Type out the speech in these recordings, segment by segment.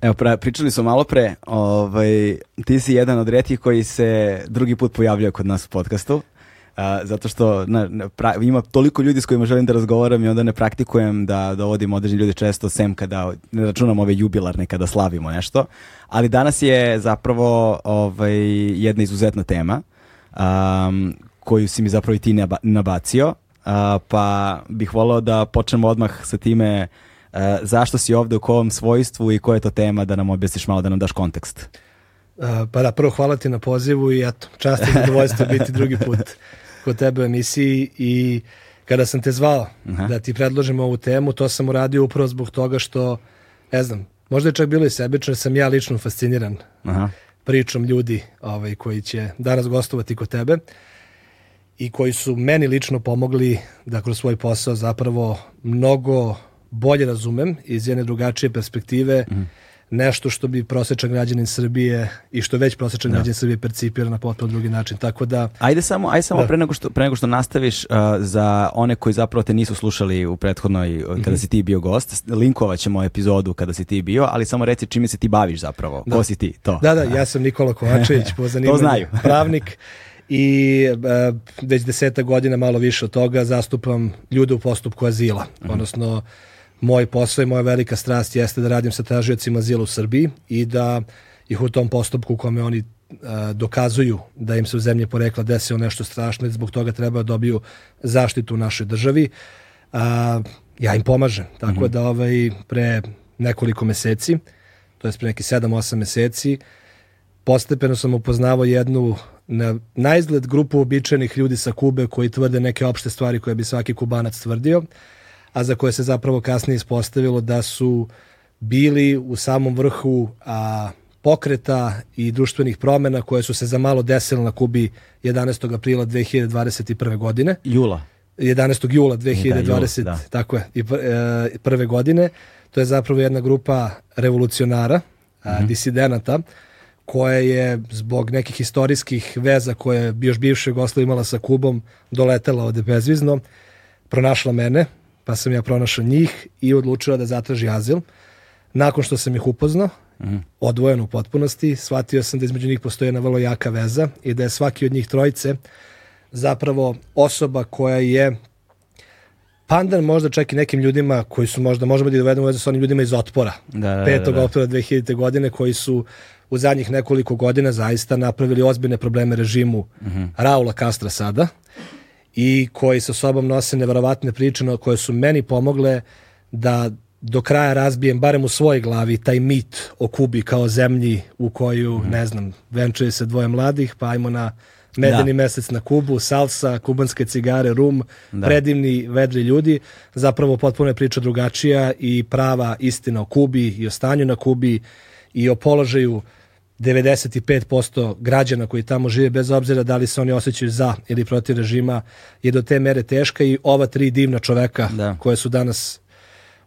Evo, pra, pričali smo malo pre, ovaj, ti si jedan od retkih koji se drugi put pojavljaju kod nas u podcastu. A, zato što na, na, pra- ima toliko ljudi s kojima želim da razgovaram i onda ne praktikujem da dovodim određeni ljudi često sem kada ne računam ove jubilarne kada slavimo nešto. Ali danas je zapravo ovaj, jedna izuzetna tema um, koju si mi zapravo i ti naba- nabacio. A, pa bih volao da počnemo odmah sa time e, zašto si ovde u kovom svojstvu i koja je to tema da nam objasniš malo, da nam daš kontekst. Uh, pa da, prvo hvala ti na pozivu i eto, čast i zadovoljstvo biti drugi put kod tebe u emisiji i kada sam te zvao Aha. da ti predložim ovu temu, to sam uradio upravo zbog toga što, ne znam, možda je čak bilo i sebično, jer sam ja lično fasciniran Aha. pričom ljudi ovaj, koji će danas gostovati kod tebe i koji su meni lično pomogli da kroz svoj posao zapravo mnogo bolje razumem iz jedne drugačije perspektive nešto što bi prosječan građanin Srbije i što već prosječan građanin Srbije percipira na potpuno drugi način. Tako da, Ajde samo, ajde samo Da. pre, nego što, pre nego što nastaviš uh, za one koji zapravo te nisu slušali u prethodnoj, uh, kada si ti bio gost, linkovat ćemo epizodu kada si ti bio, ali samo reci čime se ti baviš zapravo. Ko si ti? To. da, da, ja sam Nikola Kovačević, po zanimanju znaju. pravnik i e, već deseta godina, malo više od toga, zastupam ljude u postupku azila. Mhm. Odnosno, moj posao i moja velika strast jeste da radim sa tražiocima azila u Srbiji i da ih u tom postupku u kome oni dokazuju da im se u zemlji porekla desilo nešto strašno i zbog toga treba da dobiju zaštitu u našoj državi. A, ja im pomažem. Tako da ovaj, pre nekoliko meseci, to je pre neki 7-8 meseci, postepeno sam upoznavao jednu na, na izgled grupu običajnih ljudi sa Kube koji tvrde neke opšte stvari koje bi svaki kubanac tvrdio, a za koje se zapravo kasnije ispostavilo da su bili u samom vrhu a, pokreta i društvenih promena koje su se za malo desile na Kubi 11. aprila 2021. godine. Jula. 11. jula 2020, da. tako je, i e, prve godine. To je zapravo jedna grupa revolucionara, a, disidenata, koja je zbog nekih istorijskih veza koje bi još bivša Jugoslavija imala sa Kubom doletela ovde bezvizno, pronašla mene, pa sam ja pronašao njih i odlučila da zatraži azil. Nakon što sam ih upoznao, odvojen u potpunosti, shvatio sam da između njih postoji jedna vrlo jaka veza i da je svaki od njih trojice zapravo osoba koja je pandan možda čak i nekim ljudima koji su možda, možemo da dovedemo vezu sa onim ljudima iz otpora. Da, da, da, 5. da. oktobra 2000. godine koji su u zadnjih nekoliko godina zaista napravili ozbiljne probleme režimu Raula Castra sada i koji sa sobom nose neverovatne priče koje su meni pomogle da do kraja razbijem barem u svojoj glavi taj mit o Kubi kao zemlji u koju, ne znam, venčuje se dvoje mladih, pa ajmo na medeni Da. mesec na Kubu, salsa, kubanske cigare, rum, predivni, vedri ljudi. Zapravo potpuno je priča drugačija i prava istina o Kubi i o stanju na Kubi i o položaju 95% građana koji tamo žive, bez obzira da li se oni osjećaju za ili protiv režima, je do te mere teška i ova tri divna čoveka Da. koje su danas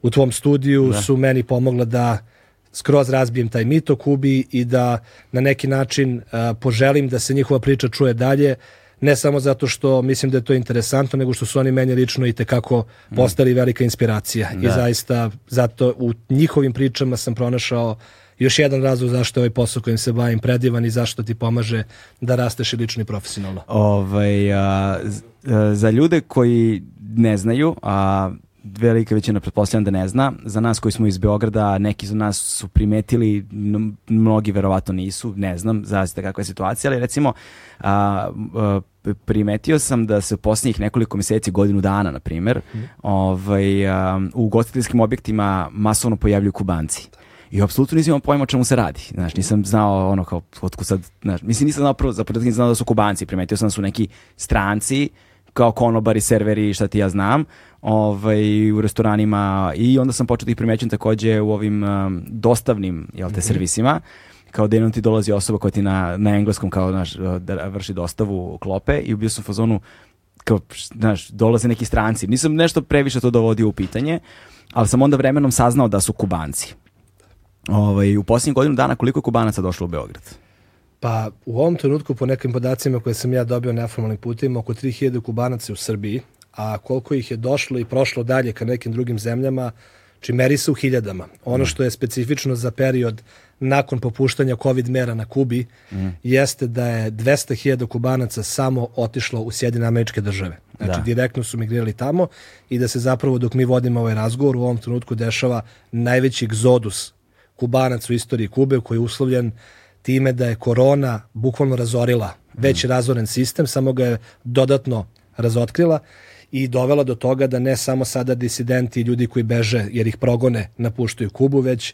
u tvom studiju su meni pomogla da skroz razbijem taj mit o Kubi i da na neki način a, poželim da se njihova priča čuje dalje, ne samo zato što mislim da je to interesantno, nego što su oni meni lično i tekako postali velika inspiracija. I zaista zato u njihovim pričama sam pronašao još jedan razlog zašto je ovaj posao kojim se bavim predivan i zašto ti pomaže da rasteš i lično i profesionalno. Ovaj, a, za ljude koji ne znaju, a velika većina pretpostavljam da ne zna, za nas koji smo iz Beograda, neki za nas su primetili, mnogi verovatno nisu, ne znam, zavisite kakva je situacija, ali recimo a, a, primetio sam da se u posljednjih nekoliko mjeseci, godinu dana, na primjer, ovaj, a, u gostiteljskim objektima masovno pojavljuju kubanci. I apsolutno nisam imao pojma o čemu se radi. Znaš, nisam znao ono kao, otkud sad, znaš, mislim nisam znao prvo, za početak nisam znao da su kubanci, primetio sam da su neki stranci, kao konobari, serveri, šta ti ja znam, ovaj, u restoranima i onda sam počeo da ih primećujem takođe u ovim um, dostavnim jel te, servisima, kao da jednom ti dolazi osoba koja ti na, na engleskom kao naš, da vrši dostavu klope i bio sam u fazonu kao, znaš, dolaze neki stranci. Nisam nešto previše to dovodio u pitanje, ali sam onda vremenom saznao da su Kubanci. Ovaj, u posljednjih godinu dana koliko je Kubanaca došlo u Beograd? Pa u ovom trenutku po nekim podacima koje sam ja dobio neformalnim putima oko 3000 Kubanaca u Srbiji, a koliko ih je došlo i prošlo dalje ka nekim drugim zemljama, či meri se u hiljadama. Ono što je specifično za period nakon popuštanja COVID mera na Kubi mm. jeste da je 200.000 Kubanaca samo otišlo u Sjedine američke države. Znači, da. direktno su migrirali tamo i da se zapravo dok mi vodimo ovaj razgovor u ovom trenutku dešava najveći egzodus Kubanaca u istoriji Kube koji je uslovljen time da je korona bukvalno razorila već mm. razoren sistem, samo ga je dodatno razotkrila i dovela do toga da ne samo sada disidenti i ljudi koji beže jer ih progone napuštaju Kubu, već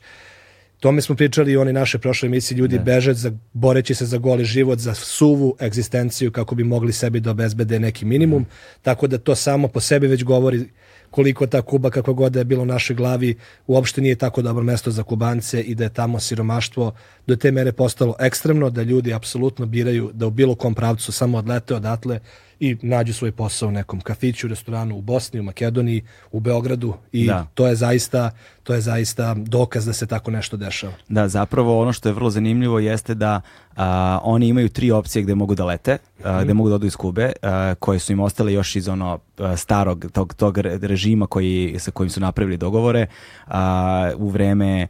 tome smo pričali i oni naše prošle emisije, ljudi ne. beže za, boreći se za goli život, za suvu egzistenciju kako bi mogli sebi da obezbede neki minimum, mm. tako da to samo po sebi već govori koliko ta Kuba, kako god da je bilo u našoj glavi, uopšte nije tako dobro mesto za Kubance i da je tamo siromaštvo do te mere postalo ekstremno, da ljudi apsolutno biraju da u bilo kom pravcu samo odlete odatle i nađu svoj posao u nekom kafiću, restoranu u Bosni, u Makedoniji, u Beogradu i da. to je zaista to je zaista dokaz da se tako nešto dešava. Da, zapravo ono što je vrlo zanimljivo jeste da a, oni imaju tri opcije gde mogu da lete, a, gde mogu da odu iz Kube, a, koje su im ostale još iz ono starog tog, tog režima koji, sa kojim su napravili dogovore a, u vreme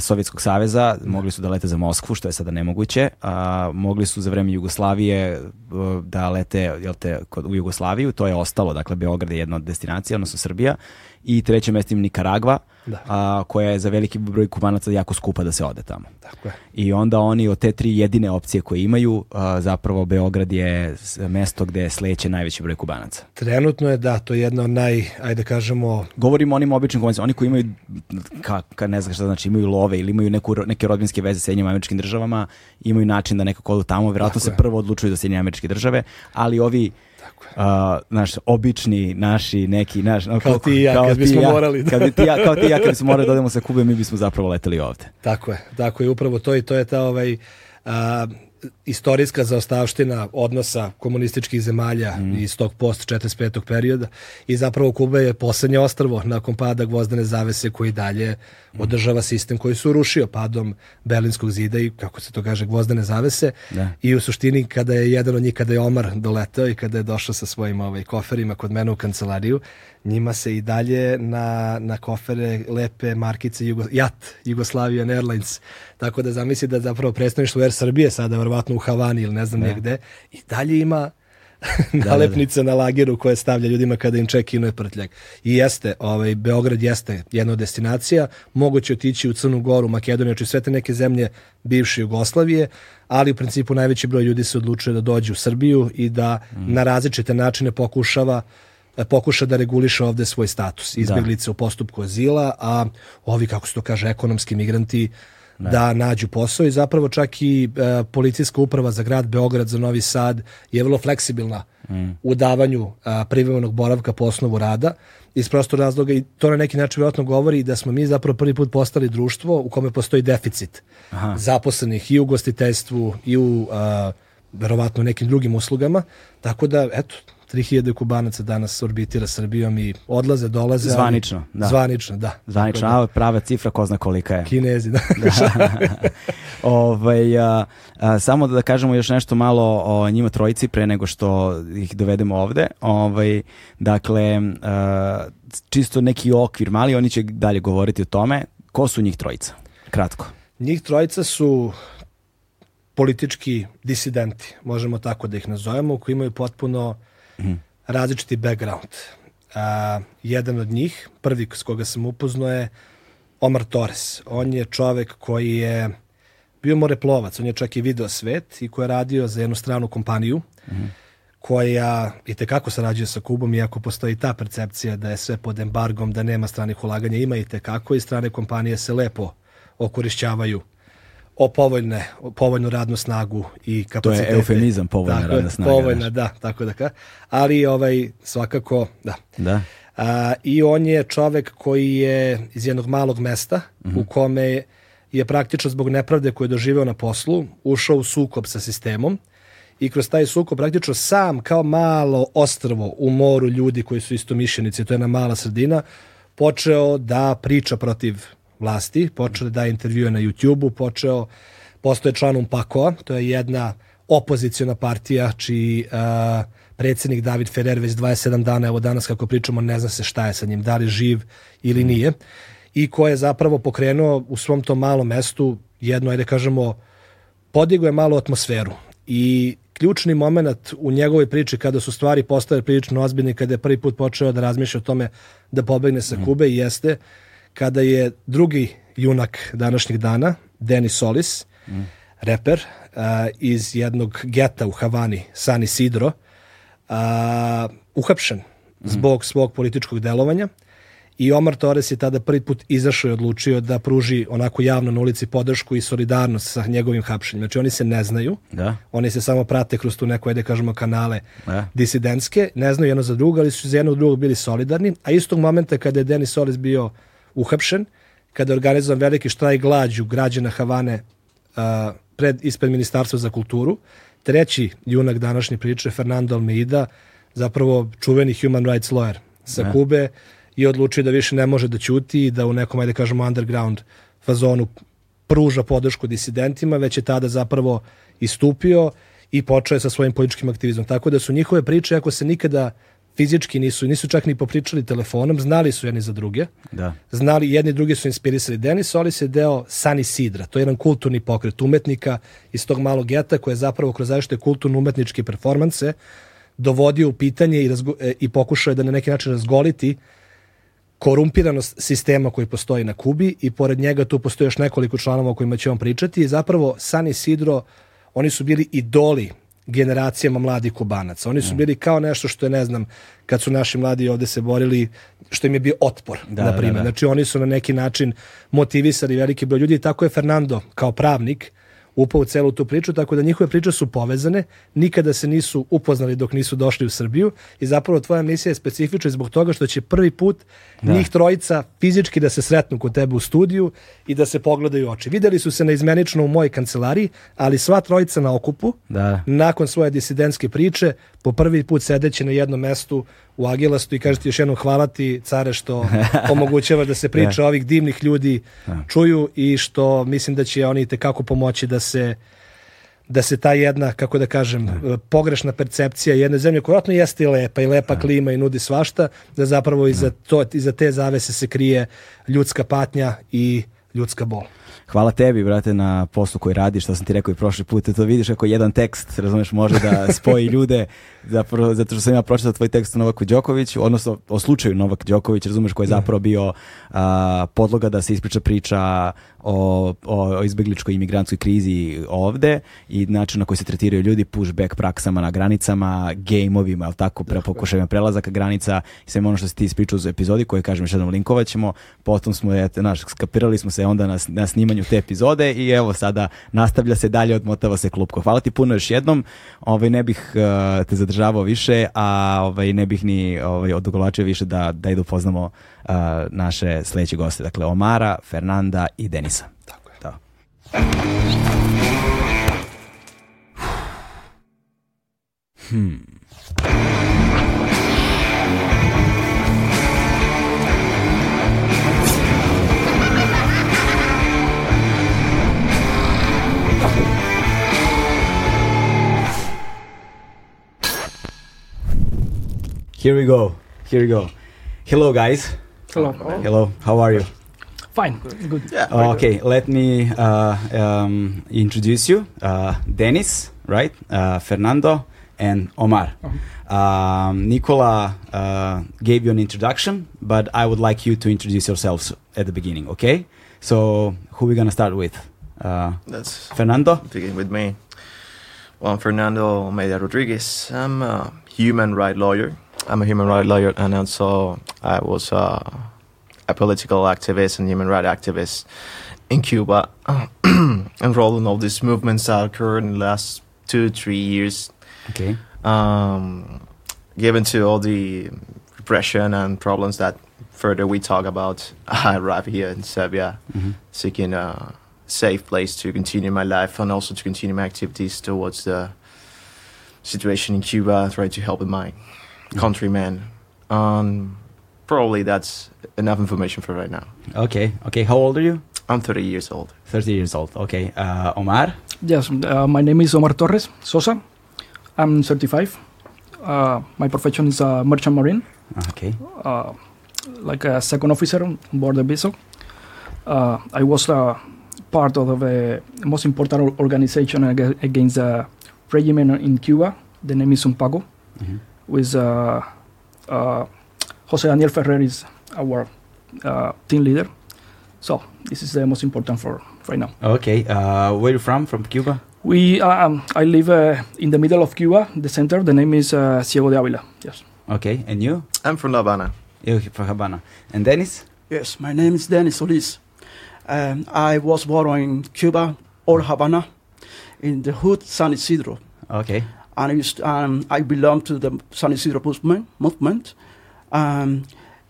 Sovjetskog saveza, mogli su da lete za Moskvu, što je sada nemoguće. A, mogli su za vreme Jugoslavije da lete jel te, u Jugoslaviju, to je ostalo, dakle Beograd je jedna od destinacija, odnosno Srbija. I treće mesto im Nikaragva, da. a, koja je za veliki broj kubanaca jako skupa da se ode tamo. Tako je. I onda oni od te tri jedine opcije koje imaju, a, zapravo Beograd je mesto gde sleće najveći broj kubanaca. Trenutno je da, to je jedna od naj, ajde kažemo... Govorimo onim običnim kubancima, oni koji imaju, ka, ka, ne znam šta znači, imaju love ili imaju neku, neke rodbinske veze sa jednim američkim državama, imaju način da nekako odu tamo, vjerojatno se prvo odlučuju za Sjedinje američke države, ali ovi Uh, naš obični naši neki naš kao, kao ti i ja kao kad bismo ja, morali da. kad ti ja kao ti ja kad bismo morali da odemo sa Kube mi bismo zapravo leteli ovde tako je tako je upravo to i to je ta ovaj uh, istorijska zaostavština odnosa komunističkih zemalja mm. iz tog post 45. perioda i zapravo Kuba je poslednje ostrvo nakon pada gvozdene zavese koji dalje mm. održava sistem koji su rušio padom Berlinskog zida i kako se to kaže gvozdene zavese da. i u suštini kada je jedan od njih kada je Omar doletao i kada je došao sa svojim ovaj, koferima kod mene u kancelariju njima se i dalje na, na kofere lepe markice Jugo, JAT, Jugoslavian Airlines. Tako da zamisli da zapravo predstavništvo Air Srbije sada verovatno u Havani ili ne znam ne. negde i dalje ima nalepnice da, da, da. na lageru koje stavlja ljudima kada im čekinuje prtljak. I jeste, ovaj, Beograd jeste jedna od destinacija, moguće otići u Crnu Goru, Makedoniju, znači sve te neke zemlje bivše Jugoslavije, ali u principu najveći broj ljudi se odlučuje da dođe u Srbiju i da mm. na različite načine pokušava E, pokuša da reguliše ovde svoj status da. izbjeglice da. u postupku azila, a ovi, kako se to kaže, ekonomski migranti ne. da nađu posao i zapravo čak i e, policijska uprava za grad Beograd, za Novi Sad je vrlo fleksibilna mm. u davanju e, privremenog boravka po osnovu rada iz prostor razloga i to na neki način vjerojatno govori da smo mi zapravo prvi put postali društvo u kome postoji deficit Aha. zaposlenih i u gostiteljstvu i u a, verovatno nekim drugim uslugama, tako da eto 3000 kubanaca danas orbitira Srbijom i odlaze, dolaze. Zvanično, da. Zvanično, da. Zvanično, a prava cifra ko zna kolika je. Kinezi, da. da. ovaj, a, a, samo da kažemo još nešto malo o njima trojici pre nego što ih dovedemo ovde. Ovaj, dakle, a, čisto neki okvir mali, oni će dalje govoriti o tome. Ko su njih trojica? Kratko. Njih trojica su politički disidenti, možemo tako da ih nazovemo, koji imaju potpuno različiti background. A, jedan od njih, prvi s koga sam upoznao je Omar Torres. On je čovek koji je bio moreplovac, on je čak i video svet i koji je radio za jednu stranu kompaniju mm. koja i tekako sarađuje sa Kubom, iako postoji ta percepcija da je sve pod embargom, da nema stranih ulaganja, ima i tekako i strane kompanije se lepo okorišćavaju o povoljne, o povoljnu radnu snagu i kapacitete. To je eufemizam, povoljna tako, radna snaga. Povoljna, da, tako da ka. Ali ovaj, svakako, da. Da. A, I on je čovek koji je iz jednog malog mesta mm -hmm. u kome je praktično zbog nepravde koju je doživeo na poslu ušao u sukob sa sistemom i kroz taj sukob praktično sam kao malo ostrvo u moru ljudi koji su isto mišljenici, to je jedna mala sredina, počeo da priča protiv vlasti, počeo da daje intervjue na YouTube-u, počeo, postoje članom PAKO, to je jedna opozicijona partija čiji uh, predsjednik David Ferrer već 27 dana, evo danas kako pričamo, ne zna se šta je sa njim, da li živ ili nije, i ko je zapravo pokrenuo u svom tom malom mestu jedno, ajde kažemo, podigo je malo atmosferu. I ključni moment u njegovoj priči kada su stvari postale prilično ozbiljne, kada je prvi put počeo da razmišlja o tome da pobegne sa Kube i jeste kada je drugi junak današnjih dana, Denis Solis, mm. reper uh, iz jednog geta u Havani, San Isidro, uh, uhapšen mm. zbog svog političkog delovanja i Omar Torres je tada prvi put izašao i odlučio da pruži onako javno na ulici podršku i solidarnost sa njegovim hapšenjem. Znači oni se ne znaju, Da. oni se samo prate kroz tu neko, ajde kažemo, kanale Da. disidentske, ne znaju jedno za drugo, ali su za jedno drugog bili solidarni, a istog momenta kada je Denis Solis bio uhapšen, kada je organizovan veliki štrajk glađu građana Havane a, pred, ispred Ministarstva za kulturu, treći junak današnje priče, Fernando Almeida, zapravo čuveni human rights lawyer sa Da. Kube, i odlučio da više ne može da ćuti i da u nekom, ajde kažemo, underground fazonu pruža podršku disidentima, već je tada zapravo istupio i počeo je sa svojim političkim aktivizmom. Tako da su njihove priče, ako se nikada fizički nisu, nisu čak ni popričali telefonom, znali su jedni za druge, Da. znali, jedni drugi su inspirisali. Denis Solis je deo Sani Sidra, to je jedan kulturni pokret umetnika iz tog malog geta koji je zapravo kroz zaštite kulturno-umetničke performanse dovodio u pitanje i, razgo, e, i pokušao je da na neki način razgoliti korumpiranost sistema koji postoji na Kubi i pored njega tu postoji još nekoliko članova o kojima će on pričati i zapravo San Isidro, oni su bili idoli generacijama mladih kubanaca. Oni su bili kao nešto što je, ne znam, kad su naši mladi ovde se borili, što im je bio otpor, Da, na da, primjer. da. Znači oni su na neki način motivisali veliki broj ljudi i tako je Fernando kao pravnik upao u celu tu priču, tako da njihove priče su povezane, nikada se nisu upoznali dok nisu došli u Srbiju i zapravo tvoja misija je specifična zbog toga što će prvi put njih trojica fizički da se sretnu kod tebe u studiju i da se pogledaju oči. Videli su se neizmenično u mojoj kancelariji, ali sva trojica na okupu, Da. nakon svoje disidentske priče, po prvi put sedeći na jednom mestu u Agilastu i kažete još jednom hvala ti, care, što omogućava da se priča ovih divnih ljudi čuju i što mislim da će oni tekako pomoći da se da se ta jedna, kako da kažem, pogrešna percepcija jedne zemlje, koja vjerojatno jeste i lepa, i lepa klima i nudi svašta, da zapravo iza, to, iza te zavese se krije ljudska patnja i ljudska bol. Hvala tebi, brate, na poslu koji radiš, što sam ti rekao i prošli put, to vidiš kako jedan tekst, razumeš, može da spoji ljude, zapravo, zato što sam ja pročitao tvoj tekst o Novaku Đokoviću, odnosno o slučaju Novak Đoković, razumeš, koji je zapravo bio a, podloga da se ispriča priča o, o, o izbegličkoj imigrantskoj krizi ovde i način na koji se tretiraju ljudi, pushback praksama na granicama, gejmovima, ali tako, pre, pokušajima prelazaka granica i sve ono što si ti ispričao u epizodi koje, kažem, još jednom linkovat ćemo, potom smo, eto, naš, skapirali smo se onda na, na snimanju te epizode i evo sada nastavlja se dalje, odmotava se klupko. Hvala ti puno još jednom, ovaj, ne bih uh, te zadržavao više, a ovaj, ne bih ni ovaj, odugovlačio više da, da idu poznamo naše sledeće goste, dakle Omara, Fernanda i Denisa. Tako je. Da. Here we go. Here we go. Hello, guys. Hello. Hello. How are you? Fine. Good. okay, let me uh, um, introduce you. Uh, Denis, right? Uh, Fernando and Omar. Um, Nikola uh, gave you an introduction, but I would like you to introduce yourselves at the beginning, okay? So, who we gonna start with? Uh, Let's Fernando? begin with me. Well, I'm Fernando Almeida Rodriguez. I'm a human rights lawyer. I'm a human rights lawyer, and also I was uh, a political activist and human rights activist in Cuba, enrolled in all these movements that occurred in the last two, three years, Okay. um, given to all the repression and problems that further we talk about. I arrived here in Serbia, Mhm. seeking a safe place to continue my life and also to continue my activities towards the situation in Cuba, try to help in my countrymen. Um, probably that's enough information for right now. Okay, okay. How old are you? I'm 30 years old. 30 years old. Okay. Uh, Omar? Yes, uh, my name is Omar Torres Sosa. I'm 35. Uh, my profession is a merchant marine, Okay. uh, like a second officer on board the vessel. Uh, I was uh, part of the most important organization against the regime in Cuba. The name is UNPACU, Mhm. With uh, uh, Jose Daniel Ferrer is our uh, team leader. So this is the most important for right now. Okay. Uh, where you from? From Cuba? We, um, I live uh, in the middle of Cuba, the center. The name is uh, Ciego de Ávila. Yes. Okay. And you? I'm from La Habana. You from Havana. And Dennis? Yes, my name is Dennis Solis. Um, I was born in Cuba, Old Havana, in the hood San Isidro. Okay. And I, used, um, I belong to the San Isidro movement. movement. Um,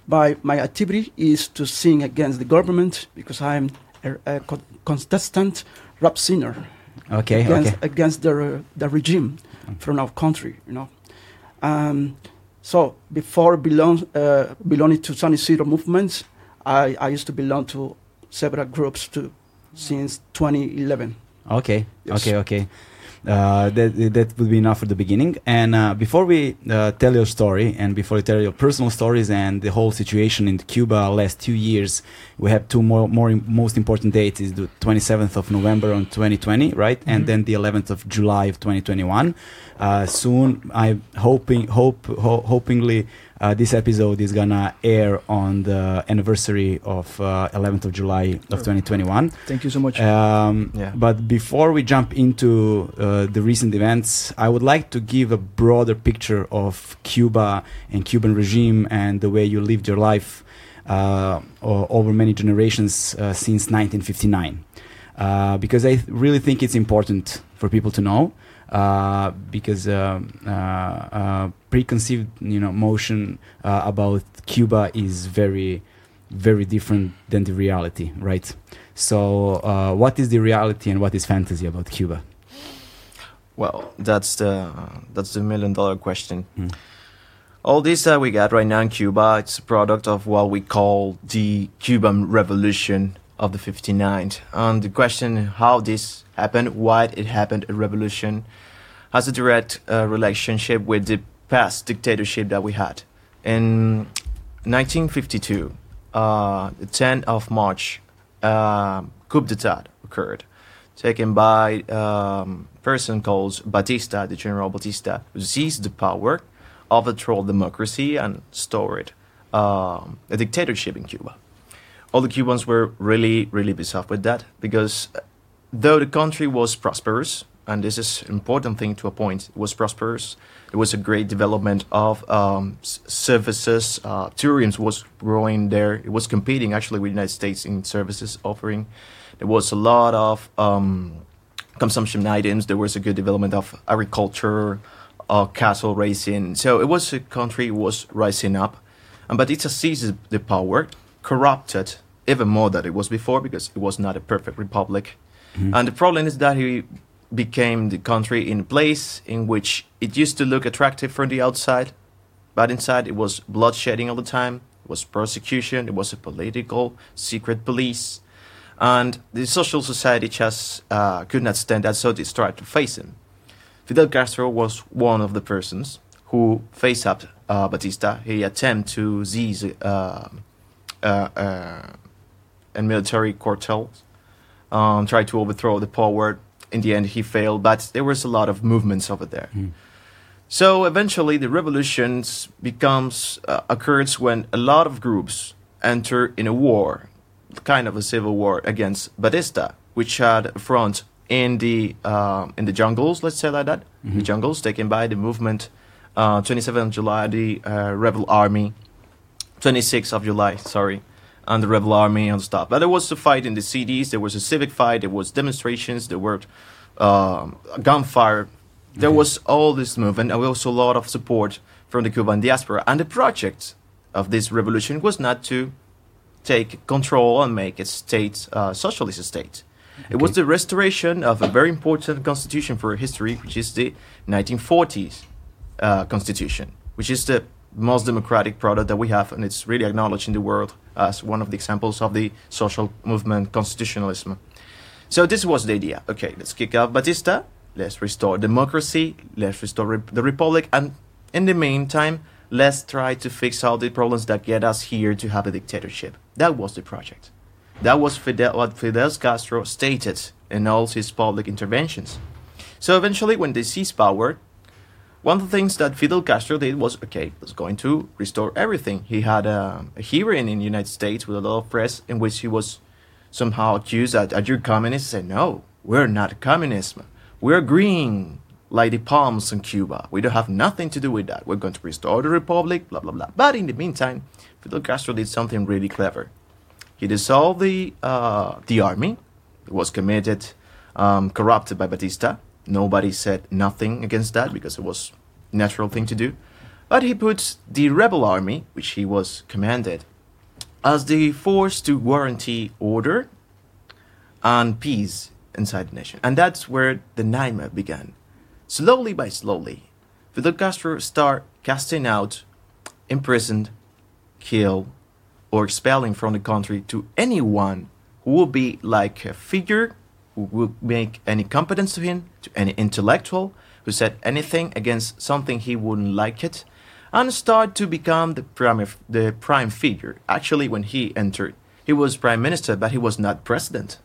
my, my activity is to sing against the government because I'm a, a contestant rap singer Okay. against, Okay. against the, the regime from our country, you know. Um, so before belong, uh, belonging to San Isidro movements, I, I used to belong to several groups too, since 2011. Okay. Yes. Okay. Okay. Uh, that that would be enough for the beginning. And uh, before we uh, tell your story, and before you tell your personal stories and the whole situation in Cuba last two years, we have two more more most important dates: is the 27th of November on 2020, right, and Mhm. then the 11th of July of 2021. Uh, soon, I'm hoping hope ho- hopingly. Uh, this episode is gonna air on the anniversary of uh, 11th of July of 2021. Thank you so much. Um, Yeah. But before we jump into uh, the recent events, I would like to give a broader picture of Cuba and Cuban regime and the way you lived your life uh, over many generations uh, since 1959. Uh, because I th- really think it's important for people to know. Uh, because um, uh, uh, preconceived, you know, motion uh, about Cuba is very, very different than the reality, right? So, uh, what is the reality and what is fantasy about Cuba? Well, that's the that's the million dollar question. Mm. All this that we got right now in Cuba, it's a product of what we call the Cuban Revolution of the 59th. And the question how this happened, why it happened, a revolution, has a direct uh, relationship with the past dictatorship that we had. In 1952, uh, the 10th of March, uh, coup d'etat occurred, taken by um, person called Batista, the General Batista, who seized the power, overthrow democracy, and stored um, a dictatorship in Cuba. All the Cubans were really, really pissed off with that because though the country was prosperous, and this is an important thing to a point, it was prosperous. There was a great development of um, services. Uh, tourism was growing there. It was competing actually with the United States in services offering. There was a lot of um, consumption items. There was a good development of agriculture, uh, cattle raising. So it was a country was rising up. And Batista seized the power, corrupted even more than it was before because it was not a perfect republic. And the problem is that he became the country in a place in which it used to look attractive from the outside, but inside it was bloodshedding all the time. It was persecution. It was a political secret police, and the social society just uh, could not stand that, so they started to face him. Fidel Castro was one of the persons who faced up uh, Batista. He attempted to seize uh, uh, uh, a military cartels, um, tried to overthrow the power. In the end, he failed, but there was a lot of movements over there. So eventually, the revolutions becomes uh, occurs when a lot of groups enter in a war, kind of a civil war against Batista, which had a front in the uh, in the jungles, let's say like that, the jungles taken by the movement. Uh, 27th July, the uh, rebel army. 26th of July, sorry, and the rebel army and stuff. But there was a fight in the cities. There was a civic fight. There was demonstrations. There were um, gunfire. There was all this movement, and we also a lot of support from the Cuban diaspora. And the project of this revolution was not to take control and make a state, uh, socialist state. It was the restoration of a very important constitution for history, which is the 1940s uh, constitution, which is the most democratic product that we have, and it's really acknowledged in the world as one of the examples of the social movement constitutionalism. So this was the idea. Okay, let's kick out Batista. Let's restore democracy. Let's restore the republic, and in the meantime, let's try to fix all the problems that get us here to have a dictatorship. That was the project. That was Fidel, what Fidel Castro stated in all his public interventions. So eventually, when they seized power, one of the things that Fidel Castro did was okay, was going to restore everything. He had a, a hearing in the United States with a lot of press in which he was somehow accused that are you communists? Said, no, we're not communism. We're green, like the palms in Cuba. We don't have nothing to do with that. We're going to restore the republic, blah blah blah. But in the meantime, Fidel Castro did something really clever. He dissolved the uh, the army. It was committed, um, corrupted by Batista. Nobody said nothing against that because it was natural thing to do. But he puts the rebel army, which he was commanded, as the force to guarantee order and peace inside the nation. And that's where the nightmare began. Slowly by slowly, Fidel Castro started casting out, imprisoned, kill, or expelling from the country to anyone who will be like a figure who will make any competence to him, to any intellectual who said anything against something he wouldn't like it, and start to become the prime, the prime figure. Actually, when he entered, he was prime minister, but he was not president.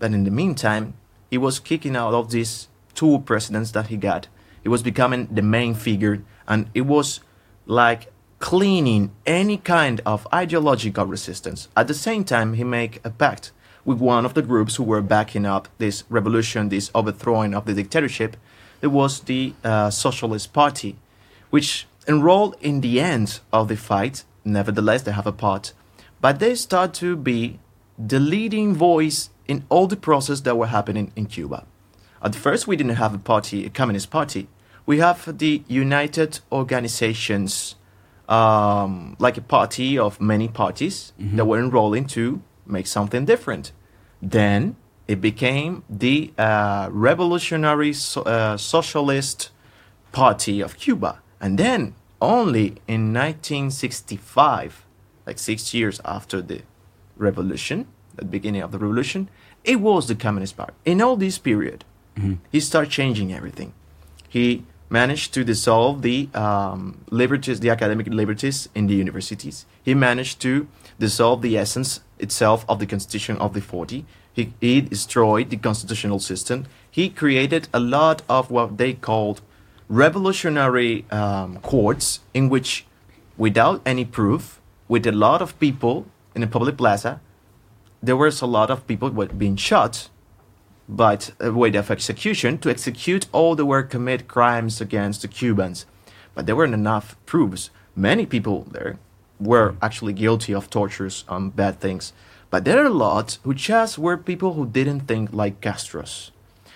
But in the meantime, he was kicking out of these two presidents that he got. He was becoming the main figure, and it was like cleaning any kind of ideological resistance. At the same time, he made a pact with one of the groups who were backing up this revolution, this overthrowing of the dictatorship. It was the uh, Socialist Party, which enrolled in the end of the fight. Nevertheless, they have a part, but they start to be the leading voice in all the process that were happening in Cuba. At first, we didn't have a party, a communist party. We have the United Organizations, um, like a party of many parties that were enrolling to make something different. Then it became the uh, Revolutionary so- uh, Socialist Party of Cuba. And then, only in 1965, like six years after the revolution, the beginning of the revolution, it was the Communist Party. In all this period, he started changing everything. He managed to dissolve the um, liberties, the academic liberties in the universities. He managed to dissolve the essence itself of the Constitution of the 40. He, he destroyed the constitutional system. He created a lot of what they called revolutionary um, courts, in which, without any proof, with a lot of people in a public plaza, there was a lot of people being shot but a way of execution to execute all the were commit crimes against the Cubans. But there weren't enough proofs. Many people there were actually guilty of tortures and bad things. But there are a lot who just were people who didn't think like Castro's.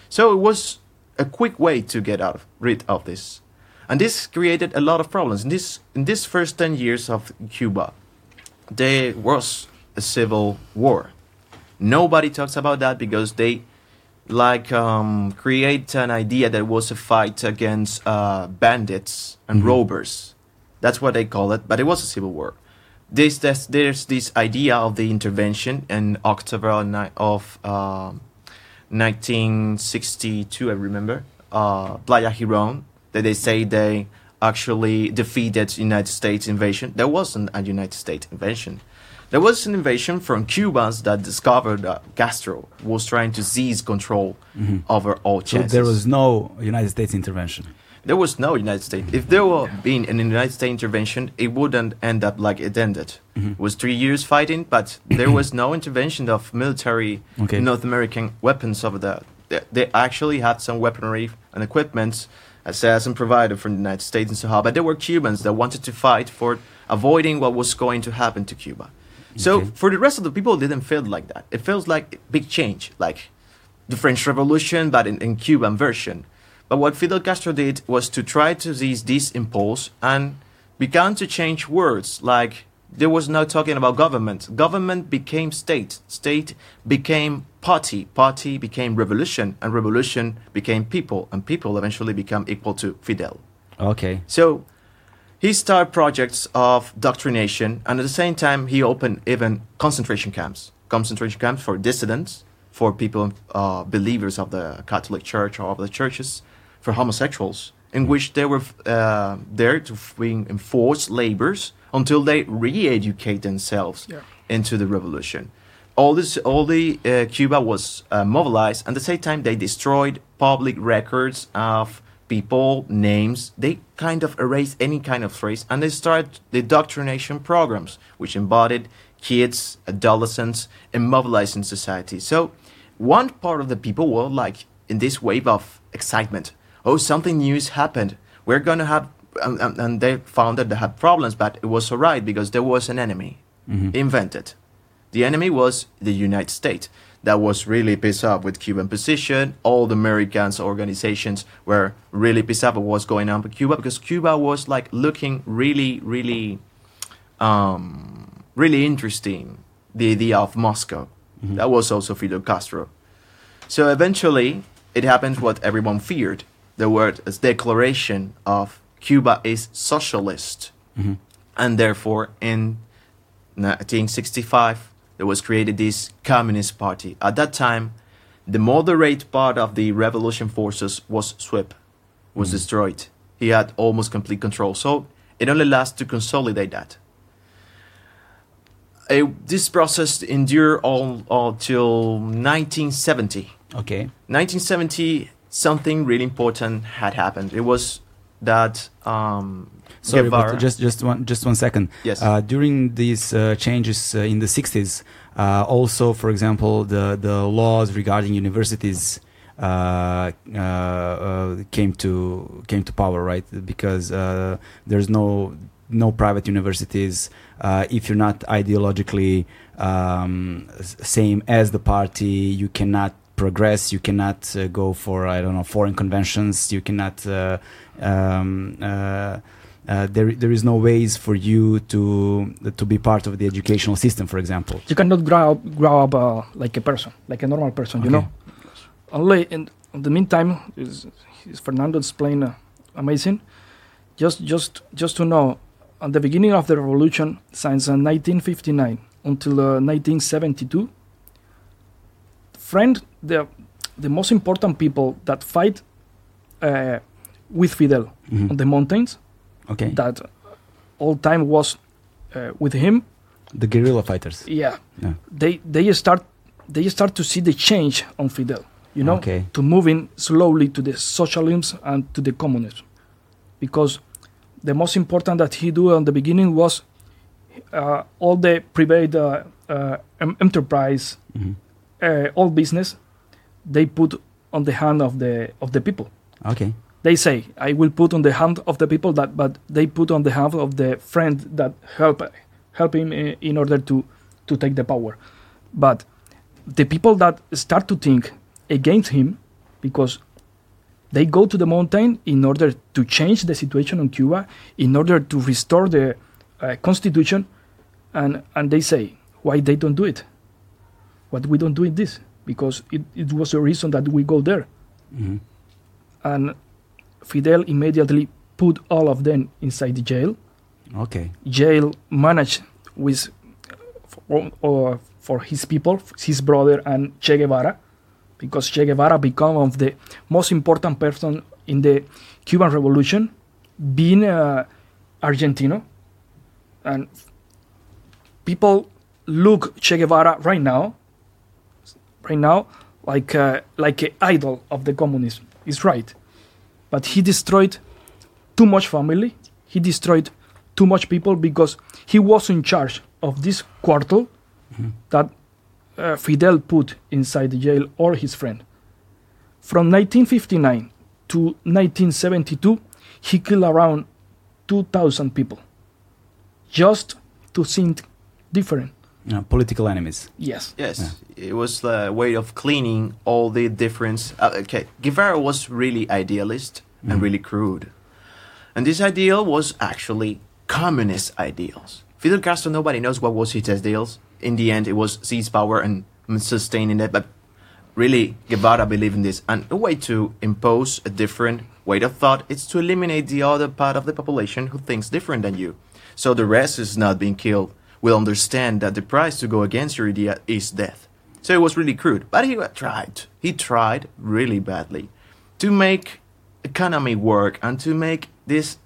So it was a quick way to get out of, rid of this. And this created a lot of problems. In this in this first 10 years of Cuba, there was a civil war. Nobody talks about that because they like um, create an idea that it was a fight against uh, bandits and robbers. That's what they call it, but it was a civil war. This, this, there's this idea of the intervention in October ni- of um 1962, I remember, uh, Playa Giron, that they say they actually defeated United States invasion. There wasn't a United States invasion. There was an invasion from Cubans that discovered that Castro was trying to seize control over all So there was no United States intervention. There was no United States. If there were been an United States intervention, it wouldn't end up like it ended. Mm-hmm. It was three years fighting, but there was no intervention of military Okay. North American weapons over there. They, they actually had some weaponry and equipment assessed and provided from the United States and so on, but there were Cubans that wanted to fight for avoiding what was going to happen to Cuba. So Okay. for the rest of the people, it didn't feel like that. It feels like big change, like the French Revolution, but in, in Cuban version. But what Fidel Castro did was to try to seize this impulse and began to change words like There was no talking about government. Government became state. State became party. Party became revolution, and revolution became people, and people eventually become equal to Fidel. Okay. So he started projects of doctrination, and at the same time, he opened even concentration camps. Concentration camps for dissidents, for people, uh, believers of the Catholic Church or of the churches, for homosexuals, in which they were uh, there to bring enforced labors until they re-educate themselves Yeah. into the revolution. All this, all the uh, Cuba was uh, mobilized, and at the same time they destroyed public records of people, names. They kind of erased any kind of trace, and they started the indoctrination programs, which embodied kids, adolescents, and mobilizing society. So, one part of the people were like in this wave of excitement. Oh, something new has happened. We're gonna have, and, and, and they found that they had problems, but it was alright because there was an enemy mm-hmm. invented. The enemy was the United States. That was really pissed off with Cuban position. All the Americans organizations were really pissed off with what's going on with Cuba because Cuba was like looking really, really, um, really interesting. The idea of Moscow. Mm-hmm. That was also Fidel Castro. So eventually, it happened what everyone feared. The word is declaration of Cuba is socialist, and therefore in 1965 there was created this Communist Party. At that time, the moderate part of the revolution forces was swept, was destroyed. He had almost complete control. So it only lasts to consolidate that. Uh, this process endured all, all till 1970. Okay. 1970, something really important had happened. It was that um, Sorry, Guevara- but just just one just one second. Yes. Uh, during these uh, changes uh, in the 60s, uh, also, for example, the the laws regarding universities uh, uh, uh, came to came to power, right? Because uh, there's no no private universities. Uh, if you're not ideologically um, same as the party, you cannot progress. You cannot uh, go for I don't know foreign conventions. You cannot. Uh, um, uh, uh, there, there is no ways for you to to be part of the educational system, for example. You cannot grow up, grow up uh, like a person, like a normal person, you know. Only in, in the meantime, is, is Fernando explained uh, amazing. Just, just, just to know, at the beginning of the revolution, since uh, 1959 until uh, 1972, friend, the the most important people that fight uh, with Fidel Mhm. on the mountains, Okay, that all time was uh, with him. the guerrilla fighters. Yeah, Yeah. they they start they start to see the change on Fidel, you know, Okay. to moving slowly to the socialism and to the communism, because the most important that he do on the beginning was uh, all the private uh, uh, enterprise, Mhm. Uh, all business, they put on the hand of the of the people. Okay, They say I will put on the hand of the people that, but they put on the hand of the friend that help help him in order to to take the power. But the people that start to think against him because they go to the mountain in order to change the situation in Cuba, in order to restore the uh, constitution, and and they say why they don't do it, what we don't do it this because it, it was a reason that we go there Mhm. and Fidel immediately put all of them inside the jail. okay, Jail managed with for, or for his people, his brother and Che Guevara, because Che Guevara became one of the most important person in the Cuban Revolution, being uh, Argentino, and people look Che Guevara right now, right now, like uh, like an idol of the communism. Is right, but he destroyed too much family. He destroyed too much people because he was in charge of this quartel that uh, Fidel put inside the jail or his friend. From 1959 to 1972, he killed around 2,000 people just to think different. Uh, political enemies. Yes. Yes, it was a way of cleaning all the difference. Uh, okay, Guevara was really idealist and really crude, and this ideal was actually communist ideals. Fidel Castro, nobody knows what was his deals. In the end, it was seize power and sustaining it. But really, Guevara believed in this. And a way to impose a different way of thought is to eliminate the other part of the population who thinks different than you. So the rest is not being killed. Will understand that the price to go against your idea is death. So it was really crude. But he tried. He tried really badly to make economy work and to make this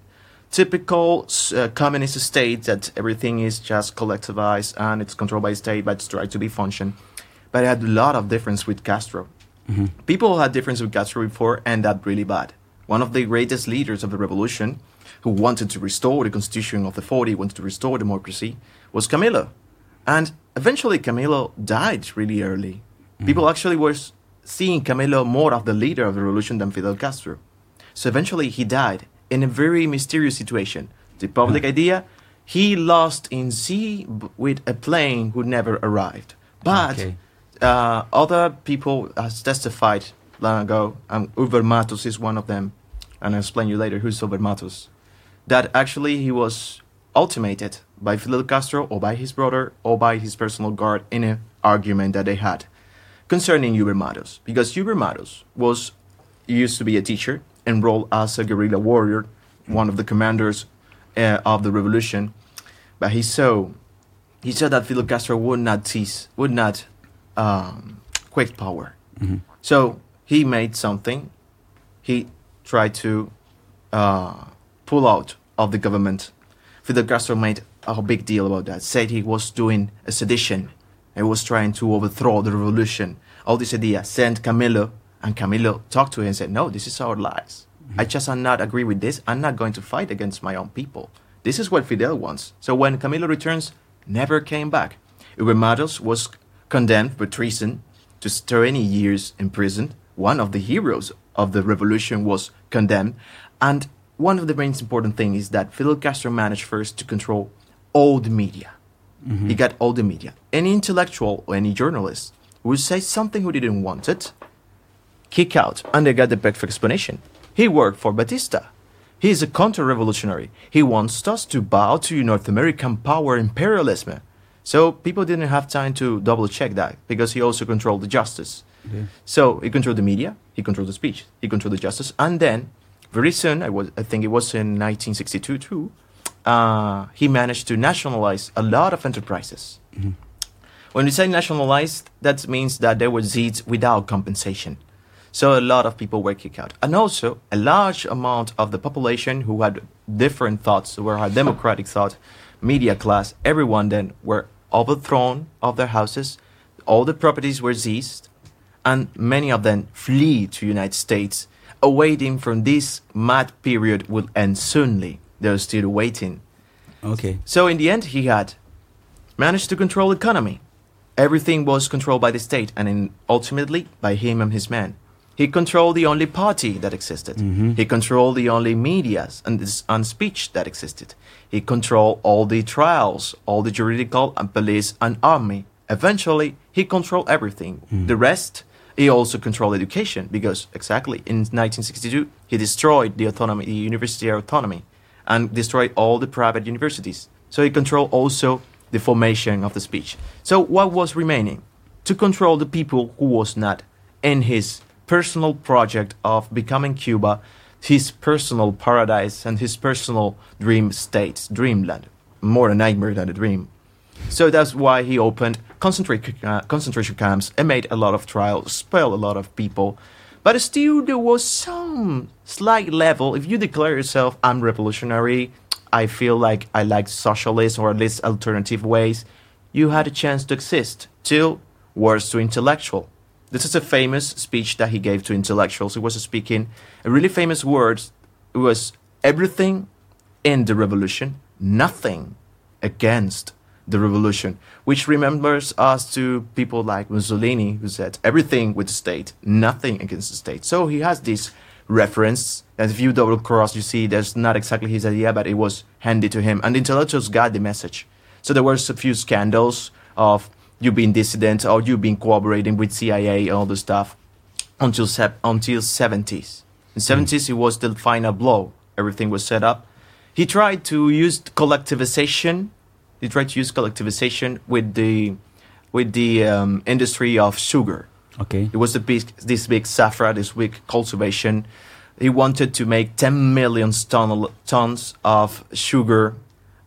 typical uh, communist state that everything is just collectivized and it's controlled by state but it's tried to be function but it had a lot of difference with castro mm-hmm. people had difference with castro before end up really bad one of the greatest leaders of the revolution who wanted to restore the constitution of the 40 wanted to restore democracy was camilo and eventually camilo died really early mm-hmm. people actually were seeing camilo more of the leader of the revolution than fidel castro so eventually he died in a very mysterious situation. The public idea, he lost in sea with a plane who never arrived. But okay. uh, other people has testified long ago, and Huber Matos is one of them, and I'll explain you later who's Huber Matos, that actually he was ultimated by Fidel Castro or by his brother or by his personal guard in an argument that they had concerning Huber Matos. Because Huber Matos was used to be a teacher enrolled as a guerrilla warrior, one of the commanders uh, of the revolution. But he saw, he saw that Fidel Castro would not seize, would not um, quit power. Mm-hmm. So he made something. He tried to uh, pull out of the government. Fidel Castro made a big deal about that. Said he was doing a sedition. He was trying to overthrow the revolution. All this idea. Sent Camilo and Camilo talked to him and said, No, this is our lies. Mm-hmm. I just am not agree with this. I'm not going to fight against my own people. This is what Fidel wants. So when Camilo returns, never came back. Huber Matos was condemned for treason to 30 years in prison. One of the heroes of the revolution was condemned. And one of the most important things is that Fidel Castro managed first to control all the media. Mm-hmm. He got all the media. Any intellectual or any journalist who would say something who didn't want it, kick out, and they got the perfect explanation. He worked for Batista. He is a counter-revolutionary. He wants us to bow to North American power imperialism. So people didn't have time to double check that because he also controlled the justice. Yeah. So he controlled the media, he controlled the speech, he controlled the justice, and then very soon, I was I think it was in 1962 too, uh, he managed to nationalize a lot of enterprises. Mm-hmm. When we say nationalized, that means that there were seeds without compensation. So a lot of people were kicked out. And also, a large amount of the population who had different thoughts, who had democratic thought, media class, everyone then were overthrown of their houses. All the properties were seized. And many of them flee to United States, awaiting from this mad period will end soonly. They're still waiting. Okay. So in the end, he had managed to control economy. Everything was controlled by the state, and in, ultimately by him and his men. He controlled the only party that existed. Mm-hmm. He controlled the only medias and, and speech that existed. He controlled all the trials, all the juridical and police and army. Eventually, he controlled everything. Mm. The rest, he also controlled education because exactly in 1962 he destroyed the autonomy, the university autonomy, and destroyed all the private universities. So he controlled also the formation of the speech. So what was remaining? To control the people who was not in his personal project of becoming Cuba his personal paradise and his personal dream state, dreamland, more a nightmare than a dream. So that's why he opened concentration, uh, concentration camps and made a lot of trials, expelled a lot of people. But still, there was some slight level. If you declare yourself, I'm revolutionary, I feel like I like socialist or at least alternative ways, you had a chance to exist. Till words to intellectual. This is a famous speech that he gave to intellectuals. He was speaking a really famous word. It was everything in the revolution, nothing against the revolution, which remembers us to people like Mussolini, who said everything with the state, nothing against the state. So he has this reference that if you double cross, you see there's not exactly his idea, but it was handed to him. And intellectuals got the message. So there was a few scandals of you've been dissident or you've been cooperating with CIA and all the stuff until se- until 70s. In 70s, it was the final blow. Everything was set up. He tried to use collectivization They tried to use collectivization with the with the um, industry of sugar. Okay. It was the big, this big zafra, this big cultivation. He wanted to make 10 million ton, tons of sugar,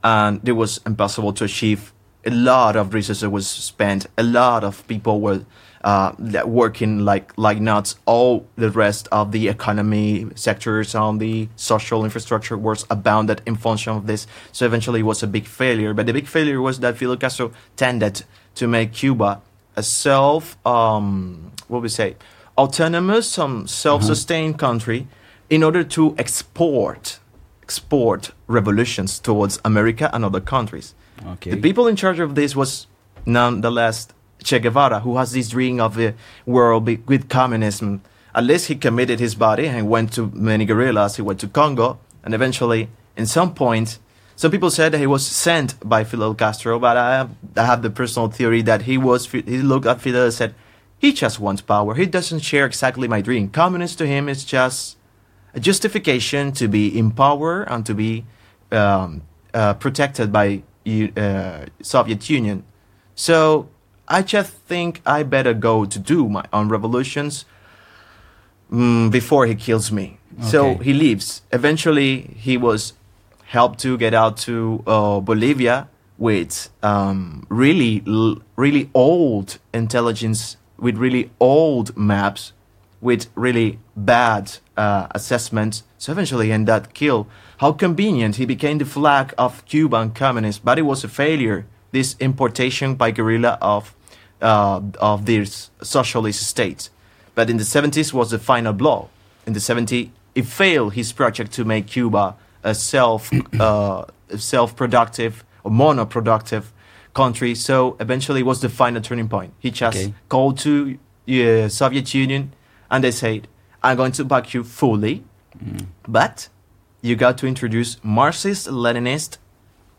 and it was impossible to achieve. A lot of resources was spent. A lot of people were uh, that working like like nuts. All the rest of the economy sectors on the social infrastructure was abounded in function of this. So eventually, it was a big failure. But the big failure was that Fidel Castro tended to make Cuba a self, um, what we say, autonomous, um, self-sustained country, in order to export export revolutions towards America and other countries. Okay. The people in charge of this was nonetheless Che Guevara, who has this dream of a world with communism. At least he committed his body and went to many guerrillas. He went to Congo, and eventually, in some point, some people said that he was sent by Fidel Castro, but I have, I have the personal theory that he was. He looked at Fidel and said, "He just wants power. He doesn't share exactly my dream. Communist to him is just a justification to be in power and to be um, uh, protected by uh, Soviet Union. So I just think I better go to do my own revolutions mm, before he kills me. So he leaves. Eventually, he was helped to get out to uh, Bolivia with um, really, really old intelligence, with really old maps, with really bad uh, assessments. So eventually, he that kill. How convenient! He became the flag of Cuban communists, but it was a failure. This importation by guerrilla of uh, of these socialist states. But in the 70s was the final blow. In the 70s, it failed his project to make Cuba a self uh, self-productive or monoproductive country. So eventually, it was the final turning point. He just Okay. called to uh, Soviet Union, and they said, "I'm going to back you fully, but you got to introduce Marxist-Leninist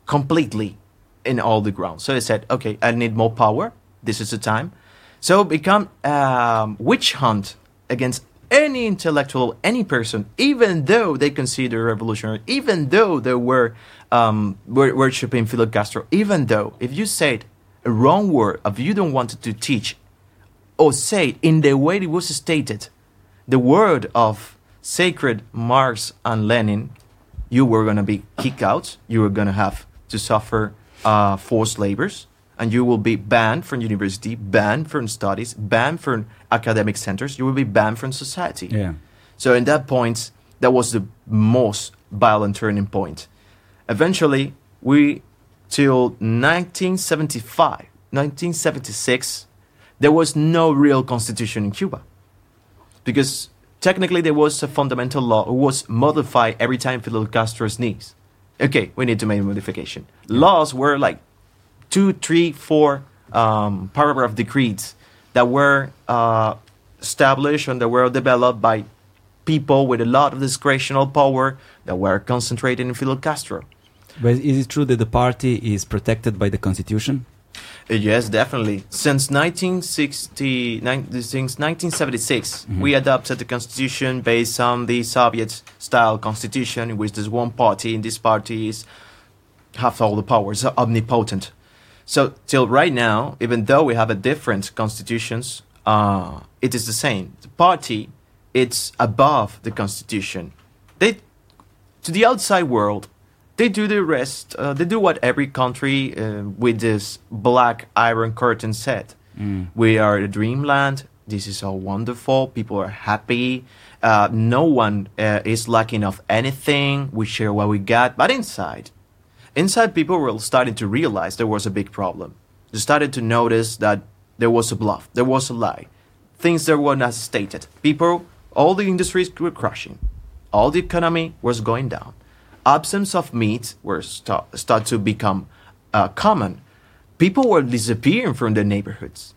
completely in all the grounds. So they said, okay, I need more power. This is the time. So become um, witch hunt against any intellectual, any person, even though they consider revolutionary, even though they were um, wor- worshiping Fidel Castro, even though if you said a wrong word, if you don't want to teach or say it in the way it was stated, the word of sacred Marx and Lenin, you were going to be kicked out. You were going to have to suffer uh, forced labors, and you will be banned from university, banned from studies, banned from academic centers. You will be banned from society. Yeah. So in that point, that was the most violent turning point. Eventually, we till 1975, 1976, there was no real constitution in Cuba because technically there was a fundamental law who was modified every time Fidel Castro sneezed. Okay, we need to make a modification. Laws were like two, three, four um, paragraph decrees that were uh, established and that were developed by people with a lot of discretional power that were concentrated in Fidel Castro. But is it true that the party is protected by the constitution? Uh, Yes, definitely. Since 1960, nine, since 1976, we adopted the constitution based on the Soviet-style constitution, in which there's one party, and this party is have all the powers, omnipotent. So till right now, even though we have a different constitutions, uh, it is the same. The party, it's above the constitution. They to the outside world, they do the rest. Uh, they do what every country uh, with this black iron curtain said. We are a dreamland. This is all wonderful. People are happy. Uh, no one uh, is lacking of anything. We share what we got. But inside, inside, people were starting to realize there was a big problem. They started to notice that there was a bluff. There was a lie. Things that were not stated. People, all the industries were crashing all the economy was going down. Absence of meat were start, start to become uh, common. People were disappearing from their neighborhoods.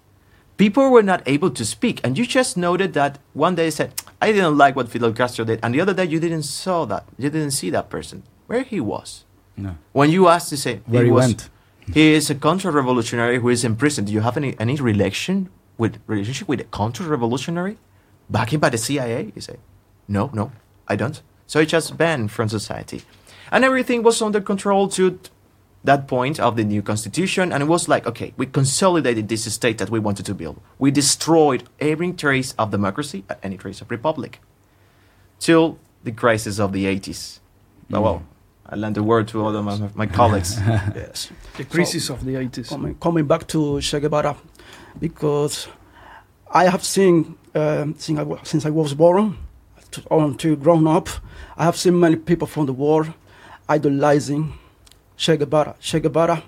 People were not able to speak, and you just noted that one day said, "I didn't like what Fidel Castro did," and the other day you didn't saw that, you didn't see that person where he was. No. When you asked to say Where he was, went. he is a counter-revolutionary who is in prison. Do you have any any relation with relationship with a counter-revolutionary backed by the CIA? You say, no, no, I don't. So he just banned from society, and everything was under control to that point of the new constitution, and it was like, okay, we consolidated this state that we wanted to build. We destroyed every trace of democracy, uh, any trace of republic, till the crisis of the 80s. Oh, well, I lend the word to all of my, my colleagues. Yes. The crisis of the 80s. coming, coming back to Che Guevara, because I have seen um, since, I, since I was born to, until grown up, I have seen many people from the war idolizing Che Guevara. Che Guevara,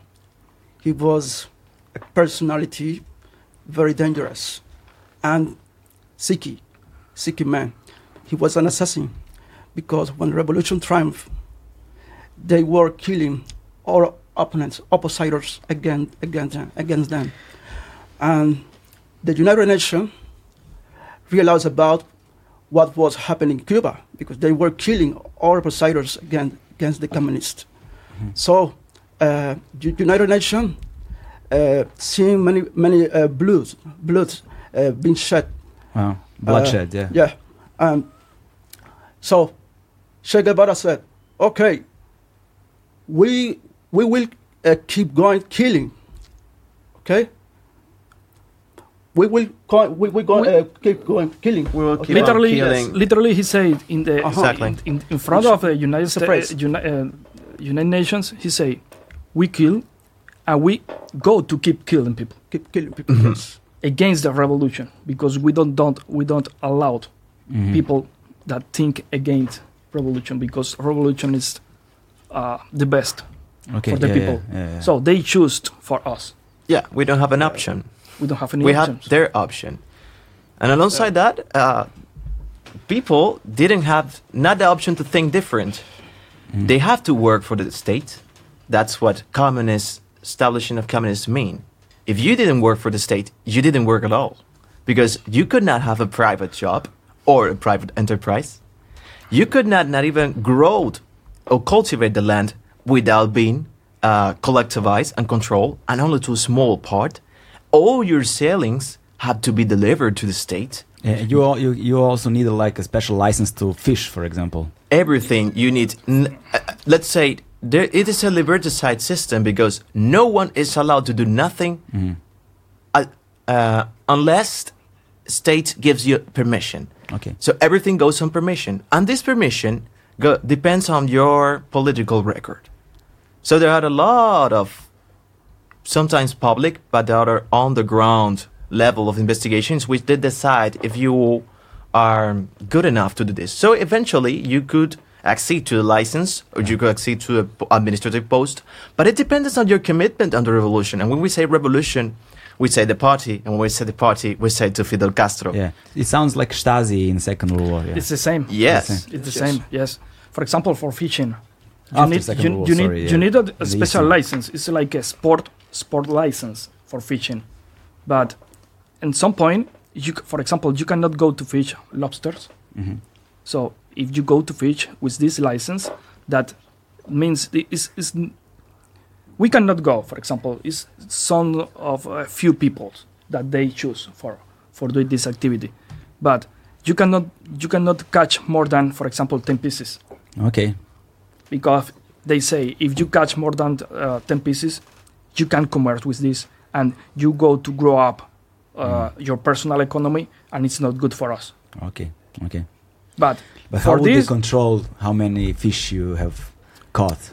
he was a personality very dangerous and sicky, sicky man. He was an assassin because when revolution triumphed, they were killing all opponents, oppositors against, against, them, against them. And the United Nations realized about what was happening in Cuba because they were killing all oppositors against, against the communists. So, uh, United Nations uh, seeing many many uh, blues, bloods uh, being shed Wow. Bloodshed, yeah. yeah. Um, so Che Guevara said, okay, we, we will uh, keep going killing. Okay? We will go, we, we go, We- uh, keep going killing. We will keep literally, on killing. literally, he said in the Uh-huh. Exactly. in, in, in front of the United States, phrase. Uni, uh, United Nations, he say, "We kill, and we go to keep killing people Keep killing people. Mhm. Yes. against the revolution because we don't don't we don't allow Mhm. people that think against revolution because revolution is uh, the best. okay, for the yeah, people. Yeah, yeah, yeah. So they choose for us. yeah, we don't have an option. We don't have any we options. had their option. And alongside that, uh, people didn't have not the option to think different. Mhm. They have to work for the state. That's what communist establishing of communists mean. If you didn't work for the state, you didn't work at all, because you could not have a private job or a private enterprise. You could not not even grow or cultivate the land without being uh, collectivized and controlled, and only to a small part. All your sailings had to be delivered to the state. Yeah, you, al- you you also need a, like a special license to fish, for example. everything you need. N- uh, let's say there, it is a liberticide system because no one is allowed to do nothing Mhm. uh, uh, unless state gives you permission. Okay. So everything goes on permission, and this permission go- depends on your political record. So there are a lot of sometimes public, but the other on the ground level of investigations, which they decide if you are good enough to do this. So eventually, you could accede to a license, or you could accede to an administrative post, but it depends on your commitment on the revolution. And when we say revolution, we say the party, and when we say the party, we say to Fidel Castro. Yeah, it sounds like Stasi in Second World War. Yeah. It's the same. Yes. It's the Yes. same. Yes. For example, for fishing, you After need Second you, World War, you sorry, need yeah. you need a, a special license. It's like a sport sport license for fishing, but at some point, you for example, you cannot go to fish lobsters. Mhm. So if you go to fish with this license, that means is is we cannot go. For example, is some of a few people that they choose for for doing this activity, but you cannot you cannot catch more than, for example, ten pieces Okay. because they say if you catch more than uh, 10 pieces you can commerce with this and you go to grow up uh, your personal economy and it's not good for us Okay. Okay. but But how would this- they control how many fish you have caught?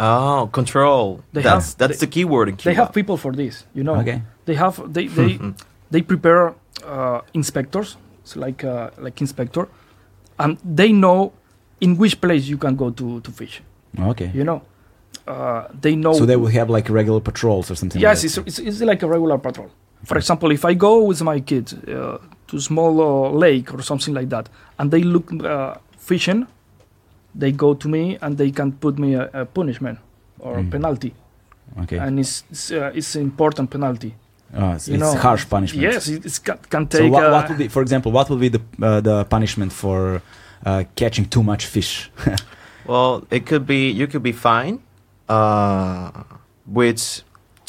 Oh, control. They that's have- that's they- the key word in Cuba. they have people for this you know Okay. they have they they, they prepare uh, inspectors so like uh, like inspector and they know in which place you can go to to fish Okay. you know uh, they know So they will have like regular patrols or something. Yes, like it's, it's, it's like a regular patrol. For example, if I go with my kids uh, to small uh, lake or something like that, and they look uh, fishing, they go to me and they can put me a, a punishment or a Mm. penalty. Okay. and it's it's, uh, it's an important penalty. oh, it's, you it's know, harsh punishment. Yes, it it's, can, can So what, what would be, for example, what would be the uh, the punishment for uh, catching too much fish? Well, it could be you could be fined uh, with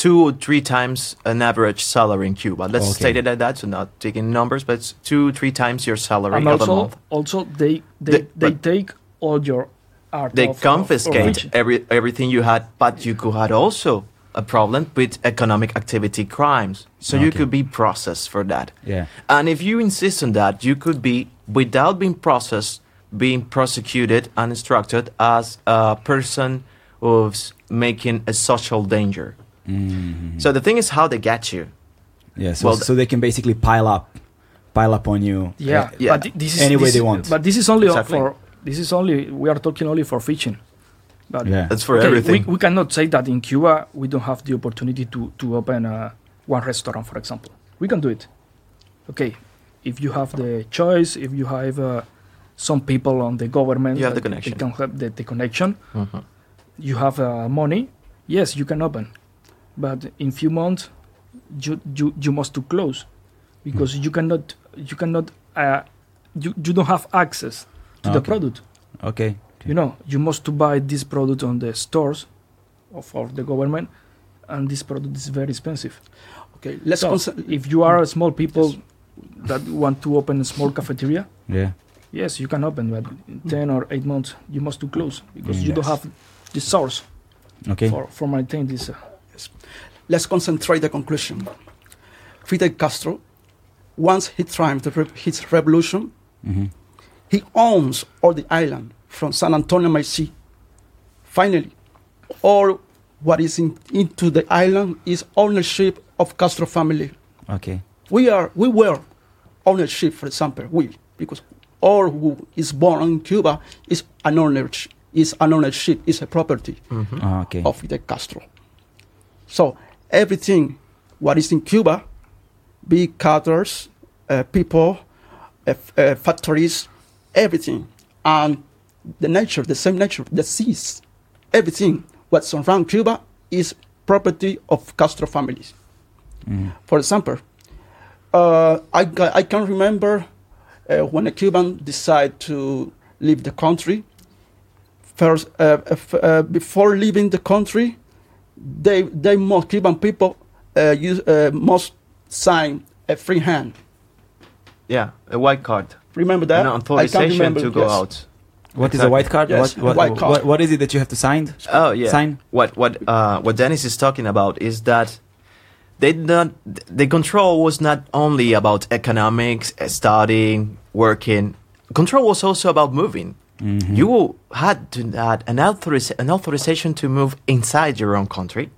two or three times an average salary in Cuba. Let's Okay. state it at that, so not taking numbers, but it's two three times your salary and of a also month. also they they The- they but- take all your art they of- of- of confiscate every everything you had, but you could had also a problem with economic activity crimes. So you could be processed for that. Yeah. And if you insist on that, you could be, without being processed, being prosecuted and instructed as a person who's making a social danger. Mhm. So the thing is how they get you. Yeah. So, Well, so they can basically pile up, pile up on you. Yeah, Yeah. but thi- this is Any way they want. But this is only Exactly. for this is only we are talking only for fishing. But Yeah. That's for okay, everything. We, we cannot say that in Cuba we don't have the opportunity to to open uh, one restaurant, for example. We can do it. Okay, if you have the choice, if you have uh, some people on the government, You have the connection. They can have the, the connection. Mhm. You have uh, money. Yes, you can open, but in few months, you you, you must to close because you cannot you cannot uh, you, you don't have access to the product Okay. you know you must to buy this product on the stores of, of the government and this product is very expensive Okay, let's so concern. if you are a small people that want to open a small cafeteria Yeah. yes you can open but in 10 or 8 months you must to close because you don't have the source Okay. for, for maintain this uh, let's concentrate the conclusion. Fidel Castro, once he triumphed re- his revolution, Mhm. he owns all the island from San Antonio Maisí. Finally, all what is in, into the island is ownership of Castro family. Okay. We are we were ownership, for example, we because all who is born in Cuba is an ownership, is an ownership, is a property Mhm. Ah, okay. of Fidel Castro. So everything what is in Cuba, big cutters, uh, people, uh, uh, factories, everything, and the nature, the same nature, the seas, everything what's around Cuba is property of Castro families. Mhm. For example, uh, I, I can remember uh, when a Cuban decided to leave the country. First, uh, if, uh, before leaving the country, they they most Cuban people uh, use, uh, must sign a free hand. Yeah, a white card. Remember that? An authorization remember, to go yes. out. What is a white card? Yes, what, what, white card. What, what is it that you have to sign? Oh yeah. Sign? What what uh, what Dennis is talking about is that they not the control was not only about economics, uh, studying, working. Control was also about moving. Mhm. You had to had an, authoriz- an authorization to move inside your own country.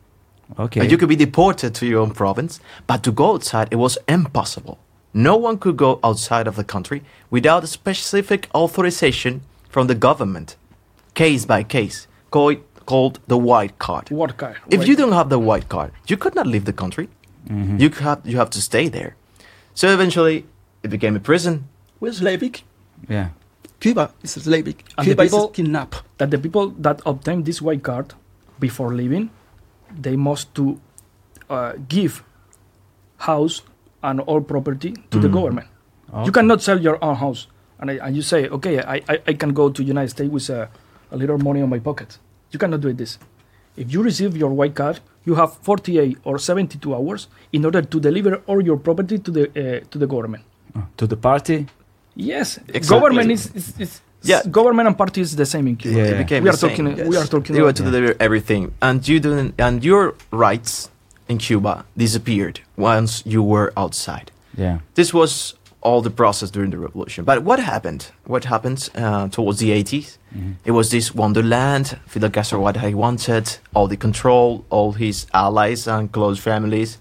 Okay. And you could be deported to your own province, but to go outside, it was impossible. No one could go outside of the country without a specific authorization from the government, case by case, called, called the white card. what kind If you don't have the white card, you could not leave the country. Mhm. You have you have to stay there. So eventually, it became a prison. We're Yeah. Cuba is Slavic. And the Cuba people- is kidnapped. that the people that obtain this white card before leaving, they must to uh, give house and all property to the Mhm. government. Okay. You cannot sell your own house, and, I, and you say, okay, I, I, I can go to United States with a, a little money on my pocket. You cannot do this. If you receive your white card, you have 48 or 72 hours in order to deliver all your property to the uh, to the government. Uh, To the party? Yes, Exactly. government is, is, is Yeah. government and party is the same in Cuba. Yeah. It became We the are same. talking. We Yes. are talking. They were to deliver everything, and you didn't, and your rights in Cuba disappeared once you were outside. Yeah. This was all the process during the revolution. But what happened? What happened uh, towards the 80s? Mhm. It was this wonderland. Fidel Castro, what he wanted, all the control, all his allies and close families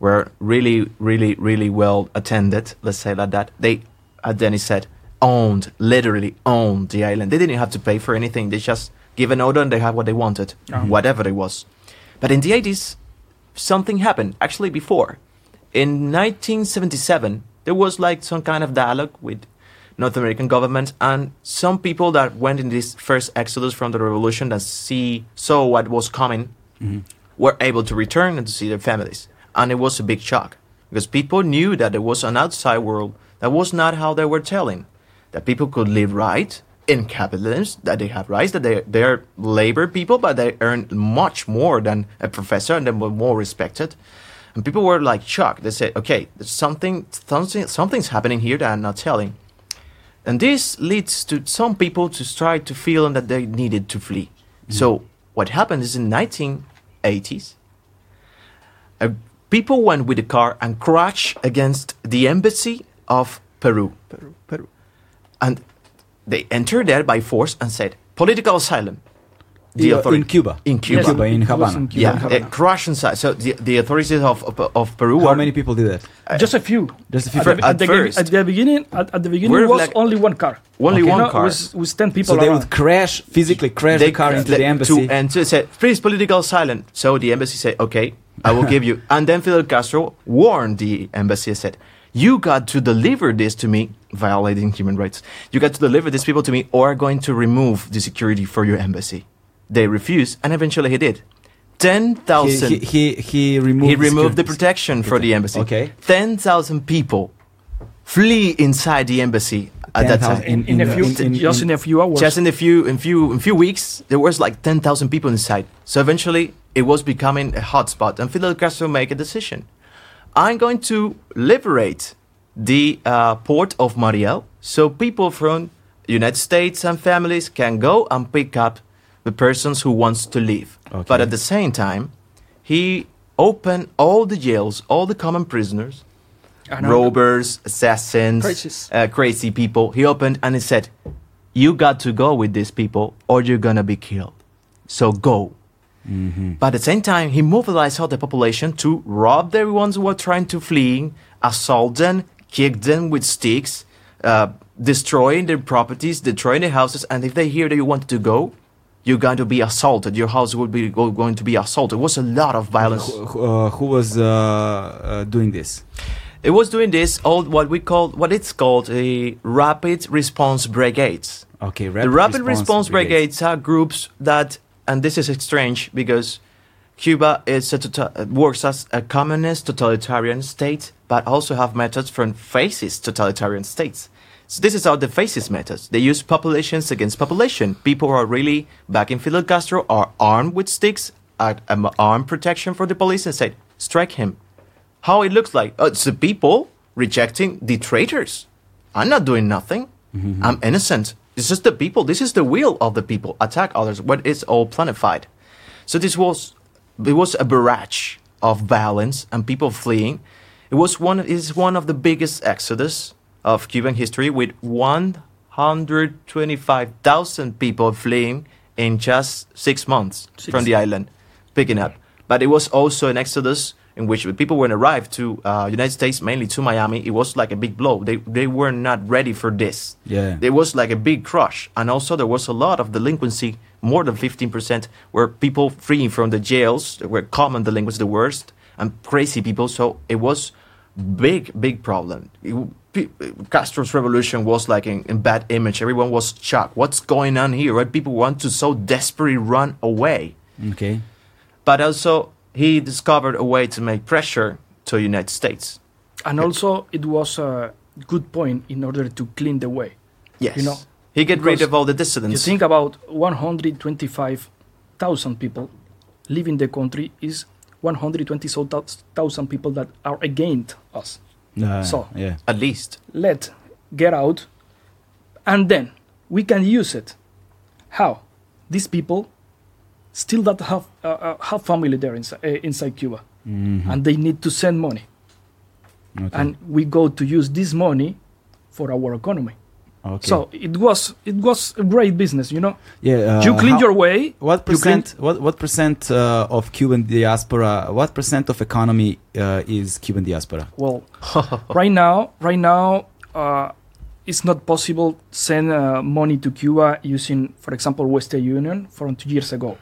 were really, really, really well attended. Let's say like that. They, as Dennis said, owned, literally owned the island. They didn't have to pay for anything. They just give an order and they had what they wanted, Mhm. whatever it was. But in the 80s, something happened. Actually, before. In 1977, there was like some kind of dialogue with North American government and some people that went in this first exodus from the revolution that see saw what was coming Mhm. were able to return and to see their families. And it was a big shock because people knew that there was an outside world that was not how they were telling. That people could live right in capitalism, that they have rights, that they, they're labor people, but they earn much more than a professor and they were more respected. And people were like shocked. They said, okay, there's something, something, something's happening here that I'm not telling. And this leads to some people to try to feel that they needed to flee. So what happened is in 1980s, uh, people went with a car and crashed against the embassy of Peru. Peru, Peru. And they entered there by force and said, political asylum. The Uh, in Cuba. In Cuba. Yes, Cuba, in Havana. in Cuba, Yeah, in uh, Havana. crash inside. So the, the authorities of, of, of Peru How were many people did that? Just a few. Just a few. At, the, at at, the, first. at the beginning, at, at the beginning We're was like- only one car. only Okay. one No, car. was, was ten people So they around. would crash, physically crash the car into le- the embassy. To, and so said, please, political asylum. So the embassy said, okay, I will give you. And then Fidel Castro warned the embassy and said, you got to deliver this to me, violating human rights. You got to deliver these people to me, or I'm going to remove the security for your embassy. They refused, and eventually he did. 10,000. he, he, he, he removed, He removed the protection for the embassy. Okay. Ten thousand people flee inside the embassy at that time. in, in, a few, in- in- just in a few hours. Just in a few, in few, in few weeks, there was like ten thousand people inside. So eventually, it was becoming a hotspot, and Fidel Castro made a decision. I'm going to liberate the uh, port of Mariel, so people from United States and families can go and pick up the persons who wants to leave. Okay. But at the same time, he opened all the jails, all the common prisoners, robbers, assassins, uh, crazy people. He opened and he said, "You got to go with these people, or you're gonna be killed. So go." But at the same time, he mobilized all the population to rob the ones who were trying to flee, assault them, kick them with sticks, uh, destroying their properties, destroying their houses. And if they hear that you want to go, you're going to be assaulted. Your house will be going to be assaulted. It was a lot of violence. Who, uh, who was uh, uh, doing this? It was doing this all what we call what it's called a rapid response brigades. Okay, the rapid response, brigades. are groups that, and this is strange because Cuba is a tota- works as a communist totalitarian state, but also have methods from fascist totalitarian states. So this is how the fascist methods. They use populations against population. People who are really back in Fidel Castro are armed with sticks, are um, armed protection for the police, and say, strike him. How it looks like? Uh, it's the people rejecting the traitors. I'm not doing nothing. I'm innocent. It's just the people. This is the will of the people. Attack others. But it's all planified. So this was it was a barrage of violence and people fleeing. It was one is one of the biggest exodus of Cuban history with 125,000 people fleeing in just 6 months from the island picking up. But it was also an exodus in which people when arrived to uh, United States, mainly to Miami, it was like a big blow. They they were not ready for this. Yeah. There was like a big crush, and also there was a lot of delinquency. More than fifteen percent were people fleeing from the jails. Were common delinquents, the worst, and crazy people. So it was big, big problem. It, Castro's revolution was like in, in bad image. Everyone was shocked. What's going on here? Right? People want to so desperately run away Okay. but also he discovered a way to make pressure to United States. and also, it was a good point in order to clean the way. Yes, You know, he get rid of all the dissidents. You think about 125,000 people leaving the country is 120,000 people that are against us. Uh, So- yeah. At least Let get out, and then we can use it. How? These people still that have uh, uh, have family there inside, uh, inside Cuba, Mhm. and they need to send money, Okay. and we go to use this money for our economy. okay. So it was it was a great business, you know. yeah, uh, you clean how- your way. What percent? What what percent uh, of Cuban diaspora? What percent of economy uh, is Cuban diaspora? Well, right now, right now, uh, it's not possible send uh, money to Cuba using, for example, Western Union from two years ago.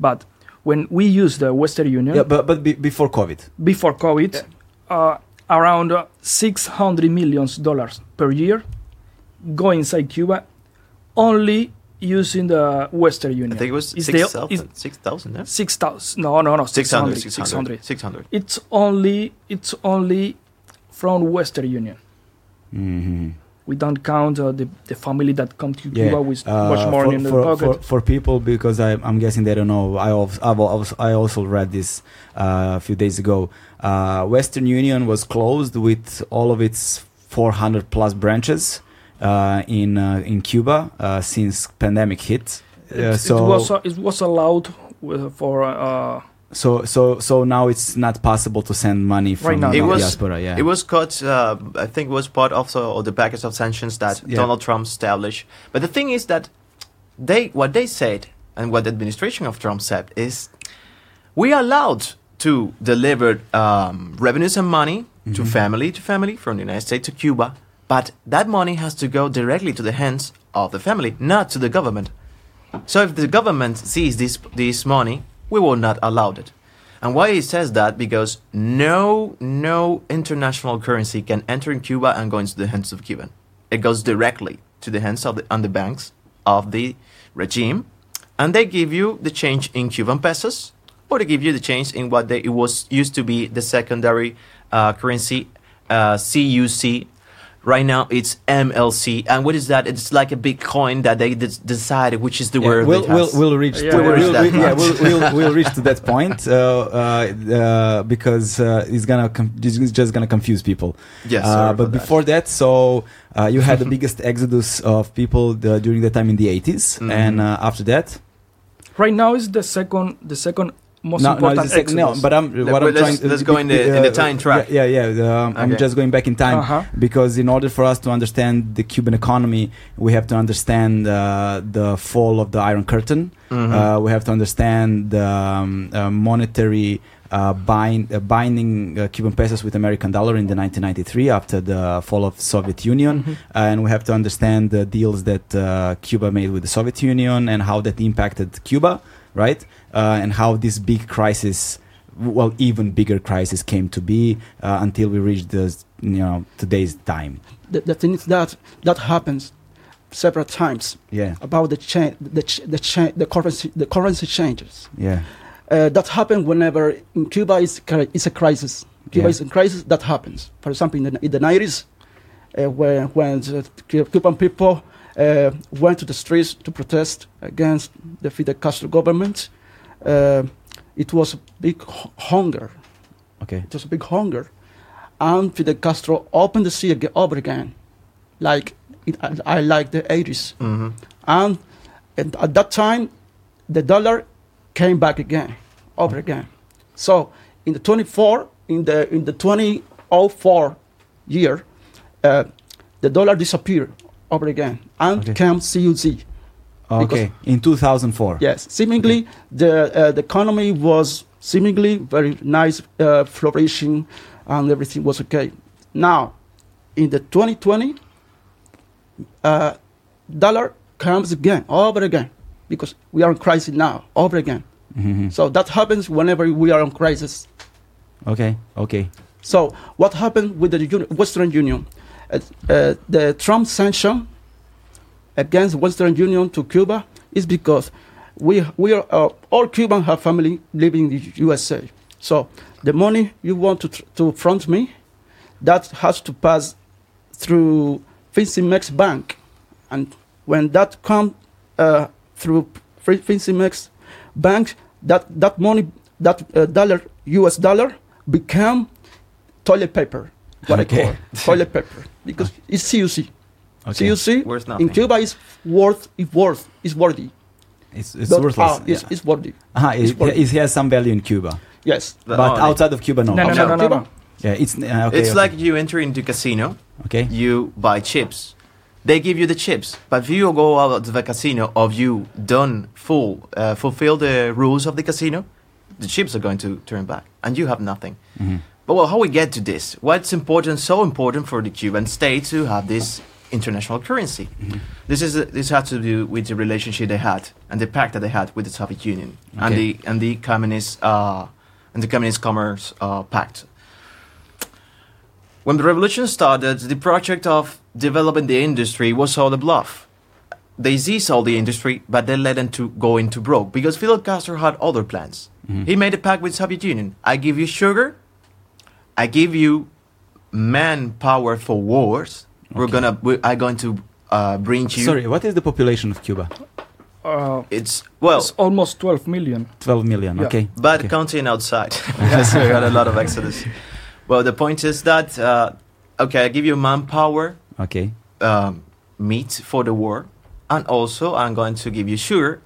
But when we use the Western Union Yeah, but but be, before COVID. before COVID, uh, around uh, 600 millions dollars per year go inside Cuba, only using the Western Union. I think it was It's six the- thousand. it's Six thousand. Yeah? Six thousand? No, no, no. 600, 600. 600, 600. It's only it's only from Western Union. hmm We don't count uh, the, the family that come to Yeah. Cuba with Uh, much more for, in the for, pocket. for, for people because I, I'm guessing they don't know. I also, I also read this uh, a few days ago. Uh, Western Union was closed with all of its 400 plus branches, uh, in uh, in Cuba uh, since pandemic hit. It, so it was uh, it was allowed for uh, so so so now it's not possible to send money from now, the It was- diaspora. Yeah. It was cut. Uh, I think it was part of the, of the package of sanctions that Yeah. Donald Trump established. But the thing is that they what they said and what the administration of Trump said is we are allowed to deliver um, revenues and money to family to family from the United States to Cuba, but that money has to go directly to the hands of the family, not to the government. So if the government sees this this money, we will not allow it. And why he says that? Because no no international currency can enter in Cuba and go into the hands of Cuban. It goes directly to the hands of the on the banks of the regime, and they give you the change in Cuban pesos, or they give you the change in what they, it was used to be the secondary uh, currency, uh, CUC. Right now it's MLC, and what is that? It's like a big coin that they des- decided which is the Yeah, word. we'll, it we'll, we'll reach Yeah, to, we'll reach we'll, that yeah, we'll, we'll, we'll reach to that point uh, uh, uh, because uh, it's gonna com- it's just gonna confuse people. Yes, Uh, but for that. before that, so uh, you had the biggest exodus of people the, during the time in the 80s, Mhm. and uh, after that, right now is the second the second most no, no, important it's the sec- no, but I'm Let- what I'm let's- trying. let's go in the- in the time track. Yeah, yeah. yeah, um, I'm just going back in time Uh-huh. because in order for us to understand the Cuban economy, we have to understand uh, the fall of the Iron Curtain. Mhm. Uh, we have to understand the um, uh, monetary uh, bind, uh, binding uh, Cuban pesos with American dollar in the 1993 after the fall of Soviet Union, Mhm. and we have to understand the deals that uh, Cuba made with the Soviet Union and how that impacted Cuba, right? Uh, and how this big crisis, well, even bigger crisis, came to be uh, until we reached the you know today's time. The, the thing is that that happens several times Yeah, about the change, the ch- the cha- the currency, the currency changes. yeah, Uh, that happens whenever in Cuba is is a crisis. Cuba Yeah. is in crisis. That happens. For example, in the, in the 90s, uh, when when the Cuban people uh, went to the streets to protest against the Fidel Castro government, uh, it was a big hu- hunger. okay, It was a big hunger, and Fidel Castro opened the sea again, over again, like it, I, I like the 80s. Mhm. And at, at that time, the dollar came back again, over again. So in the 24, in the in the 2004 year, uh, the dollar disappeared over again and Okay. came CUC. Okay. In 2004. Yes, seemingly the uh, the economy was seemingly very nice, uh, flourishing, and everything was okay. Now, in the 2020, uh, dollar comes again, over again, because we are in crisis now, over again. Mhm. So that happens whenever we are in crisis. Okay. Okay. So what happened with the Western Union? Uh, uh, the Trump sanction against Western Union to Cuba is because we we are uh, all Cubans have family living in the USA. So the money you want to tr- to front me, that has to pass through Fincimex Bank, and when that come uh, through Fin- Fincimex Bank, that that money that uh, dollar US dollar become toilet paper. What Okay. I call toilet paper because it's CUC. Okay. CUC Worth in. Cuba is worth is worth is worthy. It's, it's But, worthless. ah, it's, yeah. it's worthy. Aha, it's it, worthy. it has some value in Cuba, Yes. But but only. outside of Cuba, no. No, no, no, no, no, Cuba? no. Yeah, it's uh, okay. it's okay. like you enter into casino, okay. you buy chips. They give you the chips, but if you go out of the casino, of you done full uh, fulfill the rules of the casino, the chips are going to turn back, and you have nothing. Mhm. But well, how we get to this? What's important? So important for the Cuban state to have this international currency. This is this has to do with the relationship they had and the pact that they had with the Soviet Union and the and the communist uh, and the communist commerce uh, pact. When the revolution started, the project of developing the industry was all a bluff. They seized all the industry, but they let them to go into broke because Fidel Castro had other plans. He made a pact with Soviet Union. I give you sugar, I give you manpower for wars. We're Okay. gonna, we are going to uh, bring you. Sorry, what is the population of Cuba? Uh, It's well, it's almost 12 million. 12 million. Yeah. Okay. but okay. counting outside. yes, we got a lot of exodus. Well, the point is that uh, okay, I give you manpower, Okay. um, meat for the war, and also I'm going to give you sugar.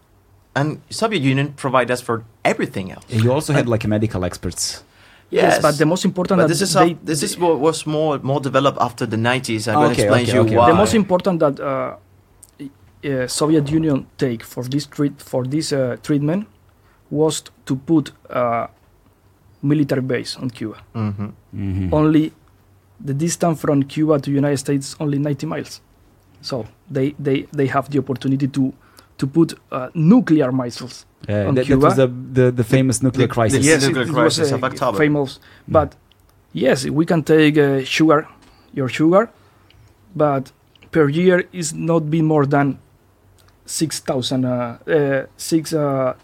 And Soviet Union provide us for everything else. You also had like medical experts. Yes, but the most important But that this is they, up- this is what was more more developed after the 90s. I'm going to explain okay, you okay. why. the most important that uh, uh, Soviet Union take for this treat for this uh, treatment was to put uh, military base on Cuba. Mhm. Mhm. Only the distance from Cuba to United States only 90 miles, so they they they have the opportunity to to put uh, nuclear missiles. Yeah, on that, that Cuba. was the, the, the famous nuclear crisis. the- yes, nuclear it, it crisis was of October. famous. But yes, we can take uh, sugar, your sugar, but per year is not be more than six thousand, uh, uh, six uh,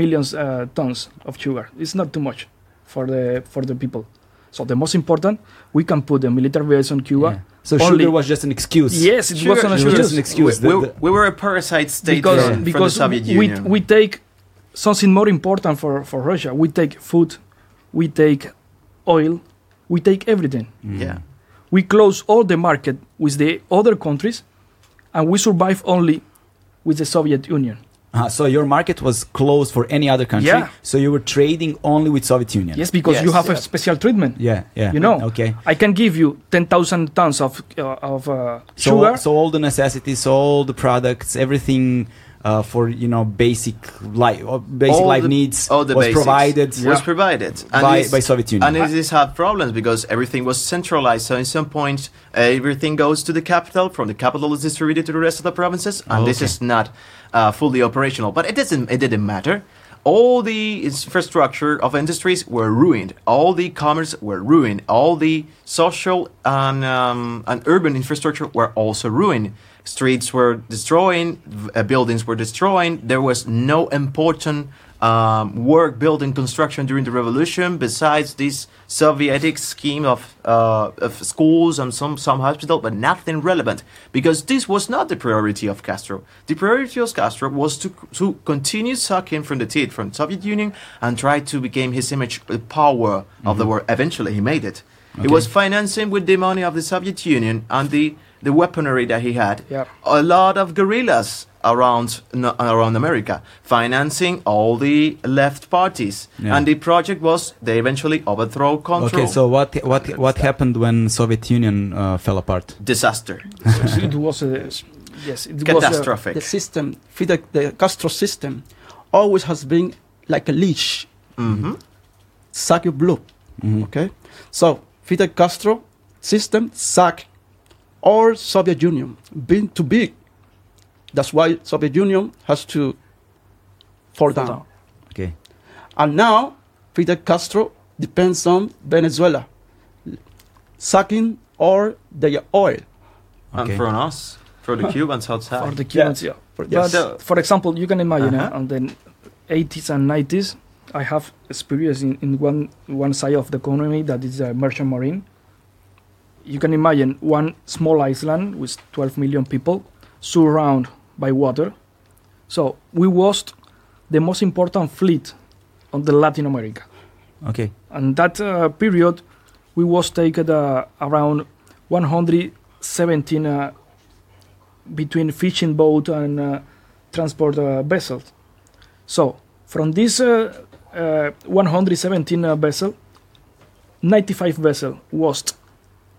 millions uh, tons of sugar. It's not too much for the for the people. So the most important, we can put the military base on Cuba. Yeah. So Only- sugar was just an excuse. Yes, it Sugar- was an sugar- excuse. just an excuse. We, we, we were a parasite state because from, from the because Soviet we, Union. we take something more important for, for Russia. We take food, we take oil, we take everything. Mm. yeah. We close all the market with the other countries, and we survive only with the Soviet Union. Uh, so your market was closed for any other country. Yeah. So you were trading only with Soviet Union. Yes, because you Yes. have a special treatment. Yeah. Yeah. You know. Okay. I can give you ten thousand tons of uh, of uh, So, sugar. so all the necessities, all the products, everything uh, for you know basic life, uh, basic All life the- needs all the was basics provided was provided and by, by Soviet Union. And it is have problems because everything was centralized. So in some point, uh, everything goes to the capital. From the capital is distributed to the rest of the provinces, and this is not uh, fully operational. But it doesn't. It didn't matter. All the infrastructure of industries were ruined. All the commerce were ruined. All the social and um, and urban infrastructure were also ruined. Streets were destroying, uh, buildings were destroying. There was no important um, work building construction during the revolution besides this Sovietic scheme of, uh, of schools and some, some hospital, but nothing relevant because this was not the priority of Castro. The priority of Castro was to, to continue sucking from the teeth from Soviet Union and try to become his image the power of the world. Eventually, he made it. He was financing with the money of the Soviet Union and the, the weaponry that he had Yep. a lot of guerrillas around no, around America, financing all the left parties, Yeah. and the project was they eventually overthrow control. Okay, so what what what happened when Soviet Union uh, fell apart? disaster, it was a yes, it was a, catastrophic. The system, Fidel, the Castro system, always has been like a leash, hmm suck your blood. Mhm. Okay, so Fidel Castro system suck all Soviet Union being too big. That's why Soviet Union has to fall down. down. Okay. And now Fidel Castro depends on Venezuela, sucking all their oil. and Okay. from us, for the Cubans outside. for the Cubans. Yeah. For- But So- for example, you can imagine uh, Uh-huh. on the 80s and 90s, I have experience in, in one one side of the economy that is uh, merchant marine. You can imagine one small island with 12 million people surrounded by water. So we was the most important fleet on the Latin America. Okay. And that uh, period, we was taken uh, around 117 uh, between fishing boat and uh, transport uh, vessels. So from this uh, uh, 117 uh, vessel, 95 vessel was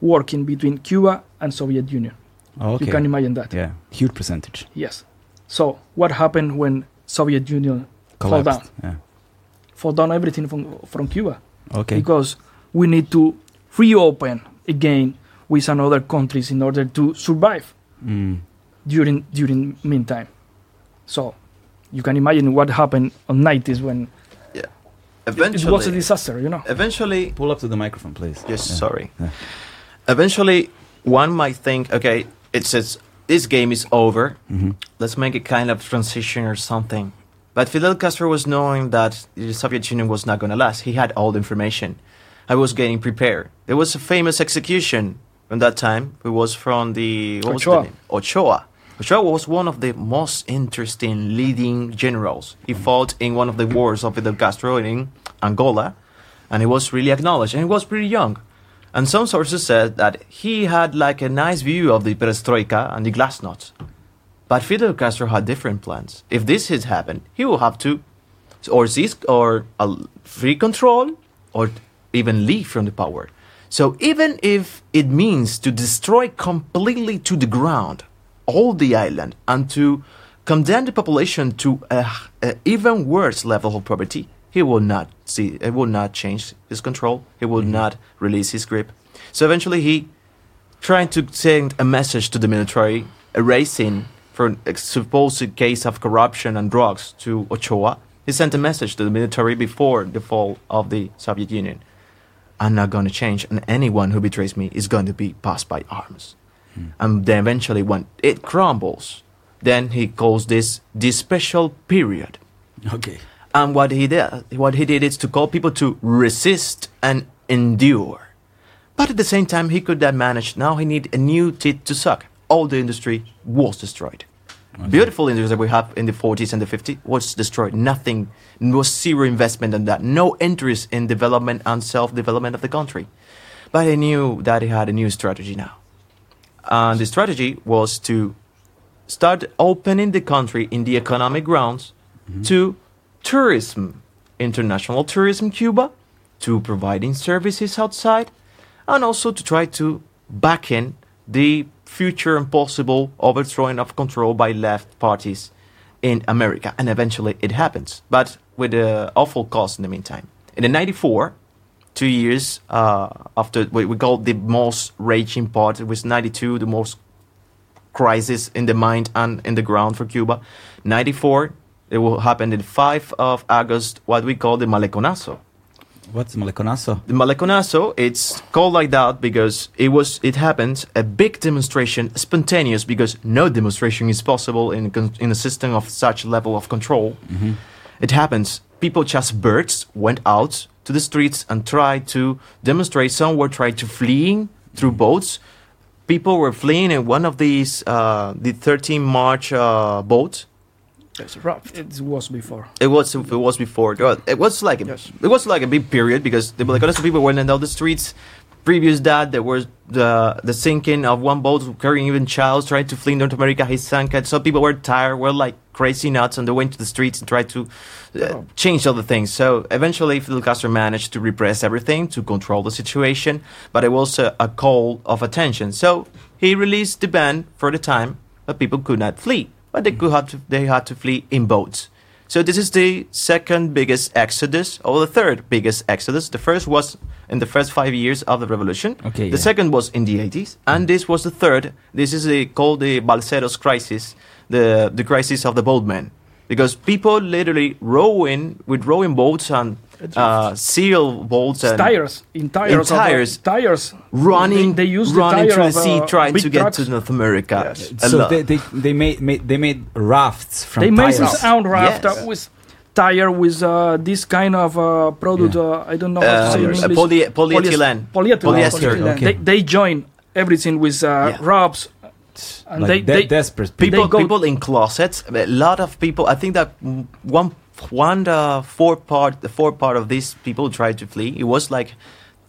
working between Cuba and Soviet Union. Okay. You can imagine that. yeah, huge percentage. Yes. So what happened when Soviet Union fall down? Collapsed. Yeah. fall down everything from from Cuba? Okay. because we need to reopen again with another countries in order to survive Mm. during during meantime. So you can imagine what happened on 90s when it, it eventually, was a disaster, you know. eventually, Pull up to the microphone, please. yes, Yeah. sorry. Yeah. Eventually, one might think, okay, it says this game is over. Mhm. let's make a kind of transition or something. But Fidel Castro was knowing that the Soviet Union was not going to last. He had all the information. I was getting prepared. There was a famous execution from that time. It was from the what was the Ochoa. name? Ochoa. Ochoa was one of the most interesting leading generals. He fought in one of the wars of Fidel Castro in Angola, and he was really acknowledged. And he was pretty young. And some sources said that he had like a nice view of the perestroika and the glasnost. But Fidel Castro had different plans. If this has happened, he will have to or seize or uh, free control or even leave from the power. So even if it means to destroy completely to the ground all the island and to condemn the population to a, a even worse level of poverty, he will not see. it will not change his control. He will mm-hmm. not release his grip. So eventually, he trying to send a message to the military, erasing for a supposed case of corruption and drugs to Ochoa. He sent a message to the military before the fall of the Soviet Union. I'm not going to change, and anyone who betrays me is going to be passed by arms. Hmm. And then eventually, when it crumbles, then he calls this the special period. Okay. And what he did, what he did is to call people to resist and endure. But at the same time, he could then manage. Now he need a new teeth to suck. All the industry was destroyed. Mm-hmm. Beautiful industry that we have in the 40s and the 50s was destroyed. Nothing, was zero investment in that. No interest in development and self-development of the country. But he knew that he had a new strategy now. And the strategy was to start opening the country in the economic grounds mm-hmm. to tourism, international tourism, Cuba, to providing services outside, and also to try to back in the future and possible overthrowing of control by left parties in America. And eventually it happens, but with an awful cost in the meantime. In the 94, two years uh, after what we call the most raging part, it was 92, the most crisis in the mind and in the ground for Cuba. 94, it will happen in 5 of August, what we call the Maleconazo. What's the Maleconazo? The Maleconazo, it's called like that because it was it happened a big demonstration, spontaneous because no demonstration is possible in a in a system of such level of control. It happens. People just birds went out to the streets and tried to demonstrate. Some were trying to fleeing through boats. People were fleeing in one of these uh, the 13 March uh, boats. It's rough. It was before. It was it was before. It was like a, Yes. it was like a big period because the Bolicanos people went down the streets. Previous that there was the the sinking of one boat carrying even child trying to flee North America. He sank it. So people were tired, were like crazy nuts, and they went to the streets and tried to uh, change all the things. So eventually, Fidel Castro managed to repress everything to control the situation, but it was a, a call of attention. So he released the ban for the time, but people could not flee but they could have to, they had to flee in boats. So this is the second biggest exodus, or the third biggest exodus. The first was in the first five years of the revolution. Okay, The yeah. second was in the 80s, and this was the third. This is the, called the Balseros crisis, the the crisis of the boatmen, because people literally rowing with rowing boats and uh, seal boats and tires in tires. of, uh, tires. tires. running, They, they use the running tire through the sea, uh, trying to get trucks. to North America. Yes. So they, they, they made, made they made rafts from They made tires. this own raft Yes. uh, with tire with uh, this kind of uh, product. Yeah. Uh, I don't know how to say in Uh, English. poly- Polyes- polyethylene. Polyethylene. Polyester, okay. They, they join everything with uh, Yeah. ropes. And like they, de- they, desperate people They go- people in closets a lot of people i think that one one uh, four part the four part of these people tried to flee. It was like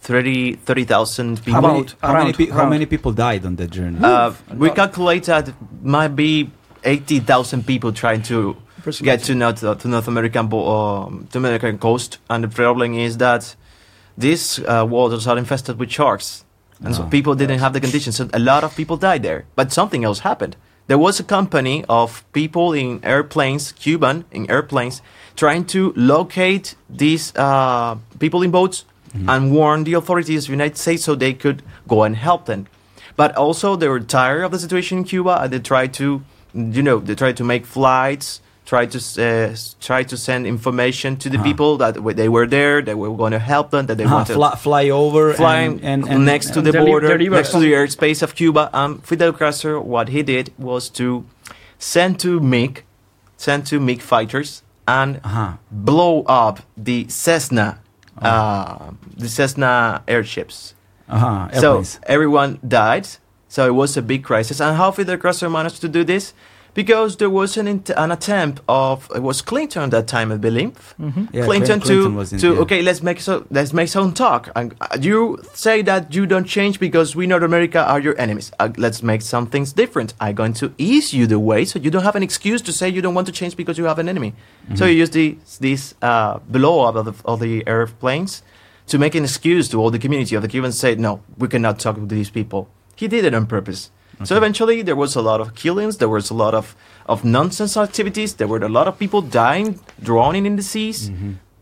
30 30,000 people How many, About- how, many pe- how many people died on that journey? uh, we calculated calculate that might be 80,000 people trying to get to North, to North American bo- um, to American coast. And the problem is that these uh, waters are infested with sharks. And so Oh. people didn't have the conditions. So a lot of people died there. But something else happened. There was a company of people in airplanes cuban in airplanes trying to locate these uh, people in boats and warn the authorities of the united states so they could go and help them but also they were tired of the situation in cuba and they tried to you know they tried to make flights try to uh, try to send information to the Uh-huh. people that they were there they were going to help them that they Ah, wanted fly, fly over flying and, and, and next to the border, next to the airspace of Cuba. Um, Fidel Castro, what he did was to send to MiG, send to MiG fighters and Uh-huh. blow up the Cessna, uh, the Cessna airships. Uh-huh, So everyone died. So it was a big crisis. And how did the Castro managed to do this? Because there was an, int- an attempt of it was Clinton at that time, I believe. Yeah, Clinton, Clinton to was in- to yeah. okay, let's make so let's make some talk. And uh, you say that you don't change because we North America are your enemies. Uh, let's make some things different. I'm going to ease you the way, so you don't have an excuse to say you don't want to change because you have an enemy. So you use the, this uh, blow up of the, of the airplanes to make an excuse to all the community of the Cubans. Say no, we cannot talk with these people. He did it on purpose. So eventually, there was a lot of killings. There was a lot of, of nonsense activities. There were a lot of people dying, drowning in the seas,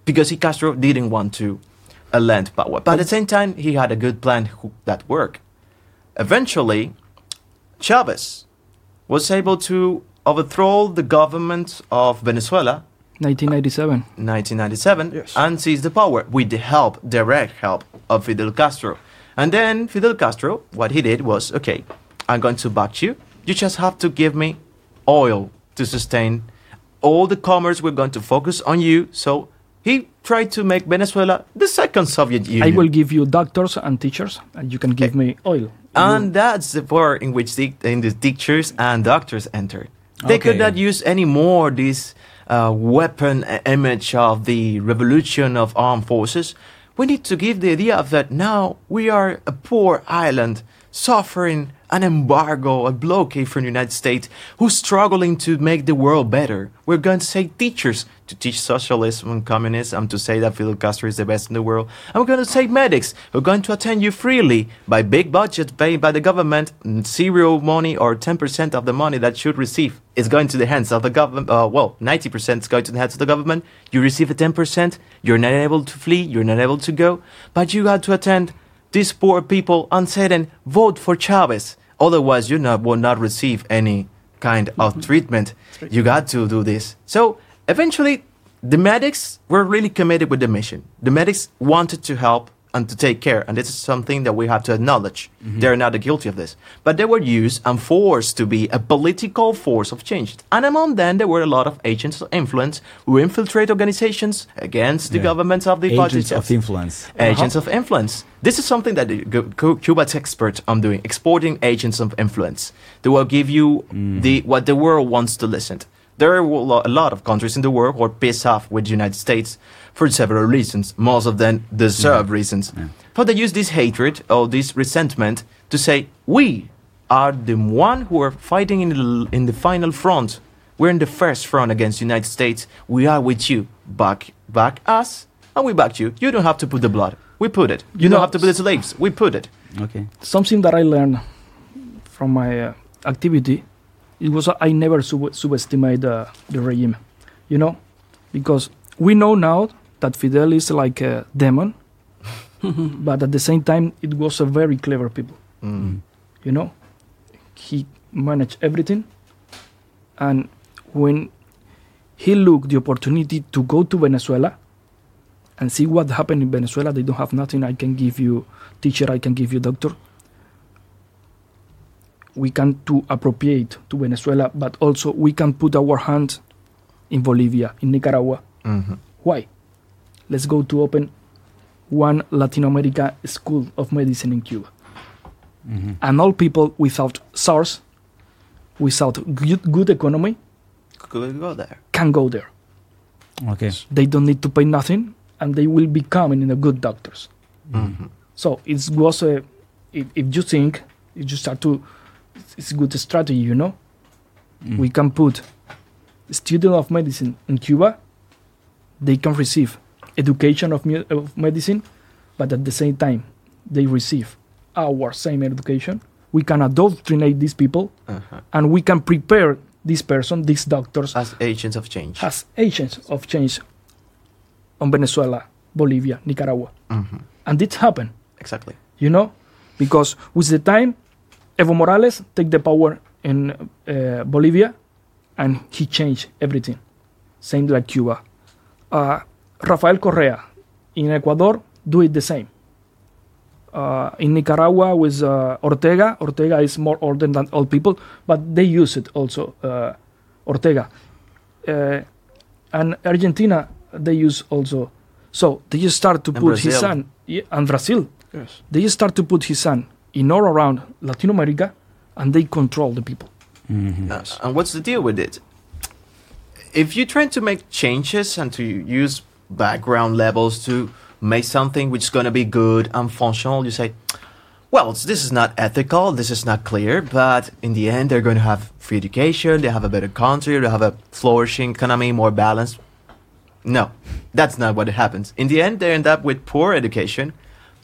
because he Castro didn't want to uh, lend power. But at the same time, he had a good plan who, that worked. Eventually, Chavez was able to overthrow the government of Venezuela 1997. 1997 Yes. and seize the power with the help, direct help of Fidel Castro. And then Fidel Castro, what he did was, okay, I'm going to back you. You just have to give me oil to sustain all the commerce. We're going to focus on you. So he tried to make Venezuela the second Soviet Union. I will give you doctors and teachers, and you can give me oil. And that's the part in which the, in the teachers and doctors entered. They could not use anymore this uh, weapon uh, image of the revolution of armed forces. We need to give the idea of that now we are a poor island suffering an embargo, a blockade from the United States, who's struggling to make the world better. We're going to say teachers to teach socialism and communism, to say that Fidel Castro is the best in the world. And we're going to say medics who are going to attend you freely by big budget paid by the government, zero money or 10% of the money that should receive is going to the hands of the government. Uh, well, 90% is going to the hands of the government. You receive a 10%, you're not able to flee, you're not able to go, but you got to attend these poor people and say vote for Chavez. Otherwise, you not, will not receive any kind of mm-hmm. treatment. You got to do this. So eventually, the medics were really committed with the mission. The medics wanted to help and to take care, and this is something that we have to acknowledge. Mm-hmm. They're not guilty of this, but they were used and forced to be a political force of change. And among them, there were a lot of agents of influence who infiltrate organizations against the Yeah. governments of the Agents of influence. Uh-huh. agents of influence. This is something that the Cu- Cu- Cuba's expert on doing, exporting agents of influence. They will give you mm-hmm. the what the world wants to listen. to There are a a lot of countries in the world who are pissed off with the United States for several reasons. Most of them deserve reasons. But they use this hatred or this resentment to say, we are the one who are fighting in the, in the final front. We're in the first front against the United States. We are with you. Back, back us, and we back you. You don't have to put the blood. We put it. You, You don't know- have to put the slaves. We put it. Okay. Something that I learned from my uh, activity, it was I never sub- subestimate uh, the regime, you know, because we know now that Fidel is like a demon, but at the same time, it was a very clever people. Mm. you know he managed everything and when he looked the opportunity to go to venezuela and see what happened in venezuela they don't have nothing i can give you teacher i can give you doctor we can to appropriate to venezuela but also we can put our hand in bolivia in nicaragua Mhm. why let's go to open one latin america school of medicine in cuba and all people without source, without good, good economy, Could go there. can go there. Okay. They don't need to pay nothing, and they will become in the good doctors. Mhm. So it was a, if, if you think, if you start to, it's a good strategy, you know. Mm. We can put student of medicine in Cuba. They can receive education of, mu- of medicine, but at the same time, they receive our same education. We can indoctrinate these people, Uh-huh. and we can prepare this person, these doctors, As agents of change. as agents of change on Venezuela, Bolivia, Nicaragua. Mhm. And it happened, Exactly. you know, because with the time, Evo Morales take the power in uh, Bolivia, and he changed everything. Same like Cuba. Uh, Rafael Correa in Ecuador do it the same. Uh, in Nicaragua with uh, Ortega, Ortega is more older than all people, but they use it also. Uh, Ortega, uh, and Argentina they use also. So they just start to And put his son yeah, and Brazil Yes. they just start to put his son in all around Latin America and they control the people. Mhm. Uh, and what's the deal with it? If you're trying to make changes and to use background levels to make something which is going to be good and functional, you say, well, this is not ethical, this is not clear, but in the end, they're going to have free education, they have a better country, they have a flourishing economy, more balanced. No, that's not what happens. In the end, they end up with poor education,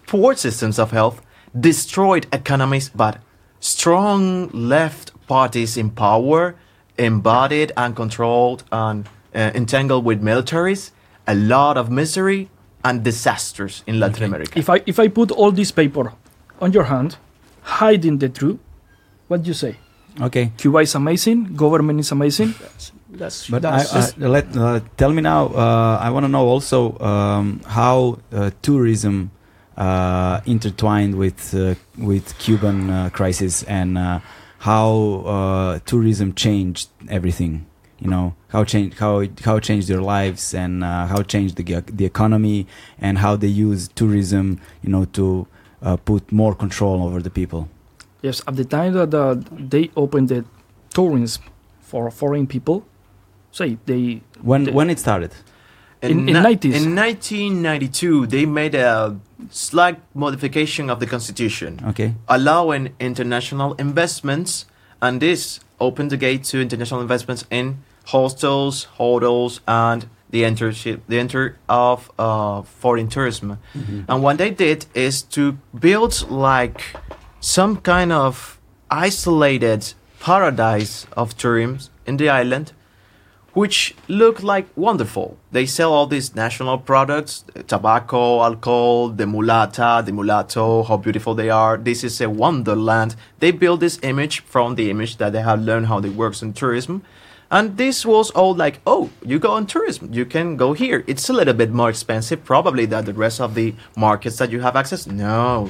poor systems of health, destroyed economies, but strong left parties in power, embodied and controlled and uh, entangled with militaries, a lot of misery and disasters in Latin America. If I if I put all this paper on your hand, hiding the truth, what do you say? Okay. Cuba is amazing, government is amazing. That's But I, that's I, let uh, tell me now. Uh, I want to know also um, how uh, tourism uh, intertwined with uh, with Cuban uh, crisis and uh, how uh, tourism changed everything. You know how changed how it, how it changed their lives and uh, how it changed the the economy and how they use tourism. You know to uh, put more control over the people. Yes, at the time that uh, they opened the tourism for foreign people, say they When The- when it started. In- in ni- 90s. in 1992, they made a slight modification of the constitution. Okay. allowing international investments, and this opened the gate to international investments in hostels, hotels, and the entership, the enter of uh, foreign tourism. And what they did is to build like some kind of isolated paradise of tourism in the island which look like wonderful. They sell all these national products, tobacco, alcohol, the mulata, the mulatto, how beautiful they are. This is a wonderland. They build this image from the image that they have learned how it works in tourism. And this was all like, oh, you go on tourism, you can go here. It's a little bit more expensive, probably, than the rest of the markets that you have access. No.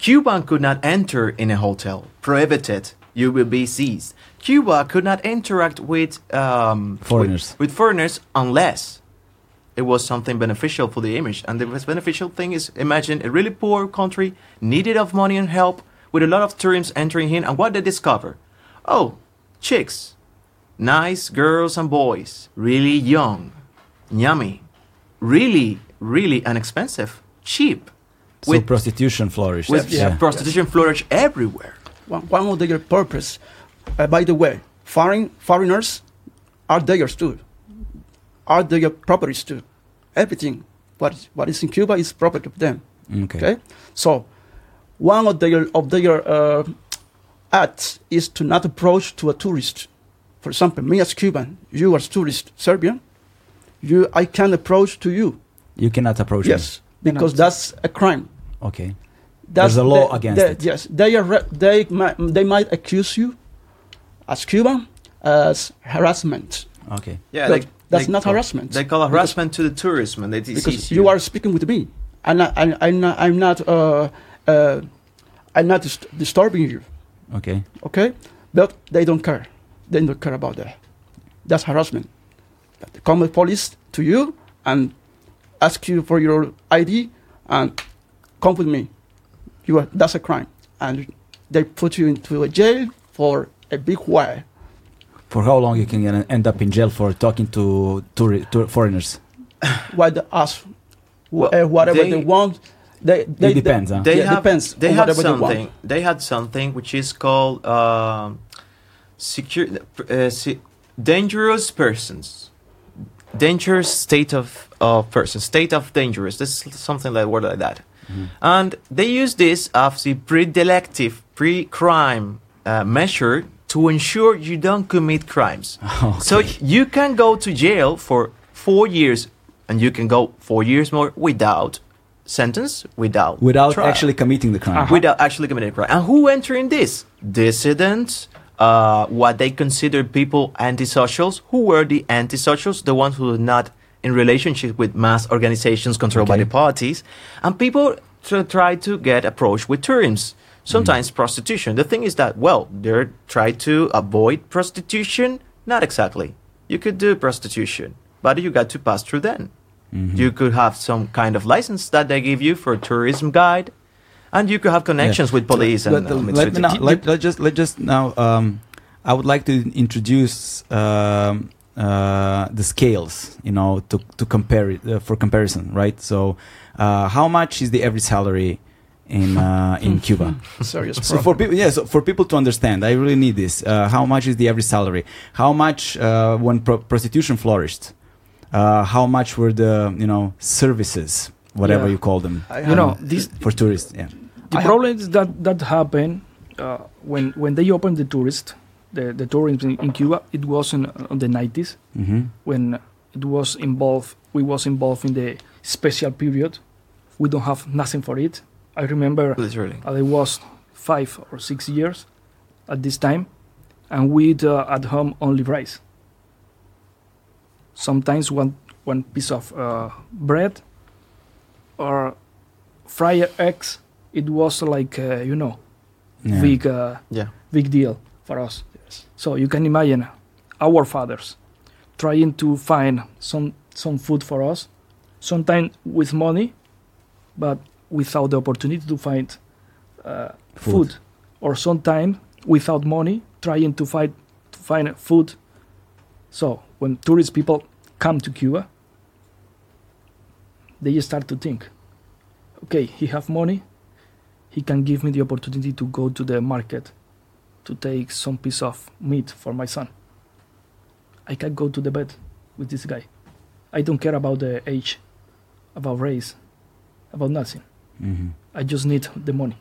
Cuba could not enter in a hotel, prohibited. You will be seized. Cuba could not interact with um, Foreigners. With, with foreigners unless it was something beneficial for the image. And the most beneficial thing is imagine a really poor country needed of money and help with a lot of tourists entering in, and what they discover? Oh, chicks, nice girls and boys, really young, yummy, really, really inexpensive, cheap. So With- prostitution flourished. with yeah. prostitution flourish everywhere. one, one of their purpose. Uh, by the way, foreign foreigners are theirs too, are their properties too. Everything what is, what is in Cuba is property of them. Okay. Okay, so one of their of their uh, acts is to not approach to a tourist. For example, me as Cuban, you as tourist Serbian, you I can approach to you. You cannot approach Yes, because Cannot. that's a crime. Okay. That's There's a law the- against the- it. Yes, they are. They might, they might accuse you as Cuban as harassment. Okay. Yeah, But they- that's they not call- harassment. They call harassment to the tourism, and they because disease you are speaking with me. I'm not. I'm, I'm not. I'm not. Uh, uh, I'm not dist- disturbing you. Okay. Okay, but they don't care. They don't care about that. That's harassment. They come with police to you and ask you for your ID and come with me. You are, that's a crime, and they put you into a jail for a big while. For how long you can end up in jail for talking to touri- to foreigners? Why they ask Well, uh, whatever they- they, want? They, they, It depends, huh? They yeah, have depends They on had whatever they something. They, had something which is called um secure, uh, se- dangerous persons. Dangerous state of of person, state of dangerous. This is something like word like that. And they use this as the pre-delective, pre-crime uh, measure to ensure you don't commit crimes. So you can go to jail for four years, and you can go four years more without sentence, without Without trial, actually committing the crime. Uh-huh. without actually committing a crime. And who enter in this? Dissidents, uh, what they consider people antisocials. Who were the antisocials? The ones who were not in relationship with mass organizations controlled by the parties, and people tr- try to get approached with terms. Sometimes prostitution. The thing is that well, they're trying to avoid prostitution. Not exactly. You could do prostitution, but you got to pass through then. Mm-hmm. You could have some kind of license that they give you for a tourism guide, and you could have connections with police and But, uh, uh, let me now, let, let just let just now um, I would like to introduce um, uh, the scales, you know, to to compare it uh, for comparison, right? So, uh, how much is the average salary in uh, in Cuba? Serious So for people, yeah, so for people to understand, I really need this. Uh, how much is the average salary? How much uh, when pro- prostitution flourished? Uh, how much were the you know services, whatever Yeah. you call them, I You know, um, this for tourists? Yeah. The I problem is that that happened uh, when when they opened the tourist, the the tourism in, in Cuba. It was in on the 90s Mm-hmm. when it was involved. We was involved in the special period. We don't have nothing for it. I remember Literally. I was five or six years at this time, and we eat uh, at home only rice. Sometimes one one piece of uh, bread or fried eggs. It was like uh, you know Yeah. big uh, Yeah. big deal for us. So you can imagine our fathers trying to find some some food for us, sometimes with money, but without the opportunity to find uh, Food. food. or sometimes without money, trying to find to find food. So when tourist people come to Cuba, they start to think, okay, he have money, he can give me the opportunity to go to the market to take some piece of meat for my son. I can go to the bed with this guy. I don't care about the age, about race, about nothing. Mm-hmm. I just need the money.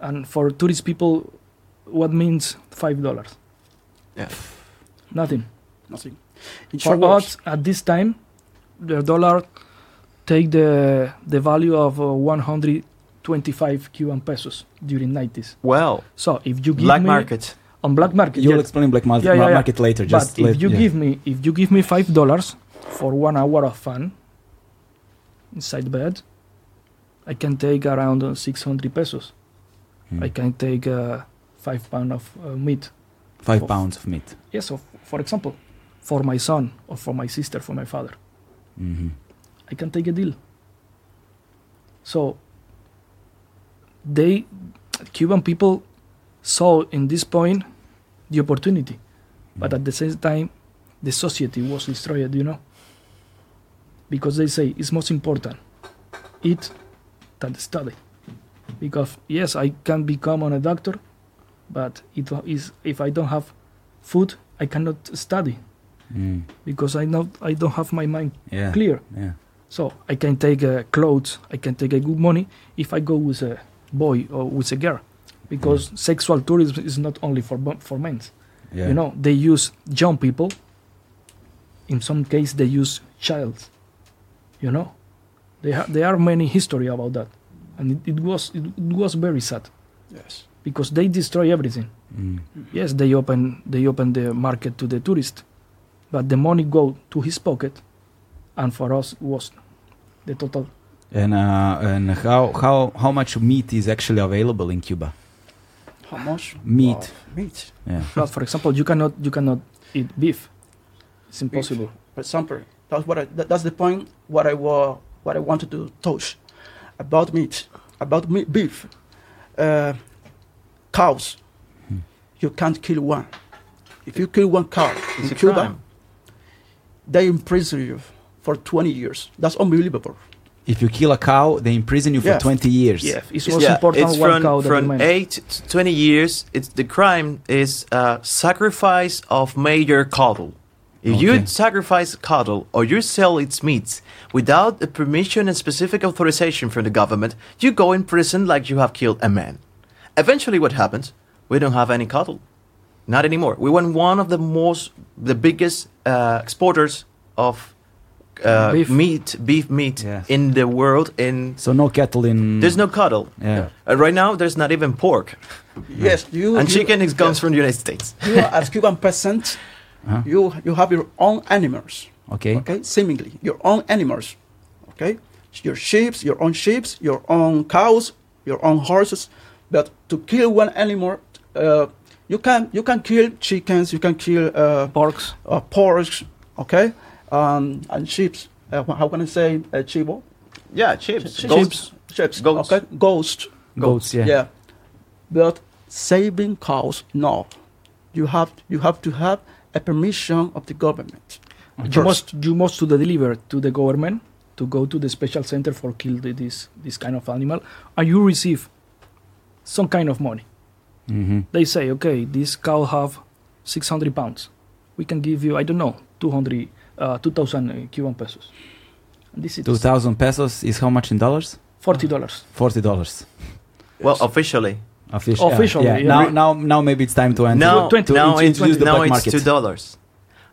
And for tourist people, what means five dollars? Yeah. Nothing. Nothing. In For short us, at this time, the dollar take the the value of uh, 125 Cuban pesos during 90s. Well, So if you give black me market. on black market, You'll yeah, explain black mar- Yeah, yeah, yeah. market later. Just but if let- you yeah. give me if you give me five dollars for one hour of fun inside bed, I can take around uh, 600 pesos. Hmm. I can take uh, five pound of uh, meat. five of- pounds of meat. Yes, so for example, for my son or for my sister, for my father, Mm-hmm. I can take a deal. So they, Cuban people, saw in this point the opportunity, but at the same time, the society was destroyed. You know, because they say it's most important eat than study. Because yes, I can become a doctor, but it is if I don't have food, I cannot study Mm. because I know I don't have my mind Yeah. clear. Yeah. So I can take uh, clothes, I can take a good money if I go with a boy or with a girl, because sexual tourism is not only for for men. Yeah. You know, they use young people. In some case, they use child. You know, they ha- there are many history about that, and it, it was it, it was very sad yes. because they destroy everything. Mm. Yes, they open they open the market to the tourist, but the money go to his pocket, and for us was the total And uh, and how how how much meat is actually available in Cuba? How much? Meat. Wow, meat. Yeah. But for example, you cannot you cannot eat beef. It's impossible. For example, that's what I, that, that's the point. What I wa- what I wanted to touch about meat, about meat, beef, uh, cows. Hmm. You can't kill one. If you kill one cow It's in Cuba, crime. they imprison you for 20 years. That's unbelievable. If you kill a cow, they imprison you for Yeah. 20 years. Yeah, it's It's- most yeah, important it's one from, cow than from man. 8 to 20 years. It's the crime is uh, sacrifice of major cattle. If Okay. you sacrifice cattle or you sell its meat without the permission and specific authorization from the government, you go in prison like you have killed a man. Eventually, what happens? We don't have any cattle, not anymore. We were one of the most, the biggest uh, exporters of uh, Beef. meat, beef meat Yes. in the world. In So no cattle in. there's no cattle. Yeah. Uh, right now, there's not even pork, Yes, you. and you- chicken is, comes yes. from the United States. You as Cuban peasant, Uh-huh. you you have your own animals. Okay. Okay, seemingly your own animals. Okay, your sheep, your own sheep, your own cows, your own horses. But to kill one animal, uh, you can you can kill chickens, you can kill uh, Porks. uh, porks. Okay, um, and sheep. Uh, how can I say uh, chivo? Yeah, chips, Sheep- goats. Sheep. Goats. Okay, ghost. Goats. Yeah. Yeah. But saving cows, no. you have you have to have a permission of the government. You First. must you must to the deliver to the government to go to the special center for kill the, this this kind of animal, and you receive some kind of money. hmm They say, okay, this cow have 600 pounds. We can give you, I don't know, 200, uh, 2,000 uh, Cuban pesos. This is 2,000 pesos is how much in dollars? 40 dollars. $40. Well, officially. Official, Officially, yeah. yeah. Now, now, now maybe it's time to enter. Now, 20 now to it's, introduce the now black it's two dollars.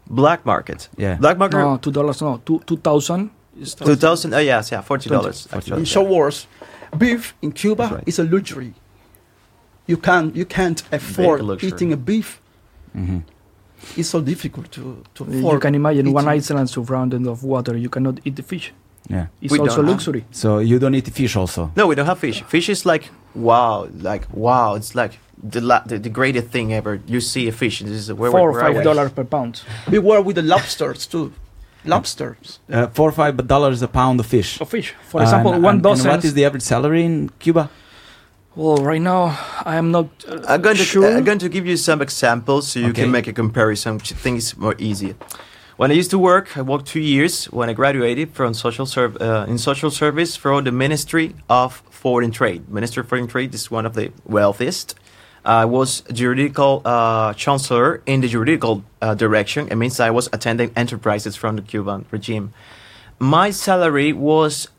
Black market. Yeah. Black market. No, two dollars. No, two two thousand. Two thousand. Oh yes, yeah, forty dollars. $40. In short words, beef in Cuba right. is a luxury. You can you can't afford luxury. eating a beef. hmm It's so difficult to to You afford. can imagine one island surrounded of water. You cannot eat the fish. Yeah. It's We also don't have- luxury. So you don't eat fish also. No, we don't have fish. Fish is like wow, like wow. It's like the la- the, the greatest thing ever. You see a fish. This is where Four or five dollars per pound. we were with the lobsters too. Lobsters. Uh, four or five dollars a pound of fish. Of fish. For example, And- one and- dozen. And what is the average salary in Cuba? Well, right now I am not uh, I'm going to sure. I'm going to give you some examples so you Okay. can make a comparison, which I think is more easy. When I used to work, I worked two years when I graduated from social serv- uh, in social service for the Ministry of Foreign Trade. Ministry of Foreign Trade is one of the wealthiest. I was juridical uh, chancellor in the juridical uh, direction. It means I was attending enterprises from the Cuban regime. My salary was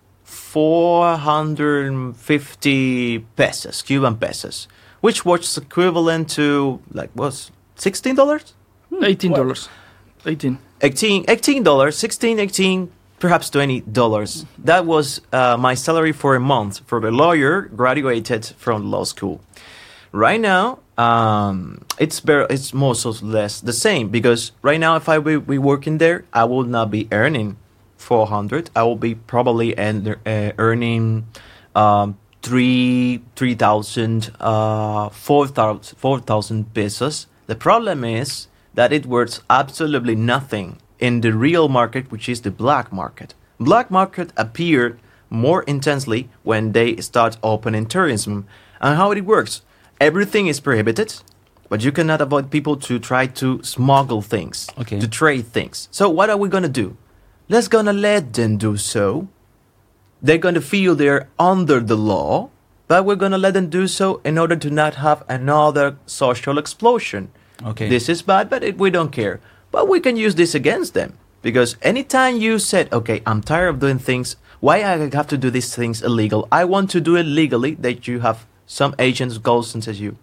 450 pesos, Cuban pesos, which was equivalent to like was $16? Eighteen dollars. Eighteen. 18 18 dollars 16 18 perhaps 20 dollars that was uh, my salary for a month for a lawyer graduated from law school right now um, it's very it's most or less the same because right now if i will be working there i will not be earning 400 i will be probably uh, earning um, three three thousand uh four thousand four thousand pesos. The problem is that it worth absolutely nothing in the real market which is the black market. Black market appeared more intensely when they start opening tourism. And how it works everything is prohibited but you cannot avoid people to try to smuggle things Okay. to trade things. So what are we gonna do let's gonna let them do so they're going to feel they're under the law, but we're going to let them do so in order to not have another social explosion. Okay. This is bad, but it, we don't care. But we can use this against them because anytime you said, "Okay, I'm tired of doing things. Why I have to do these things illegal? I want to do it legally." That you have some agents goes and says you,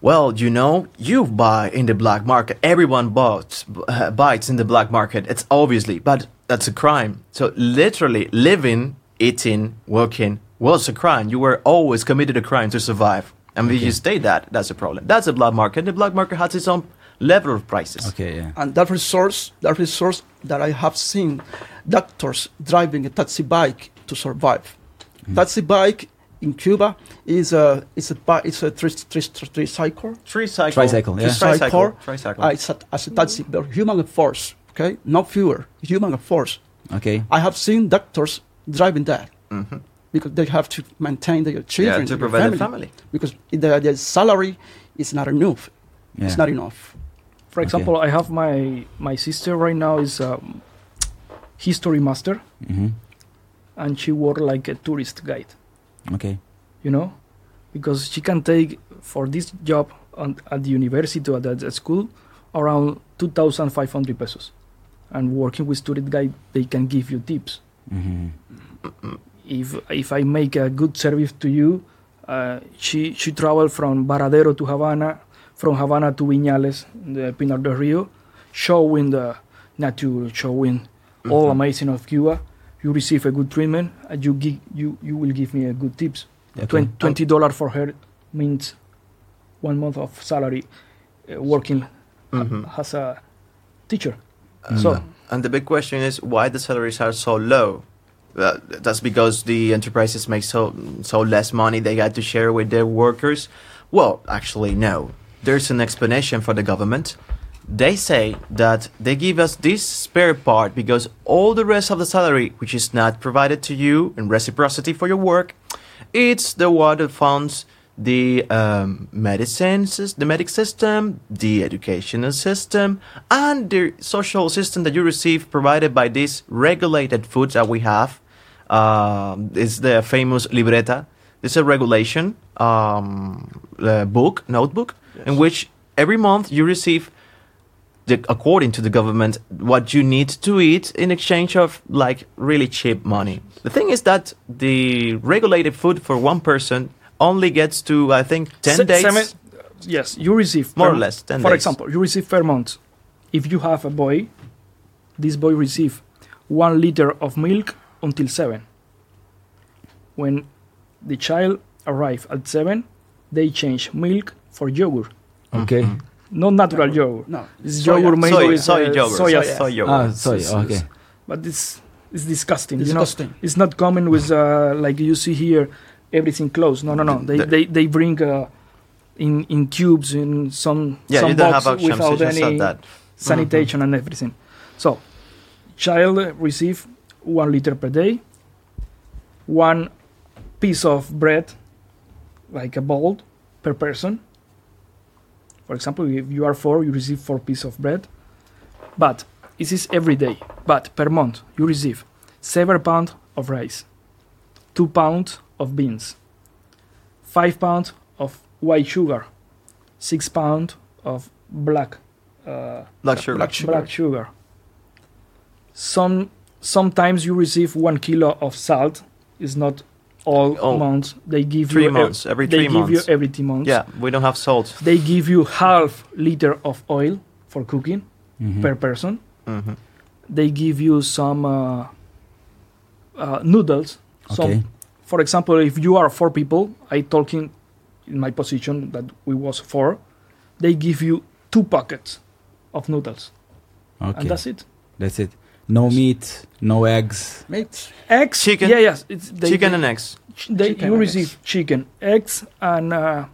well, you know, you buy in the black market. Everyone buys, uh, buys in the black market. It's obviously, but that's a crime. So literally, living, eating, working was a crime. You were always committed a crime to survive. And if you stay that, that's a problem. That's a black market. The black market has its own level of prices. Okay, yeah. And that resource, that resource that I have seen doctors driving a taxi bike to survive. Taxi bike in Cuba is a is a bi- it's a tri- tri- tri- tricycle. Tricycle. Tricycle, yeah. Tricycle. Tricycle. Tricycle. Uh, it's a, as a taxi, but human force. Okay, not fewer, human force. Okay. I have seen doctors driving that Mhm. because they have to maintain their children Yeah, children, to their provide the family. because their, their salary is not enough. Yeah. It's not enough. For Okay. example, I have my my sister right now is a history master, hmm and she work like a tourist guide. Okay. You know, because she can take for this job on, at the university or at the school around two thousand five hundred pesos, and working with student guide they can give you tips. hmm if if I make a good service to you, uh, she she traveled from Varadero to Havana, from Havana to Viñales, the Pinar del Rio, showing the nature, showing all Mhm. amazing of Cuba. You receive a good treatment, and you give you you will give me a good tips. Okay. Twenty dollar for her means one month of salary uh, working Mhm. as a teacher. So And the big question is why the salaries are so low. Uh, that's because the enterprises make so so less money they got to share with their workers. Well, actually, no. There's an explanation for the government. They say that they give us this spare part because all the rest of the salary, which is not provided to you in reciprocity for your work, it's the one that funds the um, medicine, the medic system, the educational system, and the social system that you receive provided by these regulated foods that we have. Um, is the famous libreta. It's a regulation um, uh, book, notebook, in which every month you receive the, according to the government, what you need to eat in exchange of like really cheap money. The thing is that the regulated food for one person only gets to I think ten Se- days. seven- yes, you receive More per- or less, 10 For days. example, you receive per month. If you have a boy, this boy receive one liter of milk until seven. When the child arrive at seven, they change milk for yogurt, Okay. Mm-hmm. Not natural yogurt. No. It's Soya. yogurt made soy, with soy uh, yogurt. soya. Soya. soy yogurt. Ah, sorry. It's- it's- Okay. But it's it's disgusting. Disgusting. You know, it's not common with uh, like you see here, everything closed. No, no, no. They The- they, they bring uh, in in cubes in some yeah, some you box have without any said that. sanitation and everything. So, child receive one liter per day, one piece of bread, like a bowl per person. For example, if you are four, you receive four pieces of bread. But this is every day. But per month, you receive seven pounds of rice, two pounds of beans, five pounds of white sugar, six pounds of black uh, Black sugar. Black sugar. black sugar. Some sometimes you receive one kilo of salt. It's not all Oh, months. They give Three you ev- months. Every they three give months. you every three months. yeah, we don't have salt. They give you half liter of oil for cooking Mhm. per person. hmm They give you some uh, uh, noodles. Some, for example, if you are four people, I talking in my position that we was four. They give you two packets of noodles, Okay. and that's it. That's it. No meat, no eggs. Meat. Eggs, Chicken. Yeah, yes. It's they, Chicken they, and eggs. they, Chicken you and receive chicken, eggs, and uh,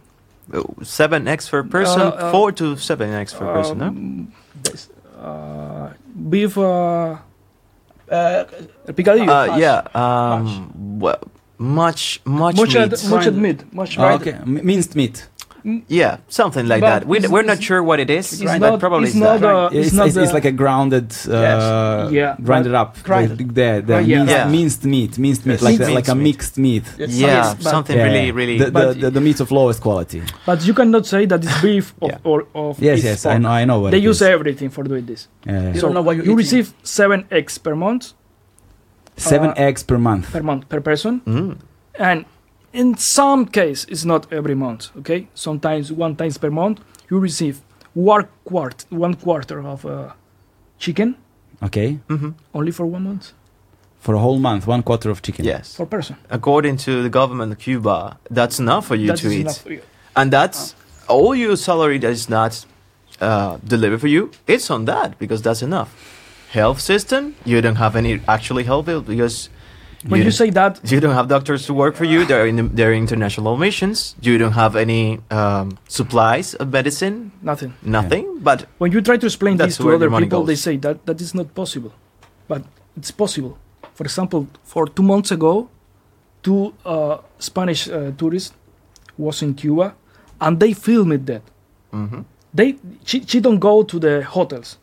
Uh, Seven eggs per person. Uh, uh, four to seven eggs per person. No? um, uh, beef uh, Uh, picadillo. Uh, yeah. Um, well, much, much much meat. at, much at meat. Much right. okay. Minced meat. Yeah, something like But that. We, we're not sure what it is, it's but not- probably it's it's not, that. uh, It's, it's not it's, it's like a grounded, uh, Yeah, grinded up, grinded. The, the, the yeah. minced, Yeah. minced meat, minced meat, Yes. like Minced the, like a mixed meat. Yes. yeah, Yes, but- something Yeah, really, yeah. really. the, the, the, the meat of lowest quality. But you cannot say that it's beef of, Yeah. or of Yes, it's yes, I know, I know what They it use is. everything for doing this. Yeah, yeah. You so know what you're eating. receive seven eggs per month, Seven uh, eggs per month. per month per person, Mm. and in some case it's not every month. Okay, sometimes one times per month you receive one quart, one quarter of uh, chicken Okay, hmm only for one month for a whole month, one quarter of chicken. Yes. per person. According to the government of Cuba, that's enough for you That to is eat. enough for you. And that's all your salary that is not uh, delivered for you. It's on that because that's enough. Health system, you don't have any actually health bill because When you say that, you don't have doctors to work for you. They're in they're international missions. You don't have any um, supplies of medicine. nothing. Nothing. But When you try to explain this to other people, goes. they say that that is not possible, but it's possible. For example, for two months ago, two uh, Spanish uh, tourists was in Cuba, and they filmed that. mhm. They she, she don't go to the hotels,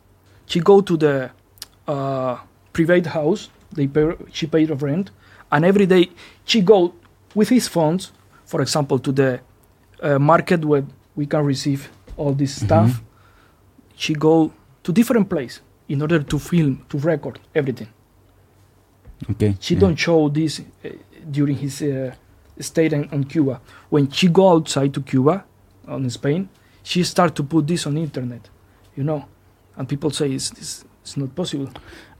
she go to the uh, private house. They pay, she paid of rent, and every day she go with his phones, for example, to the uh, market where we can receive all this stuff. She go to different place in order to film to record everything. Okay. She yeah. don't show this uh, during his uh, stay in, on Cuba. When she go outside to Cuba, on Spain, she start to put this on internet, you know, and people say it's it's, it's not possible.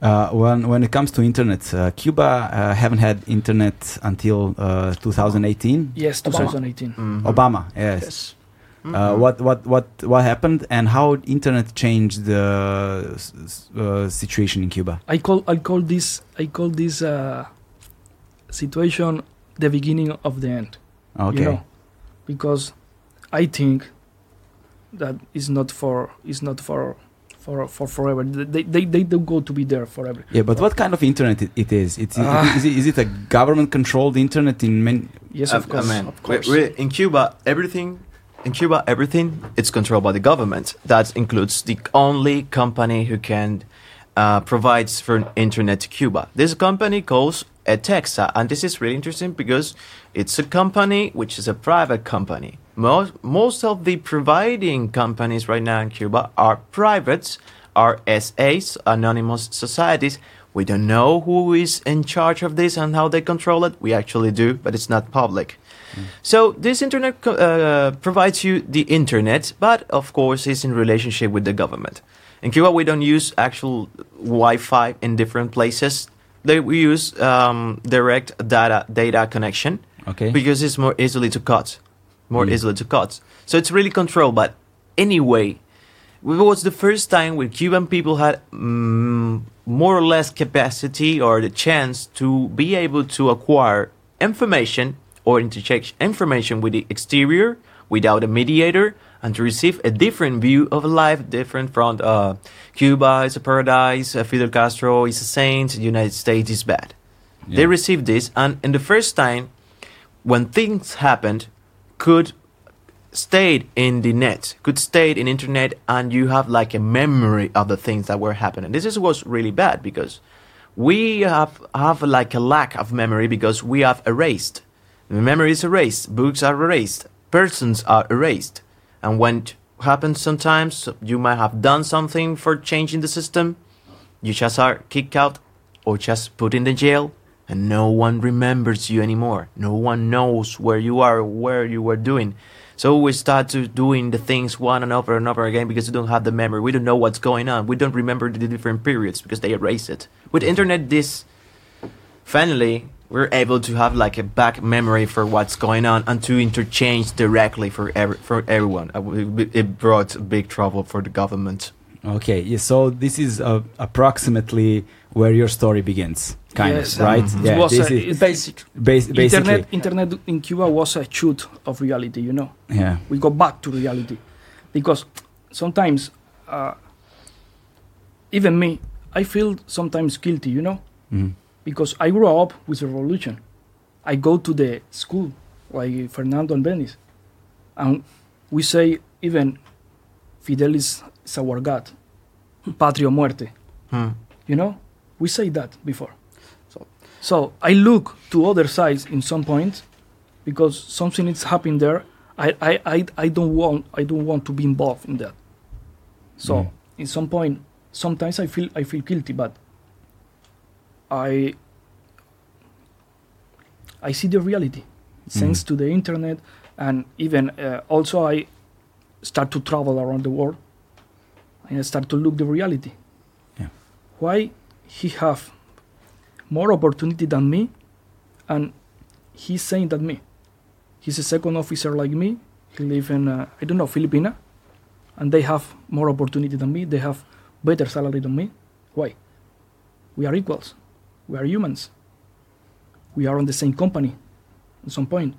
Uh, when when it comes to internet, uh, Cuba uh, haven't had internet until uh, 2018. Yes, Obama. 2018. Mhm. Obama, yes. Yes. Uh, Mhm. what what what what happened and how internet changed the s- s- uh, situation in Cuba? I call I call this I call this uh, situation the beginning of the end. Okay. You know, because I think that is not for is not for for for forever. They they they don't go to be there forever. Yeah, but what kind of internet it, it is? It's, Ah. is, it, is it a government-controlled internet in many? Yes, I- of course. I mean, of we- course. we're in Cuba, everything, in Cuba, everything it's controlled by the government. That includes the only company who can uh, provides for internet to Cuba. This company calls ETECSA, and this is really interesting because it's a company which is a private company. Most most of the providing companies right now in Cuba are privates, are SAs, anonymous societies. We don't know who is in charge of this and how they control it. We actually do, but it's not public. So this internet uh, provides you the internet, but of course it's in relationship with the government. In Cuba, we don't use actual Wi-Fi in different places. They, we use um, direct data data connection Okay. because it's more easily to cut, more Mm. easily to cut. So it's really controlled. But anyway, it was the first time where Cuban people had mm, more or less capacity or the chance to be able to acquire information or interchange information with the exterior without a mediator and to receive a different view of life, different from uh, Cuba is a paradise, uh, Fidel Castro is a saint, the United States is bad. They received this, and in the first time, when things happened, could stayed in the net, could stayed in internet, and you have like a memory of the things that were happening. This is was really bad because we have have like a lack of memory because we have erased. The memory is erased, books are erased, persons are erased, and when happens sometimes, you might have done something for changing the system, you just are kicked out or just put in the jail and no one remembers you anymore. No one knows where you are where you were doing. So we start to doing the things one and over and over again because we don't have the memory. We don't know what's going on. We don't remember the different periods because they erase it. With internet this finally we're able to have like a back memory for what's going on and to interchange directly for every, for everyone. Uh, it brought big trouble for the government. Okay. Yeah, so this is uh, approximately where your story begins, kind Yes, of, right? It Yeah. was This a- is Basic. bas- basically. internet internet in Cuba was a shoot of reality. You know. Yeah. we go back to reality because sometimes uh, even me i feel sometimes guilty you know Mhm. because i grew up with the revolution i go to the school like fernando and venice and we say even fidel is, is our god patria muerte Hmm. you know we say that before so, so i look to other sides in some point because something is happening there I, I, I, I don't want I don't want to be involved in that. So Mm. in some point sometimes I feel I feel guilty but I I see the reality thanks Mm. to the internet and even uh, also I start to travel around the world and I start to look the reality. Yeah. Why he have more opportunity than me and he's saying that me. He's a second officer like me. He live in uh, I don't know Filipina, and they have more opportunity than me. They have better salary than me. Why? We are equals. We are humans. We are on the same company. At some point,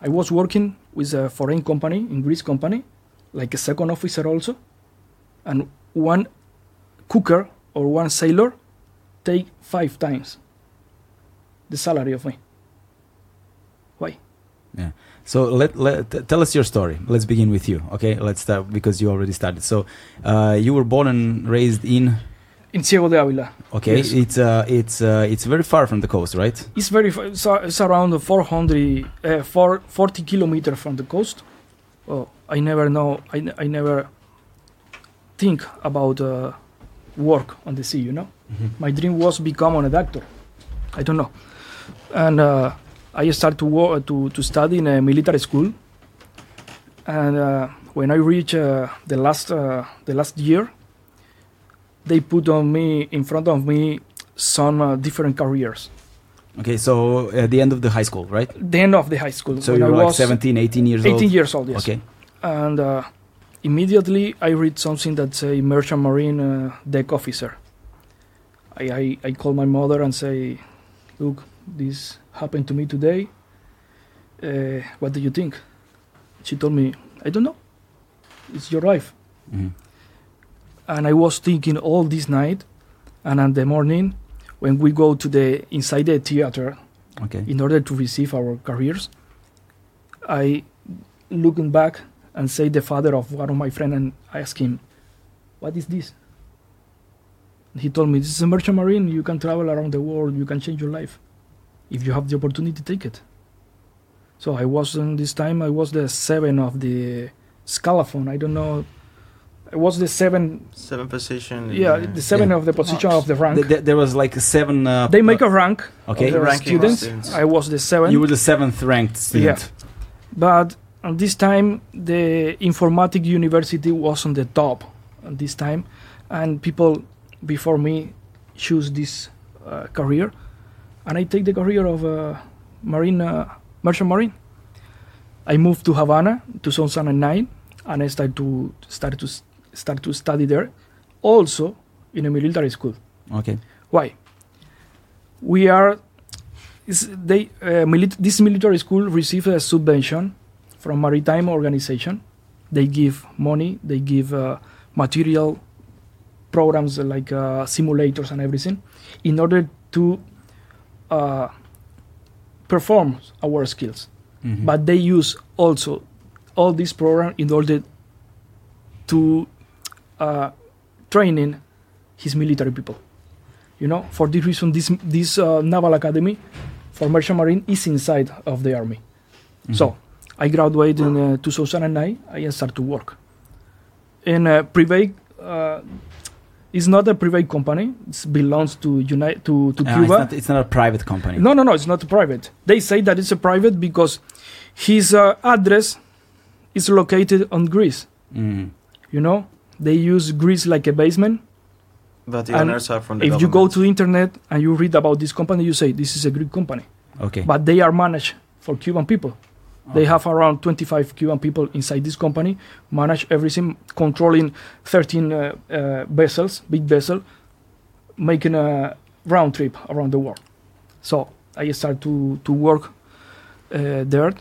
I was working with a foreign company, in Greece company, like a second officer also, and one cooker or one sailor take five times the salary of me. Why? Yeah. So let, let tell us your story. Let's begin with you. Okay. Let's start because you already started. So uh, you were born and raised in. In Ciego de Ávila. Okay. Yes. It's uh, it's uh, it's very far from the coast, right? It's very fa- it's, a- it's around 400 uh, 40 kilometers from the coast. Oh, I never know. I, I never think about uh, work on the sea. You know, my dream was become a doctor. I don't know, and uh, I started to work, to to study in a military school. And uh, when I reached uh, the last uh, the last year, they put on me in front of me some uh, different careers. Okay. So at the end of the high school, right? the end of the high school. So when you I were like was 17, 18 years 18 old. years old, yes. Okay. And uh, immediately I read something that say merchant marine uh, deck officer. I, I, I call my mother and say, look, this happened to me today. Uh, what do you think? She told me, I don't know. It's your life. Mhm. and I was thinking all this night, and in the morning, when we go to the inside the theater Okay. in order to receive our careers, I looking back and say the father of one of my friend and I ask him, "What is this?" He told me, "This is a merchant marine. You can travel around the world. You can change your life if you have the opportunity. Take it." So I was in this time. I was the seven of the scalaphon. I don't know. I was the seven. Seven position. Yeah, the seven Yeah. of the position of the rank. Th- th- there was like seven. Uh, they make a rank Okay. of the Ranking students. students. I was the seventh. You were the seventh ranked student. Yeah. But at this time, the informatic university was on the top at this time, and people before me choose this uh, career, and I take the career of uh, marine uh, merchant marine. I moved to Havana 2009, and I started to start to start to study there, also in a military school. Okay. Why? We are. Is they uh, milit- this military school received a subvention from maritime organization. They give money. They give uh, material programs like uh, simulators and everything, in order to uh, perform our skills. Mhm. But they use also all this program in order to uh, training his military people. You know, for this reason, this this uh, naval academy for merchant marine is inside of the army. Mhm. So I graduated in uh, 2009. I start to work in a private. Uh, it's not a private company. It belongs to United to to Ah, Cuba. It's not, it's not a private company. No, no, no. It's not private. They say that it's a private because his uh, address is located on Greece. Mm. You know, they use Greece like a basement. But the And owners are from the If you go government. to internet and you read about this company, you say this is a Greek company, Okay. but they are managed for Cuban people. They have around 25 Cuban people inside this company, manage everything, controlling 13 uh, uh, vessels, big vessel, making a round trip around the world. So I started to to work uh, there,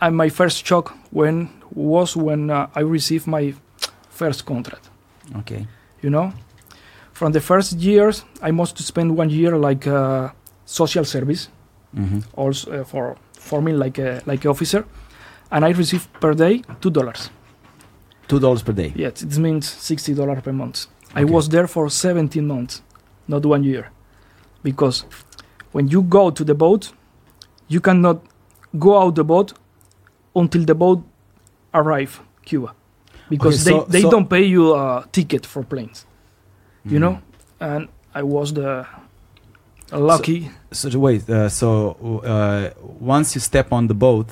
and my first shock when was when uh, I received my first contract. Okay. You know, from the first years, I must spend one year like uh, social service hmm also uh, for forming like a like a officer, and I receive per day two dollars. Two dollars per day. Yes, it means sixty dollars per month. I was there for seventeen months, not one year, because when you go to the boat, you cannot go out the boat until the boat arrive Cuba, because Okay, so- they they so- don't pay you a ticket for planes, you Mhm. know. And I was the lucky. So wait. Uh, so uh, once you step on the boat,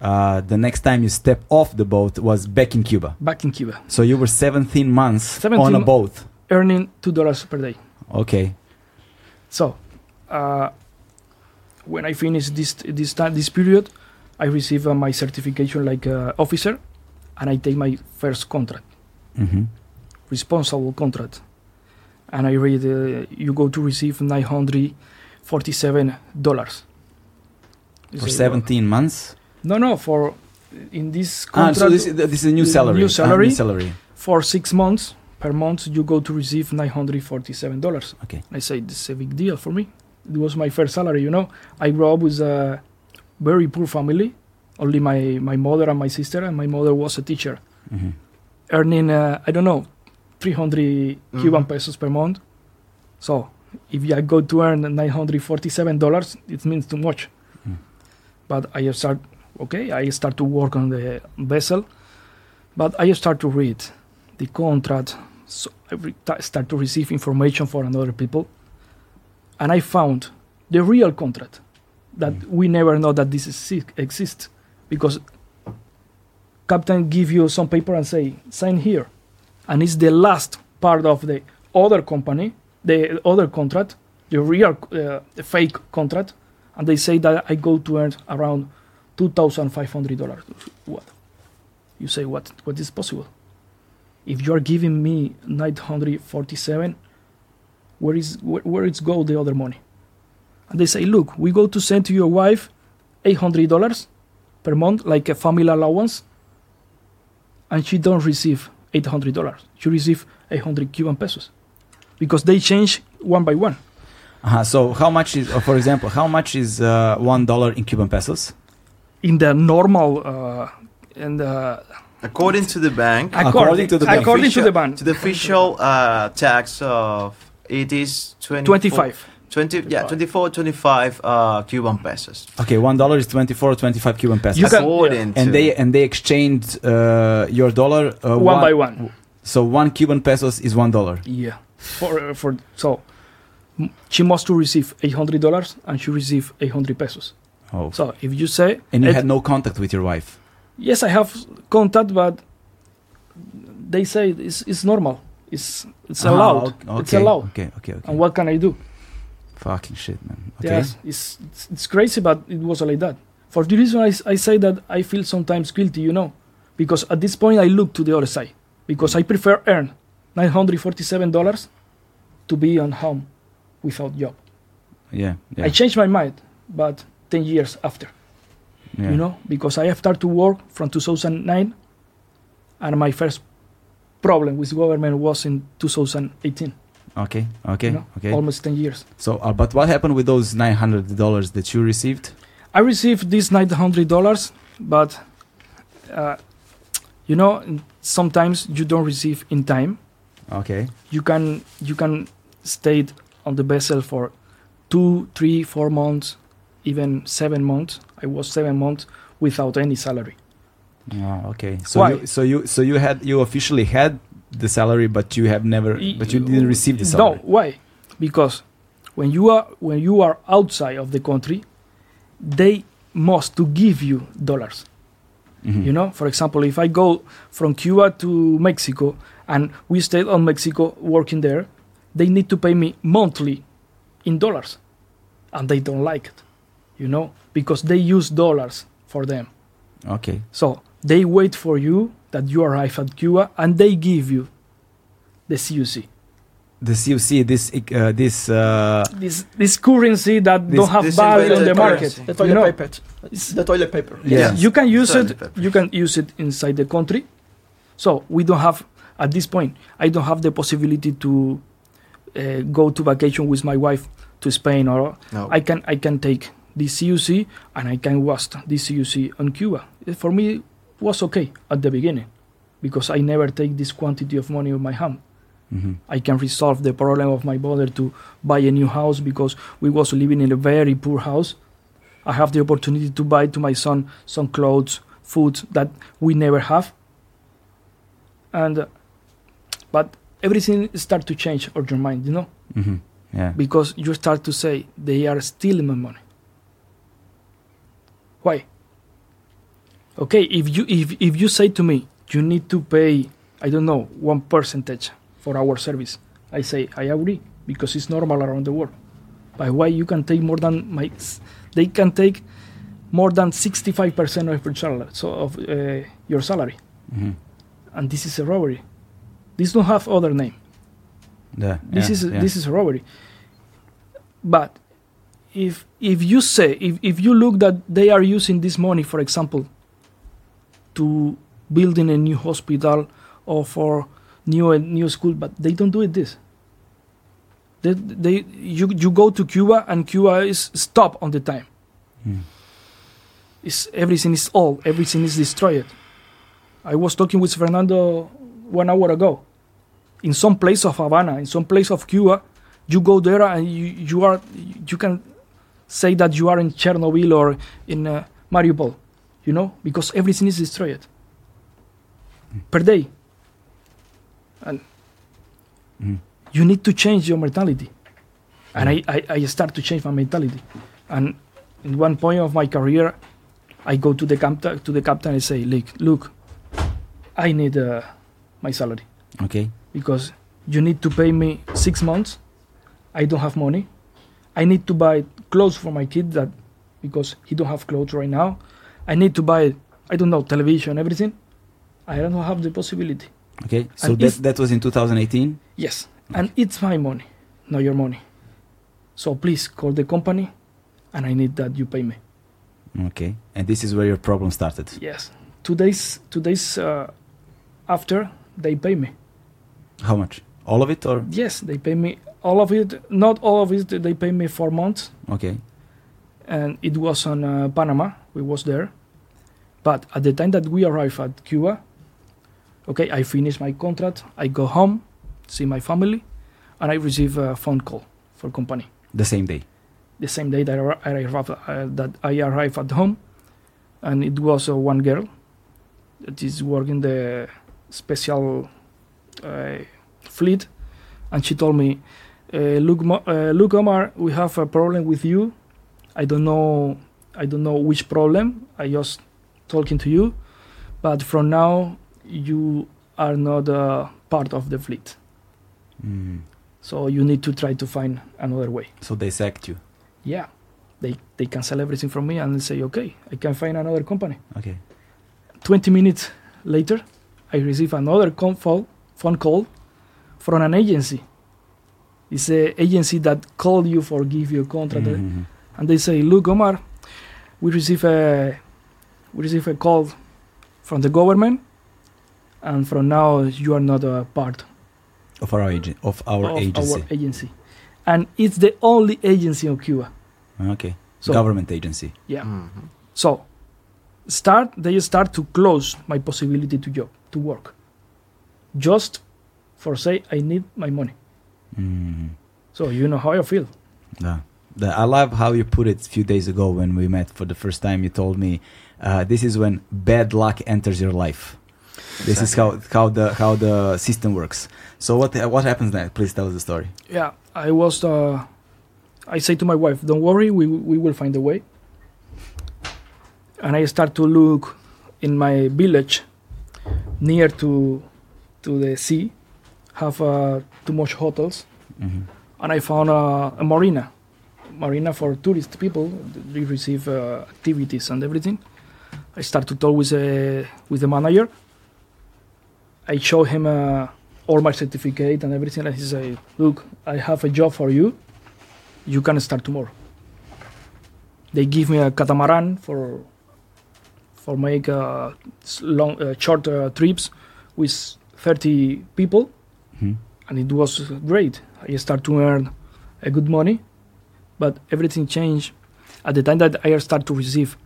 uh, the next time you step off the boat was back in Cuba. back in Cuba, So you were 17 months 17 on a boat. earning two dollars per day. Okay. So, uh, when I finish this this time this period, I receive uh, my certification like uh, officer, and I take my first contract, hmm responsible contract, and I read uh, you go to receive nine hundred forty-seven dollars. For 17 months. No, no, for in this Ah, contract so this, is- this is a new salary. new Ah, salary. salary. for six months per month you go to receive nine hundred forty-seven dollars. Okay. I say this is a big deal for me. It was my first salary, you know. I grew up with a very poor family. Only my, my mother and my sister, and my mother was a teacher, hmm earning uh, I don't know, 300 Cuban Mhm. pesos per month. So if I go to earn 947 dollars, it means too much. Mm. But I start okay. I start to work on the vessel, but I start to read the contract. So I re- ta- start to receive information for another people, and I found the real contract that Mm. we never know that this exi- exists because captain give you some paper and say sign here and it's the last part of the other company the other contract the real uh, the fake contract. And they say that i go to earn around $2500 what? You say what what is possible? If you are giving me 947 where is where, is go the other money? And they say look we go to send to your wife $800 per month like a family allowance and she don't receive 800 dollars. You receive 800 Cuban pesos because they change one by one. Uh-huh. So how much is, uh, for example, how much is uh, one dollar in Cuban pesos? In the normal uh, and uh, According to the bank, According to the bank. according to the bank, to the official uh, tax of it is 24, 25. 20, yeah, 24, 25 uh, Cuban pesos. Okay, one dollar is 24, 25 Cuban pesos. You can- According to and they and they exchanged uh, your dollar uh, one by one. So one Cuban pesos is one dollar. Yeah. For uh, for so she must to receive 800 dollars and she receive 800 pesos. Oh. So if you say and you it- had no contact with your wife. yes, I have contact, but they say it's, it's normal. It's it's Ah, allowed. ok- It's allowed. Okay, okay, okay. And what can I do? Fucking shit, man. Okay. Yes, it's, it's it's crazy, but it was like that. For the reason I, I say that I feel sometimes guilty, you know, because at this point I look to the other side because I prefer earn nine hundred forty-seven dollars to be on home without job. Yeah, yeah. I changed my mind, but ten years after, yeah. you know, because I have started to work from two thousand nine, and my first problem with government was in two thousand eighteen. Okay, okay, you know, okay. almost ten years. So, uh, but what happened with those nine hundred dollars that you received? I received hundred dollars, but uh, you know, sometimes you don't receive in time. Okay. You can you can stay on the vessel for two, three, four months, even seven months. I was seven months without any salary. Oh, okay. So Why? you, so you so you had you officially had the salary, but you have never, but you didn't receive the salary. No, why? Because when you are when you are outside of the country, they must to give you dollars. Mhm. You know, for example, if I go from Cuba to Mexico and we stay on Mexico working there, they need to pay me monthly in dollars, and they don't like it. You know, because they use dollars for them. Okay. So they wait for you that you arrive at Cuba and they give you the CUC. The CUC, this uh, this uh, This this currency that This- don't have value on invented the market. currency. The You toilet know, paper. It's the toilet paper. Yeah. Yes, you can use Toilet it. paper. You can use it inside the country. So we don't have at this point. I don't have the possibility to uh, go to vacation with my wife to Spain, or No. I can I can take this CUC and I can waste this CUC on Cuba. For me was okay at the beginning because I never take this quantity of money on my hand. mhm. I can resolve the problem of my brother to buy a new house because we was living in a very poor house. I have the opportunity to buy to my son some clothes, food that we never have. And uh, but everything start to change on your mind, you know, Mhm. Yeah. because you start to say they are stealing my money. Why? Okay, if you if, if you say to me you need to pay I don't know one percentage for our service, I say I agree because it's normal around the world. But why you can take more than my they can take more than sixty five percent of your salary, so of uh, your salary, Mhm. and this is a robbery. This don't have other name. Yeah. This yeah, is yeah. this is a robbery. But if if you say if, if you look that they are using this money, for example, to building a new hospital or for new a new school, but they don't do it this. They, they you you go to Cuba and Cuba is stop on the time. Mm. It's everything is old, everything is destroyed. I was talking with Fernando one hour ago. In some place of Havana, in some place of Cuba, you go there and you, you are you can say that you are in Chernobyl or in uh, Mariupol, you know, because everything is destroyed per day. And Mhm. you need to change your mentality. And I, I, I start to change my mentality. And in one point of my career, I go to the captain to the captain and say, look, look, I need uh, my salary Okay. because you need to pay me six months. I don't have money. I need to buy clothes for my kid that because he don't have clothes right now. I need to buy I don't know television everything. I don't have the possibility. Okay. So And that that was in 2018. Yes, and it's my money, not your money. So please call the company, and I need that you pay me. Okay. And this is where your problem started. Yes. Two days, two days uh, after, they pay me. How much? All of it or Yes, they pay me all of it. Not all of it. They pay me four months, okay? And it was on uh, Panama. We was there, but at the time that we arrived at Cuba, okay, I finish my contract. I go home, see my family, and I receive a phone call for company. The same day. The same day that I, arri- arrived, uh, that I arrived at home, and it was uh, one girl that is working the special uh, fleet, and she told me, uh, "Look, Mo- uh, look, Omar, we have a problem with you. I don't know, I don't know which problem. I just talking to you, but from now you are not uh, part of the fleet, Mm. so you need to try to find another way." So they sacked you. Yeah, they they cancel everything from me and say, "Okay, I can find another company." Okay. 20 minutes later, I receive another con- phone phone call from an agency. It's a agency that called you for give you a contract, Mhm. And they say, "Look, Omar, we receive a we receive a call from the government, and from now you are not a part Of our agent. Of our of agency. our agency, and it's the only agency in Cuba. Okay. So Government agency. yeah, Mhm. So, start they start to close my possibility to job to work, just for say I need my money. Mm. So you know how I feel. Yeah. The, I love how you put it a few days ago when we met for the first time. You told me uh, this is when bad luck enters your life. This is how, how the how the system works. So what what happens next? Please tell us the story. Yeah, I was. Uh, I say to my wife, "Don't worry, we we will find a way." And I start to look in my village, near to to the sea, have uh, too much hotels, hmm and I found uh, a marina, marina for tourist people. They receive uh, activities and everything. I start to talk with uh, with the manager. I show him uh, all my certificate and everything, and he say, "Look, I have a job for you. You can start tomorrow." They give me a catamaran for for make uh, long uh, short uh, trips with 30 people hmm and it was great. I start to earn a good money, but everything changed at the time that I start to receive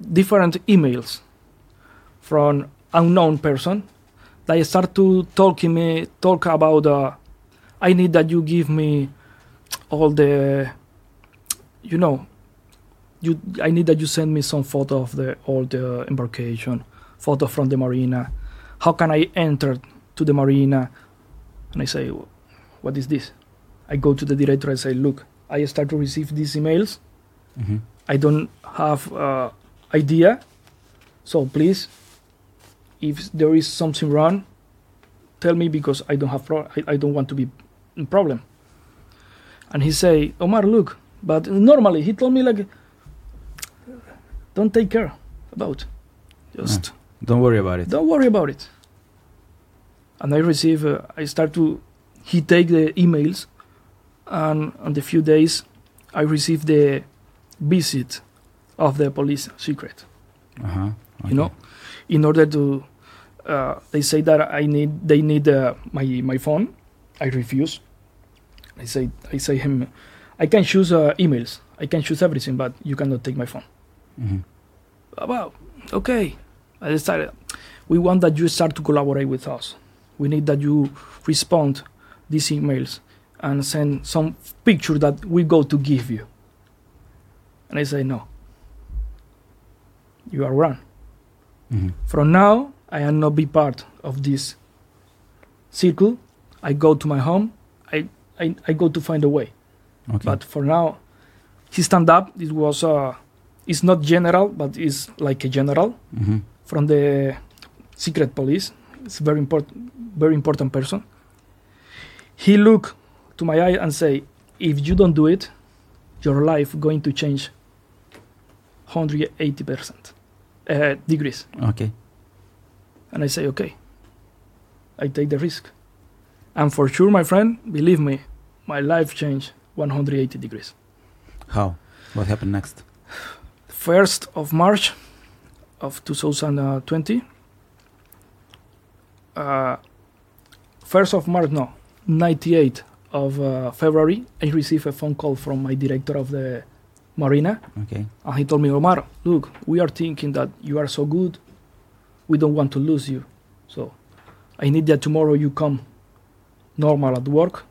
different emails from unknown person. They start to talking me talk about uh, I need that you give me all the you know you I need that you send me some photo of the all the embarkation, photo from the marina. How can I enter to the marina? And I say, what is this? I go to the director and say, look, I start to receive these emails. hmm I don't have uh, idea. So please, if there is something wrong, tell me because I don't have pro- I, I don't want to be in problem. And he say, Omar, look, but normally he told me like, don't take care about, just Don't worry about it. don't worry about it. And I receive, uh, I start to, he take the emails, and on the few days, I received the visit of the police secret. Uh-huh. You know, in order to, uh, they say that I need, they need uh, my my phone. I refuse. I say, I say him, I can choose uh, emails, I can choose everything, but you cannot take my phone. hmm Well, okay. I decided we want that you start to collaborate with us. We need that you respond these emails and send some picture that we go to give you. And I say no. You are wrong. hmm From now, I am not be part of this circle. I go to my home. I, I, I go to find a way. Okay. But for now, he stand up. It was uh, it's not general, but it's like a general hmm from the secret police. It's very important, very important person. He look to my eye and say, "If you don't do it, your life going to change 180 percent uh, degrees." Okay. And I say, "Okay." I take the risk, and for sure, my friend, believe me, my life changed 180 degrees. How? What happened next? first of March of 2020, uh, first of March, no, 98 of uh, February, I received a phone call from my director of the marina, Okay. and he told me, Omar, look, we are thinking that you are so good, we don't want to lose you, so I need that tomorrow you come normal at work,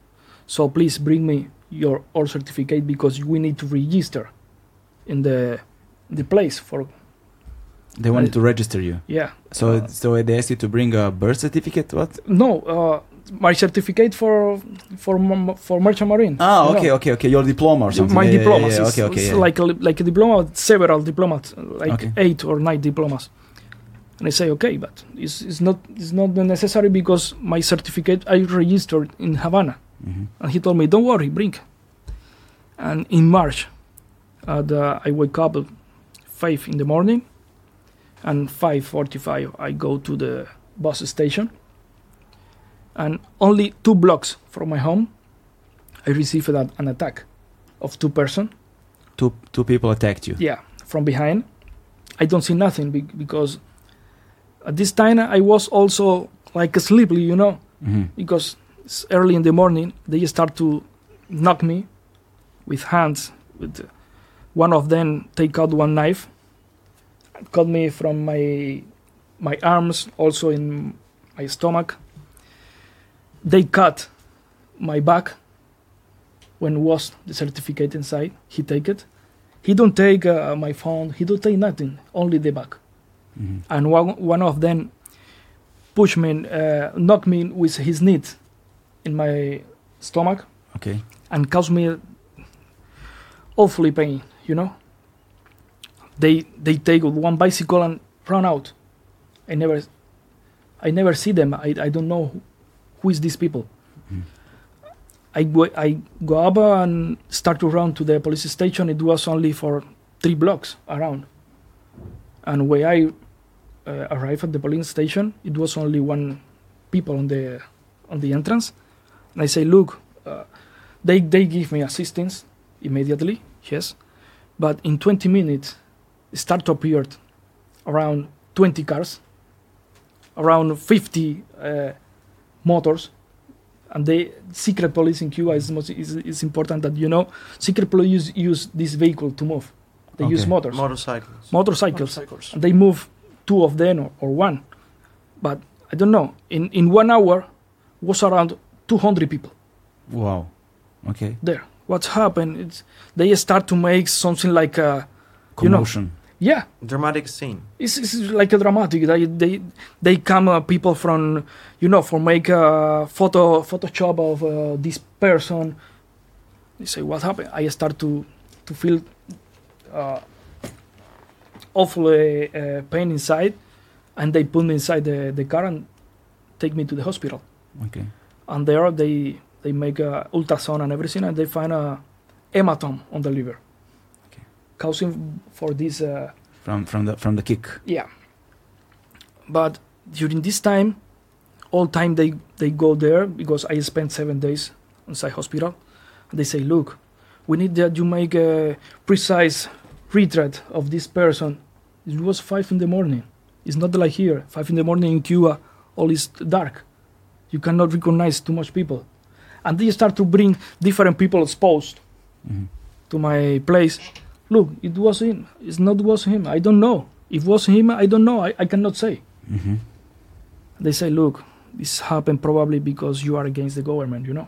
so please bring me your all certificate because we need to register in the the place for They wanted I- to register you. yeah So Uh, so they asked you to bring a birth certificate. What? No, uh, my certificate for for for merchant marine. Ah, you know. okay, okay, okay. Your diploma or something. My Yeah, diplomas. Yeah, yeah, Okay, okay. like a, like a diploma, several diplomas, like Okay. eight or nine diplomas. And I say, okay, but it's, it's not it's not necessary because my certificate I registered in Havana. Mhm. And he told me, don't worry, bring. And in March, uh, the, I wake up at five in the morning, and five forty-five I go to the bus station. And only two blocks from my home, I received an, an attack of two person. Two two people attacked you. Yeah, from behind. I don't see nothing be- because at this time I was also like sleepy, you know Mhm. because it's early in the morning they start to knock me with hands with one of them take out one knife cut me from my my arms also in my stomach they cut my back when was the certificate inside he take it he don't take uh, my phone he don't take nothing only the back Mhm. and one, one of them push me, uh, knock me with his knee in my stomach Okay. and cause me awfully pain. You know. They they take one bicycle and run out. I never, I never see them. I, I don't know who, is these people. I go I go up and start to run to the police station. It was only for three blocks around, and when I uh, arrived at the police station, it was only one people on the on the entrance, and I say, look, uh, they they give me assistance immediately, yes, but in 20 minutes, start to appear around 20 cars, around 50 uh, motors, and the secret police in Cuba is, most, is is important that you know secret police use, use this vehicle to move. They use motors, Motorcycles. motorcycles. Motorcycles. And they move two of them or, or one, but I don't know. In in one hour, was around 200 people Wow. Okay. there. What's happened? It's they start to make something like a You know. Commotion. yeah. Dramatic scene. It's, it's like a dramatic. They they they come uh, people from you know for make a photo Photoshop of uh, this person. They say what happened. I start to to feel uh, awfully uh, pain inside, and they put me inside the, the car and take me to the hospital. Okay. And there they they make a ultrasound and everything, and they find a hematome on the liver, Okay. Causing for this. Uh, From from the from the kick. yeah. But during this time, all time they, they go there because I spent seven days inside hospital. They say, look, we need that you make a precise retreat of this person. It was five in the morning. It's not like here. Five in the morning in Cuba, all is dark. You cannot recognize too much people. And they start to bring different people exposed Mhm. to my place. Look, it was him. It's not was him. I don't know. If was him, I don't know. I, I cannot say. Mhm. They say, look, this happened probably because you are against the government, you know.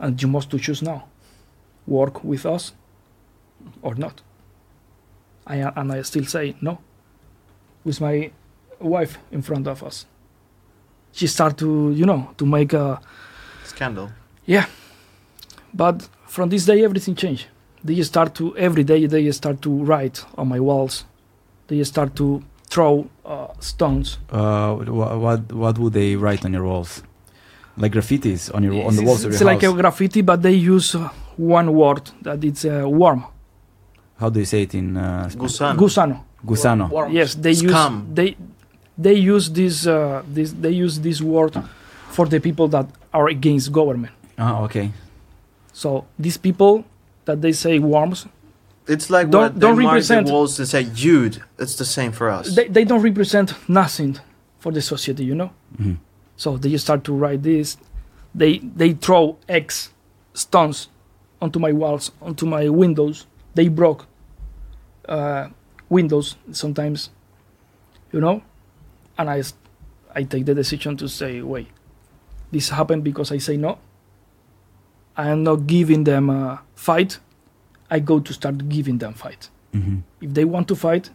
And you must to choose now. Work with us or not. I and I still say no. With my wife in front of us. She start to, you know, to make a Scandal. Yeah. But from this day, everything changed. They start to every day. They start to write on my walls. They start to throw uh, stones. Uh, what, what what would they write on your walls? Like graffitis on your on the It's- walls of It's your like a graffiti, but they use uh, one word that it's uh, worm, How do you say it in uh, Gusano. gusano. Gusano? Worms. Yes, they Scum. use they they use this uh, this they use this word for the people that are against government. Ah, okay. So these people that they say worms, It's like Don't- what don't they mark represent- the walls and say, "Jude." It's the same for us. they, they don't represent nothing. for the society, you know. Mhm. So they just start to write this. They they throw eggs, stones, onto my walls, onto my windows. They broke uh, windows sometimes, you know. And I I take the decision to say, wait, this happened because I say no. I am not giving them a fight. I go to start giving them fight. Mhm. If they want to fight,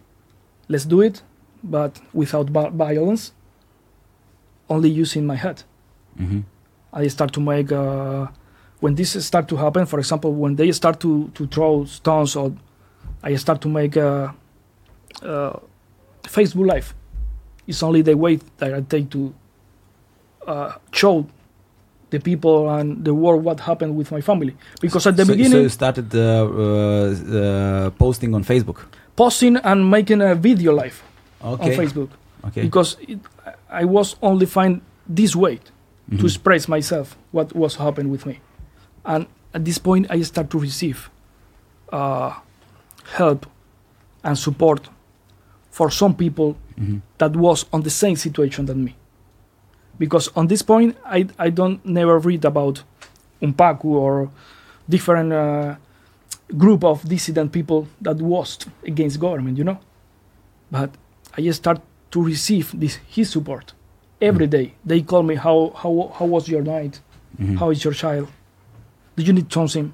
let's do it, but without violence. Only using my head. Mhm. I start to make uh, when this start to happen. For example, when they start to to throw stones, or I start to make a, uh Facebook Live. It's only the way that I take to uh, show the people and the world what happened with my family. Because at the so, so beginning, you started uh, uh, uh, posting on Facebook. posting and making a video live Okay. on Facebook Okay. because it, I was only find this way to Mhm. express myself what was happening with me and at this point i start to receive uh, help and support for some people Mhm. that was on the same situation than me because on this point i, I don't never read about UNPACU or different uh, group of dissident people that was against government you know? But i just start to receive this his support every day. They call me how how how was your night? Mhm. how is your child? Do you need something?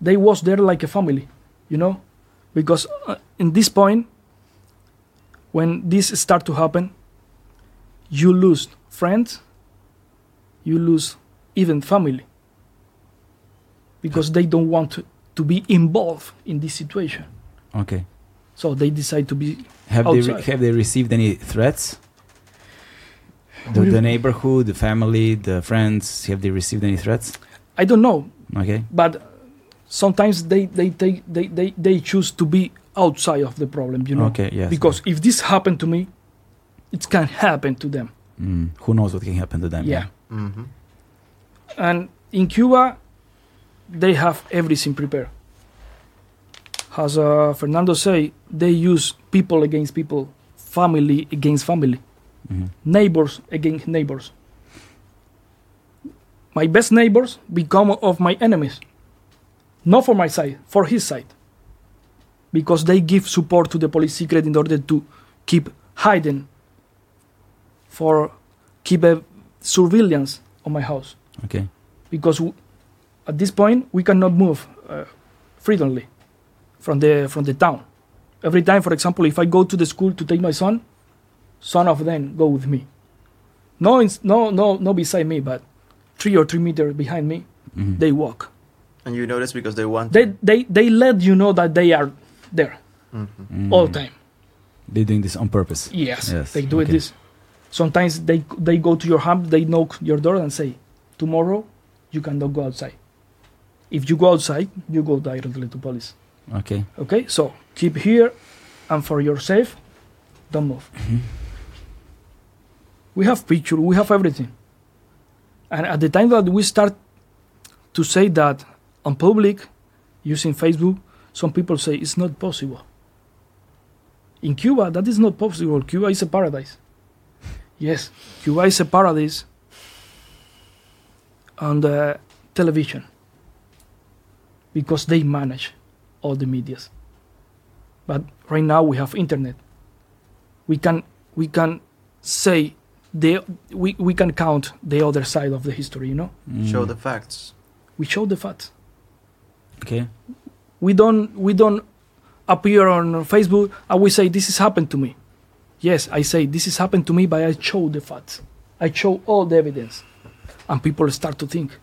They was there like a family you know? Because uh, in this point when this start to happen you lose friends you lose even family because they don't want to, to be involved in this situation Okay. so they decide to be Have they re- have they received any threats? The, What do you- the neighborhood, the family, the friends, have they received any threats? i don't know Okay. but sometimes they they take they, they they choose to be outside of the problem you know Okay. Yes. because if this happened to me it can happen to them. Mm, who knows what can happen to them? yeah. Mm-hmm. and in cuba they have everything prepared. As uh, fernando say they use people against people family against family. Mhm. neighbors against neighbors. My best neighbors become of my enemies. Not for my side for his side. Because they give support to the police secret in order to keep hiding for keep a surveillance on my house Okay. because w- at this point we cannot move uh, freely from the from the town. Every time, for example, if I go to the school to take my son, some of them go with me. No, ins- no, no, no beside me, but three or three meters behind me, Mhm. they walk. And you notice because they want. They they they let you know that they are there Mhm. Mm. all the time. They're doing this on purpose. Yes, Yes, they do it this. Sometimes they they go to your home, they knock your door and say, "Tomorrow, you cannot go outside. If you go outside, you go directly to police." Okay. Okay, so keep here, and for your safe, don't move. Mm-hmm. We have picture, we have everything, and at the time that we start to say that on public, using Facebook, some people say it's not possible. In Cuba, that is not possible. Cuba is a paradise. Yes, Cuba is a paradise on the television because they manage all the medias. But right now we have internet. We can we can say the we, we can count the other side of the history, you know? Show Mm. the facts. We show the facts. Okay. We don't we don't appear on Facebook and we say this has happened to me. Yes, I say this has happened to me, but I show the facts. I show all the evidence. And people start to think.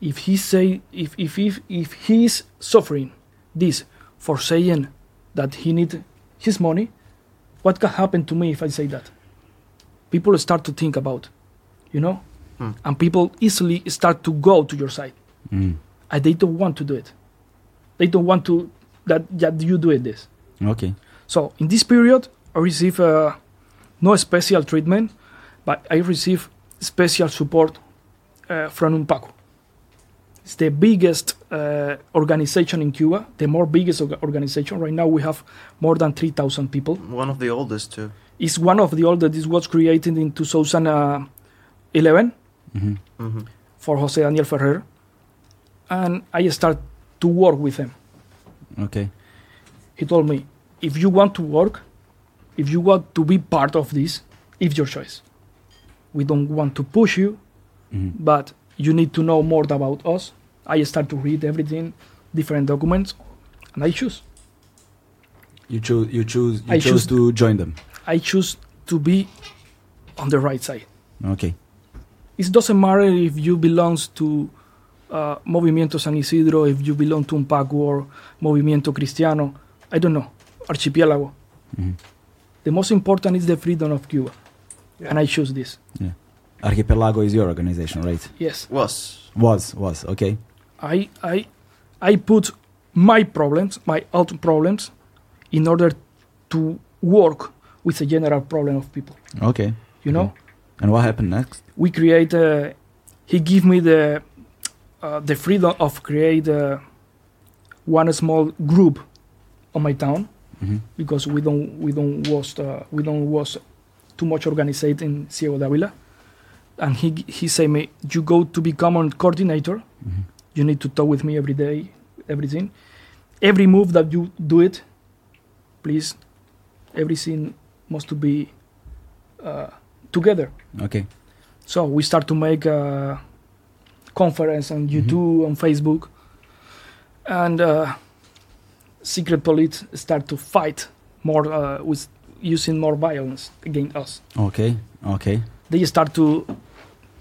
If he say if if if, if he is suffering this for saying that he need his money, what can happen to me if I say that? People start to think about, you know? Hmm. And people easily start to go to your side Mm. and they don't want to do it. They don't want to that that you do it this. Okay. So in this period, I receive uh, no special treatment, but I receive special support uh, from UNPACU. It's the biggest uh, organization in Cuba, the more biggest organization. Right now, we have more than 3,000 people. One of the oldest too. It's one of the oldest. It was created in 2011 hmm hmm for Jose Daniel Ferrer. And I start to work with him. Okay. He told me, if you want to work, if you want to be part of this, it's your choice. We don't want to push you, hmm but you need to know more about us. I start to read everything, different documents, and I choose. You choose. You choose. You I chose choose- to join them. I choose to be on the right side. Okay. It doesn't matter if you belongs to uh, Movimiento San Isidro, if you belong to UNPAC or Movimiento Cristiano, I don't know, Archipiélago. Mhm. The most important is the freedom of Cuba, and I choose this. Archipelago is your organization, right? Yes, Was. Was was okay. I I I put my problems, my own problems, in order to work with the general problem of people. Okay. You know, Okay. And what happened next? we create. Uh, he gave me the uh, the freedom of create uh, one small group on my town hmm because we don't we don't was uh, we don't was too much organized in Ciego de Avila. And he he say me, you go to become a coordinator. hmm You need to talk with me every day, everything. Every move that you do it, please, everything must to be uh, together. Okay. So we start to make a conference on Mhm. YouTube, on Facebook, and uh, secret police start to fight more uh, with using more violence against us. Okay. Okay. They start to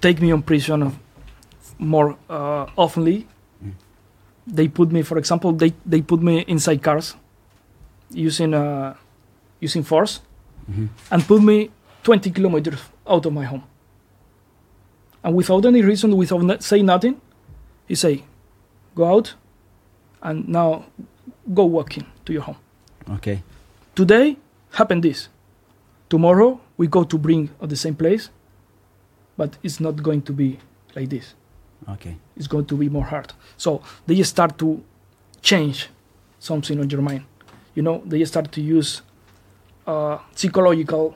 take me on prison more uh, oftenly. Mm. They put me, for example, they, they put me inside cars using uh, using force hmm and put me 20 kilometers out of my home. And without any reason, without no- say nothing, he say, go out and now go walking to your home. Okay. Today happened this. Tomorrow we go to bring at the same place, but it's not going to be like this. Okay. It's going to be more hard. So they start to change something on your mind. You know, they start to use uh, psychological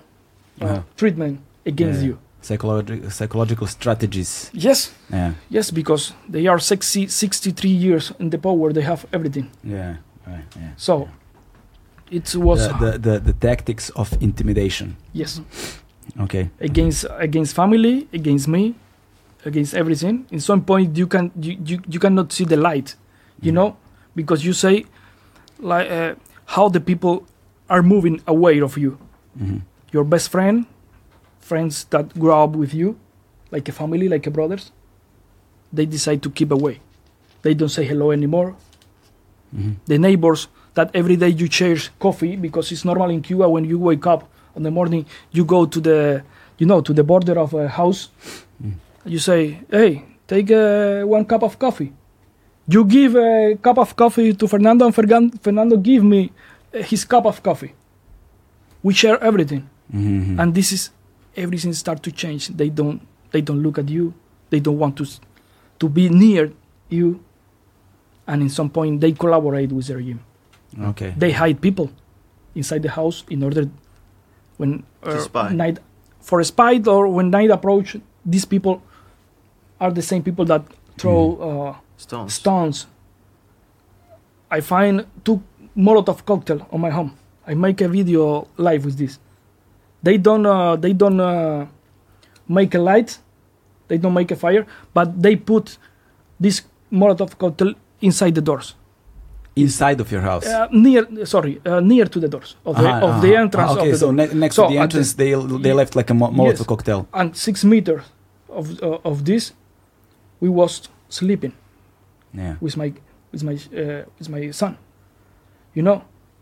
uh, Uh-huh. treatment against Yeah. you. Psychological psychological strategies. Yes, Yeah. yes, because they are 60, 63 years in the power, they have everything. Yeah. Right. Yeah. So it was the, the, the, the tactics of intimidation. yes Okay. against against family, against me, against everything. In some point, you can you, you, you cannot see the light, you Mhm. know, because you say like uh, how the people are moving away of you. hmm Your best friend, friends that grow up with you, like a family, like a brothers, they decide to keep away. They don't say hello anymore. Hmm the neighbors that every day you share coffee because it's normal in Cuba when you wake up in the morning you go to the you know to the border of a house. Mm. you say hey take uh, one cup of coffee. You give a cup of coffee to Fernando and Fergan- Fernando give me uh, his cup of coffee. We share everything. Hmm and this is everything start to change. They don't they don't look at you. They don't want to to be near you and in some point they collaborate with the regime Okay. they hide people inside the house in order when uh, spy. night for a spy or when night approach these people are the same people that throw uh, Stones. stones i find two molotov cocktail on my home i make a video live with this they don't uh, they don't uh, make a light they don't make a fire but they put this molotov cocktail inside the doors Inside of your house. uh, near sorry uh, near to the doors of the, Ah, of ah, the ah, entrance okay, of the so ne- next So, to the entrance, the- they they left like a mo- Molotov Yes. cocktail. and six meters of uh, of this we was sleeping Yeah. with my with my uh, with my son you know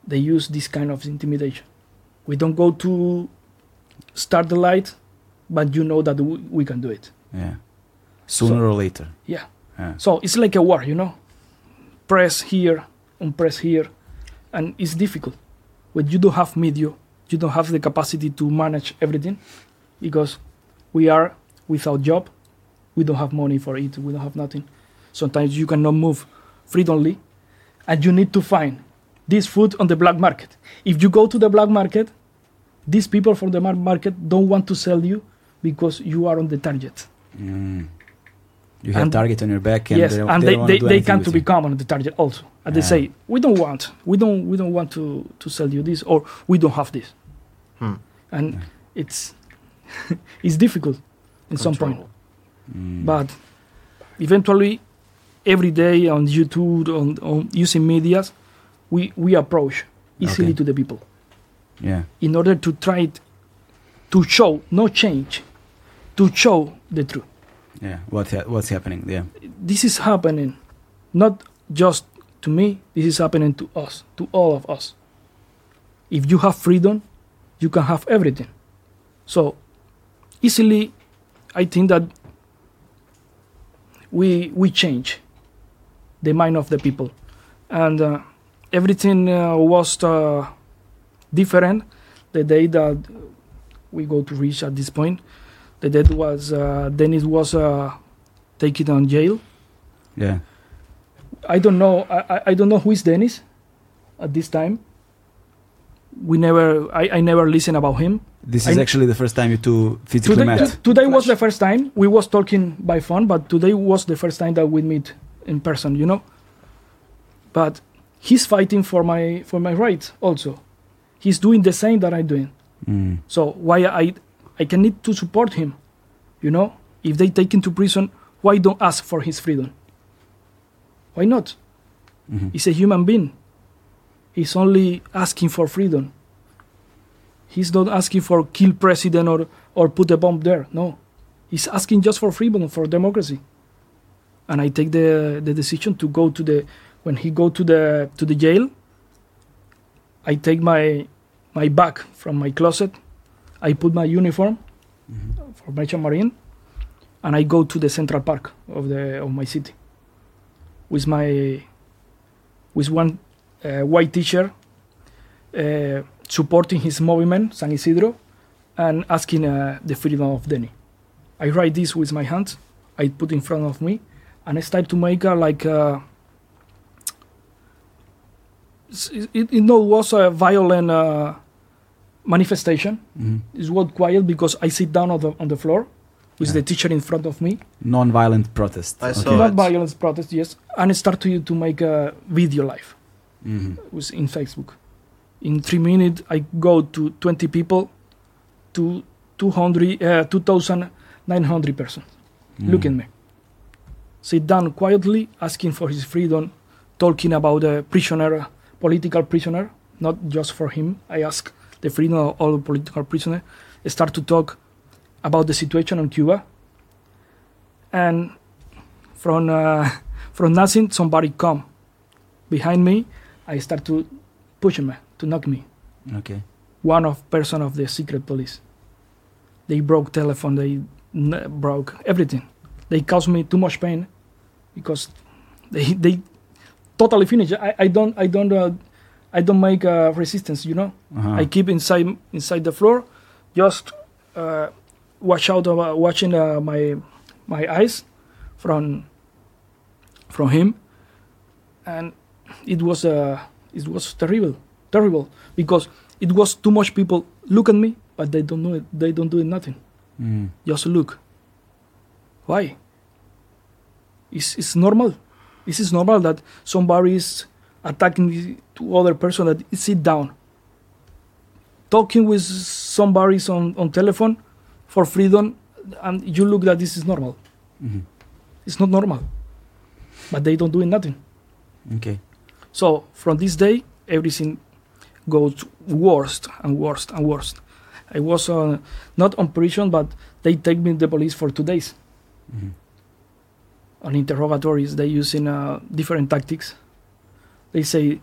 they use this kind of intimidation we don't go to start the light but you know that we, we can do it Yeah. Sooner or later. yeah Yeah. so it's like a war you know press here and press here and it's difficult when you don't have media you don't have the capacity to manage everything because we are without job we don't have money for it we don't have nothing Sometimes you cannot move freely, and you need to find this food on the black market. If you go to the black market, these people from the market don't want to sell you because you are on the target. Mm. You have And- target on your back, and yes, they, and they, they, they, do they come to you. become on the target also. And they say, we don't want, we don't, we don't want to, to sell you this, or we don't have this. Hmm. And it's, it's difficult in some point. Mm. But eventually, every day on YouTube, on, on using medias, we, we approach easily Okay. to the people yeah, in order to try it, to show, no change, to show the truth. Yeah. What ha- what's happening? Yeah. This is happening not just to me, this is happening to us, to all of us. If you have freedom, you can have everything. So, easily, I think that we we change the mind of the people, and uh, everything uh, was uh, different the day that we go to reach at this point. The date was uh, it was uh, taken on jail. Yeah. I don't know. I, I- I don't know who is Dennis at this time. We never. I, I never listen about him. This is kn- actually the first time you two physically Today, met. to- today was the first time we was talking by phone, but today was the first time that we meet in person. You know. But he's fighting for my for my rights also. He's doing the same that I'm doing. Mm. So why I I can need to support him, you know? If they take him to prison, why don't ask for his freedom? Why not? Mhm. He's a human being. He's only asking for freedom. He's not asking for kill president or or put a bomb there. No, he's asking just for freedom, for democracy. And I take the the decision to go to the when he go to the to the jail. I take my my bag from my closet. I put my uniform Mhm. for Merchant Marine, and I go to the Central Park of the of my city with my with one uh, white teacher uh, supporting his movement San Isidro and asking uh, the freedom of Denny. I write this with my hands. I put in front of me, and I start to make a like. Uh, s- it, it, it was a violent uh, manifestation. Mhm. It was quiet because I sit down on the on the floor with Yeah. the teacher in front of me. Non-violent protest. I okay. saw Not it. violence protest, yes, and I start to to make a video live Mhm. was in Facebook. In three minutes, I go to 20 people, to 200, uh, 2,900 persons. Look at me. Sit down quietly, asking for his freedom, talking about a prisoner, political prisoner, not just for him. I ask the freedom of all political prisoners. Start to talk about the situation on Cuba. And from uh, from nothing, somebody come behind me. I start to push me, to knock me. Okay. One of person of the secret police. They broke telephone. They broke everything. They caused me too much pain because they they totally finished. I, I don't I don't uh, I don't make uh, resistance. You know. Uh-huh. I keep inside inside the floor, just uh, watch out of uh, watching uh, my my eyes from from him, and it was uh, it was terrible, terrible because it was too much people look at me, but they don't know it. They don't do it nothing. Mm. Just look. Why? It's, it's normal. This is normal that somebody is attacking the- to other person that sit down. Talking with somebody on, on telephone for freedom and you look that this is normal. Mhm. It's not normal. But they don't do nothing. Okay. So from this day, everything goes worst and worst and worst. I was uh, not on prison, but they take me to the police for two days Mhm. on interrogatories. They using uh, different tactics. They say,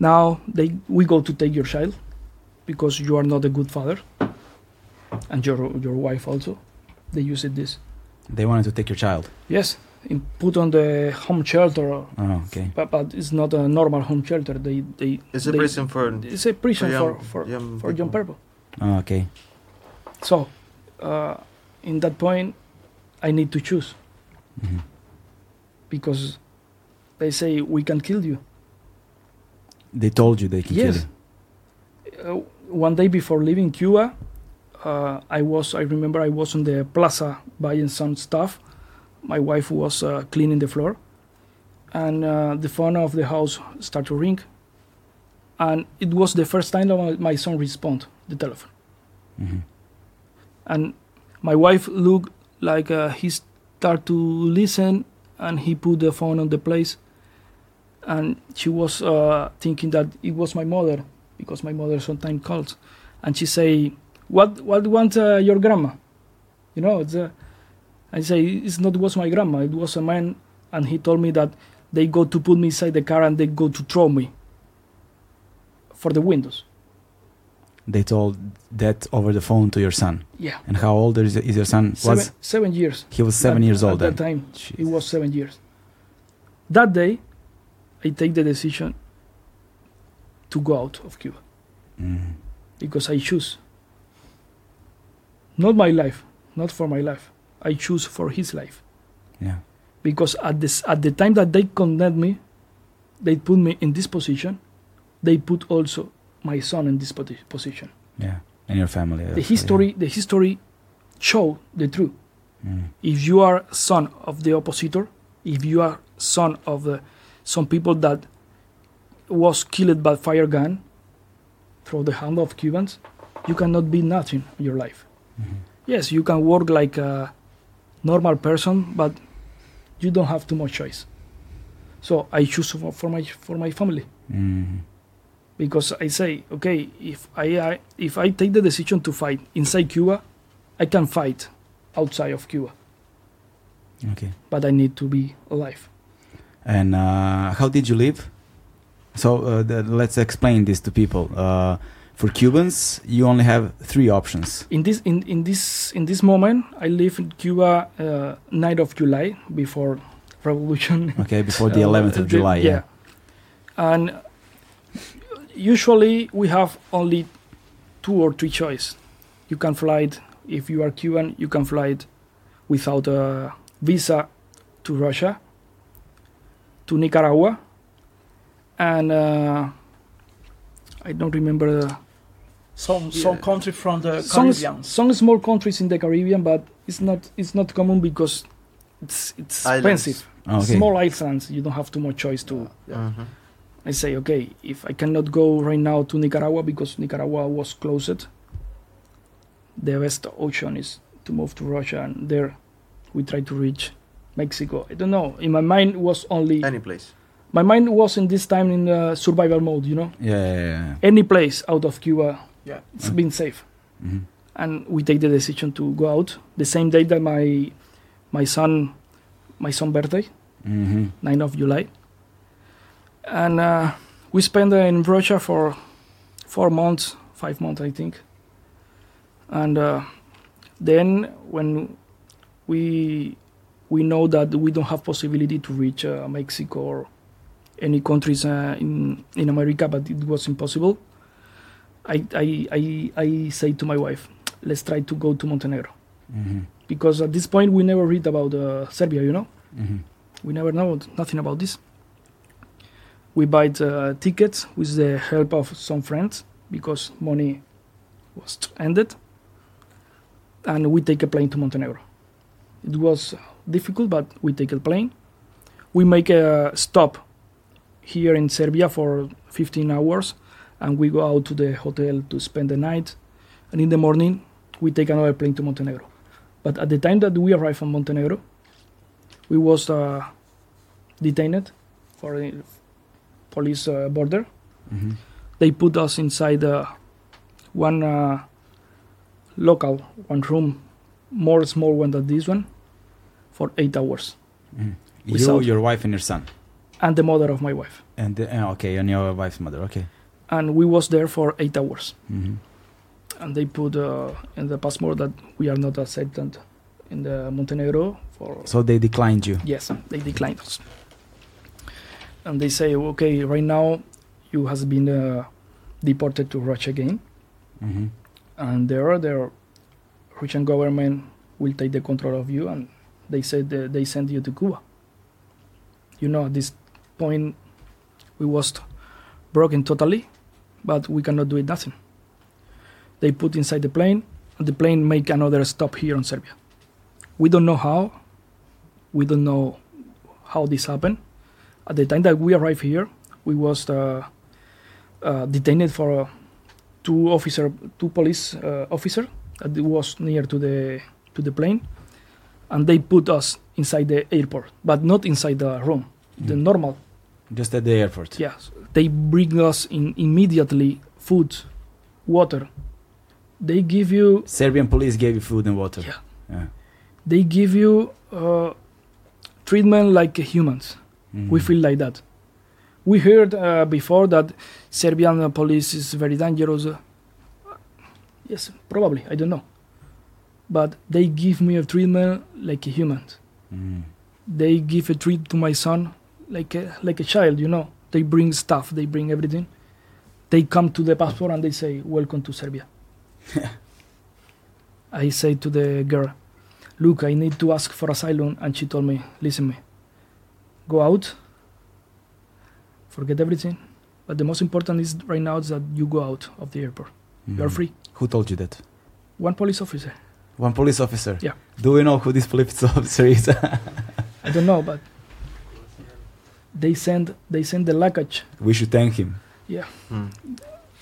now they we go to take your child because you are not a good father, and your your wife also. They use it this. They wanted to take your child. Yes, in, put on the home shelter, Oh, okay. but, but it's not a normal home shelter. They they It's a they- prison for it's a prison for young- for, young for young people. people. Oh, okay. So, uh, in that point, I need to choose Mhm. because they say we can kill you. They told you they can kill Yes. Uh, one day before leaving Cuba, uh, I was I remember I was on the plaza buying some stuff. My wife was uh, cleaning the floor, and uh, the phone of the house started to ring. And it was the first time that my, son responded the telephone. you. hmm and my wife looked like uh, he started to listen and he put the phone on the place and she was uh, thinking that it was my mother because my mother sometimes calls and she say what what want uh, your grandma you know it's uh, i say it's not was my grandma it was a man and he told me that they go to put me inside the car and they go to throw me for the windows They told that over the phone to your son. yeah And how old is, is your son? seven, Was seven years he was seven At- years old at that time Jeez. It was seven years. That day, I take the decision to go out of Cuba Mhm. because I choose. Not my life, not for my life. I choose for his life Yeah. because at this at the time that they condemned me, they put me in this position. They put also my son in this position. Yeah. And your family. The also, history, the history, show the truth. Mm. if you are son of the oppositor, if you are son of the, some people that was killed by fire gun through the hand of Cubans, you cannot be nothing in your life. Mhm. Yes, you can work like a normal person, but you don't have too much choice. So I choose for, for my for my family Mhm. because I say, okay, if I, I if I take the decision to fight inside Cuba, I can fight outside of Cuba, Okay. but I need to be alive. And uh, how did you live? So uh, the, let's explain this to people. Uh, for Cubans, you only have three options. In this in, in this in this moment, I live in Cuba, uh, night of July before revolution. Okay, before the Uh, 11th of the- July. Yeah. and usually we have only two or three choice. You can fly it if you are Cuban. You can fly it without a visa to Russia, to Nicaragua, and uh, I don't remember the Some some Yeah. country from the Caribbean. some small countries in the Caribbean, but it's not it's not common because it's it's Islands. expensive. Oh, okay. Small islands, you don't have too much choice to. Mhm. I say, okay, if I cannot go right now to Nicaragua because Nicaragua was closed, the best option is to move to Russia, and there we try to reach Mexico. I don't know. In my mind was only Any place. my mind was in this time in uh, survival mode. You know, Yeah. yeah, yeah. any place out of Cuba, Yeah. it's been safe. Mhm. and we take the decision to go out the same day that my my son my son birthday Mhm. 9th of july and uh, we spent uh, in russia for four months five months i think and uh, then when we we know that we don't have possibility to reach uh, mexico or any countries uh, in in america but it was impossible I, I i i say to my wife let's try to go to montenegro Mhm. because at this point we never read about uh, serbia you know Mhm. we never know nothing about this. We buy tickets with the help of some friends because money was ended, and we take a plane to Montenegro. It was difficult, but we take a plane. We make a stop here in Serbia for 15 hours, and we go out to the hotel to spend the night. And in the morning, we take another plane to Montenegro. But at the time that we arrive in Montenegro, we was uh, detained for the police uh, border. Mhm. They put us inside uh, one uh, local, one room, more small one than this one, for eight hours. Mhm. You, your wife, and your son. And the mother of my wife. And the, uh, okay, and your wife's mother. Okay. And we was there for eight hours. Mhm. And they put uh, in the passport that we are not accepted in the Montenegro for So they declined you. Yes, they declined us. And they say, okay, right now you has been uh, deported to Russia again, Mhm. and there the Russian government will take the control of you, and they said they send you to Cuba. You know, at this point, we was broken totally, but we cannot do it nothing. They put inside the plane, and the plane make another stop here in Serbia. We don't know how. We don't know how this happened. At the time that we arrived here, we was uh, uh, detained for uh, two officer, two police uh, officer that was near to the to the plane, and they put us inside the airport, but not inside the room, the Mm. normal. Just at the airport. Yes, they bring us in immediately food, water. They give you Serbian police gave you food and water. Yeah. Yeah. they give you uh, treatment like humans. Mhm. We feel like that. We heard uh, before that Serbian police is very dangerous. Uh, yes, probably. I don't know. But they give me a treatment like a human. Mhm. They give a treat to my son like a, like a child. You know, they bring stuff. They bring everything. They come to the passport and they say, "Welcome to Serbia." I say to the girl, "Look, I need to ask for asylum," and she told me, "Listen, me, go out, forget everything, but the most important is right now is that you go out of the airport. You're Mhm. free." Who told you that? One police officer. One police officer. Yeah. Do we know who this police officer is? I don't know, but they send they send the luggage. we should thank him. Hmm.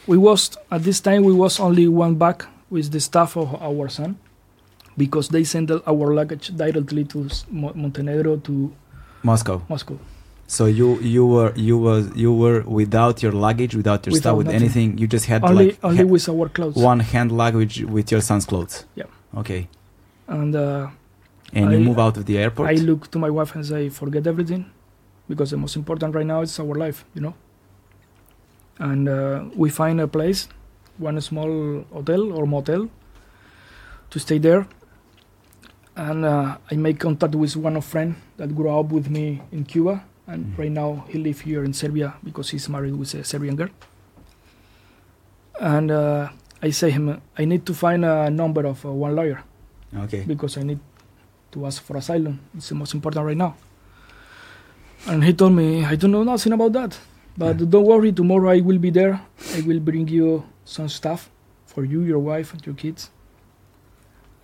We was at this time we was only one bag with the staff of our son, because they send our luggage directly to Montenegro to Moscow. Moscow. So you you were you was you were without your luggage, without your Without stuff, with nothing. anything. You just had Only like only ha- with our clothes. one hand luggage with your son's clothes. Yeah. Okay. And uh, And you move out of the airport. I look to my wife and say, forget everything, because the most important right now is our life, you know. And uh, we find a place, one small hotel or motel, to stay there. And uh, I make contact with one of friend that grew up with me in Cuba, and Mhm. right now he live here in Serbia because he's married with a Serbian girl. And uh, I say him, I need to find a number of uh, one lawyer okay. because I need to ask for asylum. It's the most important right now. And he told me, I don't know nothing about that. But Yeah. don't worry, tomorrow I will be there. I will bring you some stuff for you, your wife, and your kids.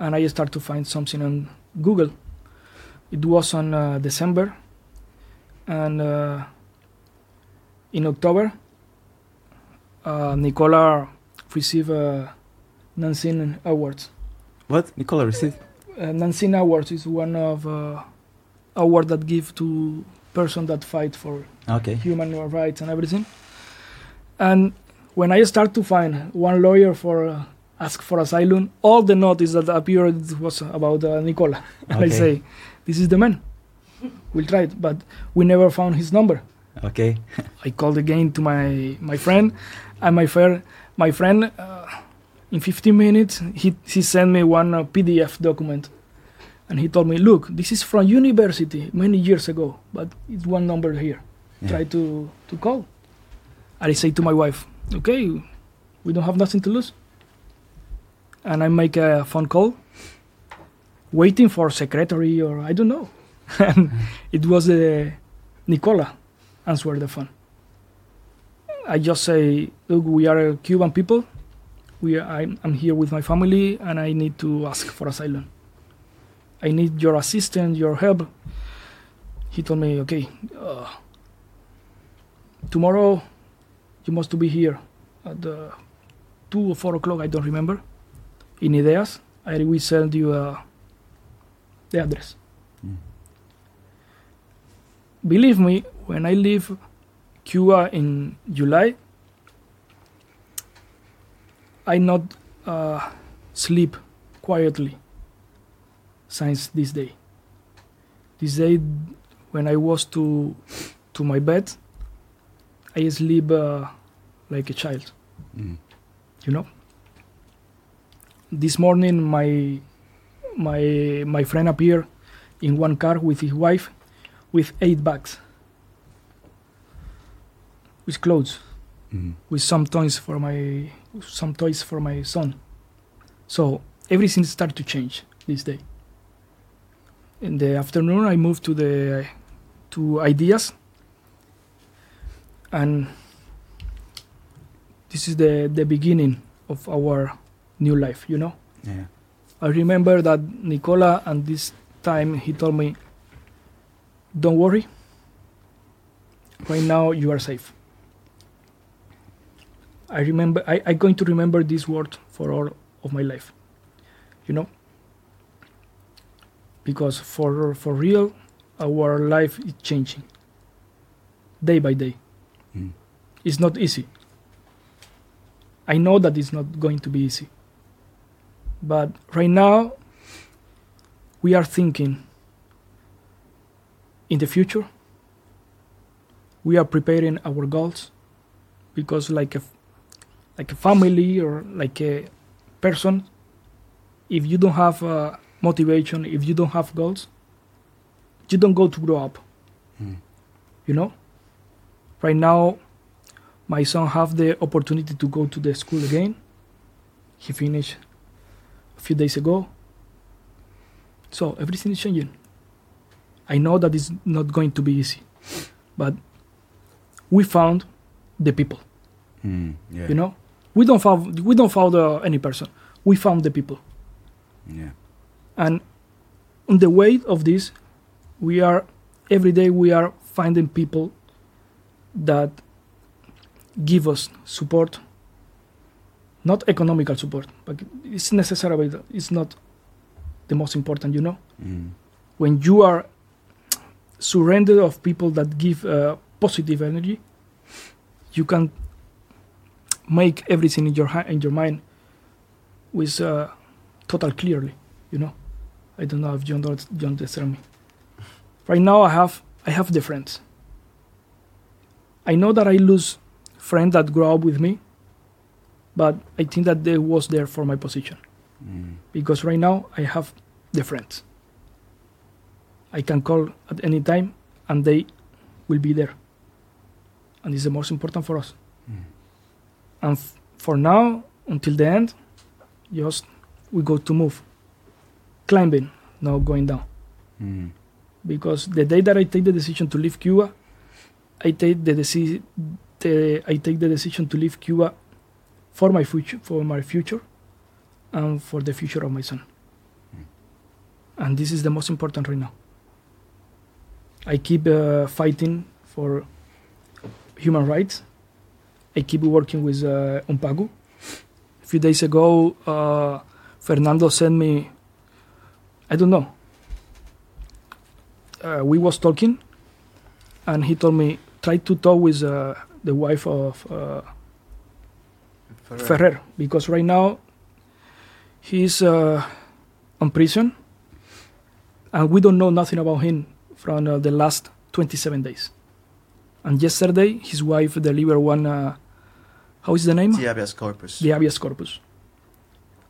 And I start to find something on Google. It was on uh, December. And uh, in October, uh, Nikola received a Nansen Awards What Nikola received? uh, Nansen Awards is one of uh, award that give to person that fight for Okay. human rights and everything. And when I start to find one lawyer for uh, ask for asylum, all the notice that appeared was about uh, Nikola. And I say, this is the man. We'll try it, but we never found his number. Okay. I called again to my my friend, and my friend, my friend, uh, in 15 minutes he he sent me one uh, PDF document, and he told me, "Look, this is from university many years ago, but it's one number here. Yeah. Try to to call." And I say to my wife, "Okay, we don't have nothing to lose," and I make a phone call, waiting for secretary or I don't know, and it was uh, Nikola answer the phone. I just say, look, we are Cuban people. We are, I'm, I'm here with my family, and I need to ask for asylum. I need your assistance, your help. He told me, okay, uh, tomorrow you must be here at the two or four o'clock. I don't remember. In Ideas, I will send you uh, the address. Mm. Believe me, when I leave Cuba in July, I not uh, sleep quietly since this day. This day, when I was to to my bed, I sleep uh, like a child. Mm. You know. This morning, my my my friend appeared in one car with his wife, with eight bags, with clothes Mm. with some toys for my some toys for my son. So everything started to change this day. In the afternoon, I moved to the to ideas, and this is the the beginning of our new life. You know. Yeah. I remember that Nikola, and this time he told me, "Don't worry. Right now you are safe." I remember. I, I'm going to remember this word for all of my life. You know. Because for for real, our life is changing. Day by day. Mm. It's not easy. I know that it's not going to be easy. But right now, we are thinking in the future. We are preparing our goals because, like a, like a family or like a person, if you don't have uh, motivation, if you don't have goals, you don't go to grow up. Mm. You know. Right now, my son have the opportunity to go to the school again. He finished a few days ago. So everything is changing. I know that it's not going to be easy, but we found the people. Mm, yeah. You know, we don't found we don't found uh, any person. We found the people, Yeah. and on the way of this, we are every day we are finding people that give us support. Not economical support, but it's necessary. But it's not the most important. You know, Mm. when you are surrounded of people that give uh, positive energy, you can make everything in your in your mind with uh, total clearly. You know, I don't know if you, under- you understand me. Right now, I have I have the friends. I know that I lose friends that grow up with me, but I think that they was there for my position Mm. because right now I have the friends. I can call at any time and they will be there. And it's the most important for us. Mm. And for now, until the end, just we go to move. Climbing, not going down. Mm. Because the day that I take the decision to leave Cuba, I take the, deci- the I take the decision to leave Cuba for my future, for my future, and for the future of my son. And this is the most important right now. I keep uh, fighting for human rights. I keep working with uh, UNPACU. A few days ago, uh, Fernando sent me. I don't know. Uh, we was talking, and he told me try to talk with uh, the wife of uh, Ferrer because right now he's uh, on prison and we don't know nothing about him from uh, the last 27 days. And yesterday his wife delivered one. Uh, how is the name? The habeas corpus. the habeas corpus.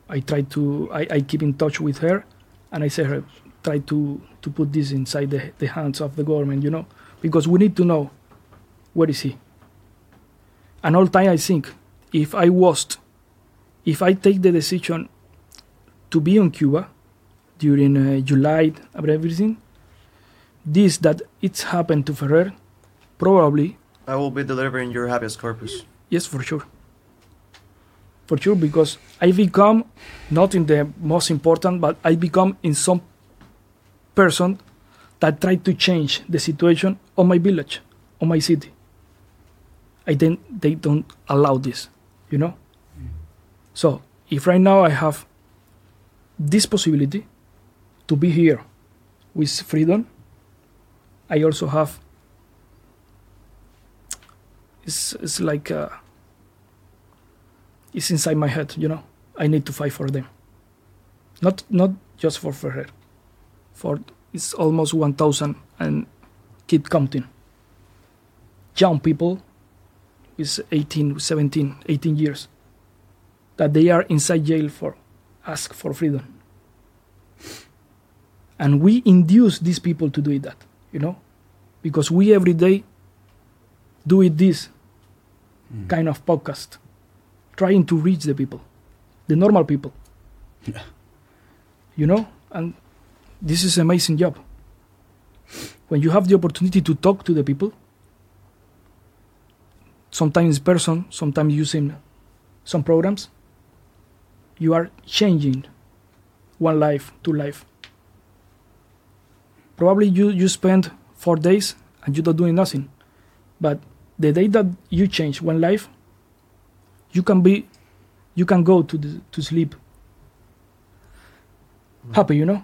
I try to I, I keep in touch with her and I say her try to to put this inside the, the hands of the government, you know, because we need to know where is he. And all time I think if I was if I take the decision to be on Cuba during uh, July and everything, this that it's happened to Ferrer, probably I will be delivering your habeas corpus. Yes, for sure. For sure, because I become not in the most important, but I become in some person that try to change the situation of my village, of my city. I think they don't allow this, you know. Mm. So if right now I have this possibility to be here with freedom, I also have it's, it's like uh, it's inside my head you know? I need to fight for them. Not not just for ferrer. For it's almost 1000 and keep counting. Young people is 18 17 18 years that they are inside jail for ask for freedom. And we induce these people to do that you know? Because we every day do it this kind of podcast, trying to reach the people, the normal people. You know, and this is amazing job. when you have the opportunity to talk to the people, sometimes in person, sometimes using some programs, you are changing one life to life. Probably you, you spend four days and you're not doing nothing. But the day that you change one life, you can be you can go to the, to sleep happy, you know,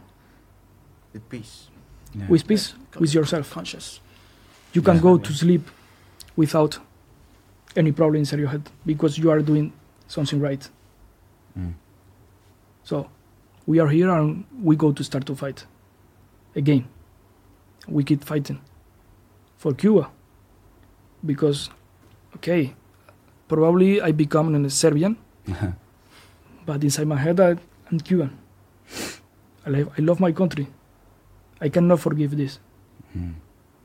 With peace. Yeah. with peace Con- with yourself. Conscious. You can Yeah. go to sleep without any problem inside your head because you are doing something right. Mm. So we are here and we go to start to fight again. We keep fighting for Cuba because, okay, probably I become a Serbian, but inside my head I, I'm Cuban. I, love, I love my country. I cannot forgive this. Mm.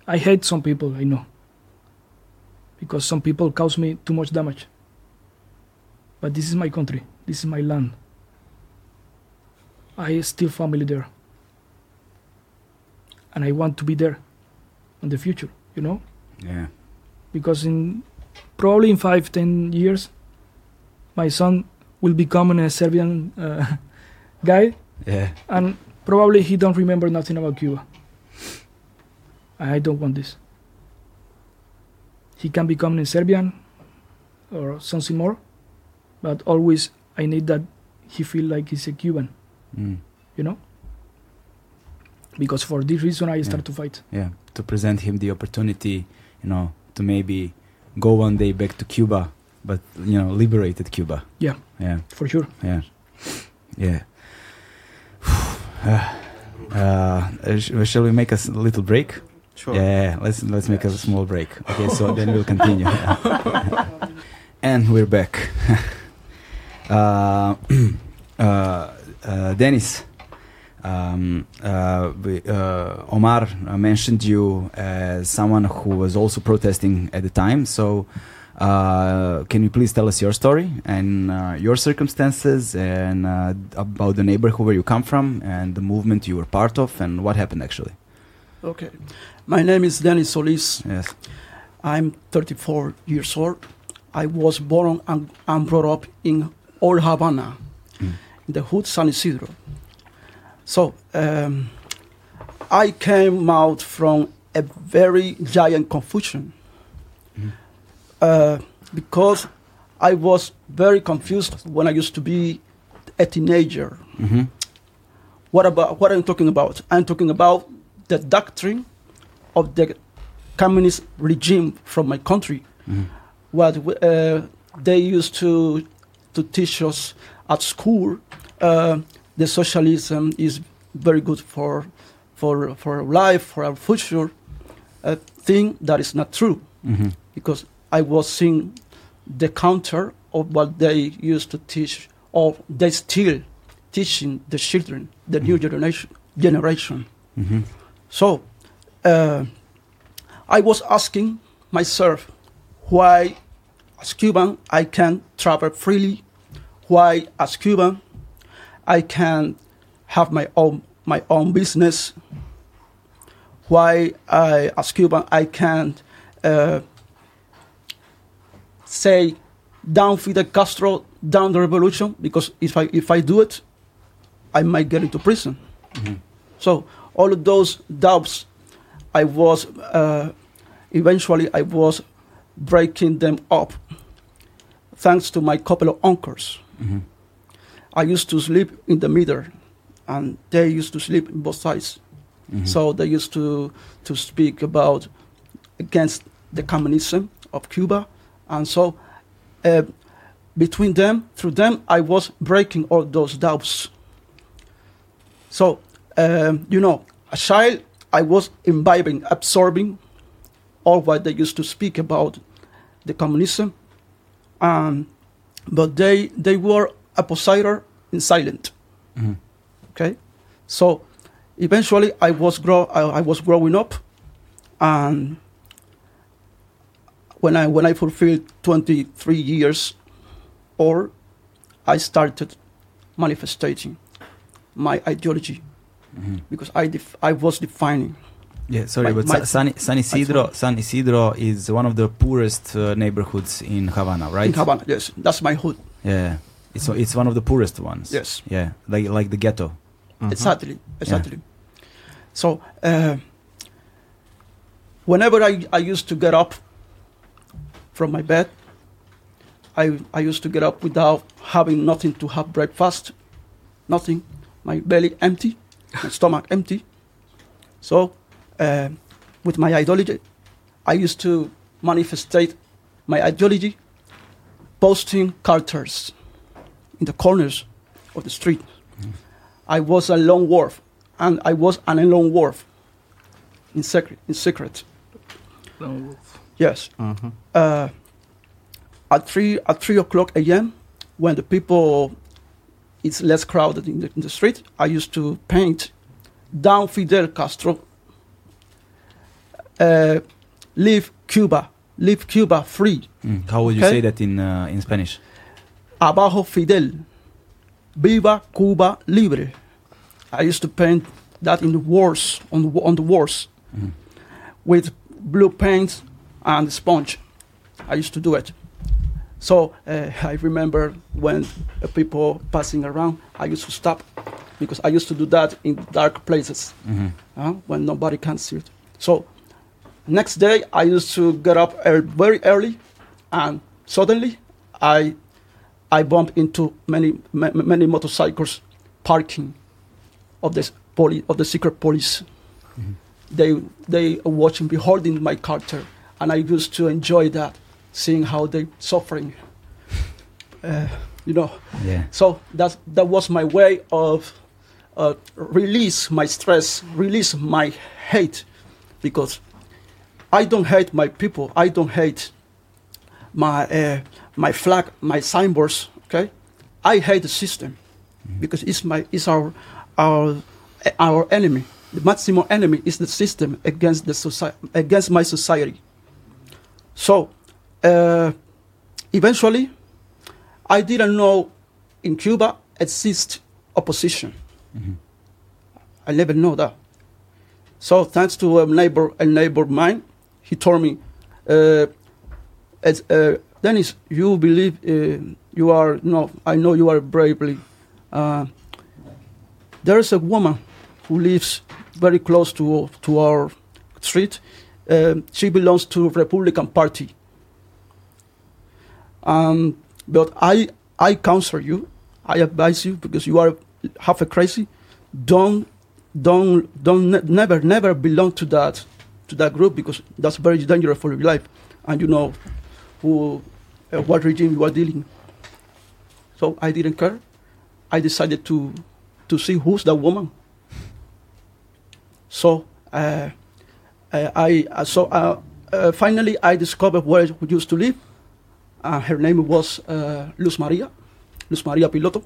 I hate some people, I know. Because some people cause me too much damage. But this is my country. This is my land. I still family there. And I want to be there in the future, you know? Yeah. Because in probably in five, ten years, my son will become a Serbian uh, guy Yeah. and probably he don't remember nothing about Cuba. I don't want this. He can become a Serbian or something more, but always I need that he feel like he's a Cuban, Mm. you know. Because for this reason I start to fight. Yeah. To present him the opportunity, you know, to maybe go one day back to Cuba, but you know, liberated Cuba. Yeah. Yeah. For sure. Yeah. Yeah. uh, uh, sh- shall we make a s- little break? Sure. Yeah, let's let's make a small break. Okay, so then we'll continue. and we're back. uh, uh, uh, Dennis, um, uh, we, uh, Omar mentioned you as someone who was also protesting at the time. So, uh, can you please tell us your story and uh, your circumstances and uh, about the neighborhood where you come from and the movement you were part of and what happened actually? Okay. My name is Dennis Solis. Yes. I'm 34 years old. I was born and, and brought up in Old Havana, Mm. in the hood San Isidro. So um, I came out from a very giant confusion Mhm. uh, because I was very confused when I used to be a teenager. Mm-hmm. What about what I'm talking about? I'm talking about the doctrine of the communist regime from my country. Mm-hmm. What uh, they used to to teach us at school, uh, the socialism is very good for for for life, for our future. A thing that is not true Mm-hmm. because I was seeing the counter of what they used to teach, or they still teaching the children, the new generation. Generation. Mm-hmm. So, uh, I was asking myself why, as Cuban, I can travel freely, why, as Cuban, I can have my own my own business, why, I, as Cuban, I can uh, say down Fidel Castro, down the revolution, because if I if I do it, I might get into prison. Mm-hmm. So all of those doubts, I was uh, eventually I was breaking them up, thanks to my couple of uncles. Mm-hmm. I used to sleep in the middle, and they used to sleep in both sides. Mm-hmm. So they used to to speak about against the communism of Cuba, and so uh, between them, through them, I was breaking all those doubts. So um, you know, a child, I was imbibing, absorbing all what they used to speak about the communism, um, but they they were oppositor in silent. Mm-hmm. Okay, so eventually I was grow I, I was growing up, and when I when I fulfilled 23 years or I started manifesting my ideology Mm-hmm. because I def- I was defining Yeah, sorry, My- but my- San, San Isidro. San Isidro is one of the poorest uh, neighborhoods in Havana, right? In Havana, yes, that's my hood. Yeah, it's it's one of the poorest ones. Yes. Yeah, like like the ghetto. Mhm. Exactly, exactly. So uh, whenever I, I used to get up from my bed, I I used to get up without having nothing to have breakfast, nothing, my belly empty, my stomach empty. So uh, with my ideology, I used to manifestate my ideology, posting characters in the corners of the street. I was a lone wolf, and I was an lone wolf in secret. In secret, No, yes. Mhm. Uh, at three at three o'clock a.m., when the people it's less crowded in the, in the street, I used to paint down Fidel Castro. Uh, leave Cuba, leave Cuba free. Mm. How would you Okay. say that in uh, in Spanish? Abajo Fidel. Viva Cuba Libre. I used to paint that in the walls, on the, on the walls, Mhm. with blue paint and sponge. I used to do it. So uh, I remember when uh, people passing around, I used to stop because I used to do that in dark places Mhm. uh, when nobody can see it. So next day I used to get up ear- very early, and suddenly I I bumped into many many motorcycles parking of the police of the secret police. They they are watching, beholding my character, and I used to enjoy that, seeing how they suffering. Uh, you know, Yeah. so that that was my way of uh, release my stress, release my hate, because I don't hate my people. I don't hate my uh, my flag, my signboards. Okay, I hate the system because it's my it's our our our enemy. The maximum enemy is the system against the society against my society. So, uh, eventually, I didn't know in Cuba exists opposition. I never know that. So thanks to a neighbor, a neighbor of mine, he told me, uh, as, uh, Dennis, you believe uh, you are no, I know you are bravely. Uh, there is a woman who lives very close to to our street. Um, she belongs to Republican Party. Um, but I I counsel you, I advise you because you are half a crazy. Don't don't don't ne- never never belong to that to that group because that's very dangerous for your life, and you know who uh, what regime you are dealing. So I didn't care. I decided to to see who's that woman. So uh, uh, I uh, so uh, uh, finally I discovered where we used to live. Her name was Luz Maria, Luz Maria Piloto.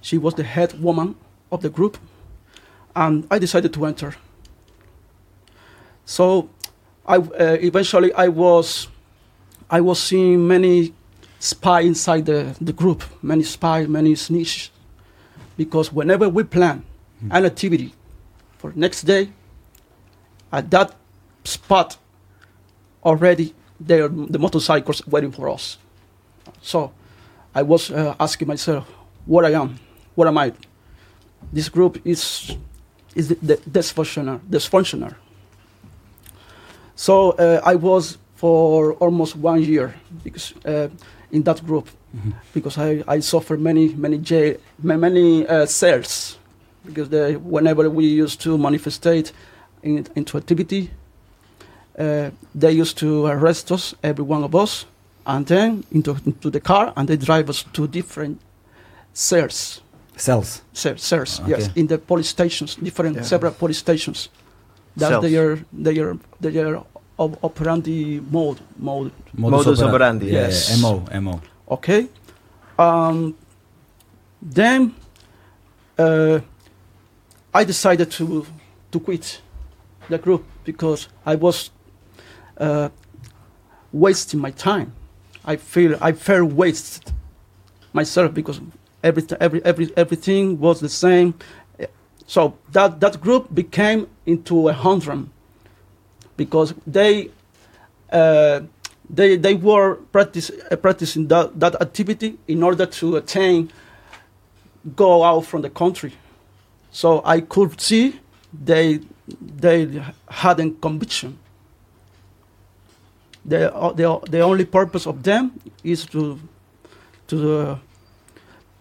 She was the head woman of the group, and I decided to enter. So, I uh, eventually I was, I was seeing many spy inside the, the group, many spy, many snitch, because whenever we plan an activity for next day, at that spot already there the motorcycles waiting for us. So I was uh, asking myself, what I am, what am I? This group is is the, the dysfunctional, dysfunctional. So uh, I was for almost one year because uh, in that group because I, I suffered many many jail many uh, cells because they, whenever we used to manifestate in, into activity uh, they used to arrest us, every one of us, and then into, into the car, and they drive us to different cells. Cells. Cells, cells yes, in the police stations, different Yeah. several police stations. That's Cells. their their their op- operandi mode mode. Modus operandi. Yeah, Yes. yeah, MO, MO. Okay, um, then uh, I decided to to quit the group because I was uh, wasting my time. I feel I felt wasted myself because every every every everything was the same. So that, that group became into a hundred because they uh, they they were practice, uh, practicing that, that activity in order to attain go out from the country. So I could see they they had a conviction. The, uh, the, the only purpose of them is to to uh,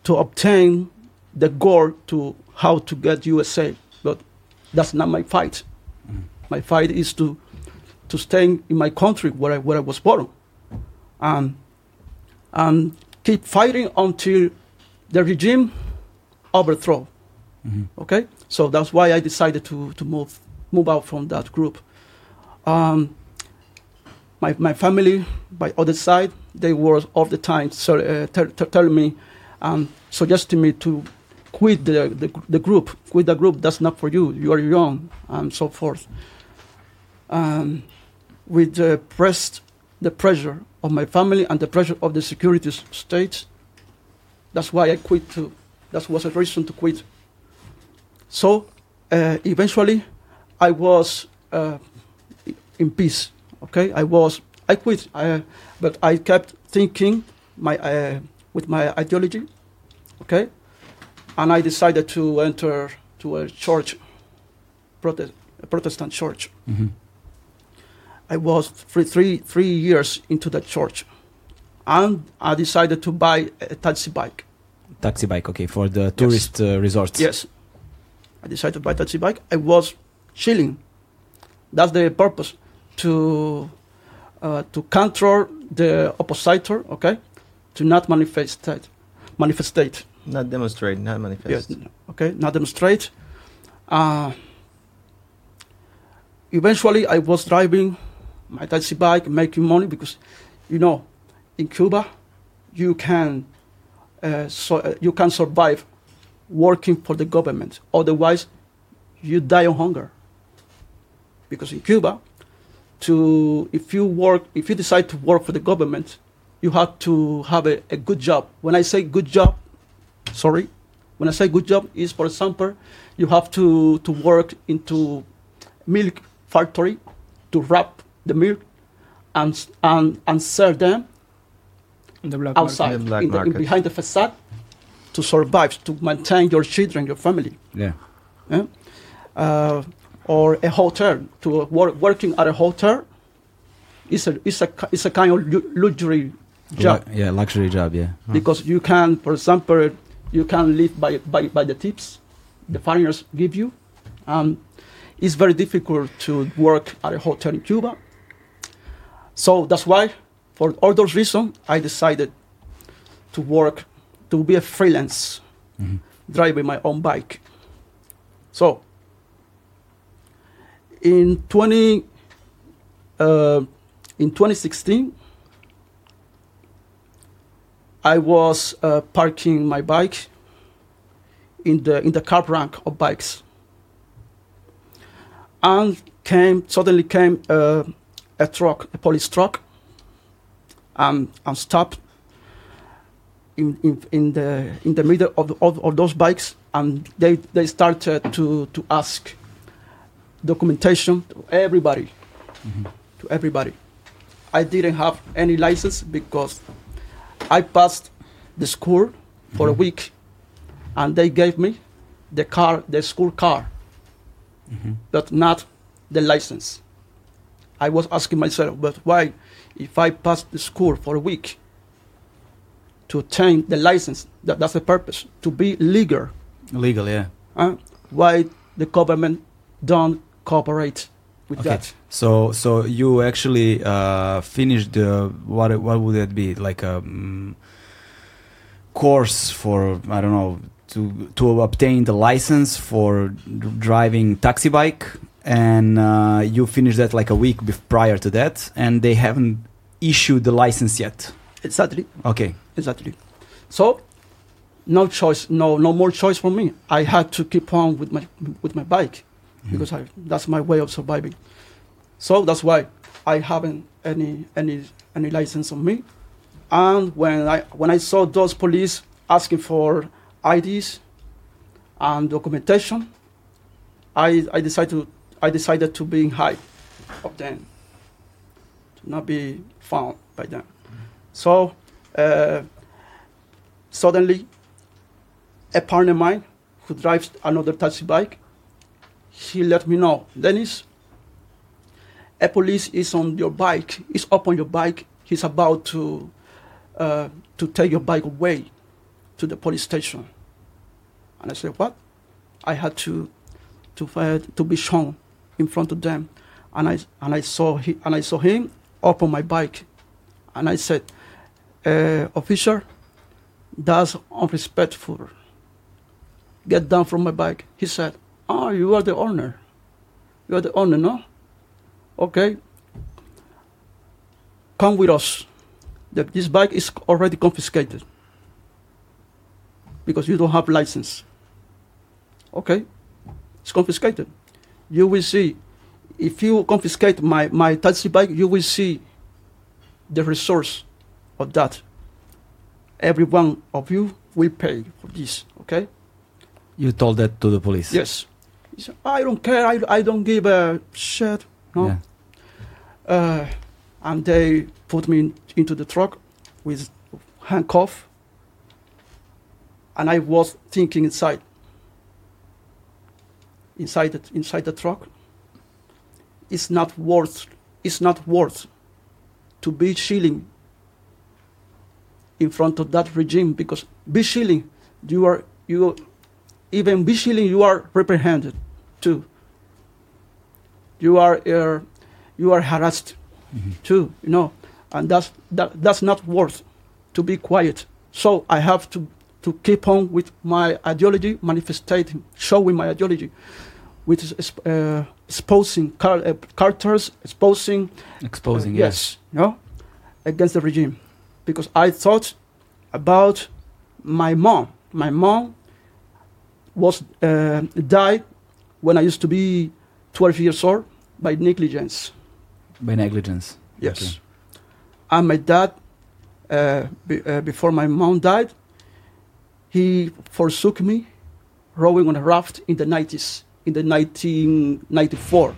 to obtain the goal to how to get USA. But that's not my fight. Mm. My fight is to to stay in my country where I, where I was born, and and keep fighting until the regime overthrow. Mhm. Okay, so that's why I decided to to move move out from that group. Um, my my family, by other side, they were all the time so, uh, tell, tell, telling me, um, suggesting me to quit the, the the group, quit the group. That's not for you. You are young, and so forth. Um, with the pressed the pressure of my family and the pressure of the security state, that's why I quit. Too. That was a reason to quit. So uh, eventually, I was uh, in peace. Okay, I was. I quit. I, but I kept thinking my uh, with my ideology. Okay, and I decided to enter to a church, Protest, a Protestant church. Mhm. I was three, three, three years into the church, and I decided to buy a taxi bike. Taxi bike, okay, for the tourist uh, resorts. Yes. I decided to buy a taxi bike. I was chilling. That's the purpose to uh, to control the oppositor. Okay, to not manifestate, manifestate. Not demonstrate, not manifest. Yes. Okay, not demonstrate. Uh, eventually, I was driving my taxi bike, making money because, you know, in Cuba, you can uh, so uh, you can survive working for the government. Otherwise, you die of hunger. Because in Cuba, to if you work, if you decide to work for the government, you have to have a, a good job. When I say good job, sorry, when I say good job is, for example, you have to, to work into milk factory to wrap the milk and, s- and, and sell them in the black outside, In the black in the, in behind the facade, to survive, to maintain your children, your family. Yeah. eh? Uh, or a hotel, to work, working at a hotel is a, is a, ki- is a kind of luxury job Lu- yeah, luxury job, yeah. because you can, for example, you can live by, by, by the tips the foreigners give you. Um, it's very difficult to work at a hotel in Cuba. So that's why, for all those reasons, I decided to work, to be a freelance, Mhm. driving my own bike. So, in 20, uh, in 2016, I was uh, parking my bike in the in the car rank of bikes, and came suddenly came uh, a truck, a police truck, and and stopped in, in, in the in the middle of, of, of those bikes, and they they started to to ask documentation to everybody, to everybody. I didn't have any license because I passed the school for a Mhm. week, and they gave me the car, the school car, Mhm. but not the license. I was asking myself, but why, if I pass the school for a week, to obtain the license, that, that's the purpose, to be legal, Legal, yeah. huh? why the government don't cooperate with Okay. that? So, so you actually uh, finished the what? What would that be? Like a um, course for I don't know to to obtain the license for driving taxi bike, and uh, you finish that like a week prior to that, and they haven't issued the license yet. Exactly. Okay. Exactly. So, no choice, no, no more choice for me. I had to keep on with my with my bike because I, that's my way of surviving. So that's why I haven't any any any license on me. And when I when I saw those police asking for IDs and documentation, I, I decided to I decided to be in hide of them, to not be found by them. So uh, suddenly, a partner of mine who drives another taxi bike, he let me know, Dennis, a police is on your bike, is up on your bike. He's about to uh, to take your bike away to the police station. And I said, what? I had to to uh, to be shown in front of them, and I and I saw he, and I saw him up on my bike, and I said, uh, officer, that's unrespectful. Get down from my bike. He said, oh, you are the owner. You are the owner, no? Okay. Come with us. The, this bike is already confiscated because you don't have license. Okay, it's confiscated. You will see, if you confiscate my, my taxi bike, you will see the resource of that. Every one of you will pay for this, okay? You told that to the police. Yes. He said, I don't care, I, I don't give a shit. No. Yeah. Uh, and they put me in, into the truck with handcuff. And I was thinking inside, inside the, inside the truck, it's not worth, it's not worth to be chilling in front of that regime because be chilling, you are, you, even be chilling, you are reprehended too. You are, uh, you are harassed too, you know, and that's that, that's not worth to be quiet. So I have to to keep on with my ideology, manifesting, showing my ideology, which is uh, exposing car- uh, characters, exposing Exposing, uh, yes. yes, you know, against the regime, because I thought about my mom. My mom was uh, died when I used to be 12 years old by negligence. By negligence. Yes. Okay. And my dad, uh, be, uh, before my mom died, he forsook me rowing on a raft in the 90s, in the 1994.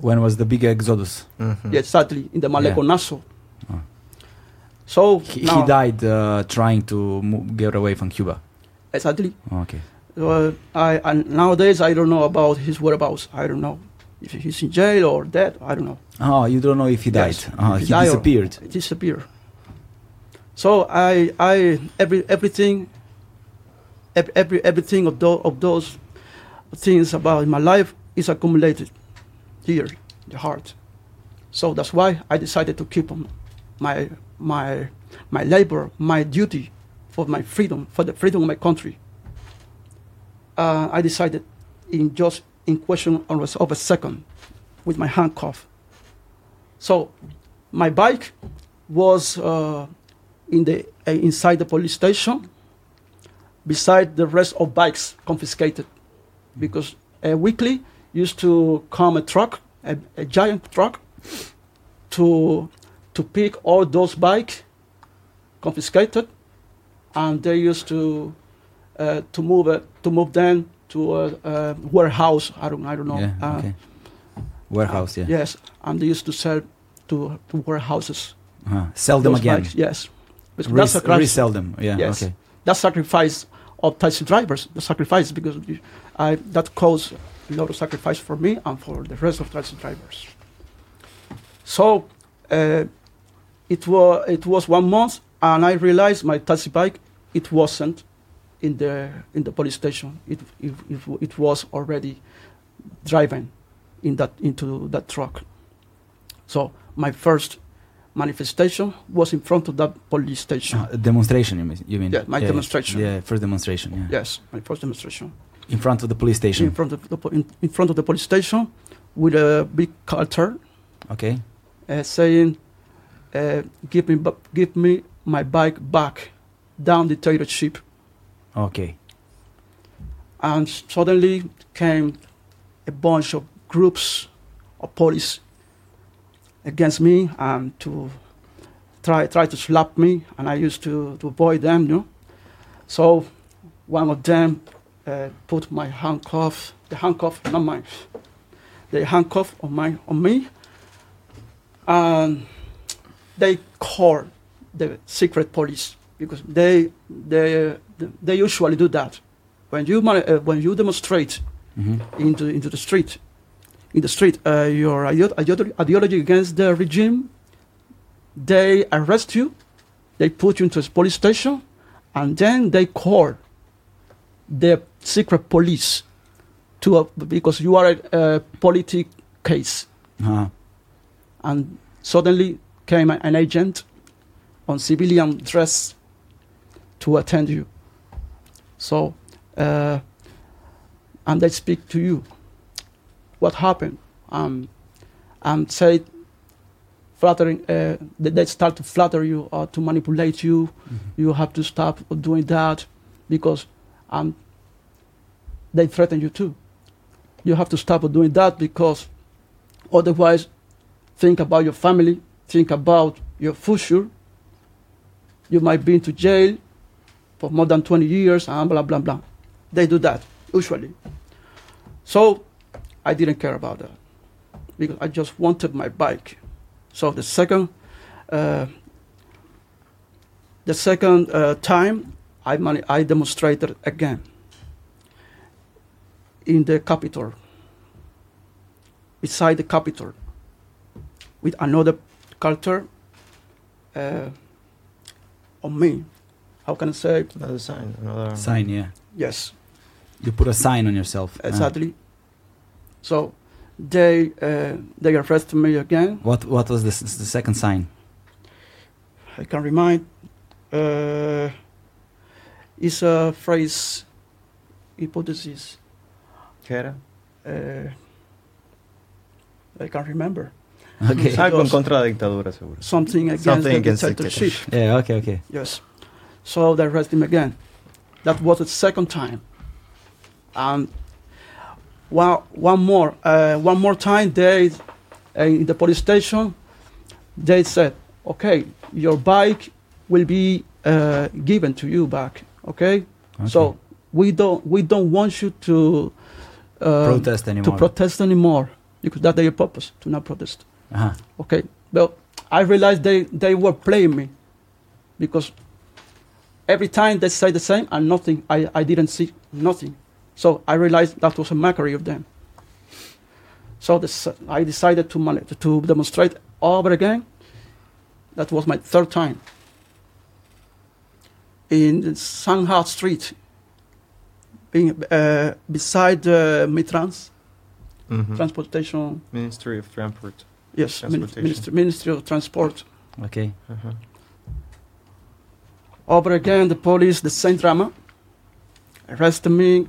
When was the big exodus? Mhm. Yes, sadly, in the Malecón Yeah. Nassau. Oh. So He, now, he died uh, trying to mo- get away from Cuba. Sadly, Okay. uh, I, and nowadays I don't know about his whereabouts. I don't know if he's in jail or dead. I don't know. Oh, you don't know if he died. Yes. Oh, He he died disappeared. It disappeared. So I, I, every, everything, ev- every, everything of those, of those things about my life is accumulated here, the heart. So that's why I decided to keep my, my, my labor, my duty for my freedom, for the freedom of my country. Uh, I decided in just in question of a second with my handcuff. So my bike was uh, in the uh, inside the police station beside the rest of bikes confiscated because uh, weekly used to come a truck a, a giant truck to to pick all those bikes confiscated and they used to uh, to move it to move them to a, a warehouse I don't I don't know Yeah. uh, okay. Warehouse. Yeah. yes and they used to sell to, to warehouses Uh-huh. Sell them those again. bikes, yes. Res- that's a resell them. Yeah. Yes. Okay. that sacrifice of taxi drivers, the sacrifice because I, that caused a lot of sacrifice for me and for the rest of taxi drivers. So uh, it was it was one month, and I realized my taxi bike it wasn't in the in the police station. It it, it, it was already driving in that into that truck. So my first manifestation was in front of that police station. Uh, demonstration. You mean? You mean? Yeah, my demonstration. Yeah. First demonstration. Yeah. Yes, my first demonstration. In front of the police station. In front of the in, in front of the police station, with a big cutter, okay. uh, saying, uh, "Give me, bu- give me my bike back, down dictatorship." Okay. And suddenly came a bunch of groups of police against me and to try try to slap me, and I used to, to avoid them, you know. So one of them uh, put my handcuff the handcuff, not mine. the handcuff on my on me, and they call the secret police because they they they usually do that when you uh, when you demonstrate Mhm. into into the street in the street uh, your ideo- ideo- ideology against the regime they arrest you they put you into a police station and then they call the secret police to a, because you are a, a politic case Uh-huh. and suddenly came an agent on civilian dress to attend you. So, uh, and they speak to you. What happened? Um, and say, flattering. Uh, they, start to flatter you or to manipulate you. You have to stop doing that because um, they threaten you too. You have to stop doing that because otherwise think about your family, think about your future. You might be into jail for more than 20 years and blah, blah, blah. They do that, usually. So I didn't care about that because I just wanted my bike. So the second, uh, the second uh, time, I, mani- I demonstrated again in the capital, beside the capital, with another culture uh, on me. How can I say? Another sign. Another Sign, yeah. Yes, You put a sign on yourself. Uh, exactly. So they uh, they arrested me again. what What was the, the second sign? I can remind. Uh, it's a phrase, hypothesis. ¿Qué era? Uh, I can't remember Okay. Algo en Because- contra de la dictadura, seguro. something against Something the against dictatorship. yeah. Okay. Okay. Yes. So they arrested him again. That was the second time. And one, one more, uh, one more time, they uh, in the police station, they said, "Okay, your bike will be uh, given to you back." Okay. okay. So we don't we don't want you to uh, protest to anymore. protest anymore because that's their purpose to not protest. uh-huh. Okay. Well, I realized they, they were playing me because every time they say the same and nothing, I, I didn't see nothing. So I realized that was a mockery of them. So this, I decided to, to demonstrate over again. That was my third time. In Shanghai Street, being, uh, beside uh, Mitrans, Mhm. transportation, Ministry of Transport. yes, Ministry, Ministry of Transport. Okay. Uh-huh. Over again, the police, the same drama, arrested me.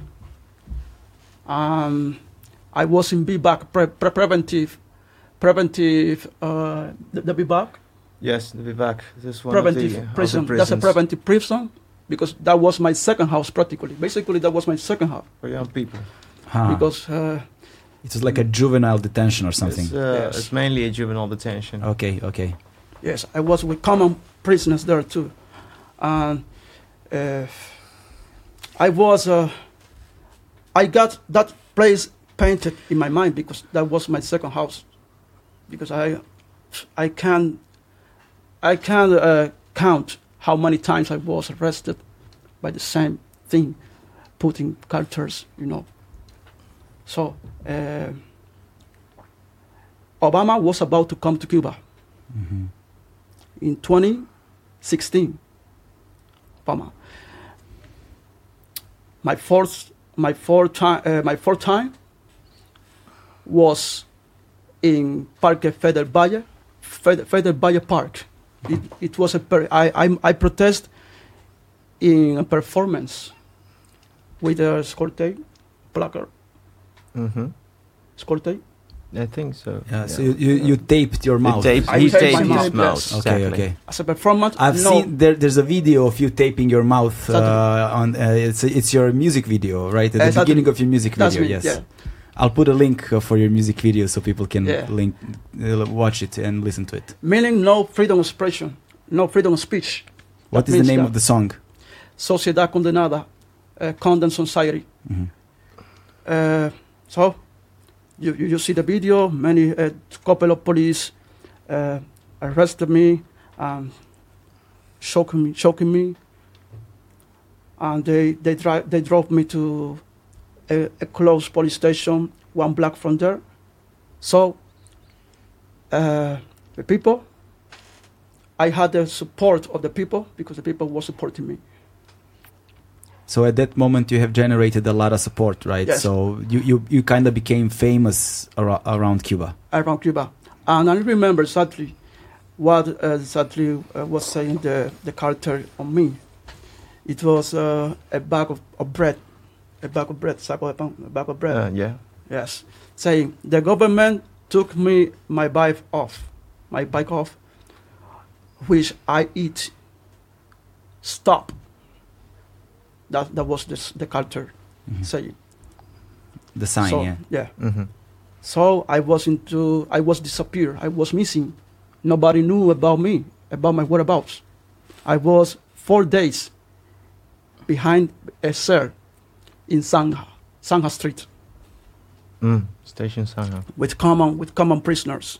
Um, I was in Vivac, pre- pre- preventive, preventive, uh, the, the Vivac, Yes, the back. This one preventive of the, of the prison. That's a preventive prison because that was my second house practically. Basically, that was my second house for young people. Huh. because uh, it was like a juvenile detention or something. It's, uh, Yes. it's mainly a juvenile detention. Okay. Okay. yes, I was with common prisoners there too, and uh, I was. Uh, I got that place painted in my mind because that was my second house. Because I, I can, I can uh, count how many times I was arrested by the same thing, putting cultures, you know. So uh, Obama was about to come to Cuba hmm in 2016. Obama. My fourth, my fourth time, uh, my fourth time was in Parque Fe del Valle, Fe del, Feder Valle Park. It, it was a per, I, I, I protest in a performance with a Scorte placard, Mm-hmm. escorte. I think so. Yeah. So you, you, you taped your mouth. taped, I he taped taped my his mouth, mouth. yes. Okay. exactly. Okay. As a performance, I've no, seen there. There's a video of you taping your mouth uh, on. Uh, it's it's your music video, right? At the Exactly. beginning of your music video. yes. yeah. I'll put a link uh, for your music video so people can Yeah. link, uh, watch it and listen to it. meaning no freedom of expression, no freedom of speech. What That is the name of the song? Sociedad condenada, uh, condemned society. Mhm. Uh, So you, you, see the video, many, a couple of police uh, arrested me, um, choking me, choking me, and they, they, dri- they drove me to a, a close police station, one block from there. So uh, the people, I had the support of the people because the people were supporting me. So at that moment, you have generated a lot of support, right? Yes. So you, you, you kind of became famous ar- around Cuba. around Cuba. And I remember exactly what uh, exactly uh, was saying the, the cartel on me. It was uh, a bag of, of bread, a bag of bread, saco de pan, a bag of bread. Uh, yeah. Yes, saying the government took me my bike off, my bike off, which I eat. Stop. That that was the s- the cartel Mhm. saying. The sign, so, yeah. yeah. hmm So I was into, I was disappeared. I was missing. Nobody knew about me, about my whereabouts. I was four days behind a cell in Zanja, Zanja Street, Mm. Station Zanja. with common with common prisoners.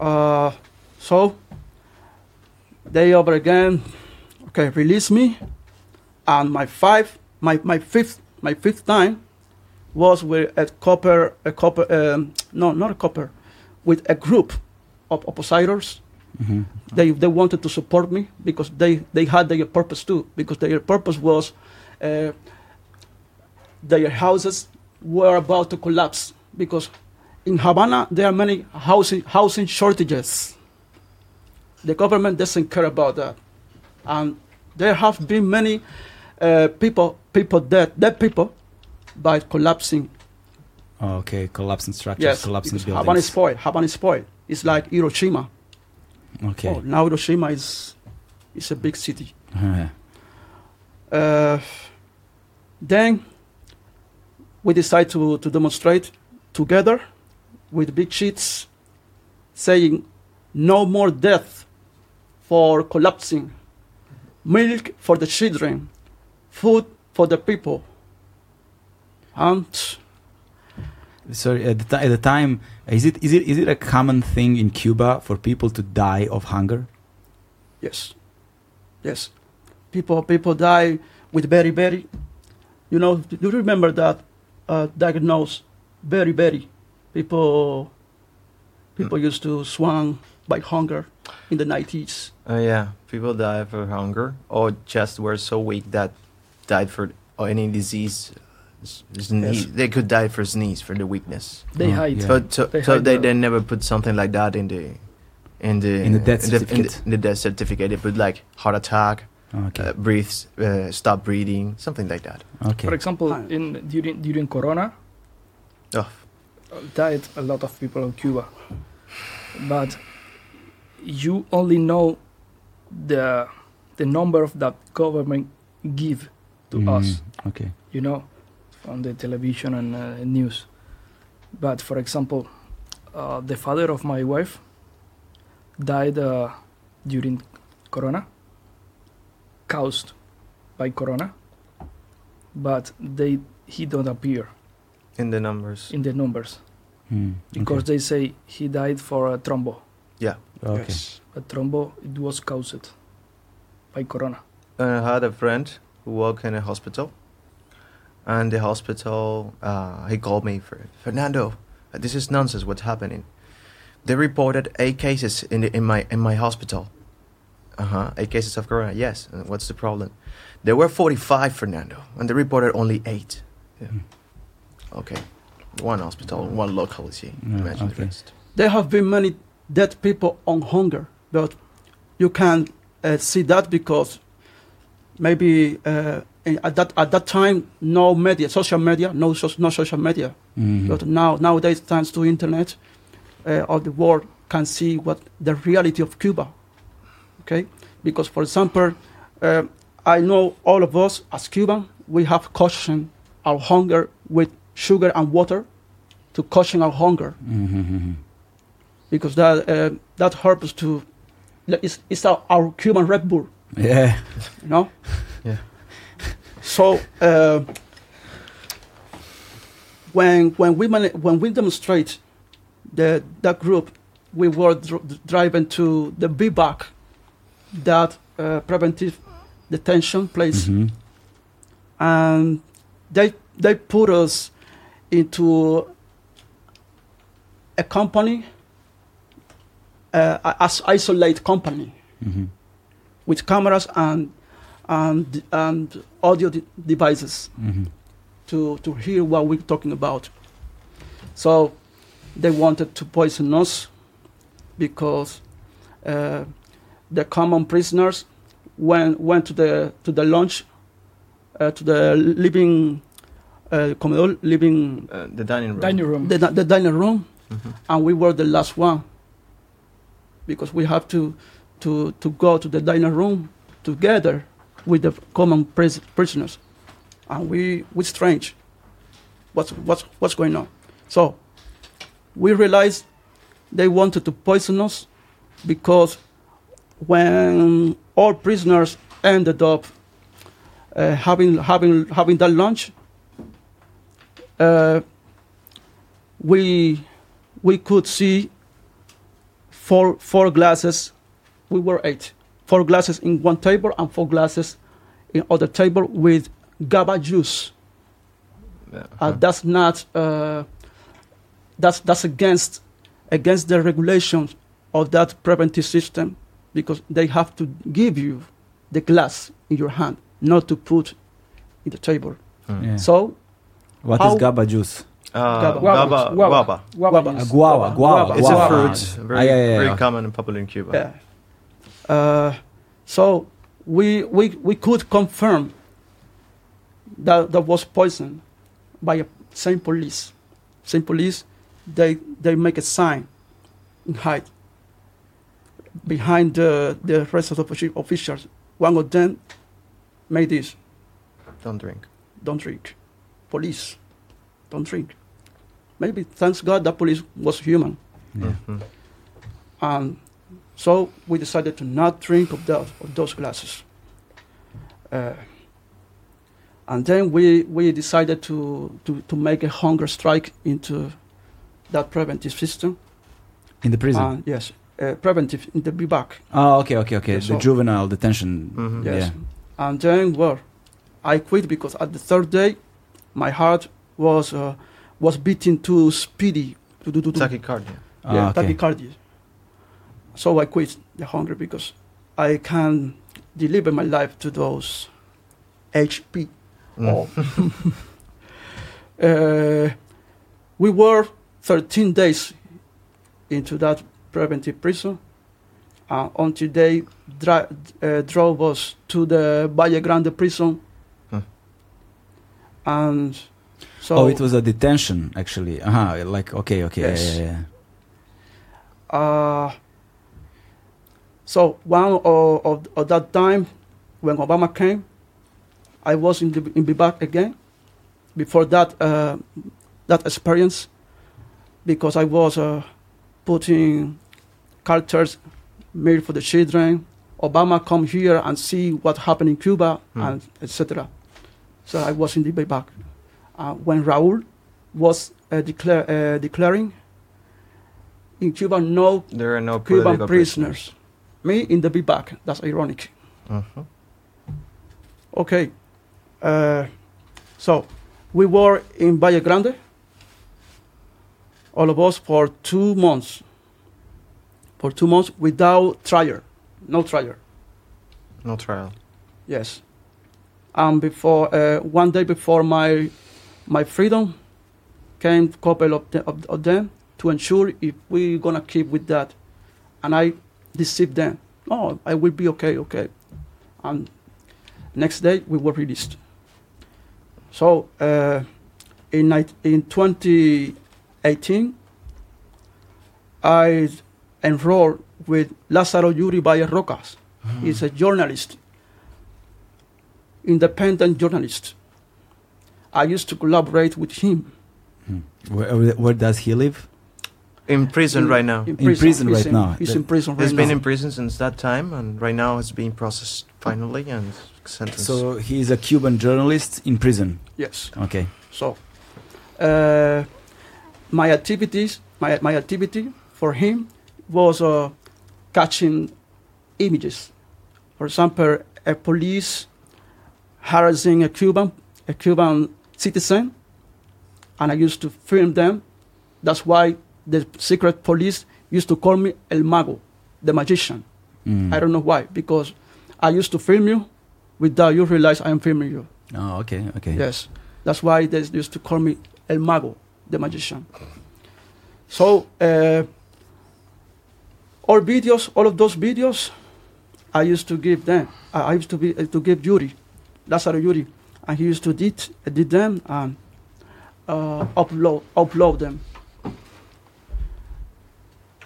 Uh, so they over again, okay, release me, and my five, my, my fifth, my fifth time was with a copper, a copper, um, no, not a copper, with a group of oppositors. hmm They they wanted to support me because they they had their purpose too. Because their purpose was, uh, their houses were about to collapse because in Havana there are many housing housing shortages. The government doesn't care about that, and there have been many uh, people people dead dead people by collapsing. Oh, okay, collapsing structures, Yes, collapsing buildings. Havana is spoiled. Havana is spoiled. It's like Hiroshima. Okay. Oh, now Hiroshima is is a big city. Yeah. Uh, then we decide to, to demonstrate together with big sheets saying no more death for collapsing, milk for the children, food for the people. And sorry, at the, ti- at the time, is it is it is it a common thing in Cuba for people to die of hunger? yes, yes, people people die with very very. You know, do you remember that uh, diagnosed very very people people used to swan by hunger in the 90s. Uh, yeah, people die for hunger or just were so weak that died for or any disease. Yes. They could die for sneeze for the weakness. They Oh, hide. yeah. But so, They so hide they, the- they never put something like that in the in the In the death in the, certificate. in the death certificate. They put like heart attack, Okay. uh, breathes, uh, stop breathing, something like that. okay. For example, in during during Corona, Oh, died a lot of people in Cuba, but you only know the the number of that government give to Mm, us. Okay. you know, on the television and uh, news. But for example, uh, the father of my wife died uh, during Corona, caused by Corona, but they he don't appear in the numbers. in the numbers Mm, because okay. they say he died for a thrombo. Yeah. okay. Yes. A thrombo it was caused by Corona. I had a friend who worked in a hospital, and the hospital uh, he called me for Fernando. This is nonsense. What's happening? They reported eight cases in the, in my in my hospital. Uh huh. Eight cases of corona. Yes. And what's the problem? There were forty five, Fernando, and they reported only eight. Yeah. Hmm. Okay. One hospital, one locality. Yeah, Imagine the rest. There have been many dead people on hunger, but you can uh, see that because maybe uh, at that at that time no media, social media, no so, no social media. Mhm. But now nowadays, thanks to internet, uh, all the world can see what the reality of Cuba. Okay, because for example, uh, I know all of us as Cuban, we have cautioned our hunger with sugar and water to caution our hunger Mhm. because that uh, that helps to it's, it's our, our Cuban Red Bull, Yeah. you know. Yeah. So uh, when when we when we demonstrate the that group, we were dr- driving to the Vivac, that uh, preventive detention place, Mhm. and they they put us into a company, uh, as isolate company Mhm. With cameras and and and audio de- devices Mhm. to to hear what we're talking about. So they wanted to poison us because uh, the common prisoners went went to the to the lunch uh, to the living uh, comedor, living Uh, the dining room. Dining room. the, the dining room, Mhm. and we were the last one because we have to to to go to the dining room together with the common pris- prisoners, and we we strange. What's what's what's going on? So we realized they wanted to poison us because when all prisoners ended up uh, having having having that lunch, uh, we we could see four four glasses. We were eight. Four glasses in one table and four glasses in other table with GABA juice. Yeah. Uh, that's not. Uh, that's that's against against the regulations of that preventive system because they have to give you the glass in your hand, not to put in the table. Mm. Yeah. So what is how- is GABA juice? Uh, Guava. guava. Guava. Guava. Guava. Juice. guava, guava, It's guava. a fruit. Very, Ah, yeah, yeah, very common and popular in Cuba. Yeah. Uh, so we, we, we could confirm that that was poisoned by a same police. Same police, they, they make a sign in height behind the, the rest of the officials. One of them made this, Don't drink. don't drink. Police, don't drink. Maybe, thanks God, that police was human. Yeah. Mhm. And so we decided to not drink of those, of those glasses. Uh, and then we, we decided to, to, to make a hunger strike into that preventive system. In the prison. And yes, uh, preventive in the Vivac. oh, okay, okay, okay. Yeah, the juvenile detention. Mhm. Yes. Yeah. And then, well, I quit because at the third day, my heart was, uh, was beating too speedy. To do, to do. Tachycardia. Ah, yeah, okay. tachycardia. So I quit the hunger because I can deliver my life to those HP. Mm. Oh. uh, we were 13 days into that preventive prison uh, until they dri- uh, drove us to the Valle Grande prison. Hmm. And so oh, it was a detention, actually. Uh-huh, like, okay, okay. Yes. Yeah, yeah, yeah. Uh, so one of, of, of that time when Obama came, I was in the in Vivac again. Before that, uh, that experience, because I was uh, putting cultures made for the children. Obama come here and see what happened in Cuba Hmm. and etc. So I was in the Vivac. Uh, when Raúl was uh, declare, uh, declaring in Cuba no There are no Cuban political prisoners. Me in the back. That's ironic. Mhm. Okay. Uh, so we were in Valle Grande, all of us for two months. For two months without trial, no trial. No trial. Yes. And before uh, one day before my my freedom, came a couple of, the, of, of them to ensure if we're gonna keep with that, and I deceived them. Oh, I will be okay, okay. And next day we were released. So uh, in in 2018, I enrolled with Lázaro Yuri Valle Rocas. He's a journalist, independent journalist. I used to collaborate with him Hmm. Where, where does he live? In prison in- right now. In In prison He's right in- now. He's That- in prison right He's been now. in prison since that time, and right now it's being processed finally and sentenced. So he's a Cuban journalist in prison. yes. Okay. So uh, my activities, my, my activity for him was uh, catching images. For example, a police harassing a Cuban, a Cuban citizen, and I used to film them. That's why the secret police used to call me El Mago, the magician. Mm. I don't know why, because I used to film you without you realize I am filming you. Oh, okay, okay. Yes, that's why they used to call me El Mago, the magician. So uh, all videos, all of those videos, I used to give them. I I used to be uh, to give Yuri, Lazaro Yuri, and he used to did did them and uh, upload upload them.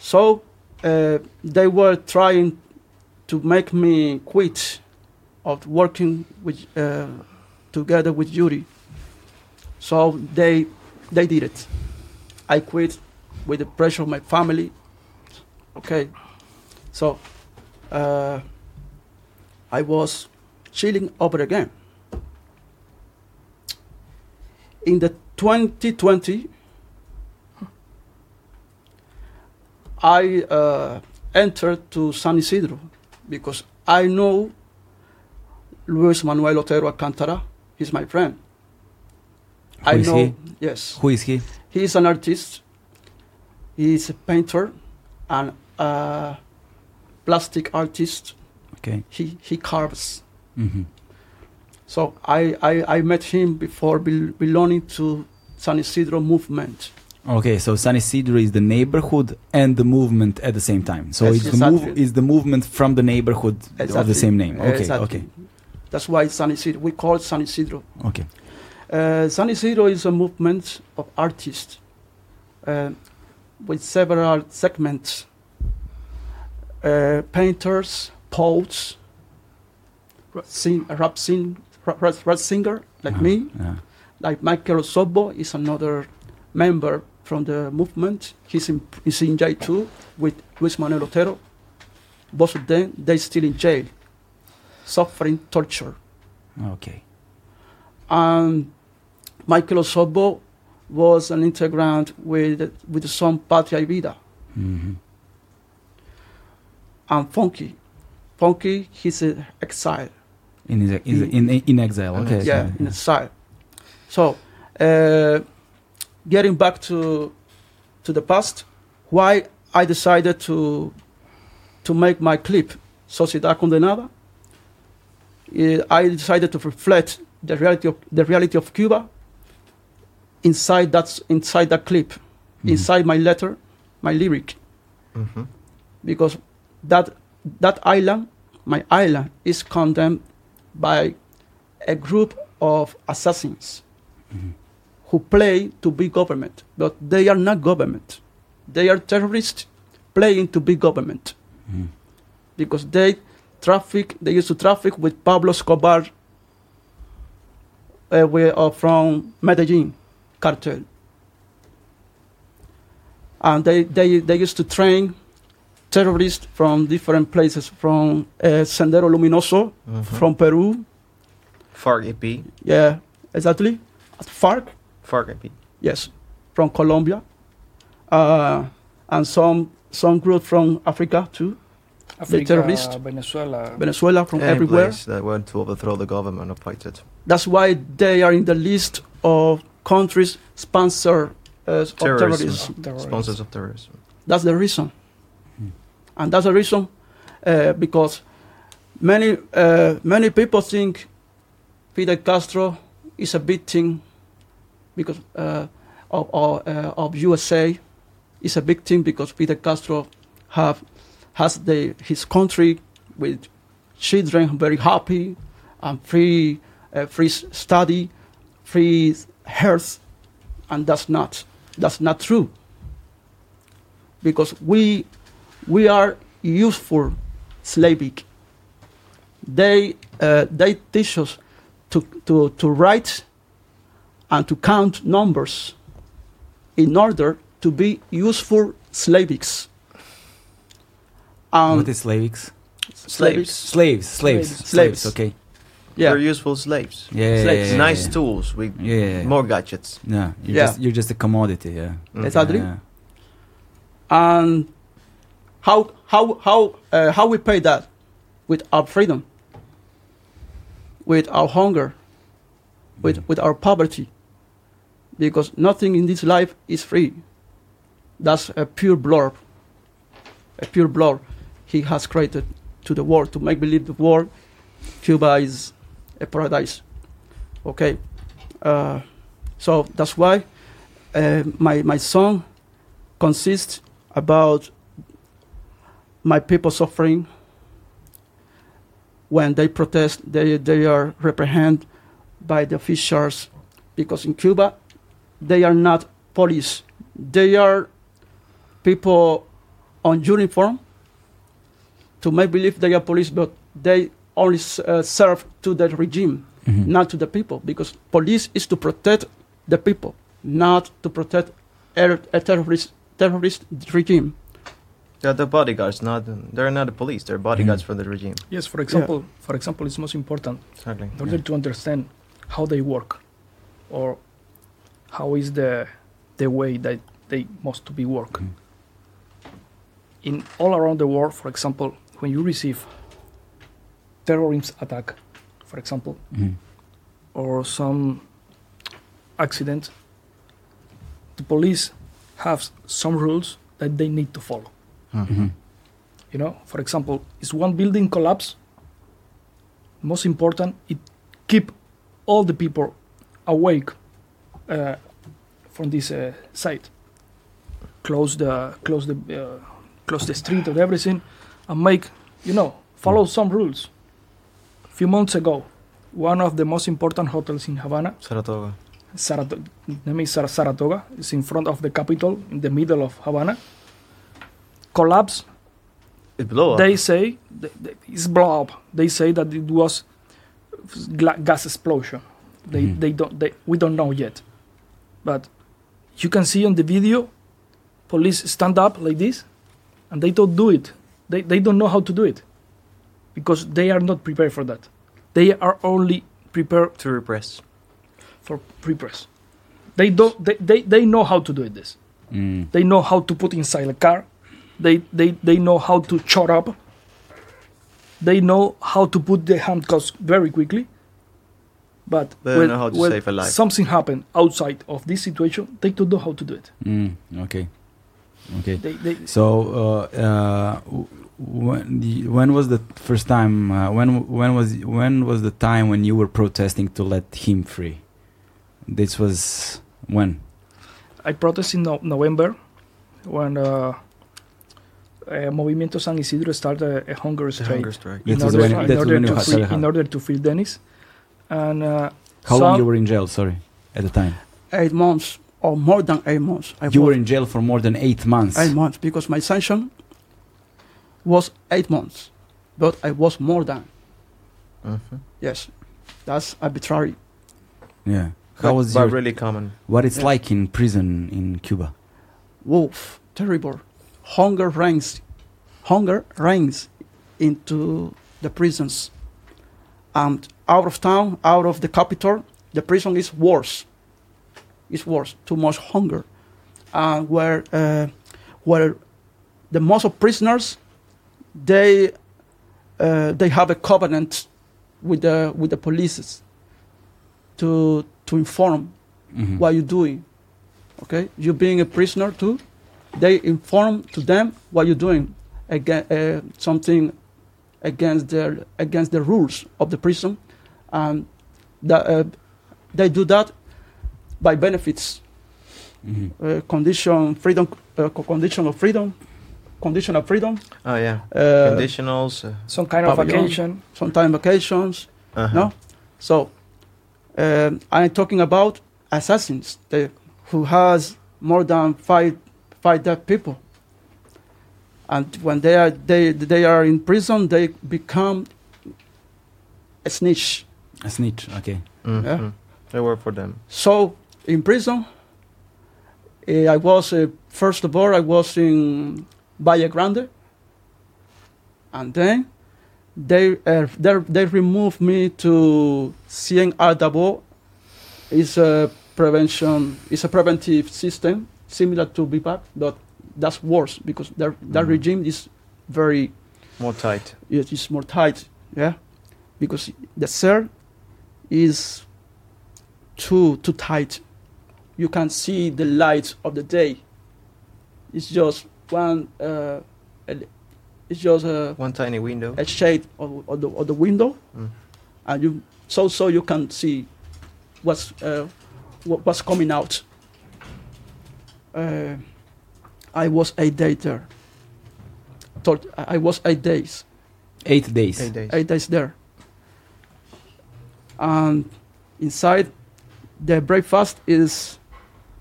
So uh, they were trying to make me quit of working with uh, together with Yuri. So they they did it. I quit with the pressure of my family. Okay, so uh, I was chilling over again. In the 2020, I uh, entered to San Isidro because I know Luis Manuel Otero Alcantara. He's my friend. Who I is know. he? Yes, Who is he? he is an artist. He is a painter and a plastic artist. Okay. He he carves. hmm So I, I, I met him before bel- belonging to San Isidro movement. Okay, so San Isidro is the neighborhood and the movement at the same time. So it's the move exactly. is the movement from the neighborhood of the same name. Okay, Exactly. okay, That's why San Isidro. We call it San Isidro. okay. Uh, San Isidro is a movement of artists uh, with several segments. Uh, painters, poets, sing, rap, sing, rap, rap, singer like Uh-huh, me, yeah. like Maykel Osorbo is another member from the movement. He's in, he's in jail too with Luis Manuel Otero. Both of them, they're still in jail, suffering torture. Okay. And Maykel Osorbo was an integrant with, with the song Patria y Vida. hmm And Funky. Funky, he's in exile. In, his, is in in exile. Okay. exile. yeah, in exile. So, uh, getting back to to the past, why I decided to to make my clip Sociedad Condenada. eh, I decided to reflect the reality of the reality of Cuba inside that inside that clip, Mhm. inside my letter, my lyric, hmm because that that island, my island, is condemned by a group of assassins Mhm. Who play to be government, but they are not government. They are terrorists playing to be government Mhm. because they traffic. They used to traffic with Pablo Escobar uh, we are from Medellin cartel, and they, they, they used to train terrorists from different places, from uh, Sendero Luminoso, Mhm. from Peru, FARC EP. yeah, exactly, at FARC, FARC EP. yes, from Colombia, uh, and some some group from Africa too, Africa, terrorists, Venezuela. Venezuela, from Any everywhere. place that went to overthrow the government of Paitet. That's why they are in the list of countries sponsor uh, of Terrorism. terrorism. Sponsors of terrorism. That's the reason. Hmm. And that's the reason uh, because many, uh, many people think Fidel Castro is a victim because uh, of, of, uh, of USA. Is a big thing because Fidel Castro have has the his country with children very happy and free uh, free study, free health, and that's not that's not true because we we are useful slavic. They uh, they teach us to, to, to write and to count numbers in order to be useful slavics. Um, what is slavics? slavics. Slaves, slaves, slaves. Slaves. Okay. Yeah. They're useful slaves. Yeah, Slaves. yeah, nice yeah. tools with Yeah, yeah, yeah. more gadgets. Yeah, you're Yeah. just you're just a commodity. Yeah. Mhm. Exactly. Yeah. And how how how uh, how we pay that with our freedom, with our hunger, with with our poverty, because nothing in this life is free. That's a pure blood, a pure blood He has created to the world to make believe the world. Cuba is a paradise. Okay, uh, so that's why uh, my my song consists about my people suffering when they protest they, they are reprehended by the officials. Because in cuba they are not police they are people on uniform to make believe they are police but they only uh, serve to the regime Mhm. not to the people because police is to protect the people not to protect a, a terrorist terrorist regime They're the bodyguards, not they're not the police. They're bodyguards Mhm. for the regime. Yes, for example, for example, it's most important Exactly. in order to understand how they work, or how is the the way that they must to be work. Mm. In all around the world, for example, when you receive terrorism attack, for example, Mhm. or some accident, the police have some rules that they need to follow. Mhm. You know, for example, is one building collapse? Most important, it keep all the people awake from this uh, site. Close the close the uh, close the street and everything, and make you know follow some rules. A few months ago, one of the most important hotels in Havana, Saratoga. Saratoga, name is Sar- Saratoga, is in front of the capital, in the middle of Havana. Collapse It blew up. they say it's blow up. They say that it was gla- gas explosion. They Mhm. they don't they, we don't know yet, but you can see on the video, police stand up like this, and they don't do it. They they don't know how to do it, because they are not prepared for that. They are only prepared to repress. for pre-press. They don't they, they, they know how to do it this. Mm. They know how to put inside a car. They, they, they know how to chop up. They know how to put the handcuffs very quickly. But They don't when, know how to when save a life. something happened outside of this situation, they don't know how to do it. Mm. Okay. Okay. They, they, So, uh, uh, when the, when was the first time? Uh, when when was when was the time when you were protesting to let him free? This was when. I protest in no- November when uh, uh, Movimiento San Isidro started a, a hunger strike hunger strike. In order, in order to free, in order to free Dennis. And uh, How long you were in jail? Sorry, at the time. eight months or more than eight months. I You were in jail for more than eight months. eight months because my sanction was eight months, but I was more than. Mhm. Yes, that's arbitrary. Yeah. How But- was but your, really common? what it's Yeah. like in prison in Cuba? Wolf, terrible. Hunger reigns. Hunger reigns into the prisons. And out of town, out of the capital, the prison is worse. It's worse. Too much hunger. And where, uh, where the most of prisoners, they, uh, they have a covenant with the with the police to to inform Mhm. what you're doing. Okay, you being a prisoner too, they inform to them what you're doing again uh, something against their against the rules of the prison, and that, uh, they do that by benefits, Mhm. uh, condition freedom, uh, condition of freedom, condition of freedom, Oh yeah. uh, Conditionals. Uh, some kind of Pavilion. vacation. sometimes vacations. uh-huh. No, so um, I'm talking about assassins they, who has more than five five dead people, and when they are they they are in prison, they become a snitch. A snitch. Okay. Mhm. Yeah. They work for them. So in prison, eh, I was uh, first of all I was in Valle Grande, and then they uh, they they removed me to CNRW. It's a prevention. It's a preventive system similar to Vivac, but that's worse because that Mhm. regime is very More tight. it is more tight. Yeah, because the cell is too too tight. You can see the light of the day. It's just one. Uh, it's just a, One tiny window. a shade of, of the of the window, Mm. and you so so you can see what's uh, what, what's coming out. Uh, I was eight days there. Thought- I was eight days Eight days. Eight days. eight days there. And inside, the breakfast is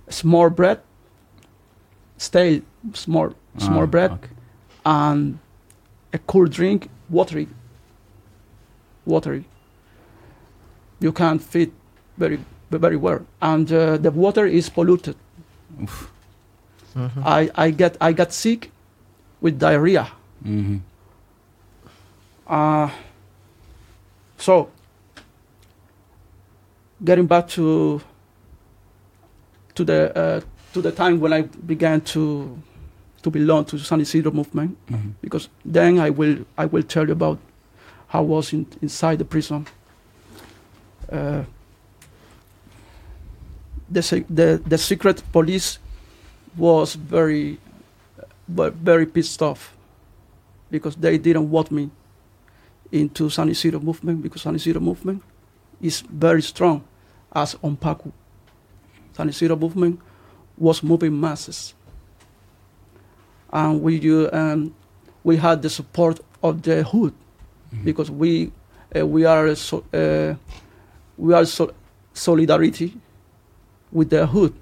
small bread, stale small small Ah, bread, okay. and a cool drink, watery. Watery. You can't fit very very well, and uh, the water is polluted. Oof. Mhm. I, I get I got sick with diarrhea. Mhm. Uh, so, getting back to to the uh, to the time when I began to to belong to the San Isidro movement, Mhm. because then I will I will tell you about how I was in, inside the prison. Uh, the, the the secret police was very but very pissed off because they didn't want me into San Isidro movement because San Isidro movement is very strong as UNPACU. San Isidro movement was moving masses. And we, uh, um, we had the support of the hood Mhm. because we, uh, we are, so, uh, we are so solidarity with the hood.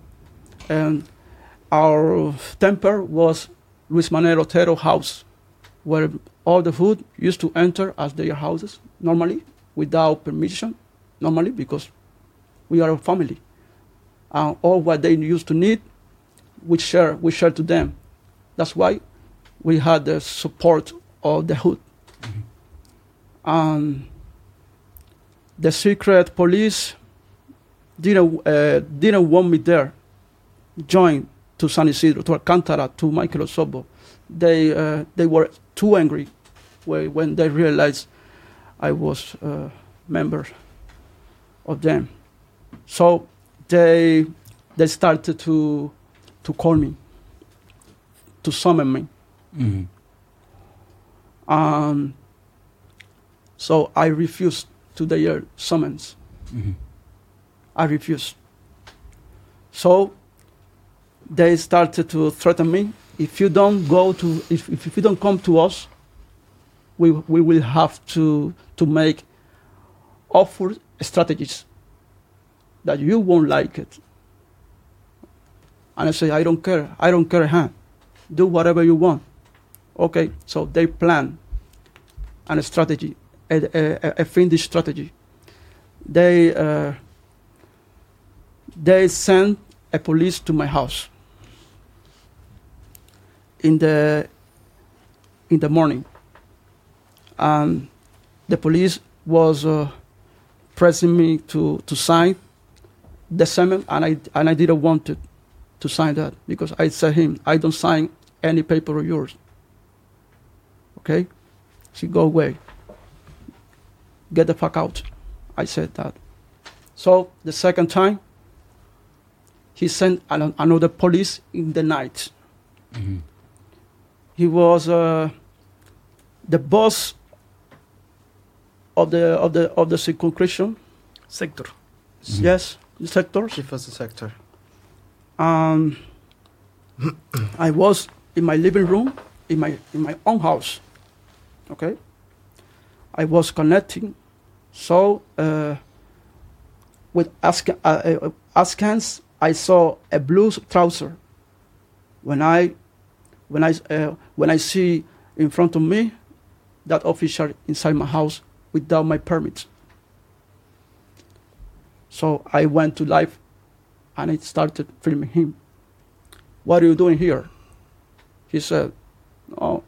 And our temper was Luis Manuel Otero house, where all the food used to enter as their houses normally without permission, normally because we are a family. And all what they used to need, we share, we share to them. That's why we had the support of the hood. And the secret police didn't, uh, didn't want me there, join to San Isidro, to Alcantara, to Maykel Osorbo. They, uh, they were too angry when, when they realized I was a member of them. So they, they started to, to call me, to summon me. Mhm. Um, so I refused to their summons. Mhm. I refused. So they started to threaten me. If you don't go to, if, if you don't come to us, we, we will have to, to make awful strategies that you won't like it. And I say, I don't care. I don't care, huh? Do whatever you want. Okay, so they plan and a strategy, a, a, a fiendish strategy. They, uh, they sent a police to my house in the in the morning. And the police was uh, pressing me to, to sign the semen and I and I didn't want to, to sign that because I said him I don't sign any paper of yours. Okay? She go away. Get the fuck out. I said that. So the second time he sent another police in the night. Mhm. He was uh, the boss of the of the of the circumscription. sector. Mhm. Yes, the sectors. Chief of the sector. Um, I was in my living room in my in my own house. Okay. I was connecting, so uh, with ask, uh, uh, I saw a blue trouser. When I when I uh, when I see in front of me that official inside my house without my permit. So I went to life and I started filming him. What are you doing here? He said, Oh,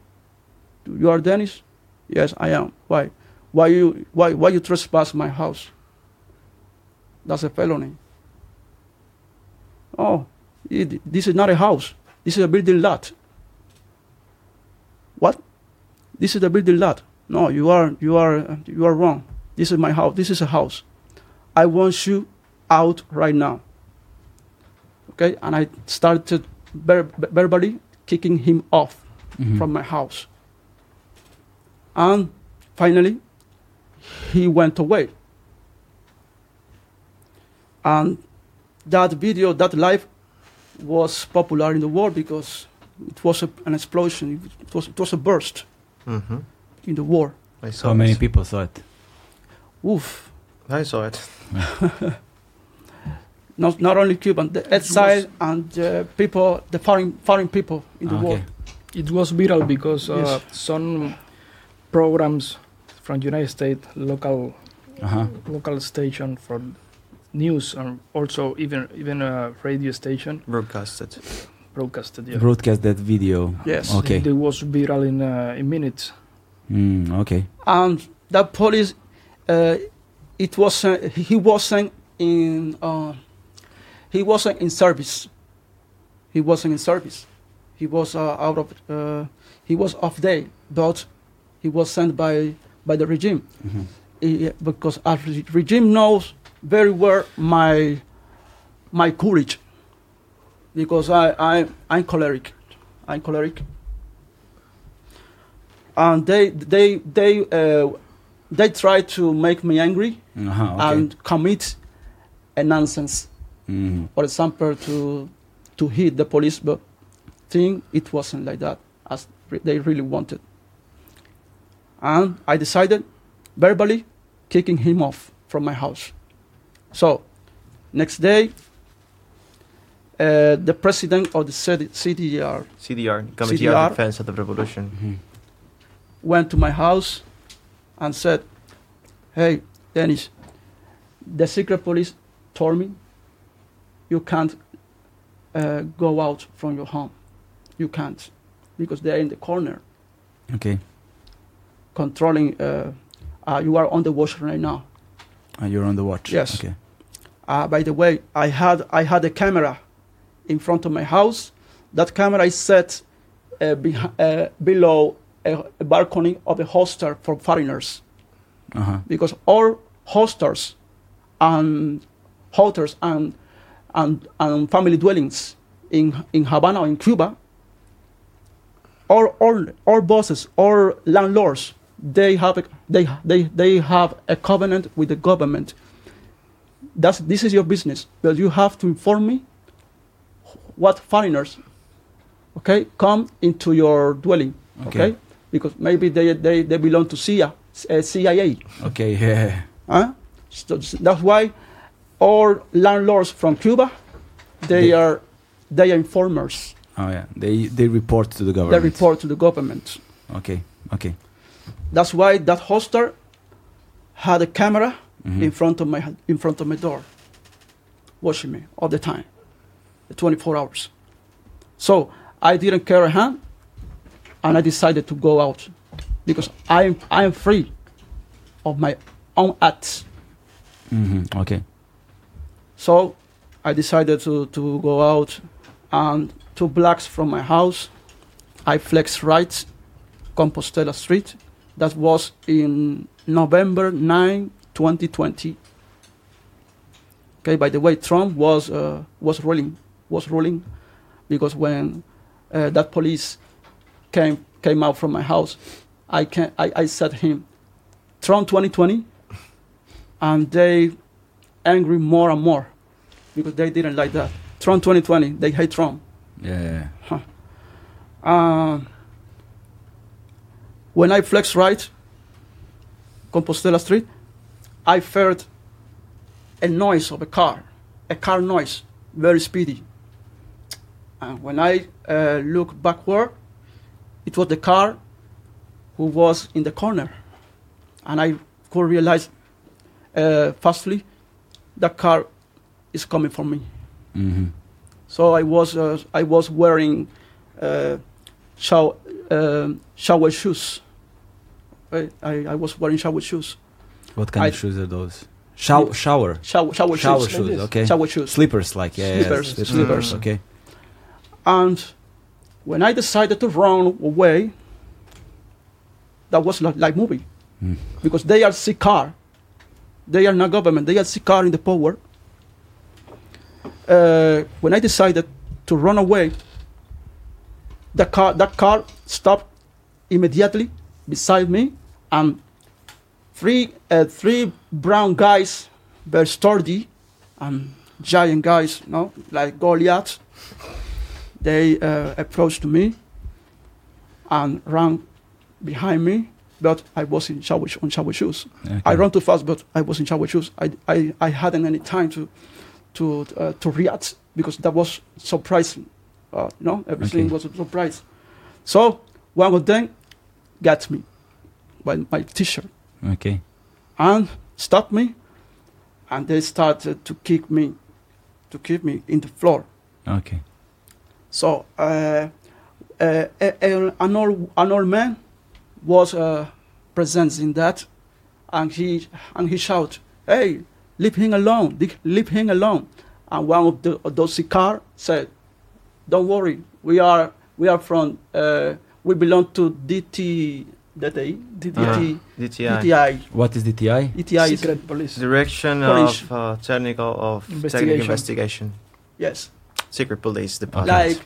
you are Dennis? Yes, I am. Why? Why you why why you trespass my house? That's a felony. Oh, it, this is not a house. This is a building lot. What? This is a building lot. No, you are you are you are wrong. This is my house. This is a house. I want you out right now. Okay, and I started ver- verbally kicking him off Mhm. from my house. And finally, he went away. And that video, that live, was popular in the world because it was a, an explosion. It was, it was a burst Mm-hmm. in the war. I saw How many people saw it? Oof. I saw it. Not, not only Cuban, the exile and uh, people, the foreign, foreign people in the Ah, war. okay. It was viral because uh, Yes. some programs from United States, local Uh-huh. local station for news, and also even even a radio station Broadcasted. Broadcasted. Yeah. Broadcast that video. Yes. Okay. It was viral in uh, in minutes. Mm, okay. and that police uh, it was uh, he wasn't in uh, he wasn't in service he wasn't in service he was uh, out of uh, he was off day but he was sent by by the regime Mhm. He- because our regime knows very well my my courage because I, I I'm choleric. I'm choleric. And they they they uh, they try to make me angry Uh-huh, okay. and commit a nonsense. Mhm. for example to to hit the police but thing it wasn't like that as re- they really wanted. And i decided verbally kicking him off from my house. So next day uh, the president of the CD, cdr CDR, Committee CDR. of Defense of the Revolution. Mhm. went to my house and said hey dennis the secret police told me you can't uh, go out from your home you can't because they're in the corner Okay. controlling uh, uh, you are on the watch right now Uh, you're on the watch. Yes. Okay. uh, by the way i had i had a camera in front of my house that camera is set uh, beh- uh, below a, a balcony of a hostel for foreigners Uh-huh. because all hostels and hotels and, and, and family dwellings in, in Havana or in Cuba, all, all, all bosses, all landlords, they have, a, they, they, they have a covenant with the government. That's, this is your business, but you have to inform me what foreigners, okay, come into your dwelling, okay? Okay. Because maybe they, they, they belong to CIA, uh, CIA. Okay. Yeah. Huh? So that's why all landlords from Cuba, they They- are they are informers. Oh yeah. They they report to the government. They report to the government. Okay. Okay. That's why that hostel had a camera Mhm. in front of my in front of my door, watching me all the time, 24 hours. So I didn't care a hand, and I decided to go out because I'm I'm free of my own acts. Mhm. Okay. So I decided to, to go out and two blocks from my house. I flexed right, Compostela Street. That was in November 9, 2020. Okay, by the way, Trump was, uh, was ruling, was ruling because when uh, that police came, came out from my house, I, can, I, I said to him, Trump 2020, and they angry more and more because they didn't like that. Trump 2020, they hate Trump. Yeah. yeah. Um, when I flex right, Compostela Street, I heard a noise of a car, a car noise, very speedy. And when I uh, look backward, it was the car who was in the corner. And I could realize uh, fastly that car is coming for me. Mhm. So I was uh, I was wearing uh, shower, um shower shoes, I, I, was wearing shower shoes. What kind I- of shoes are those? Shower, shower, Shower, shower, shower shoes. shoes. this. Okay. Shower shoes. Slippers, like yeah, yeah, Slippers, slippers. slippers. Okay. And when I decided to run away, that was like, like movie. Mm. Because they are car. They are not government. They are car in the power. Uh, when I decided to run away, the car, that car stopped immediately beside me, and three, uh, three brown guys, very sturdy, and giant guys, you know, like Goliath they uh, approached me and ran behind me, but I was in shower on shower shoes. okay. I ran too fast, but I was in shower shoes. I, I, I hadn't any time to to uh, to react because that was surprising. Uh, you know, everything Okay. was a surprise. So one of them got me by my t-shirt Okay. and stopped me, and they started to kick me, to kick me in the floor. Okay. So uh, uh, a- a- an old an old man was uh, present in that, and he and he shouted, "Hey, leave him alone! Leave- Leave him alone!" And one of, the, of those car said, "Don't worry, we are we are from uh, we belong to DT DTI DTI DTI. DTI What is DTI? DTI is Secret police. Direction Police. of uh, technical of technical Investigation. investigation. yes Secret police department. like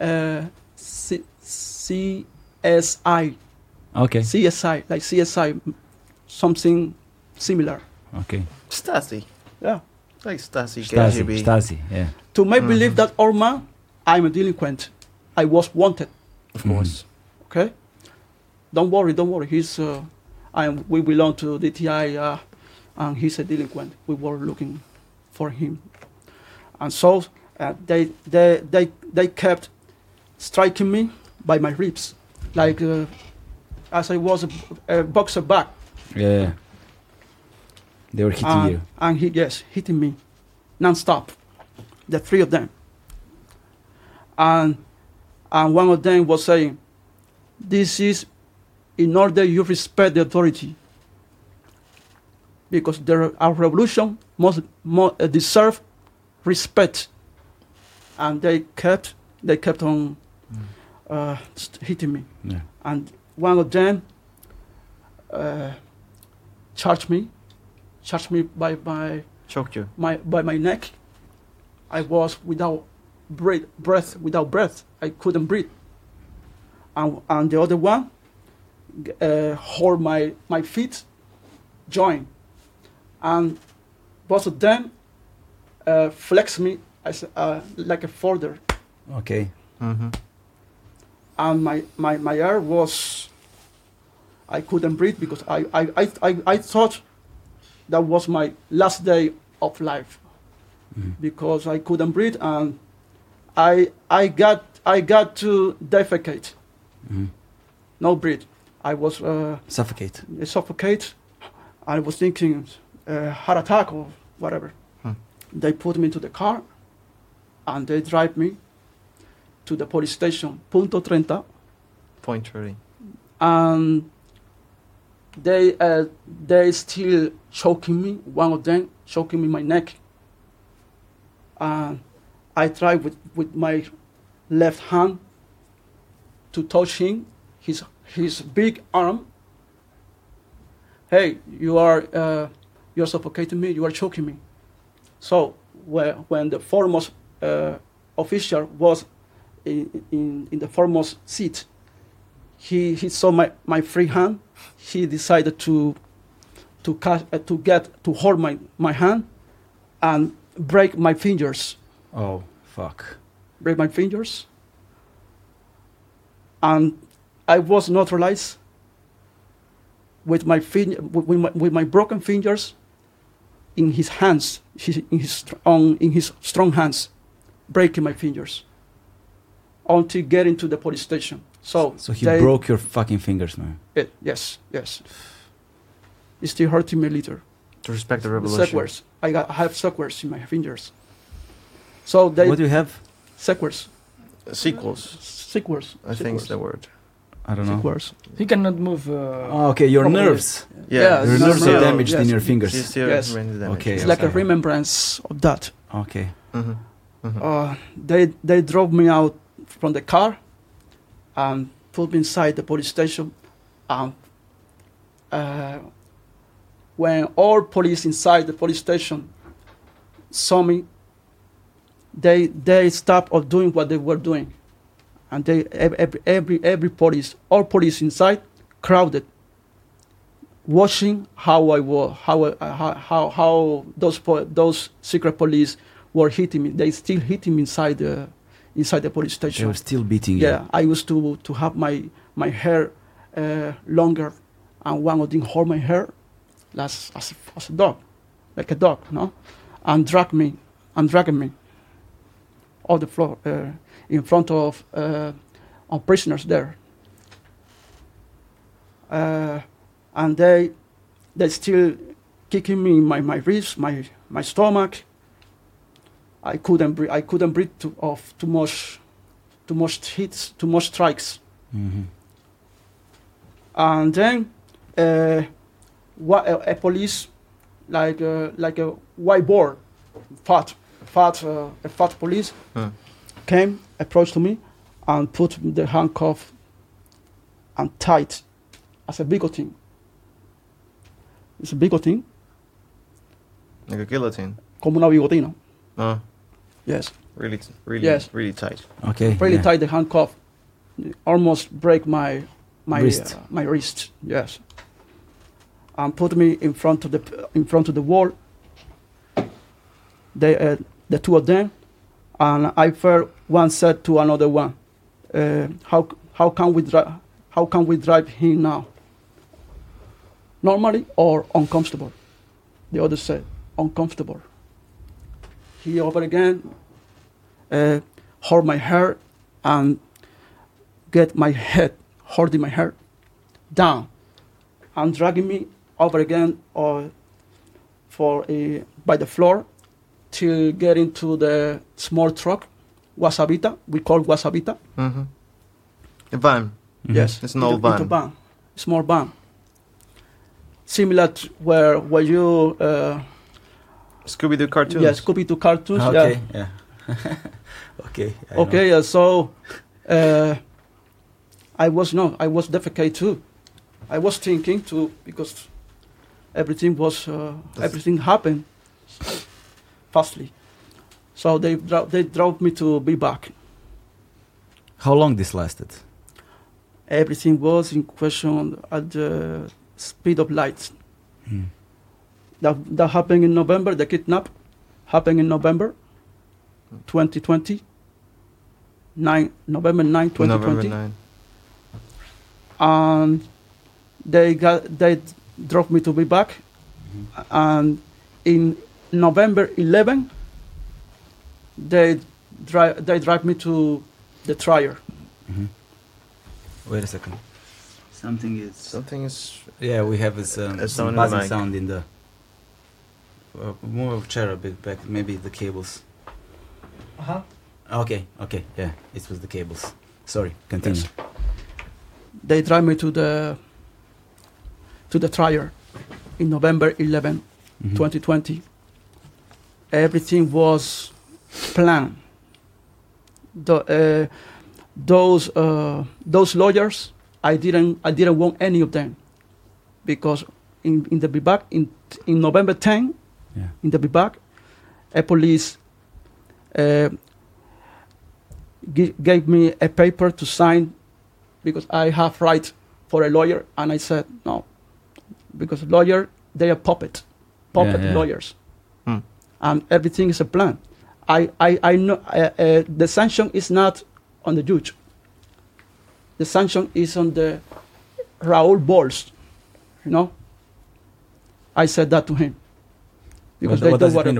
uh, C- CSI Okay. CSI, like CSI, something similar. Okay. Stasi. Yeah. Like Stasi, Stasi. KGB. Stasi. Yeah. To make Mhm. believe that old man, I'm a delinquent. I was wanted. Of course. Okay. Don't worry, don't worry. He's, uh, I am. We belong to DTI, uh, and he's a delinquent. We were looking for him, and so uh, they, they, they, they kept striking me by my ribs, like uh, as I was a, a boxer back. Yeah. They were hitting and, you. And he, yes, hitting me non-stop, the three of them. And, and one of them was saying, this is in order you respect the authority. Because there, our revolution must, must uh, deserve respect. And they kept, they kept on uh, hitting me Yeah. and one of them uh, charged me, charged me by my, Choked you. my by my neck. I was without breath, breath without breath. I couldn't breathe. And, and the other one uh, hold my my feet, join, and both of them uh, flex me as uh, like a folder Okay. Mm-hmm. and my, my, my air was I couldn't breathe because I, I, I, I, I thought that was my last day of life Mhm. because I couldn't breathe and I, I, got, I got to defecate, Mhm. no breathe. I was uh, Suffocate. suffocate. I was thinking uh, heart attack or whatever. Hmm. They put me into the car and they drive me to the police station, Punto Treinta. Point 30. and they uh, they still choking me. One of them choking me my neck. And I tried with, with my left hand to touch him, his his big arm. Hey, you are uh, you're suffocating me. You are choking me. So when when the foremost official was in, in in the foremost seat, he, he saw my, my free hand. He decided to to catch, uh, to get to hold my, my hand and break my fingers. Oh, fuck. Break my fingers. And I was neutralized with my, fin- with, my, with my broken fingers in his hands, in, his, str- on, in his strong hands, breaking my fingers until getting to the police station. So, So he they- broke your fucking fingers, man. It, yes, yes. It's still hurting me later. To respect the The revolution. Sequers. I, got, I have sequers in my fingers. So they what do you have? sequers, Sequels. sequers. I think it's the word. I don't Sick know. words. He cannot move. Uh, Oh, okay, your Probably. nerves. Yeah, Yeah, Your nerves are not- damaged in your fingers. Yes. Okay. It's like a remembrance of that. Okay. Mhm. Mhm. Uh, they they drove me out from the car and put me inside the police station. And uh, when all police inside the police station saw me, they they stopped of doing what they were doing, and they every every every police all police inside crowded, watching how I was how I- how how, how those those secret police were hitting me. They still hitting me inside the inside the police station. They were still beating you. Yeah, I used to to have my my hair uh, longer, and one of them hold my hair, as as a, as a dog, like a dog, no, and drag me and dragging me on the floor uh, in front of uh, of prisoners there. Uh, and they they still kicking me in my my ribs, my my stomach. I couldn't breathe. I couldn't breathe too, of too much too much hits, too much strikes. Mhm. And then uh, what, a, a police, like uh, like a white board, fat, fat, uh, a fat police, Hmm. came, approached to me, and put the handcuff and tight as a bigoting. It's a bigoting, Like a guillotine. como una bigotina. Oh, Yes, really, really, Yes. really tight. Okay. really yeah. tight the handcuff, almost break my my Wrist. uh, my wrist. Yes, and put me in front of the in front of the wall. They uh, the two of them, and I felt one said to another one, uh, "How how can we drive? How can we drive him now? Normally or uncomfortable?" The other said, "Uncomfortable." He over again uh, hold my hair and get my head, holding my hair down and dragging me over again or for a, by the floor till get into the small truck, wasabita, we call wasabita. Mm-hmm. A van. Mhm. Yes, It's an old into, into van. van, small van. Similar to where where you uh, Scooby Doo cartoons. yes, copy to cartoons. Okay. Yeah. Yeah. okay. I. Okay, uh, so uh, I was no, I was defecate too. I was thinking too because everything was uh, everything happened fastly. So they dro- they drove me to be back. How long this lasted? Everything was in question at the speed of light. Mm. That that happened in November. The kidnap happened in November, 2020. Nine November 9, 2020. November 9. and they got they drove me to be back and in november 11 they drive they drive me to the trial Mhm. Wait a second. Something is. Something is. Yeah, we have this um, A some sound in the buzzing mic. sound in the. Uh, move a chair a bit back. Maybe the cables. Uh-huh. Okay. Okay. Yeah, it was the cables. Sorry. Continue. Yes. they drive me to the to the trial in november 11 Mhm. 2020 everything was planned the, uh, those uh, those lawyers I didn't I didn't want any of them because in in the back in in November 10 Yeah. in the back a police gave me a paper to sign because I have right for a lawyer and I said no. Because lawyer they are puppet puppet yeah. lawyers. Hmm. and everything is a plan. I I, I know uh, uh, the sanction is not on the judge. The sanction is on the Raul Balls you know? I said that to him. Because What, they what do does it what mean,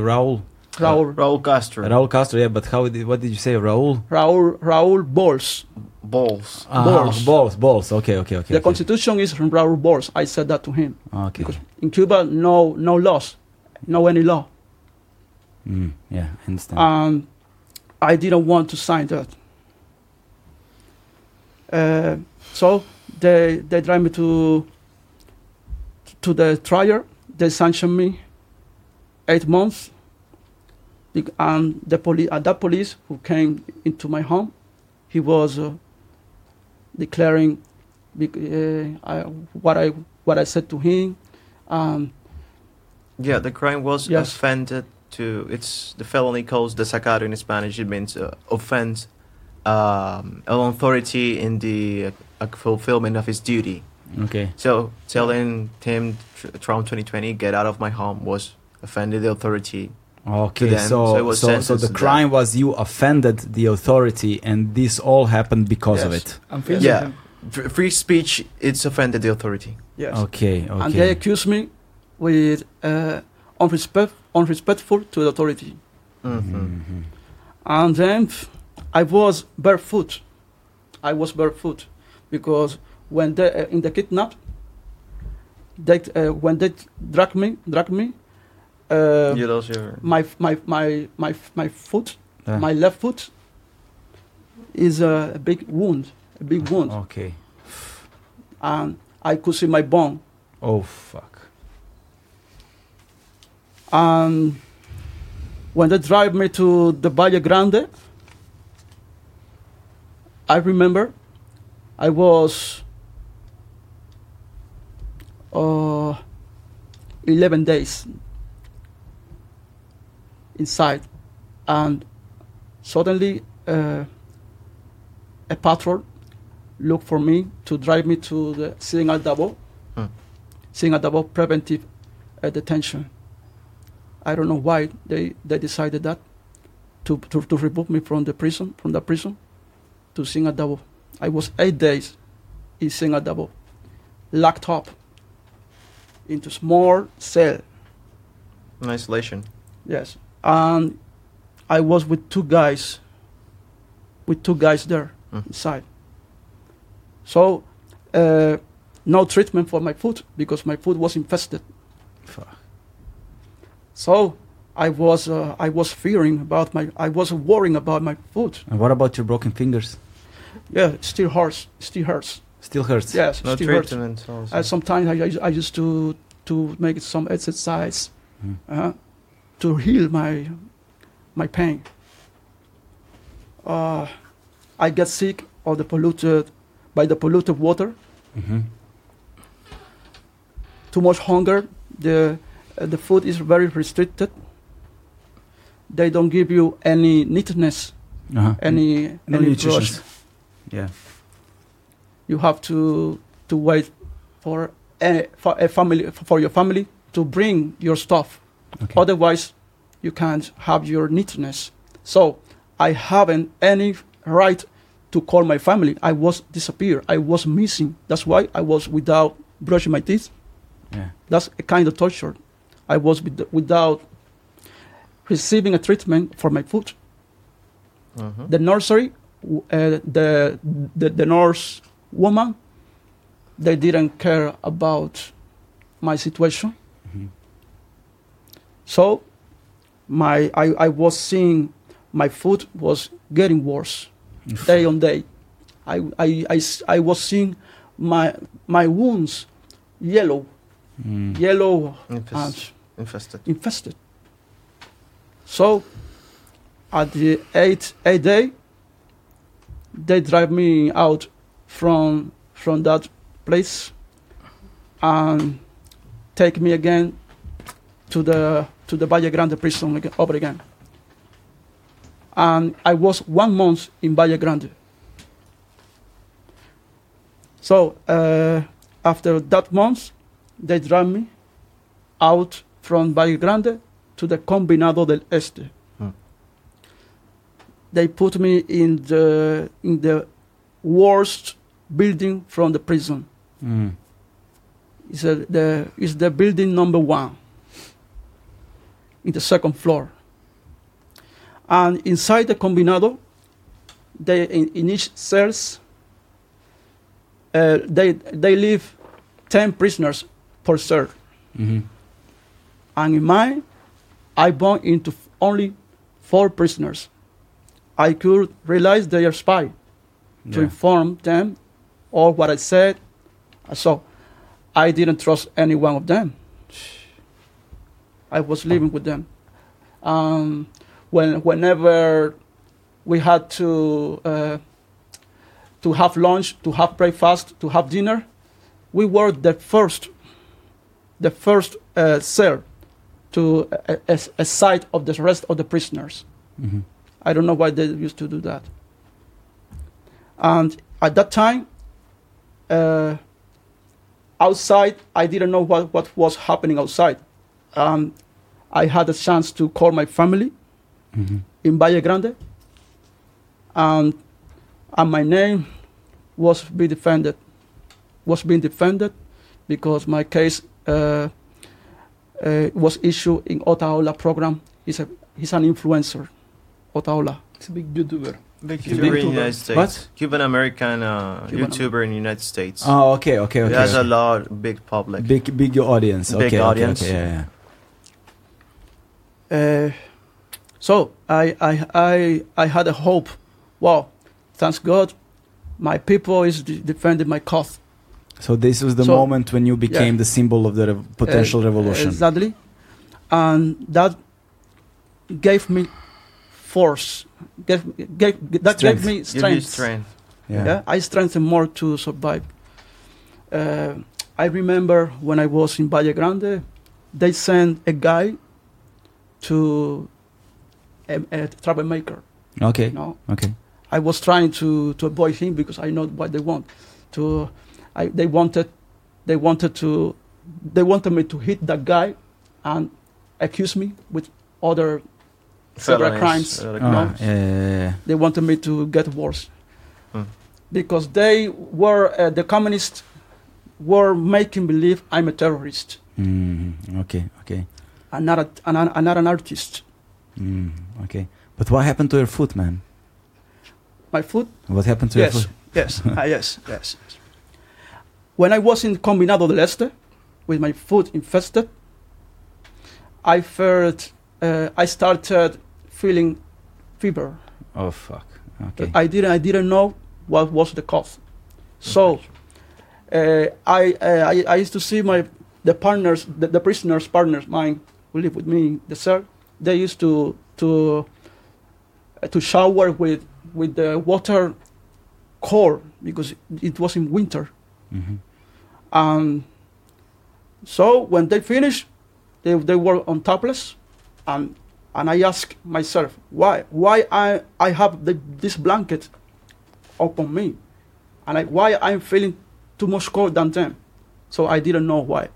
Raul? Raul Raul Castro. Raul Castro. Yeah, but how did what did you say, Raul? Raul Raul Balls Balls. Ah, Balls. balls, balls. Okay, okay, okay. the okay. constitution is from Raul Balls I said that to him Okay. because in Cuba no no laws no any law Mm, yeah, I understand. and I didn't want to sign that. Uh, So they they drive me to to the trial. They sanctioned me eight months. Bec- And the police, uh, that police who came into my home, he was uh, declaring uh, I, what I what I said to him. Um, Yeah, the crime was Yes. offended to. It's the felony calls desacato in Spanish. It means uh, offend um, an authority in the uh, fulfillment of his duty. Okay. So telling Tim Tr- Trump 2020 get out of my home was offended the authority. Okay, so so so, so the to crime was you offended the authority, and this all happened because of it. I'm Yeah. him. F- free speech. It's offended the authority. yes. Okay, Okay. And they okay. accuse me with uh, unrespect, unrespectful to the authority. Mm-hmm. Mhm. And then I was barefoot. I was barefoot because when they uh, in the kidnap, they uh, when they drag me, drag me, uh, you lost your. my my my my my foot, Uh, my left foot, is a big wound, a big wound, Okay. and I could see my bone. Oh fuck. And when they drive me to the Valle Grande, I remember I was uh, 11 days inside, and suddenly uh, a patrol looked for me to drive me to the Sin Aldabo, Hmm. Aldabo preventive uh, detention. I don't know why they, they decided that to, to, to remove me from the prison, from the prison to Singadabo. I was eight days in Singadabo, locked up into small cell. In isolation. Yes, and I was with two guys, with two guys there Mhm. inside. So, uh, no treatment for my foot because my foot was infested. Fuck. So I was uh, I was fearing about my I was worrying about my foot. And what about your broken fingers? Yeah, it still hurts. Still hurts. Still hurts. Yes, No still hurts. treatment. Also. Uh, sometimes I, I, I used to to make some exercise Mm. uh, to heal my my pain. Uh, I get sick of the polluted by the polluted water. Mhm. Too much hunger. The uh, the food is very restricted. They don't give you any neatness, Uh-huh. any no any nutrition. Yeah. you have to to wait for a, for a family for your family to bring your stuff. Okay. Otherwise, you can't have your neatness. So I haven't any right to call my family. I was disappeared. I was missing. That's why I was without brushing my teeth. Yeah. That's a kind of torture. I was with, without receiving a treatment for my foot. Mhm. The nursery, uh, the, the the nurse woman, they didn't care about my situation. So, my I, I was seeing my foot was getting worse day on day. I, I, I, I was seeing my my wounds yellow, Mm. yellow Infest- and infested. infested. So, at the eighth eighth day, they drive me out from from that place and take me again to the to the Valle Grande prison over again. And I was one month in Valle Grande. So uh, after that month, they drive me out from Valle Grande to the Combinado del Este. Hmm. They put me in the in the worst building from the prison. Mm. It's a, the it's the building number one. In the second floor. And inside the Combinado, they in, in each cells uh, they they leave ten prisoners per cell. Mhm. and in mine, I born into only four prisoners. I could realize they are spy to inform them all what I said. So I didn't trust any one of them. I was living with them. Um, when whenever we had to uh, to have lunch, to have breakfast, to have dinner, we were the first, the first uh, cell to a, a, a side of the rest of the prisoners. Mhm. I don't know why they used to do that. And at that time, uh, outside, I didn't know what, what was happening outside. Um, I had a chance to call my family Mhm. in Valle Grande, and, and my name was be defended, was being defended because my case uh, uh, was issued in Otaola program. He's a he's an influencer, Otaola. It's a big YouTuber. Big Cuban YouTuber in the United States. What? Cuban American uh, Cuban- YouTuber in the United States. Oh, okay, okay, okay. He has a lot, big public. Big, big audience. Big okay, okay, audience. Okay, yeah, yeah. Uh, so I, I, I, I had a hope. Wow, thanks God, my people is de- defending my cause. So this was the So- moment when you became Yeah. the symbol of the rev- potential Uh, revolution. Exactly, and that gave me force. Gave, gave, that Strength. gave me Give you strength. strength. yeah. Yeah. I strengthened more to survive. Uh, I remember when I was in Valle Grande, they sent a guy to a, a troublemaker. Okay. You know, Okay. I was trying to, to avoid him because I know what they want. To, I, they wanted, they wanted to, they wanted me to hit that guy, and accuse me with other several crimes. uh, you Ah, yeah, yeah, yeah. They wanted me to get worse Hmm. because they were uh, the communists were making believe I'm a terrorist Mm, okay. Okay. And not, a, I'm- I'm not an artist. Mm, okay. But what happened to your foot, man? My foot What happened to Yes, your foot? yes, ah, yes, yes. When I was in Combinado del Este, with my foot infested, I felt, uh, I started feeling fever. Oh fuck. Okay. I didn't, I didn't know what was the cause. So, uh, I, uh, I, I used to see my, the partners, the, the prisoners' partners, mine, who live with me in the cell. They used to, to, uh, to shower with, with the water cold because it was in winter. Mhm. And so when they finished, they, they were on topless, and and I asked myself why why I I have the, this blanket upon me, and I, why I'm feeling too much cold than them. So I didn't know why.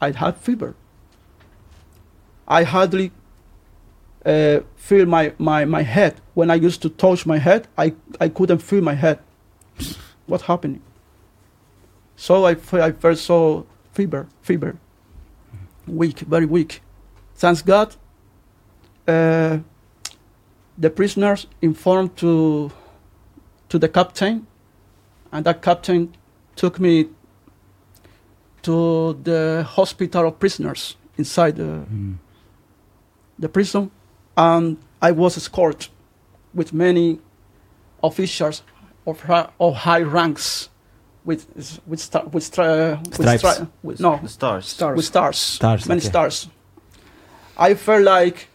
I had fever. I hardly uh, feel my, my, my head. When I used to touch my head, I, I couldn't feel my head. What happening? So I, I felt so fever, fever, weak, very weak. Thanks God, uh, the prisoners informed to to the captain, and that captain took me to the hospital of prisoners inside the, Mm. The prison, and I was escorted with many officials of, of high ranks, with with star, with, stra, with, Stripes. stri- with no stars. Stars. with stars, Stars, many okay. stars. I felt like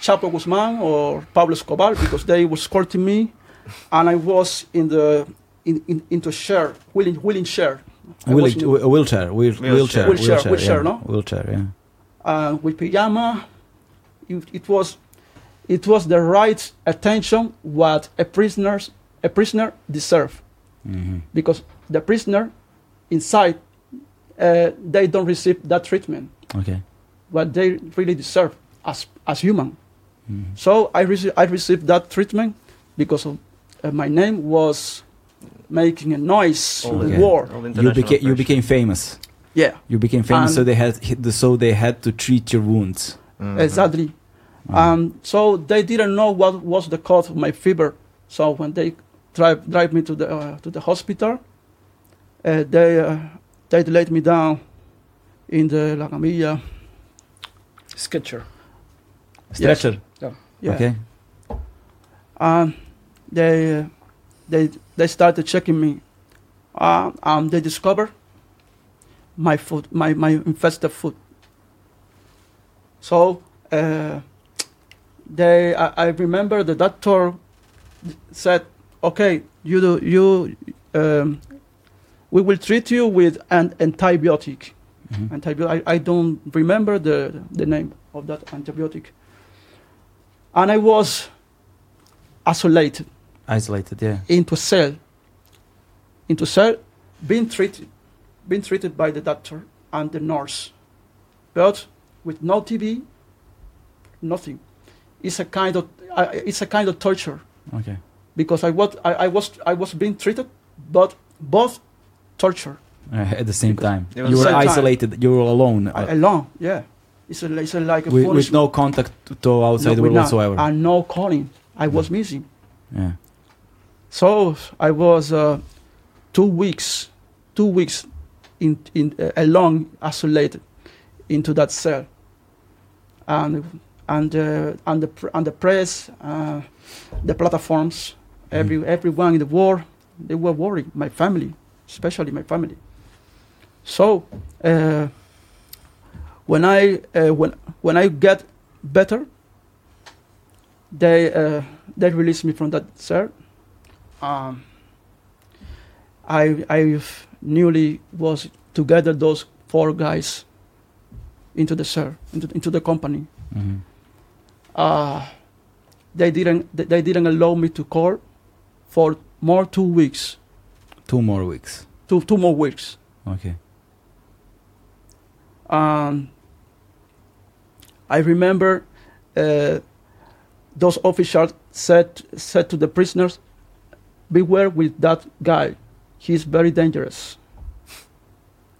Chapo Guzman or Pablo Escobar because they were escorting me, and I was in the in, in into chair, wheeling wheeling chair. I was Wheel- in- a wheelchair, wheel, Wheelchair. wheelchair, Wheelchair, wheelchair, yeah. no? Wheelchair, yeah. uh, with pajama. It, it was it was the right attention what a prisoners a prisoner deserve hmm because the prisoner inside uh, they don't receive that treatment Okay. what they really deserve as as human. Mhm. So I rece- I received that treatment because of, uh, my name was making a noise All in Okay. the war. You international became you became famous. Yeah, You became famous, And- so they had so they had to treat your wounds. Mhm. exactly. Mm. Um, so they didn't know what was the cause of my fever. So when they drive drive me to the uh, to the hospital, uh, they uh, they laid me down in the la camilla. Stretcher. Stretcher. Yeah. Okay. And they uh, they they started checking me, uh, and they discover my food, my, my infested food. So uh, they, I, I remember the doctor said, "Okay, you do, you, um, we will treat you with an antibiotic." Mhm. Antibiotic. I, I don't remember the the name of that antibiotic. And I was isolated Isolated, yeah. into cell, into cell, being treated, being treated by the doctor and the nurse, but with no TV, nothing. It's a kind of uh, it's a kind of torture Okay. because I was I, I was I was being treated, but both torture Uh, at the same time. You were same time. isolated, you were alone. uh, I- alone. Yeah, it's a, it's a, like a with, with no contact to outside the with world no- whatsoever. and no calling. I was missing. yeah. So I was uh, two weeks, two weeks in in uh, alone, isolated into that cell, and and uh, and the and the press, uh, the platforms, every everyone in the world, they were worried. My family, especially my family. So uh, when I uh, when when I get better, they uh, they released me from that cell um, I I newly was together those four guys into the cell into, into the company. Mhm. Uh, they didn't they- didn't allow me to call for more two weeks, Two more weeks. two two more weeks. Okay. Um, I remember uh, those officials said said to the prisoners, "Beware with that guy. He's very dangerous.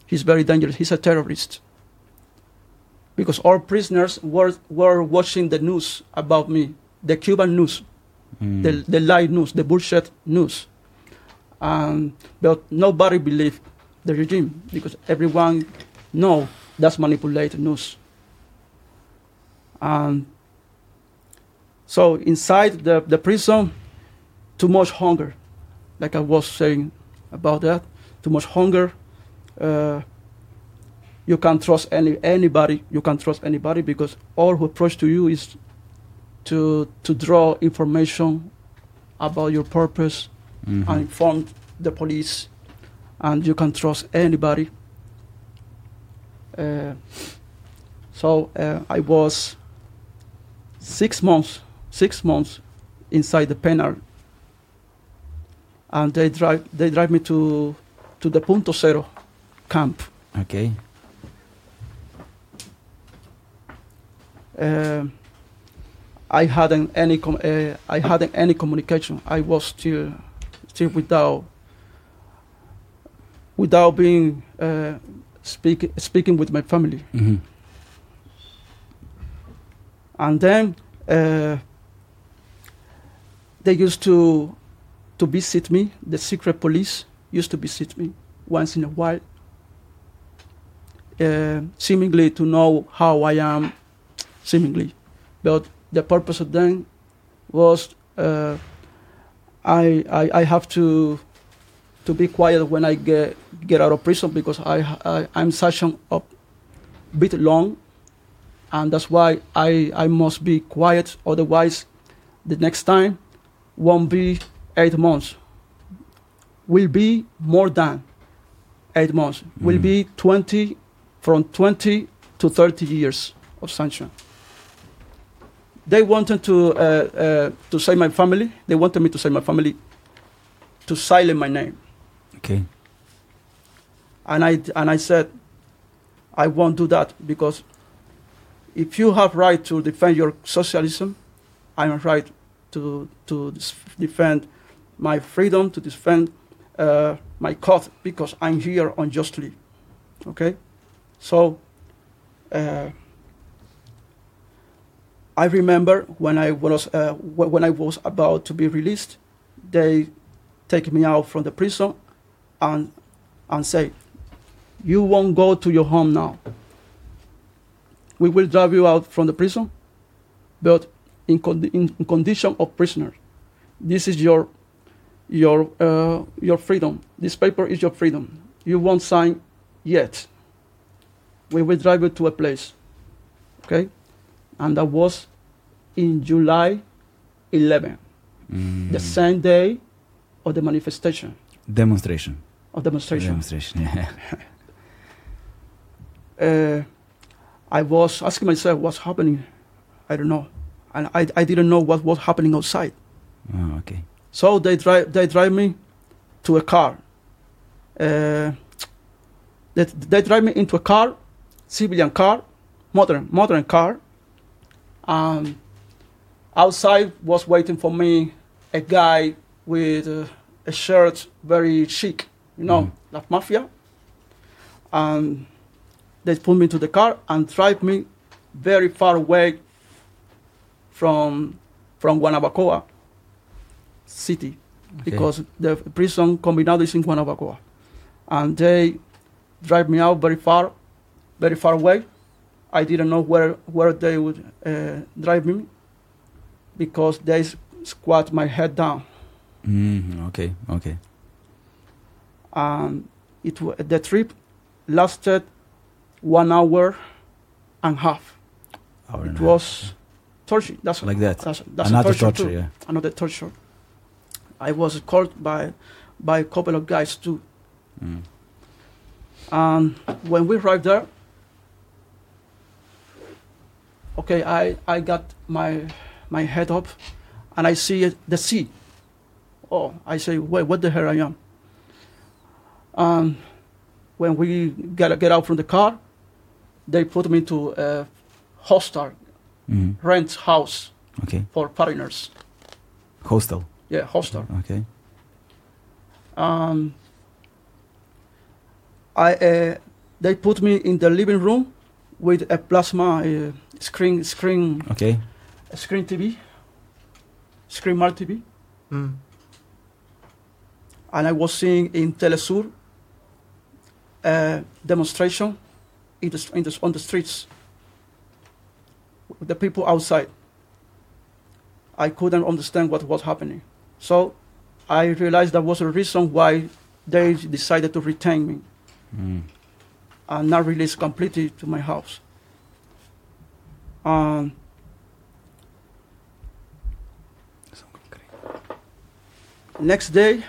He's very dangerous. He's a terrorist." Because all prisoners were were watching the news about me, the Cuban news, Mm. the the lie news, the bullshit news. Um, but nobody believed the regime because everyone know that's manipulated news. And so inside the, the prison, too much hunger, like I was saying about that, too much hunger. Uh, you can't trust any anybody. You can't trust anybody because all who approach to you is to to draw information about your purpose Mhm. and inform the police, and you can trust anybody. Uh, so uh, I was six months, six months inside the penal, and they drive they drive me to to the Punto Cero camp. Okay. I hadn't any com- uh, I hadn't any communication. I was still still without without being uh, speak, speaking with my family. Mhm. And then uh, they used to to visit me. The secret police used to visit me once in a while, uh, seemingly to know how I am, seemingly. But the purpose of them was uh, I, I I have to to be quiet when I get get out of prison because I, I I'm such a a bit long, and that's why I I must be quiet. Otherwise, the next time won't be eight months. Will be more than eight months. Will Mm. be twenty from twenty to thirty years of sanction. They wanted to uh, uh, to say my family. They wanted me to say my family to silence my name. Okay. And I and I said, I won't do that because if you have right to defend your socialism, I have right to to defend my freedom, to defend uh, my cause because I'm here unjustly. Okay, so uh, I remember when I was uh, when I was about to be released, they take me out from the prison and and say, "You won't go to your home now. We will drive you out from the prison, but in, con- in, condition of prisoner. This is your your uh, your freedom. This paper is your freedom. You won't sign yet. We will drive you to a place. Okay, and that was in July 11, Mm. the same day of the manifestation Demonstration. of demonstration. Demonstration. Yeah. uh, I was asking myself what's happening. I don't know, and I, I didn't know what was happening outside. Oh, okay. So they drive they drive me to a car. Uh, they, they drive me into a car, civilian car, modern modern car. And outside was waiting for me a guy with uh, a shirt very chic, you know, like mafia. And they put me into the car and drive me very far away from from Guanabacoa city Okay. because the prison combinado is in Guanabacoa. And they drive me out very far, very far away. I didn't know where, where they would uh, drive me because they squat my head down. Mm, okay. Okay. And it, the trip lasted one hour and a half. Hour It a half. was torture. That's, like that. that's, that's Another torture, torture. Yeah. Another torture. I was called by, by a couple of guys too. Mm. And when we arrived there, okay, I, I got my my head up, and I see the sea. Oh, I say, wait, what the hell I am? And when we get get out from the car, they put me to a hostel Mm. rent house Okay. for foreigners. Hostel. Yeah, hostel. Okay. um, I uh, they put me in the living room with a plasma uh, screen screen Okay. screen TV, screen smart TV, Mm. and I was seeing in Telesur a demonstration in the, in the, on the streets. The people outside. I couldn't understand what was happening, so I realized that was a reason why they decided to retain me Mm. and not release completely to my house. Um, next day,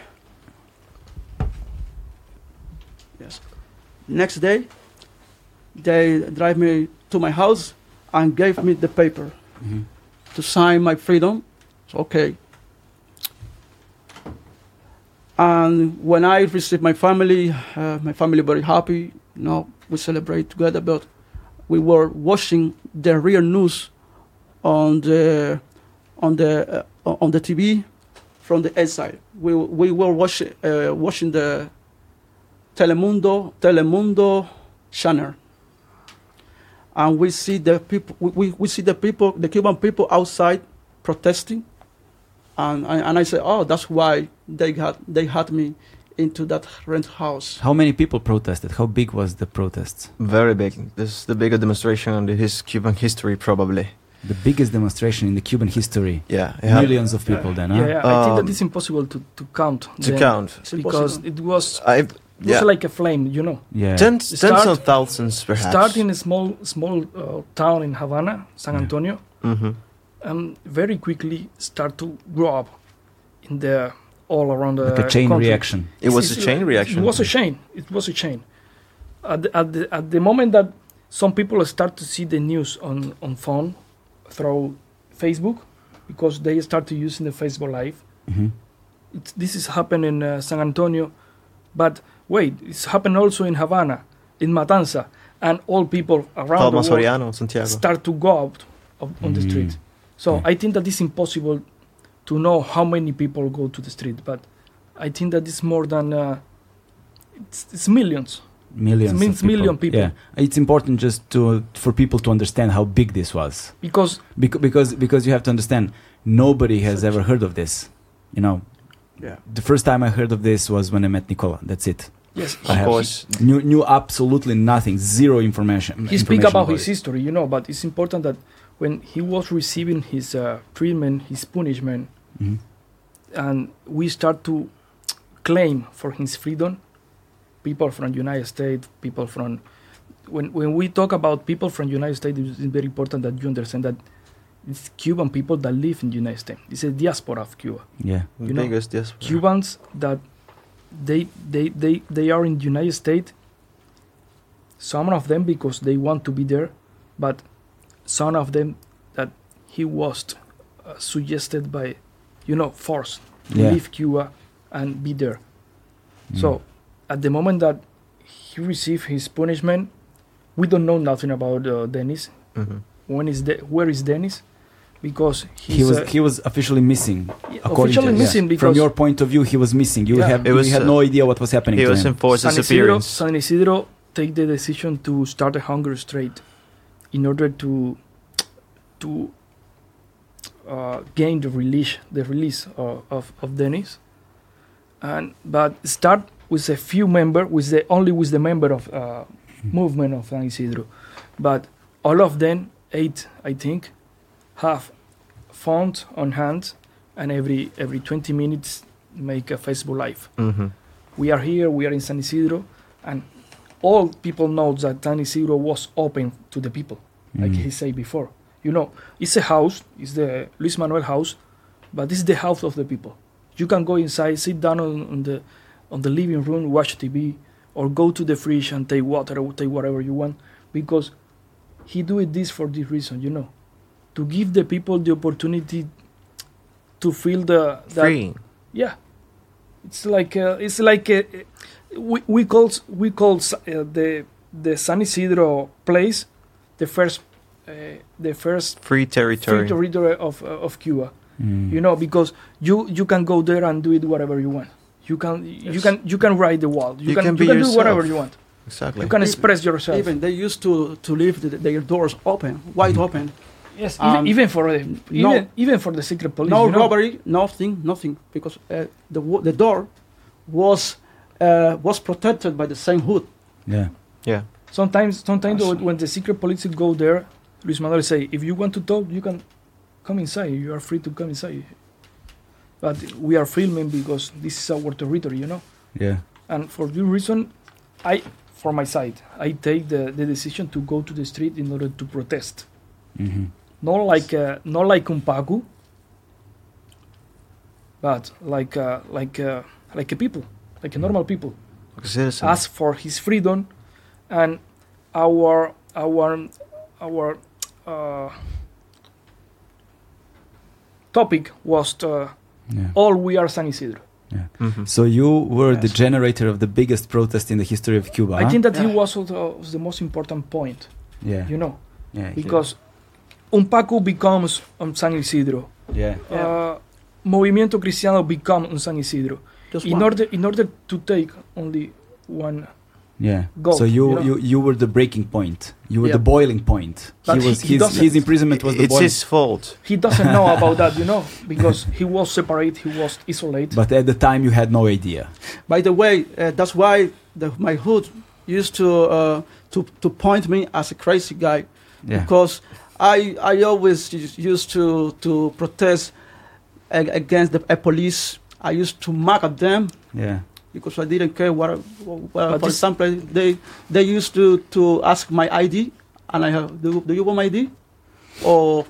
yes, next day, they drive me to my house and gave me the paper Mhm. to sign my freedom. So, okay. And when I received my family, uh, my family very happy. You know, we celebrate together. But we were watching the real news on the on the uh, on the TV from the outside. We we were watching uh, watching the Telemundo Telemundo channel, and we see the people. We, we, see the people, the Cuban people outside protesting, and I, and I say, oh, that's why they had they had me into that rent house. How many people protested? How big was the protest? Very big. This is the biggest demonstration in his Cuban history, probably. The biggest demonstration in the Cuban history. Yeah. it had- Millions of people then, huh? Yeah, yeah, I think Um, that it's impossible to, to count. to them count. Because it was, I it was yeah. like a flame, you know. Yeah. tens, tens Start- of thousands, perhaps. Start in a small small uh, town in Havana, San Yeah. Antonio, hmm and very quickly start to grow up in the all around the like a chain country. reaction. It was a chain reaction. It was a chain. It was a chain. At the, at the, at the moment that some people start to see the news on, on phone through Facebook, because they start to using the Facebook Live. hmm It's, this is happening in uh, San Antonio, but wait, it's happened also in Havana, in Matanza, and all people around Palma the world Soriano, Santiago. start to go out of, on the Mm. street. So Yeah. I think that it's impossible to know how many people go to the street, but I think that it's more than uh, it's, it's millions. Millions. It means people. million people. Yeah, it's important just to for people to understand how big this was, Because because because because you have to understand nobody has ever heard of this. You know, Yeah. the first time I heard of this was when I met Nikola. That's it. yes, I Of have- course. Knew knew absolutely nothing, zero information. he speak information about his it. history, you know, but it's important that when he was receiving his uh, treatment, his punishment, Mhm. and we start to claim for his freedom. People from United States, people from when when we talk about people from United States, it's very important that you understand that it's Cuban people that live in the United States. It's a diaspora of Cuba. Yeah. The know, biggest diaspora. Cubans that they they they they are in the United States. Some of them because they want to be there, but some of them that he was uh, suggested by, you know, forced to Yeah. leave Cuba and be there. Mm. So at the moment that he received his punishment, we don't know nothing about uh, Denis. Mhm. When is de- where is Denis? Because he's, he was uh, he was officially missing. Officially to, missing yeah. because from your point of view, he was missing. You Yeah. have It you had uh, no idea what was happening He to was him. enforced San Isidro, disappearance. San Isidro take the decision to start a hunger strike in order to to uh, gain the release the release of, of, of Denis. And but start with a few member with the only with the member of uh, movement of San Isidro. But all of them eight I think have phones on hand and every every 20 minutes make a Facebook live. Hmm we are here, we are in San Isidro, and all people know that San Isidro was open to the people, like Mm. he said before. You know, it's a house, it's the Luis Manuel house, but this is the house of the people. You can go inside, sit down on, on the on the living room, watch TV, or go to the fridge and take water or take whatever you want, because he do it this for this reason, you know, to give the people the opportunity to feel the that Free. yeah, it's like uh, it's like uh, we we call we call uh, the the San Isidro place the first uh, the first Free territory. free territory of uh, of Cuba. Mm. You know because you you can go there and do it whatever you want. You can you can you can ride the wall. You, You can, can you be can do whatever you want. Exactly. You can express yourself. Even they used to to leave the, their doors open, wide Mhm. open. yes, um, even, even for the no- even, even for the secret police. no you know? robbery, nothing, nothing, because uh, the the door was uh, was protected by the same hood. Yeah. yeah. Sometimes, sometimes Awesome. when the secret police go there, Luis Manuel say, if you want to talk, you can come inside. You are free to come inside. But we are filming because this is our territory, you know. Yeah. And for this reason, I, for my side, I take the, the decision to go to the street in order to protest. hmm Not like uh, not like UNPACU, but like uh, like uh, like a people, like a normal people Like a citizen. ask for his freedom and our our our uh, topic was uh, Yeah. all we are San Isidro. Mhm. So you were the generator of the biggest protest in the history of Cuba. I huh? think that he was also was the most important point, Yeah. you know, yeah. because UNPACU becomes um, San Isidro, Yeah. Yeah. uh, Movimiento Cristiano become un San Isidro. Just In one. order in order to take only one, Yeah. Go, so you, you know. you you were the breaking point. You were Yeah. the boiling point. But he was he- he his doesn't- his imprisonment was the it's boiling. his fault. he doesn't know about that, you know, because he was separate, he was isolated. But at the time you had no idea. By the way, uh, that's why the, my hood used to uh, to to point me as a crazy guy Yeah. because I I always used to to protest against the police. I used to mock at them Yeah. because I didn't care what. what But for this- example, they they used to to ask my ID, and I have do, do you want my ID? Or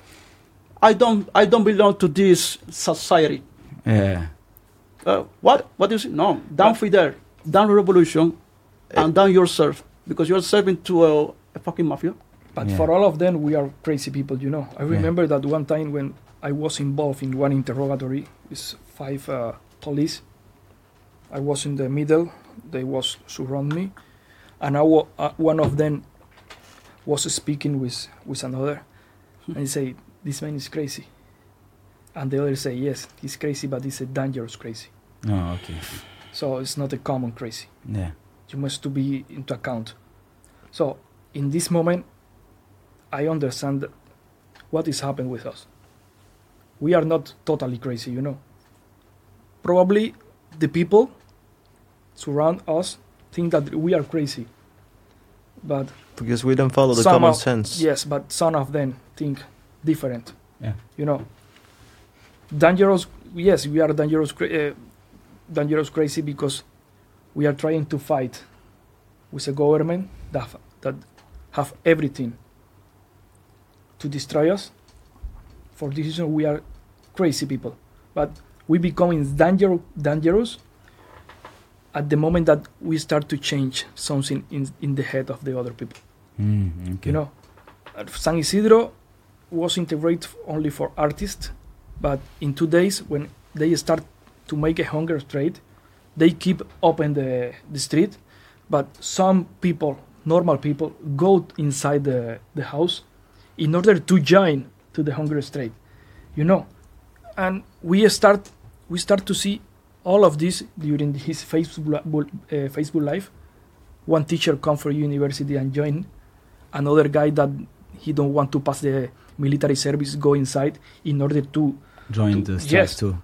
I don't I don't belong to this society. Yeah. Uh, what what is it? No, down Fidel, down revolution, and down yourself because you're serving to a, a fucking mafia. But Yeah. for all of them, we are crazy people, you know. I Yeah. remember that one time when I was involved in one interrogatory with five uh, police. I was in the middle; they was surround me, and I wa- uh, one of them was speaking with with another, and he say, "This man is crazy," and the other say, "Yes, he's crazy, but he's a dangerous crazy. Oh, okay. So it's not a common crazy." Yeah. you must to be into account. So in this moment, I understand what is happening with us. We are not totally crazy, you know. Probably the people surround us think that we are crazy, but Because we don't follow the common of- sense. yes, but some of them think different. Yeah. You know. dangerous. Yes, we are dangerous, cra- uh, dangerous, crazy because we are trying to fight with a government that that have everything to destroy us. For this reason, we are crazy people. But we becoming danger, dangerous at the moment that we start to change something in, in the head of the other people. Mm, okay. You know, San Isidro was integrated only for artists, but in two days when they start to make a hunger trade, they keep open the, the street, but some people, normal people, go inside the, the house in order to join to the hunger trade, you know, and we start we start to see all of this during his Facebook uh, Facebook live. One teacher come from university and join another guy that he don't want to pass the military service go inside in order to Join to- the strike yes. too.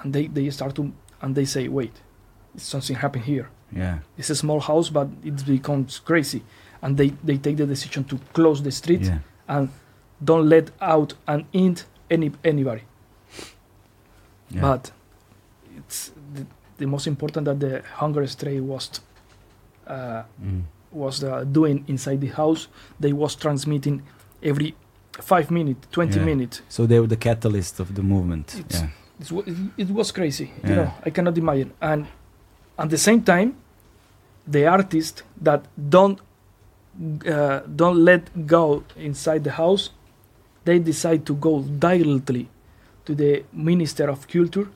and they, they start to and they say wait something happened here Yeah. it's a small house but it becomes crazy and they, they take the decision to close the street Yeah. and don't let out and in any anybody yeah. but it's the, the most important that the hunger strike was uh, Mm. was uh, doing inside the house they was transmitting every five minutes 20 Yeah. minutes So they were the catalyst of the movement. It's- yeah. It's, it, it was crazy you know i cannot imagine and at the same time the artists that don't uh, don't let go inside the house they decide to go directly to the minister of culture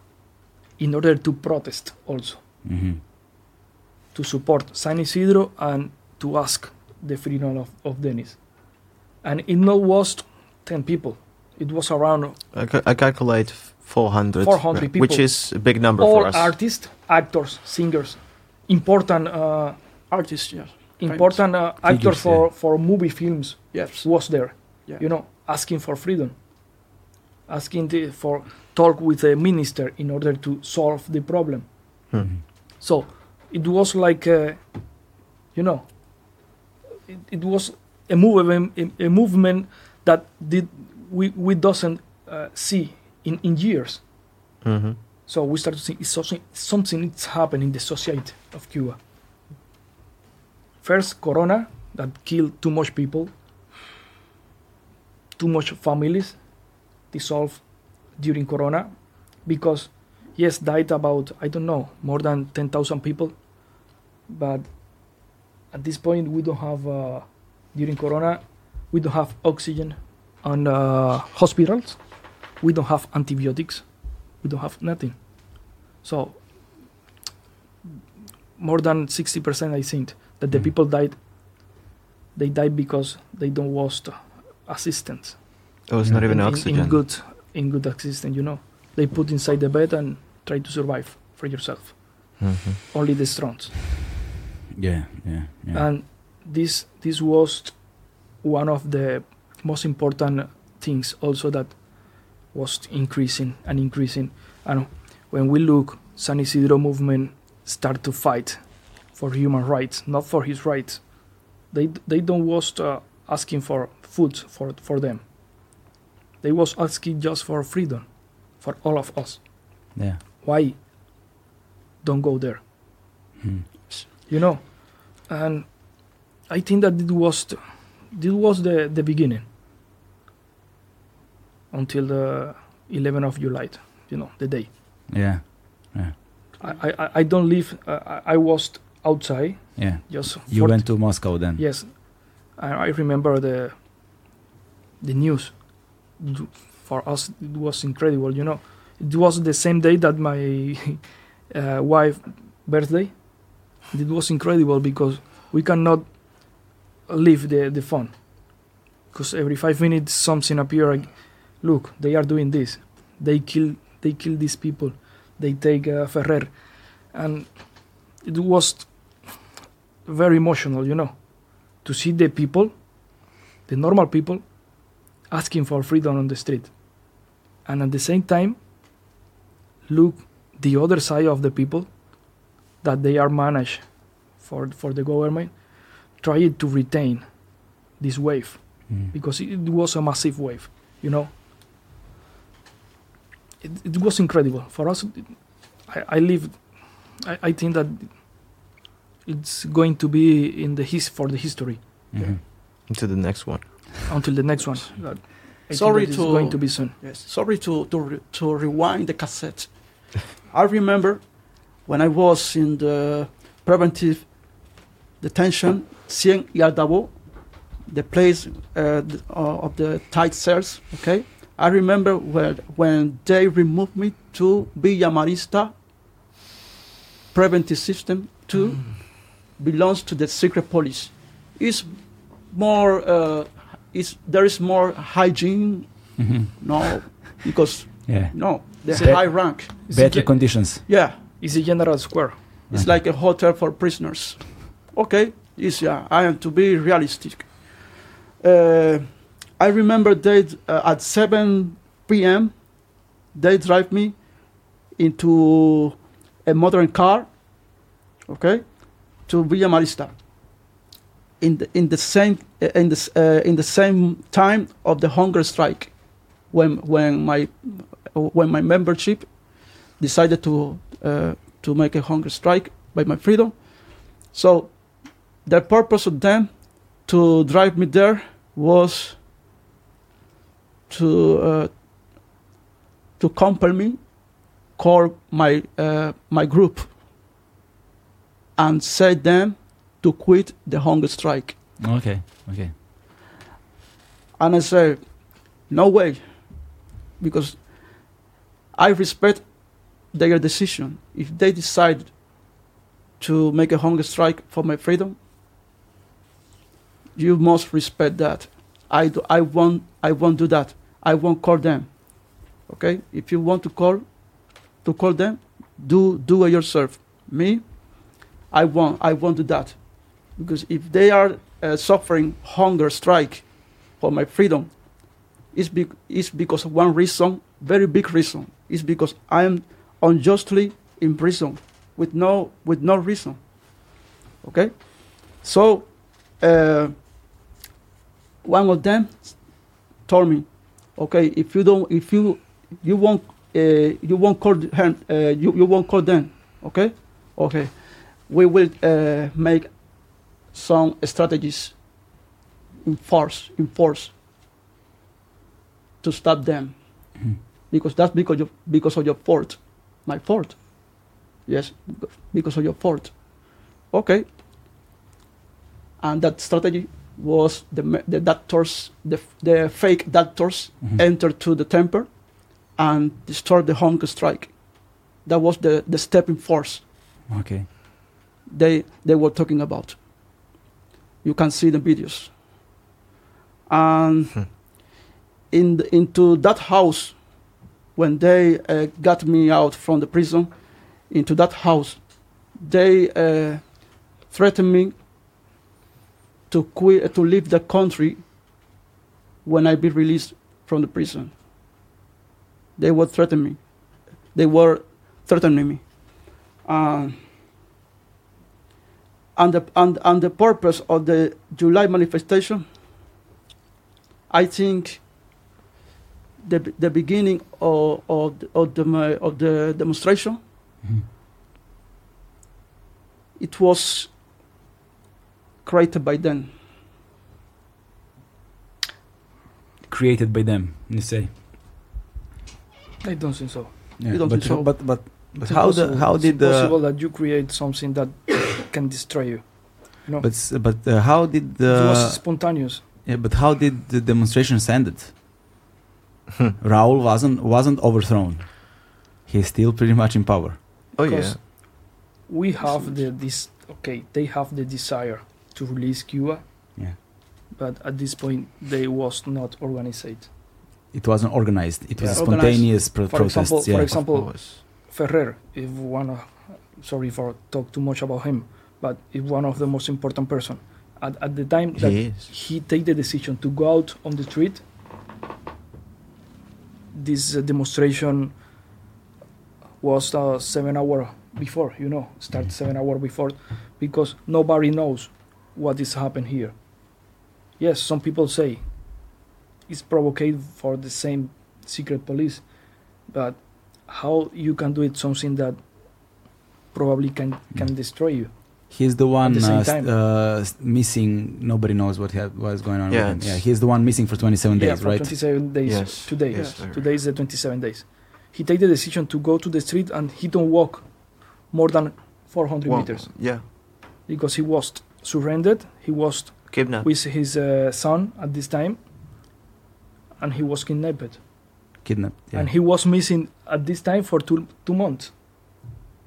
in order to protest also hmm to support san isidro and to ask the freedom of, of Denis. And it not was 10 people. It was around I, ca- I calculate 400, 400 which people. is a big number all for us. artists, actors, singers, important uh, Artists, yes. important uh, actors Figures, for, for movie films Yes. was there. Yeah. You know, asking for freedom, asking the, for talk with the minister in order to solve the problem. Hmm. So it was like, uh, you know, it, it was a movement, a, a movement that did we we doesn't uh, see in, in years. Mhm. So we start to see something something is happening in the society of Cuba. First, Corona that killed too much people, too much families dissolved during Corona, because yes, died about I don't know more than ten thousand people, but at this point we don't have uh, during Corona we don't have oxygen on uh, hospitals, we don't have antibiotics, we don't have nothing. So more than 60% I think that the Mm. people died. They died because they don't was assistance There was not even in, in- oxygen. in good in good assistance you know. They put inside the bed and try to survive for yourself. Mhm. only the strong Yeah, yeah, yeah. and this this was one of the most important things also that was increasing and increasing. And when we look san isidro movement start to fight for human rights not for his rights. They they don't was uh, asking for food for for them they was asking just for freedom for all of us yeah. why don't go there Hmm. you know and i think that it was the, this was the the beginning until the 11th of july you know the day Yeah, Yeah. i, I- I don't live uh, I, I was outside yeah. just You went to Moscow then? yes I, I remember the the news for us it was incredible you know. It was the same day that my uh, wife birthday. It was incredible because we cannot leave the, the phone. Because every five minutes something appear like, look they are doing this. They kill they kill these people. They take uh, ferrer. And it was very emotional you know to see the people, the normal people, asking for freedom on the street, and at the same time, look the other side of the people that they are managed for for the government, trying to retain this wave Mm. because it was a massive wave, you know. it, it was incredible for us. I, I live. I, I think that it's going to be in the his for the history Mhm. To the next one. Until the next one. Sorry to- going to be soon. Yes. Sorry to to re- to rewind the cassette. I remember when I was in the preventive detention, Cien y Aldabo, the place uh, uh, of the tight cells. Okay. I remember when when they removed me to Villa Marista preventive system to belongs to the secret police. It's more. Uh, it's, there is more hygiene Mhm. no, because Yeah. no, the Is it- high rank. Better ge- conditions. Yeah, it's a general square. it's Right. like a hotel for prisoners. Okay, it's, yeah, I am to be realistic. Uh, I remember they uh, at 7 p.m. They drive me into a modern car. Okay, to Villa Marista. In the in the same uh, in the uh, in the same time of the hunger strike, when when my when my membership decided to uh, to make a hunger strike by my freedom. So the purpose of them to drive me there was to uh, to compel me, call my uh, my group, and say them to quit the hunger strike. Okay. Okay. And I said, no way, because I respect their decision. If they decide to make a hunger strike for my freedom, you must respect that. I, do, I, won't, I won't do that. I won't call them. Okay? If you want to call, to call them, do, do it yourself. Me, I won't, I won't do that. Because if they are uh, suffering hunger strike for my freedom, it's, be, it's because of one reason, very big reason. It's because I am unjustly in prison with no, with no reason. Okay? So, uh, one of them told me, okay, if you don't, if you, you won't, uh, you won't call them, uh, you, you won't call them, okay? Okay. We will uh, make some strategies in force, in force to stop them. Mhm. Because that's because of, because of your fault, my fault. Yes, because of your fault. Okay. And that strategy was the, the doctors, the, the fake doctors Mhm. enter to the temple and destroy the hunger strike. That was the, the step in force Okay. they, they were talking about. You can see the videos. And Hmm. in the, into that house, when they uh, got me out from the prison, into that house, they uh, threatened me to quit, to leave the country when I be released from the prison. They were threatening me. They were threatening me. Um, and the, and, and the purpose of the July manifestation, I think the, the beginning of, of, the, of, the, of the demonstration, Mhm. it was created by them. Created by them, you say. I don't think so. Yeah, You don't but, think so? but but but how the impossible. how it's did the possible that you create something that can destroy you? You know, but but uh, how did it the was spontaneous. yeah, but how did the demonstrations ended? Raul wasn't wasn't overthrown. He's still pretty much in power. Oh yeah. We have the this okay they have the desire to release cuba Yeah. but at this point they was not organized It wasn't organized. It was Yeah. a spontaneous pro- For protests. example- for yeah. ex- example, ferrer if one of, sorry for talk too much about him but is one of the most important person at, at the time that He he take the decision to go out on the street this uh, demonstration was uh, seven hour before you know start Mhm. seven hour before because nobody knows what is happen here yes some people say it's provoked for the same secret police but how you can do it something that probably can can Mm. destroy you. He's the one the uh, s- uh, missing. Nobody knows what ha- what is going on Yeah, with him. Yeah, he's the one missing for 27 yeah, days, for right? 27 days. Yes. Today, Yes, sir. today is the 27 days. He take the decision to go to the street and he don't walk more than 400 Well, meters Yeah. because he was surrendered. He was Kidnapped. with his uh, son at this time, and he was kidnapped. Kidnapped. Yeah. And he was missing at this time for two two months.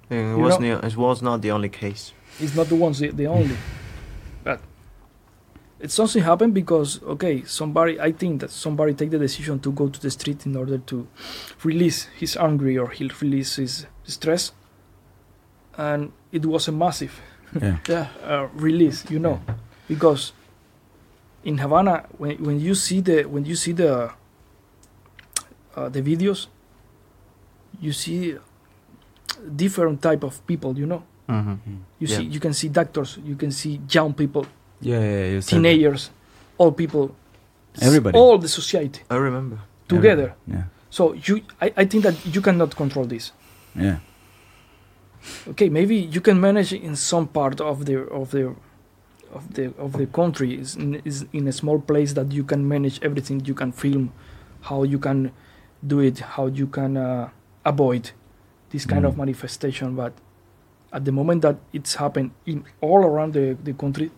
And it you was, know- ne- it was not the only case. It's not the ones the, the only, but it's something happened because okay, somebody I think that somebody take the decision to go to the street in order to release his anger or he'll release his stress, and it was a massive yeah. Yeah. uh, release, you know, because in Havana when when you see the when you see the uh, the videos, you see different type of people, you know. Mm-hmm. You Yeah. see, you can see doctors, you can see young people, Yeah, yeah, yeah, you that. teenagers, old people, Everybody. all the society I remember. together. Yeah, So you, I, I think that you cannot control this. yeah. Okay, maybe you can manage in some part of the of the of the of the country is in, is in a small place that you can manage everything. You can film how you can do it, how you can uh, avoid this kind of Mm. manifestation. But at the moment that it's happened in all around the, the country,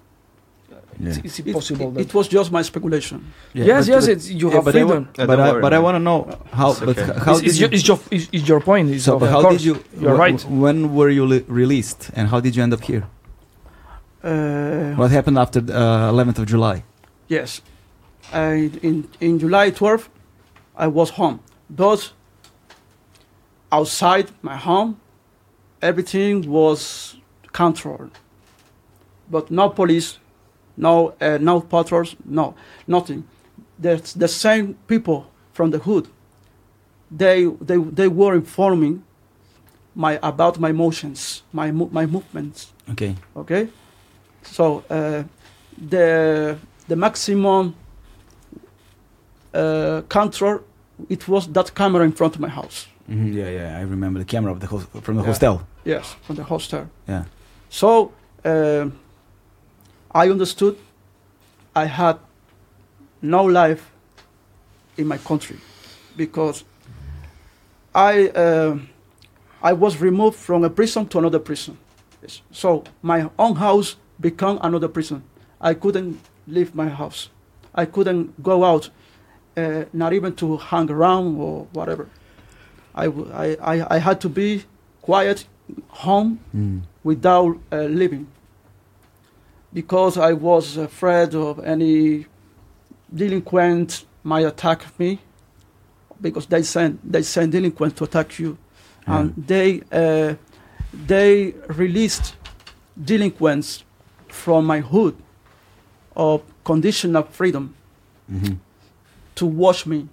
it's, Yeah. it's It, impossible. it, that- it was just my speculation. Yeah, yes, but- yes, but- it's, you yeah, have but freedom. Yeah, but I, but I want to know how. It's But okay. how it's, it's, you? your, it's, your, it's, it's your point. It's so, of but how course. did you? You're right. When were you li- released, and how did you end up here? Uh, What happened after the uh, 11th of July? Yes. I, in, in July 12th, I was home. But outside my home, everything was controlled. But no police, no, uh, no patrols, no, nothing. There's the same people from the hood. They, they, they were informing my, about my motions, my, my movements Okay. okay so uh, the the maximum uh, control it was that camera in front of my house hmm Yeah, yeah. I remember the camera of the from the Yeah. hostel. yes from the hostel Yeah. so uh, i understood i had no life in my country because i uh, i was removed from a prison to another prison so my own house became another prison i couldn't leave my house i couldn't go out uh, not even to hang around or whatever I, I, I, I had to be quiet home Mm. without uh, leaving because I was afraid of any delinquent might attack me because they send they send delinquents to attack you Yeah. and they uh, they released delinquents from my hood of conditional freedom Mhm. to watch me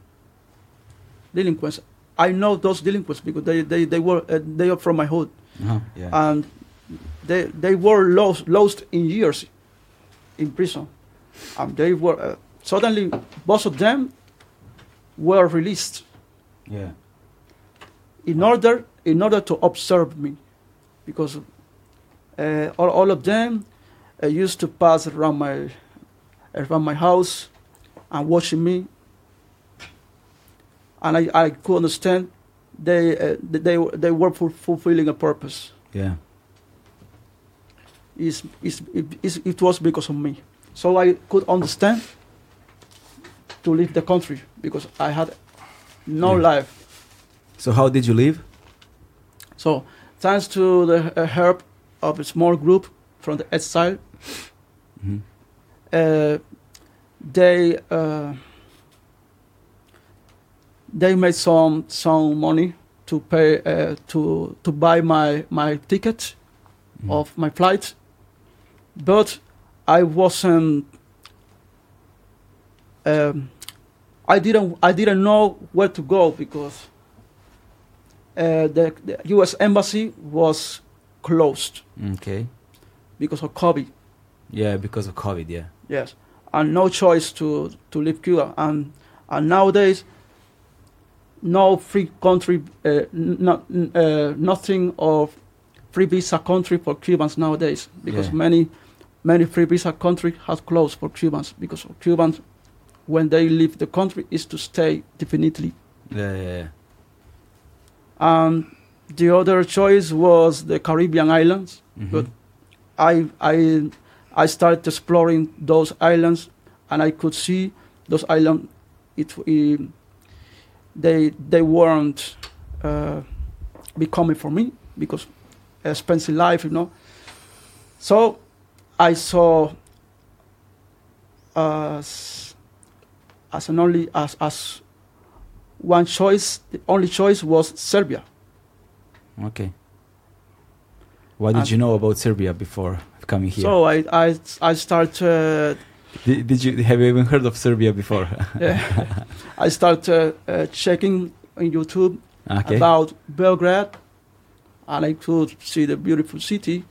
delinquents I know those delinquents because they, they, they were uh, they are from my hood Uh-huh. Yeah. and they they were lost lost in years in prison and they were uh, suddenly both of them were released yeah. in order in order to observe me because uh, all, all of them uh, used to pass around my around my house and watching me and I, I could understand they uh, they they were ful- fulfilling a purpose Yeah. is is it, is- it was because of me. So I could understand to leave the country because I had no Yeah. life. So how did you leave? So thanks to the uh, help of a small group from the exile, Mhm. uh, they uh, they made some some money to pay uh, to to buy my my ticket Mhm. of my flight, but I wasn't. Um, I didn't. I didn't know where to go because uh, the, the U.S. embassy was closed Okay. because of COVID. Yeah, because of COVID. Yeah. Yes, and no choice to to leave Cuba. And and nowadays, no free country, uh, not, uh, nothing of free visa country for Cubans nowadays because Yeah. many many free visa country has closed for Cubans because Cubans when they leave the country is to stay definitely. Yeah, yeah, yeah. And the other choice was the Caribbean islands. Mhm. But I I I started exploring those islands, and I could see those islands. It, it they they weren't uh, becoming for me because expensive life, you know. So I saw as as an only as as one choice. The only choice was Serbia. Okay. What did And- you know about Serbia before coming here? So I I I start uh, did, did you have you even heard of Serbia before? Yeah. I start uh, uh, checking on YouTube okay. about Belgrade, and I could see the beautiful city.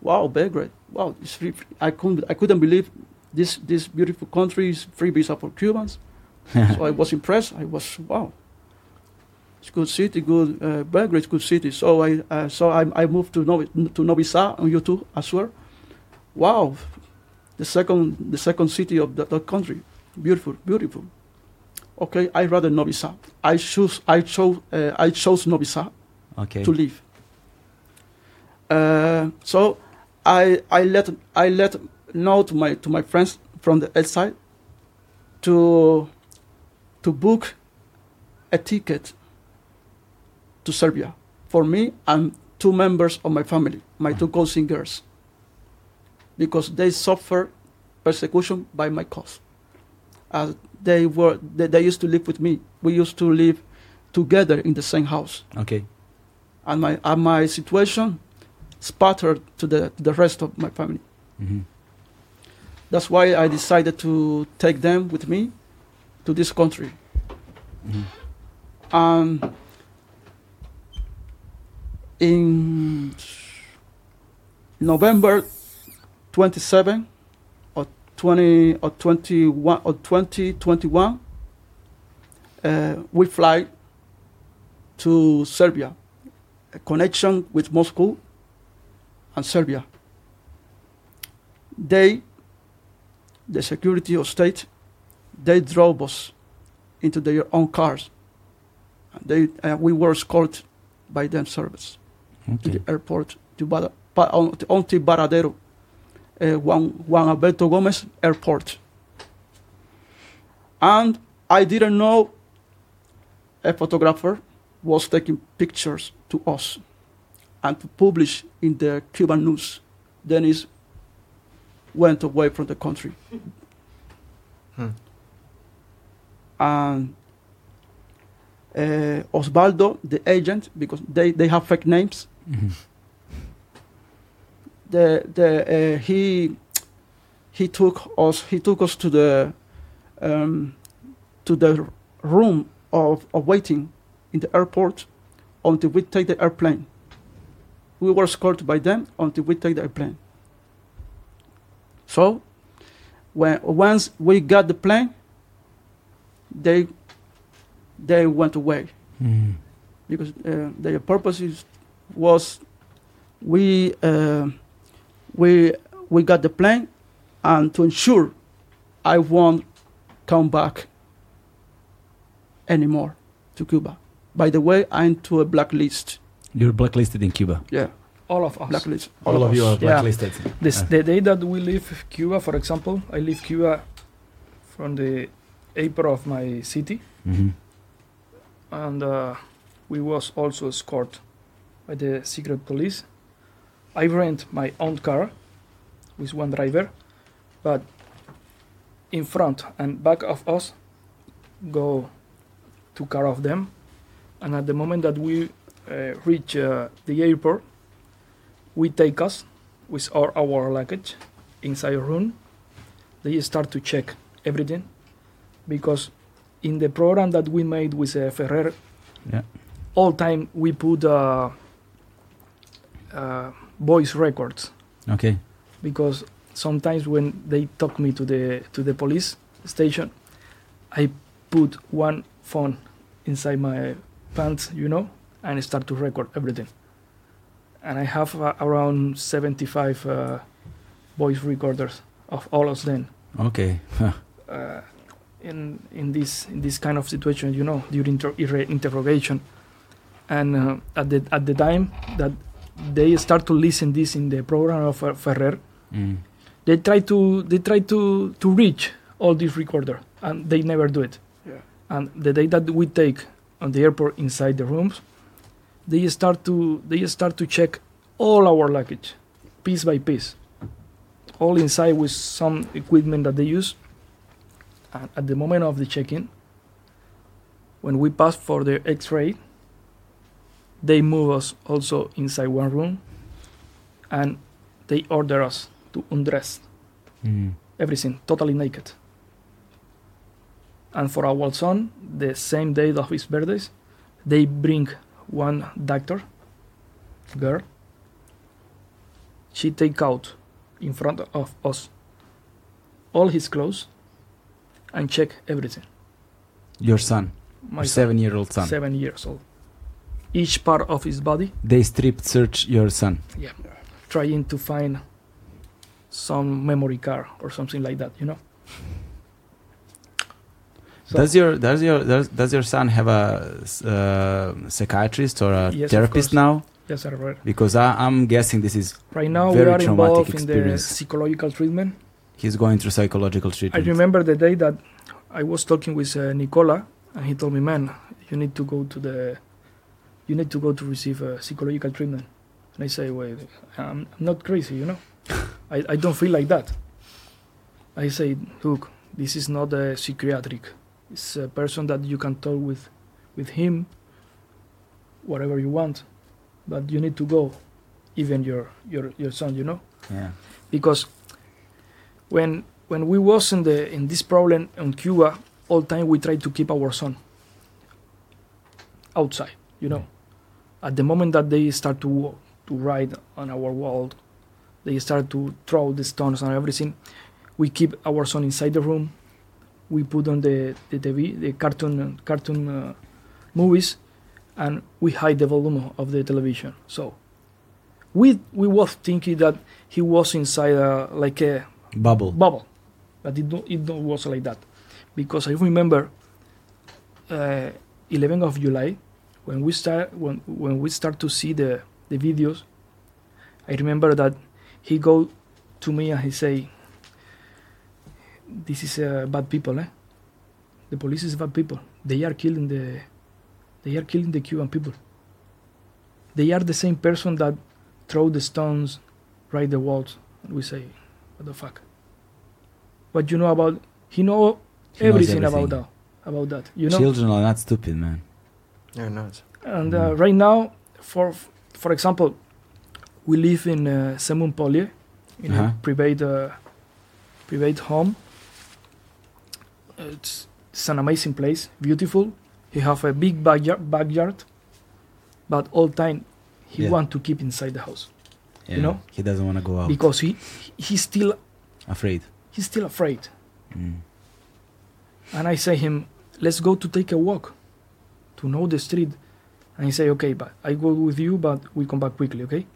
Wow, Belgrade! Wow, it's free. I couldn't I couldn't believe this this beautiful country is free visa for Cubans. so I was impressed. I was wow. It's good city, good uh, Belgrade, good city. So I uh, so I, I moved to Novi to Novi Sad on YouTube as well. Wow, the second the second city of that, that country, beautiful, beautiful. Okay, I rather Novi Sad. I choose I chose uh, I chose Novi Sad okay. to live. Uh, so I I let I let know to my to my friends from the outside to to book a ticket to Serbia for me and two members of my family, my two cousin girls, because they suffer persecution by my cause. As they were, they, they used to live with me. We used to live together in the same house Okay. and my and my situation sputtered to the the rest of my family. Mm-hmm. That's why I decided to take them with me to this country. Mhm. Um, in November 27 or 20 or 21 or 2021, uh, we fly to Serbia, a connection with Moscow and Serbia. They, the security of state, they drove us into their own cars. They, uh, we were escorted by them service to the airport to Bada, pa, on, to, on Varadero, Juan, Juan Gualberto Gomez Airport. And I didn't know a photographer was taking pictures to us and to publish in the Cuban news. Denis went away from the country. Hmm. And uh, Osvaldo, the agent, because they, they have fake names, Mhm. The the uh, he he took us he took us to the um, to the room of, of waiting in the airport until we take the airplane. We were escorted by them until we take the airplane. So, when once we got the plane, they they went away Mhm. because uh, their purpose is, was we uh, we we got the plane and to ensure I won't come back anymore to Cuba. By the way, I'm to a blacklist. You're blacklisted in Cuba. Yeah, All of us. blacklist. All, of you are us. Yeah. blacklisted. This, Uh, the day that we leave Cuba, for example, I leave Cuba from the April of my city, mhm. and uh, we was also escorted by the secret police. I rent my own car with one driver, but in front and back of us go two car of them, and at the moment that we uh, reach uh, the airport, we take us with all our luggage inside a room. They start to check everything because in the program that we made with uh, Ferrer, Yeah. all time we put uh, uh, voice records Okay. because sometimes when they talk me to the to the police station, I put one phone inside my pants, you know, and start to record everything. And I have uh, around 75 uh, voice recorders of all of them Okay. Huh. uh, in in this in this kind of situation, you know, during inter- interrogation, and uh, at the at the time that they start to listen this in the program of uh, Ferrer, Mm. they try to they try to to reach all this recorder, and they never do it. Yeah. And the day that we take on the airport inside the rooms, they start to they start to check all our luggage, piece by piece, all inside with some equipment that they use. And at the moment of the check-in, when we pass for the X-ray, they move us also inside one room, and they order us to undress Mm. everything totally naked. And for our son, the same day of his birthdays, they bring one doctor, girl. She take out in front of us all his clothes and check everything. Your son, My seven-year-old son. seven years old. Each part of his body, They strip search your son. Yeah, trying to find some memory card or something like that, you know. So- does your does your does, does your son have a uh, psychiatrist or a Yes, therapist now? Yes, sir. right. Because I, I'm guessing this is Right now, Very we are involved in the psychological treatment. he's going through psychological treatment. I remember the day that I was talking with uh, Nikola, and he told me, "Man, you need to go to the, you need to go to receive uh, psychological treatment." And I say, "Wait, I'm, I'm not crazy, you know. I, I don't feel like that." I say, "Look, this is not a psychiatric. It's a person that you can talk with, with him, whatever you want, but you need to go, even your your your son, you know." yeah. because when when we was in the in this problem in Cuba, all time we tried to keep our son outside. You know, at the moment that they start to to ride on our wall, they start to throw the stones and everything. We keep our son inside the room. We put on the the TV, the cartoon cartoon uh, movies, and we hide the volume of the television. So we we was thinking that he was inside a, like a Bubble. bubble, but it don't, it don't was like that, because I remember uh, 11th of July when we start when when we start to see the the videos. I remember that he go to me and he say, "This is uh, bad people, eh? The police is bad people. They are killing the they are killing the Cuban people. They are the same person that throw the stones, right the walls." And we say, what the fuck? But you know about? He know He knows everything, about that. About that, you know. Children are not stupid, man. You're nuts. And uh, right now, for for example, we live in uh, Zemun Polje, in Uh-huh. a private uh, private home. It's it's an amazing place, beautiful. He have a big backyard, backyard but all time he Yeah. want to keep inside the house Yeah. know? he doesn't want to go out. because he he's still Afraid. he's still afraid. Mm. And I say him, let's go to take a walk to know the street. And he say, okay, but I go with you, but we come back quickly, okay?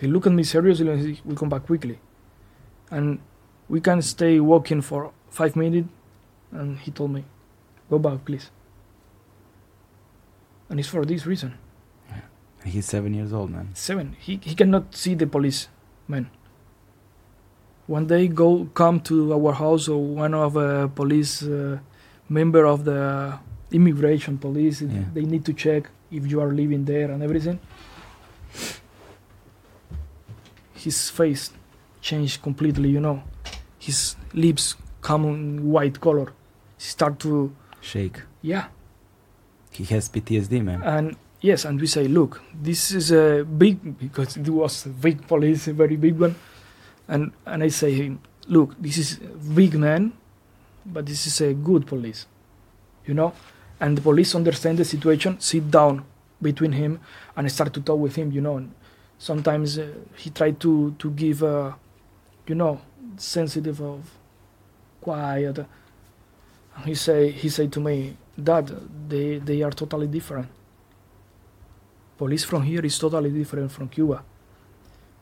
He look at me seriously and he we come back quickly. And we can stay walking for five minutes. And he told me, go back, please. And it's for this reason. He's seven years old, man. Seven. He, he cannot see the police, man. One day go come to our house or one of a police uh, member of the immigration police. Yeah. They need to check if you are living there and everything. His face changed completely. You know, his lips come in white color. Start to Shake. yeah He has PTSD, man. and yes and we say look this is a big because it was a big police a very big one and and i say him look this is a big man but this is a good police you know and the police understand the situation sit down between him and start to talk with him you know. And sometimes uh, he tried to to give uh, you know sensitive of quiet. And he say he say to me that they they are totally different. Police from here is totally different from Cuba,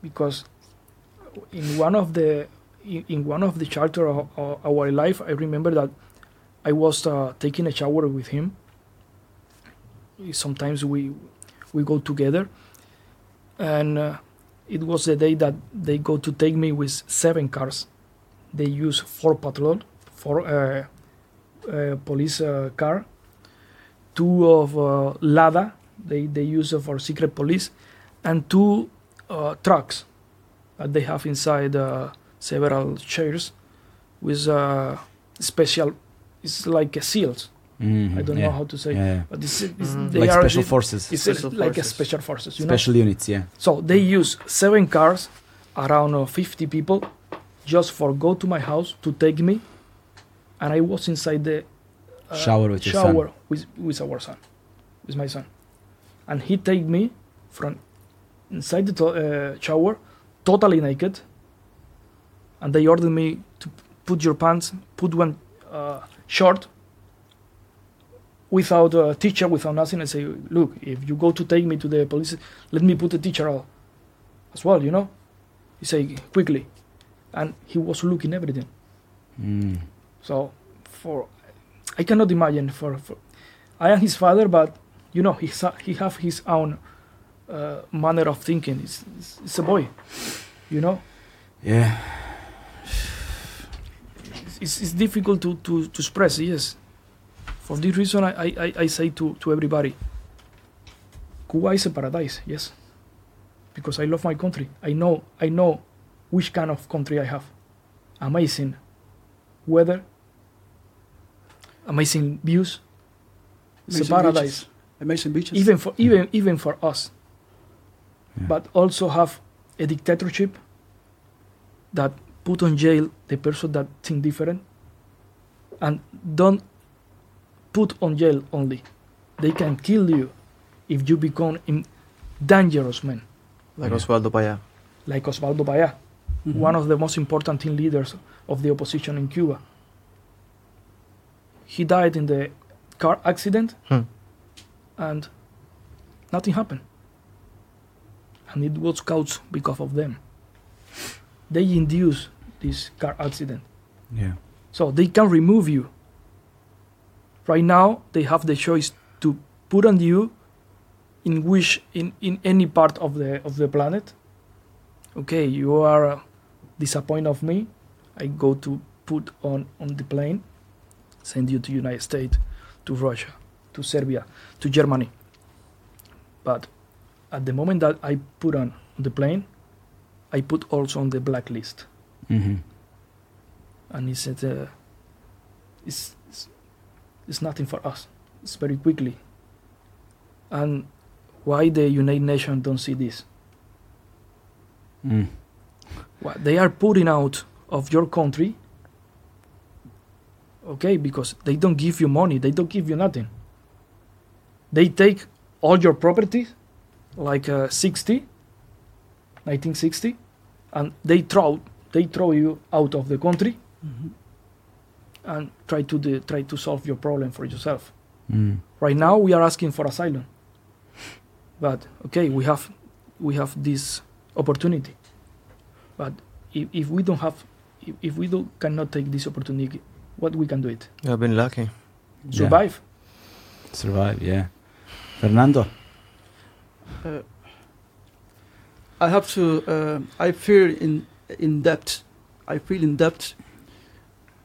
because in one of the in, in one of the charter of, of our life, I remember that I was uh, taking a shower with him. Sometimes we we go together, and uh, it was the day that they go to take me with seven cars. They use four patrol, four uh, uh, police uh, car, two of uh, Lada. They they use for secret police, and two trucks that they have inside several chairs with special. It's like a seals. Mhm, I don't yeah. know how to say, Yeah, yeah. but it's, it's, Mhm. they like are special it- forces, It's Special like a forces. special forces, you know. special units. Yeah. So they use seven cars, around uh, 50 people, just for go to my house to take me, and I was inside the uh, Shower with your son. shower with with our son, with my son, and he take me from inside the to- uh, shower, totally naked, and they ordered me to put your pants, put one uh, short. Without a teacher, without nothing, and say, look, if you go to take me to the police, let me put a teacher out as well, you know. He say quickly, and he was looking everything. Mm. So for I cannot imagine for, for I am his father, but you know he he have his own uh, manner of thinking. It's, it's it's a boy, you know. Yeah. It's, it's, it's difficult to, to, to express. Yes, for this reason I, I, I- I say to, to everybody, Cuba is a paradise. Yes, because I love my country. I know I know which kind of country I have. Amazing weather, amazing views. It's a paradise. beaches. Amazing beaches. even for even even for us Yeah. but also have a dictatorship that put on jail the person that think different and don't put on jail only they can kill you if you become in dangerous man Like Yeah. Oswaldo Payá. like Oswaldo Payá, Mhm. one of the most important team leaders of the opposition in Cuba. He died in the car accident, Hmm. and nothing happened. And it was caused because of them. They induced this car accident, Yeah. so they can remove you. Right now, they have the choice to put on you in which in, in any part of the of the planet okay, you are uh, disappointed of me. I go to put on on the plane, send you to United States, to Russia, to Serbia, to Germany. But at the moment that I put on the plane, I put also on the blacklist, hmm and he said, uh, it's, it's it's nothing for us. It's very quickly. And why the United Nations don't see this? Mm. what they are putting out of your country okay because they don't give you money they don't give you nothing they take all your property like uh, 60 1960 and they throw they throw you out of the country Mhm. and try to de- try to solve your problem for yourself Mm. right now we are asking for asylum but okay we have we have this opportunity but if, if we don't have if, if we don't cannot take this opportunity what we can do it I've been lucky. Yeah. survive Survive. Yeah. Fernando. Uh, I have to. Uh, I feel in in debt. I feel in debt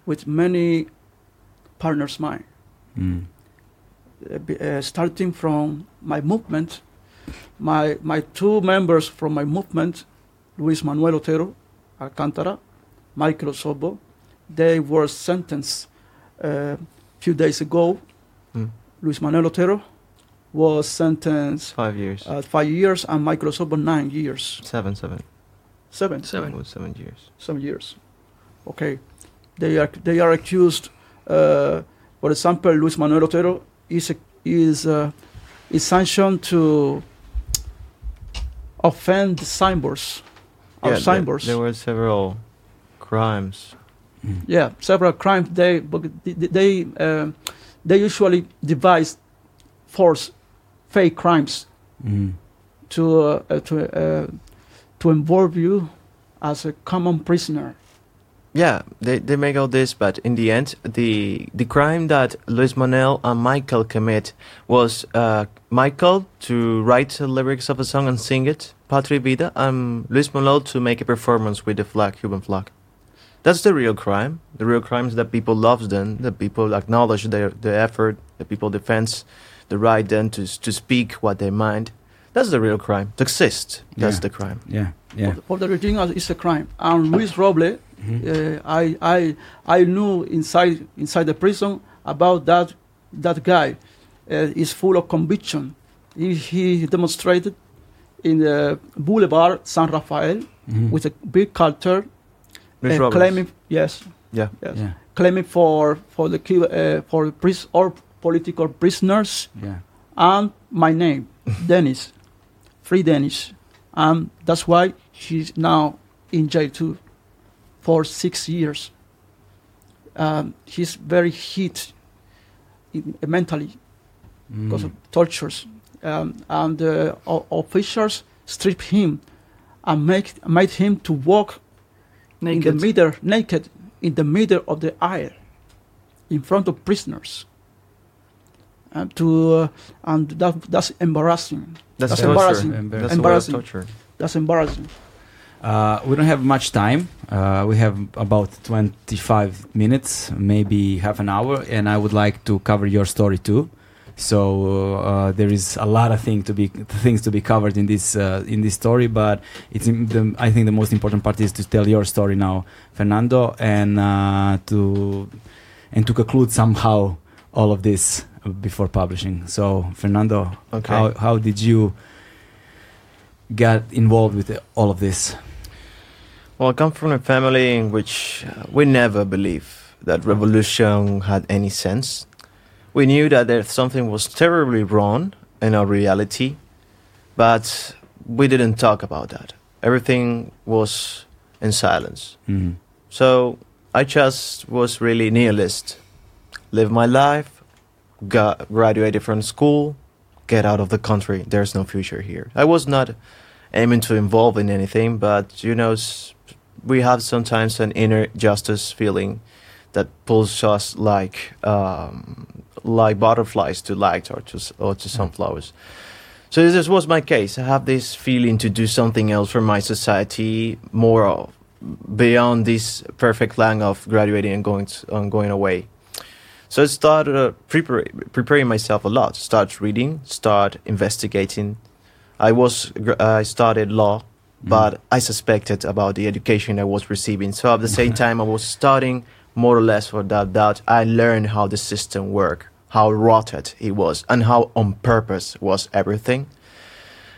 with many partners mine. Mm. Uh, uh, starting from my movement, my my two members from my movement, Luis Manuel Otero Alcantara, Maykel Osorbo, they were sentenced a few days ago. Mm. Luis Manuel Otero was sentenced Five years. uh, five years, and Maykel Osorbo nine years, seven, seven. Seven, seven It was seven years. some years. Okay, they are they are accused. Uh, for example, Luis Manuel Otero is a, is uh, is sanctioned to offend the signboards. Our Yeah, there, signboards. there were several crimes. Mm. yeah, several crimes. They they they, um, they usually devise false, fake crimes Mm. to uh, uh, to uh, to involve you as a common prisoner. Yeah, they, they make all this, but in the end, the the crime that Luis Manuel and Maykel commit was uh, Maykel to write the lyrics of a song and sing it, Patria Vida, and Luis Manuel to make a performance with the flag, Cuban flag. That's the real crime. The real crime is that people love them, that people acknowledge their, their effort, that people defend the right then to to speak what they mind. That's the real crime. To exist, that's Yeah. the crime. Yeah, yeah. For, for the regime, uh, it's a crime. And Luis Roble, Mhm. uh, I I I knew inside inside the prison about that that guy. Uh, is full of conviction. He, he demonstrated in the Boulevard San Rafael Mhm. with a big culture, uh, claiming yes, Yeah. yes, Yeah, claiming for for the uh, for pris- all political prisoners yeah. and my name, Denis, free Denis. and that's why he's now in jail too, for six years. Um, he's very hit in, mentally because Mm. of tortures, um, and uh, officials strip him and make made him to walk in the middle, naked, in the middle of the aisle, in front of prisoners. And to uh, and that that's embarrassing. That's, That's torture. embarrassing. That's a way Embarrassing. torture. That's embarrassing. Uh, we don't have much time. Uh, we have about 25 minutes, maybe half an hour, and I would like to cover your story too. So uh, there is a lot of thing to be things to be covered in this uh, in this story, but it's in the, I think the most important part is to tell your story now, Fernando, and uh, to and to conclude somehow all of this before publishing. So Fernando, Okay. how how did you get involved with all of this? Well, I come from a family in which uh, we never believed that revolution had any sense. We knew that there something was terribly wrong in our reality, but we didn't talk about that. Everything was in silence. Mhm. So I just was really nihilist. Live my life, got graduated from school, get out of the country. There's no future here. I was not aiming to involve in anything, but you know, we have sometimes an inner justice feeling that pulls us like um, like butterflies to light or to or to sunflowers. So this was my case. I have this feeling to do something else for my society, more of beyond this perfect line of graduating and going to, and going away. So I started uh, prepare, preparing myself a lot. Start reading, start investigating. I was I started law, but I suspected about the education I was receiving. So at the same time, I was studying more or less without doubt. I learned how the system worked, how rotted it was, and how on purpose was everything.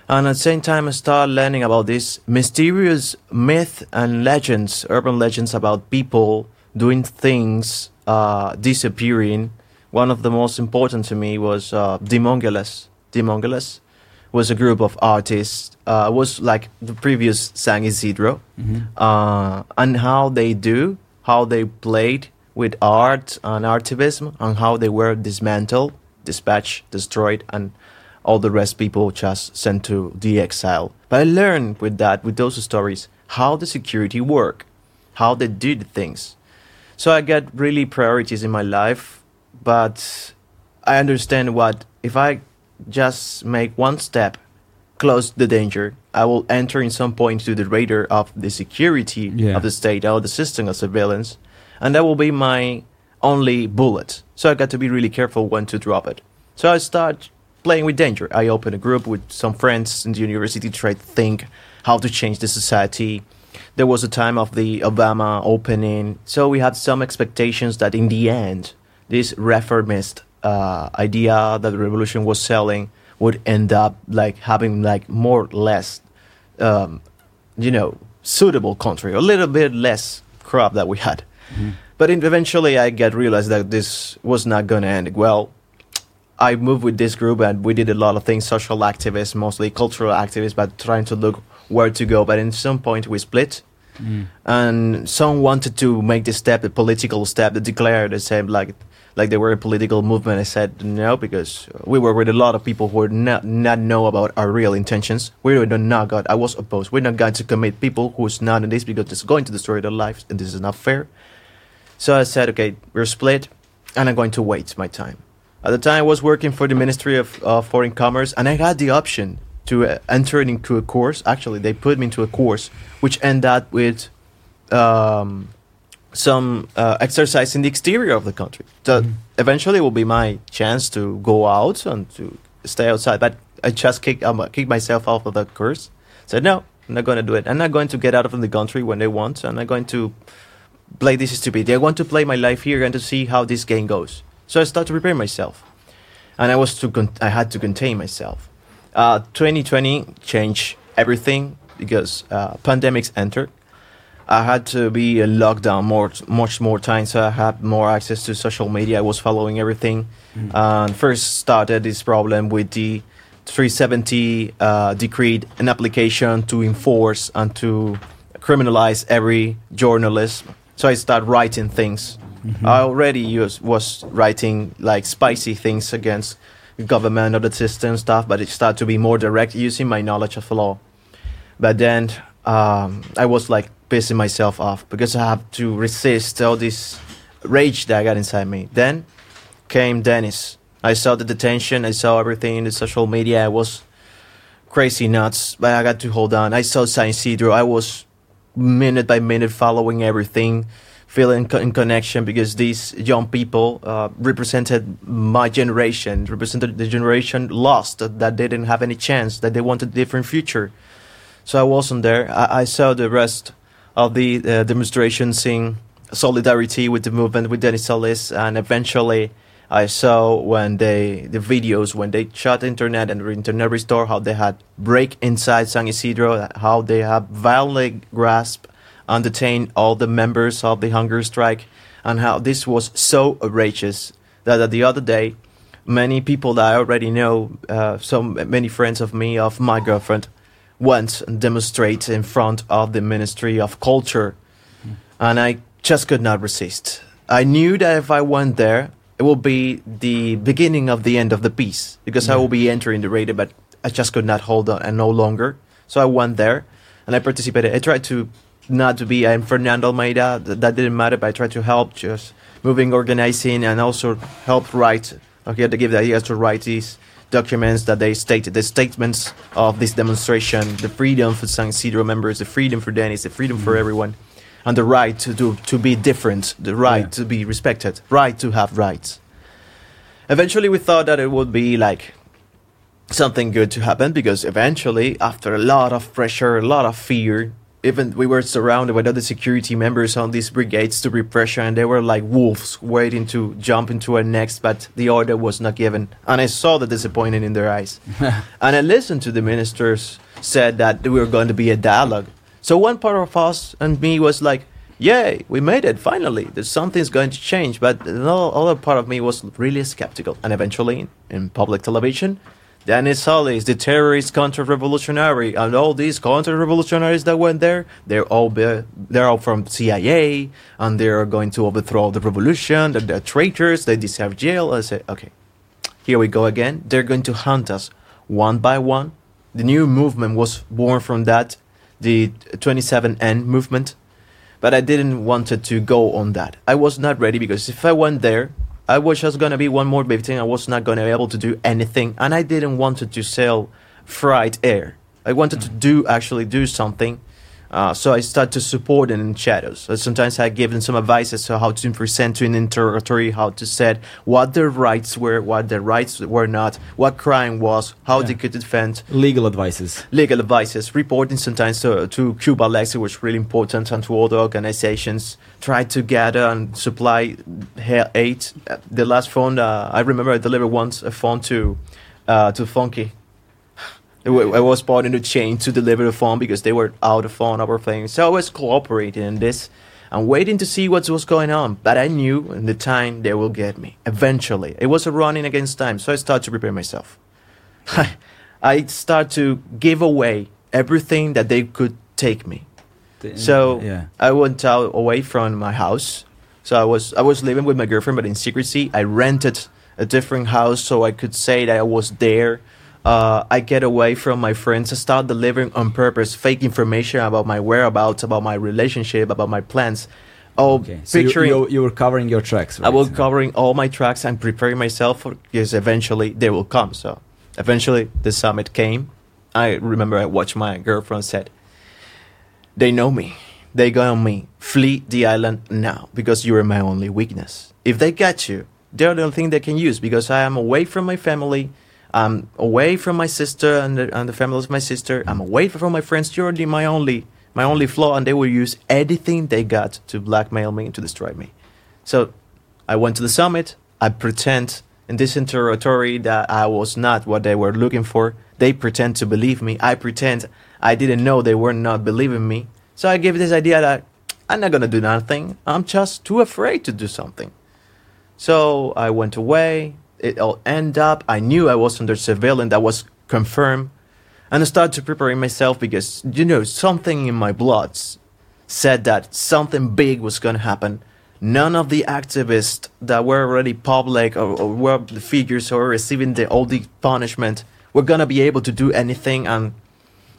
And at the same time, I started learning about this mysterious myth and legends, urban legends about people doing things, uh, disappearing. One of the most important to me was uh, Demongeles. Demongeles was a group of artists. Uh, was like the previous San Isidro, Mhm. uh, and how they do, how they played with art and artivism, and how they were dismantled, dispatched, destroyed, and all the rest people just sent to the exile. But I learned with that, with those stories, how the security work, how they did things. So I get really priorities in my life, but I understand what if I just make one step close the danger, I will enter in some point to the radar of the security Yeah. of the state or the system of surveillance, and that will be my only bullet. So I got to be really careful when to drop it. So I start playing with danger. I open a group with some friends in the university to try to think how to change the society. There was a time of the Obama opening, so we had some expectations that in the end, this reformist uh, idea that the revolution was selling would end up like having like more or less, um, you know, suitable country, a little bit less crap that we had. But eventually, I get realized that this was not going to end well. I moved with this group and we did a lot of things, social activists, mostly cultural activists, but trying to look where to go. But in some point we split and some wanted to make the step, the political step, to declare the same, like like they were a political movement. I said no because we were with a lot of people who not not know about our real intentions. We were not God. I was opposed. We're not going to commit people who's not in this because it's going to destroy their lives, and this is not fair. So I said, okay, we're split, and I'm going to wait my time. At the time, I was working for the Ministry of uh, Foreign Commerce, and I had the option to uh, enter into a course. Actually, they put me into a course which ended up with um, some uh, exercise in the exterior of the country. So eventually, it will be my chance to go out and to stay outside. But I just kicked um, kicked myself out of that course. Said no, I'm not going to do it. I'm not going to get out of the country when they want. I'm not going to play this stupidity. I want to play my life here and to see how this game goes. So I started to prepare myself, and I was to con- I had to contain myself. Uh, 2020 changed everything because uh, pandemics entered. I had to be in lockdown more, much more time, so I had more access to social media. I was following everything. And first started this problem with the 370 uh, decree, an application to enforce and to criminalize every journalist. So I started writing things. I already used, was writing like spicy things against government or the system stuff, but it started to be more direct using my knowledge of law. But then um, I was like pissing myself off because I have to resist all this rage that I got inside me. Then came Denis. I saw the detention. I saw everything in the social media. I was crazy nuts, but I got to hold on. I saw San Isidro. I was minute by minute following everything, feeling co- in connection because these young people uh, represented my generation, represented the generation lost that, that they didn't have any chance, that they wanted a different future. So I wasn't there. I, I saw the rest of the uh, demonstrations in solidarity with the movement with Denis Solis, and eventually I saw when they the videos when they shut internet and internet restore how they had break inside San Isidro, how they have violently grasped and detain all the members of the hunger strike, and how this was so outrageous that uh, the other day many people that I already know, uh, so many friends of me, of my girlfriend, went and demonstrate in front of the Ministry of Culture, and I just could not resist. I knew that if I went there, it will be the beginning of the end of the piece because I will be entering the raid, but I just could not hold on and no longer. So I went there and I participated. I tried to not to be I'm Fernando Almeida. That, that didn't matter, but I tried to help just moving, organizing, and also help write. Okay, to give the ideas to write these documents that they stated, the statements of this demonstration, the freedom for San Isidro members, the freedom for Denis, the freedom for mm-hmm. everyone, and the right to, to, to be different, the right Yeah. to be respected, right to have rights. Eventually, we thought that it would be like something good to happen because eventually, after a lot of pressure, a lot of fear, even we were surrounded by other security members on these brigades to repressure, and they were like wolves waiting to jump into our necks, but the order was not given. And I saw the disappointment in their eyes. and I listened to the ministers said that we were going to be a dialogue. So one part of us and me was like, "Yay, we made it! Finally, there's something's going to change." But the other part of me was really skeptical. And eventually, in public television, Denis Solis, the terrorist counter-revolutionary, and all these counter-revolutionaries that went there, they're all be, they're all from CIA, and they're going to overthrow the revolution. They're, they're traitors. They deserve jail. I say, okay, here we go again. They're going to hunt us one by one. The new movement was born from that, the 27N movement. But I didn't wanted to go on that. I was not ready because if I went there, I was just gonna be one more victim. I was not gonna be able to do anything, and I didn't wanted to sell fried air. I wanted to mm. do actually do something. Uh, so I started to support it in shadows. So sometimes I gave them some advice as to how to present to an interrogatory, how to set what their rights were, what their rights were not, what crime was, how they could defend Legal advices. legal advices, reporting sometimes to, to Cuba Lexi was really important and to other organizations. Try to gather and supply aid. The last phone uh, I remember I delivered once a phone to uh, to Funky. I was part in the chain to deliver the phone because they were out of phone over things. So I was cooperating in this and waiting to see what was going on. But I knew in the time they will get me. Eventually, it was a running against time, so I started to prepare myself. I start to give away everything that they could take me. The- So yeah. I went out away from my house. So I was I was living with my girlfriend, but in secrecy. I rented a different house so I could say that I was there. Uh, I get away from my friends. I start delivering on purpose fake information about my whereabouts, about my relationship, about my plans. Oh, Okay. So you, picturing. you, you were covering your tracks. Right? I was covering all my tracks and preparing myself for because eventually they will come. So eventually the summit came. I remember I watched my girlfriend said, "They know me. They got on me. Flee the island now because you are my only weakness. If they catch you, they're the only thing they can use because I am away from my family." I'm away from my sister and the, and the family of my sister. I'm away from my friends. You're the, my only my only flaw, and they will use anything they got to blackmail me and to destroy me. So I went to the summit. I pretend in this interrogatory that I was not what they were looking for. They pretend to believe me. I pretend I didn't know they were not believing me. So I gave this idea that I'm not gonna do nothing. I'm just too afraid to do something. So I went away. It all end up. I knew I was under surveillance. That was confirmed. And I started to preparing myself because, you know, something in my blood said that something big was going to happen. None of the activists that were already public or, or were the figures or receiving the all the punishment were going to be able to do anything. And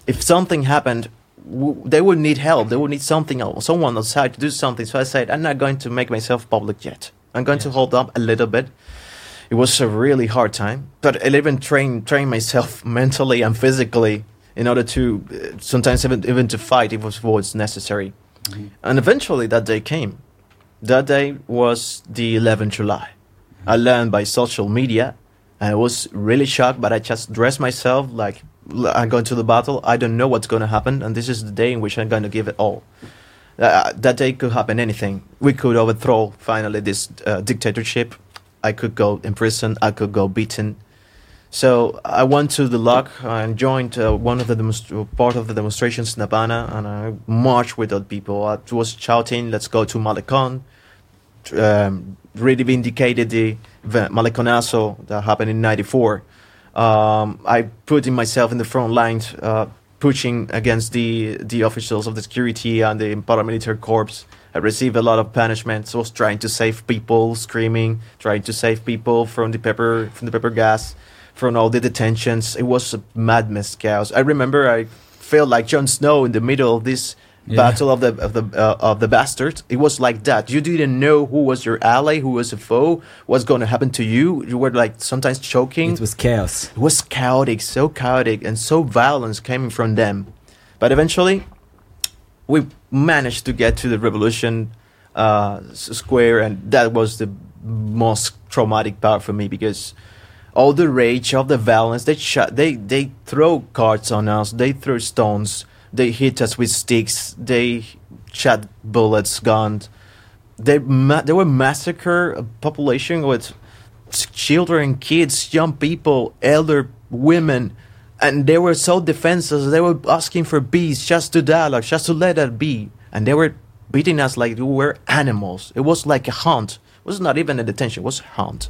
if something happened, w- they would need help. They would need something else, someone outside to do something. So I said, I'm not going to make myself public yet. I'm going to hold up a little bit. It was a really hard time, but I even train train myself mentally and physically in order to uh, sometimes even even to fight if it was, necessary. And eventually that day came. That day was the 11th July. I learned by social media. and I was really shocked, but I just dressed myself like I'm going to the battle. I don't know what's going to happen, and this is the day in which I'm going to give it all. Uh, that day could happen anything. We could overthrow finally this uh, dictatorship. I could go in prison. I could go beaten. So I went to the lock and joined uh, one of the demonst- part of the demonstrations in Havana, and I marched with other people. I was shouting, "Let's go to Malecón!" Um, really vindicated the Maleconazo that happened in '94. Um, I put myself in the front lines, uh, pushing against the the officials of the security and the paramilitary corps. I received a lot of punishments. Was trying to save people, screaming, trying to save people from the pepper from the pepper gas, from all the detentions. It was a madness, chaos. I remember I felt like Jon Snow in the middle of this Yeah. battle of the of the uh, of the bastards. It was like that. You didn't know who was your ally, who was a foe, what's going to happen to you. You were like sometimes choking. It was chaos. It was chaotic, so chaotic, and so violence coming from them. But eventually, we managed to get to the revolution uh, square, and that was the most traumatic part for me because all the rage, all the violence, they shot, they they throw cards on us, they throw stones, they hit us with sticks, they shot bullets, guns. They ma- they were massacre a population with children, kids, young people, elder women, and they were so defenseless. They were asking for peace, just to dialogue, just to let it be, and they were beating us like we were animals. It was like a hunt. It was not even a detention. It was a hunt.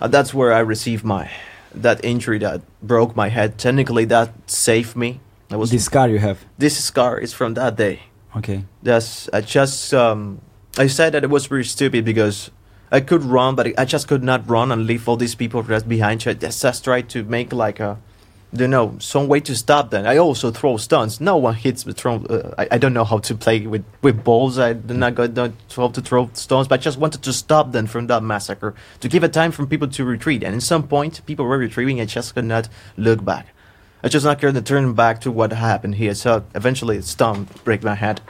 Uh, that's where I received my that injury that broke my head. Technically, that saved me. That was This scar you have. this scar is from that day. Okay. That's I just um, I said that it was very stupid because I could run, but I just could not run and leave all these people just behind. I just, just tried to make like a, you know, some way to stop them. I also throw stones. No one hits me. Throw. Uh, I, I don't know how to play with with balls. I do not go don't how to throw stones, but I just wanted to stop them from that massacre to give a time for people to retreat. And at some point, people were retreating. I just could not look back. I just not going to turn back to what happened here. So eventually, it's done. Break my head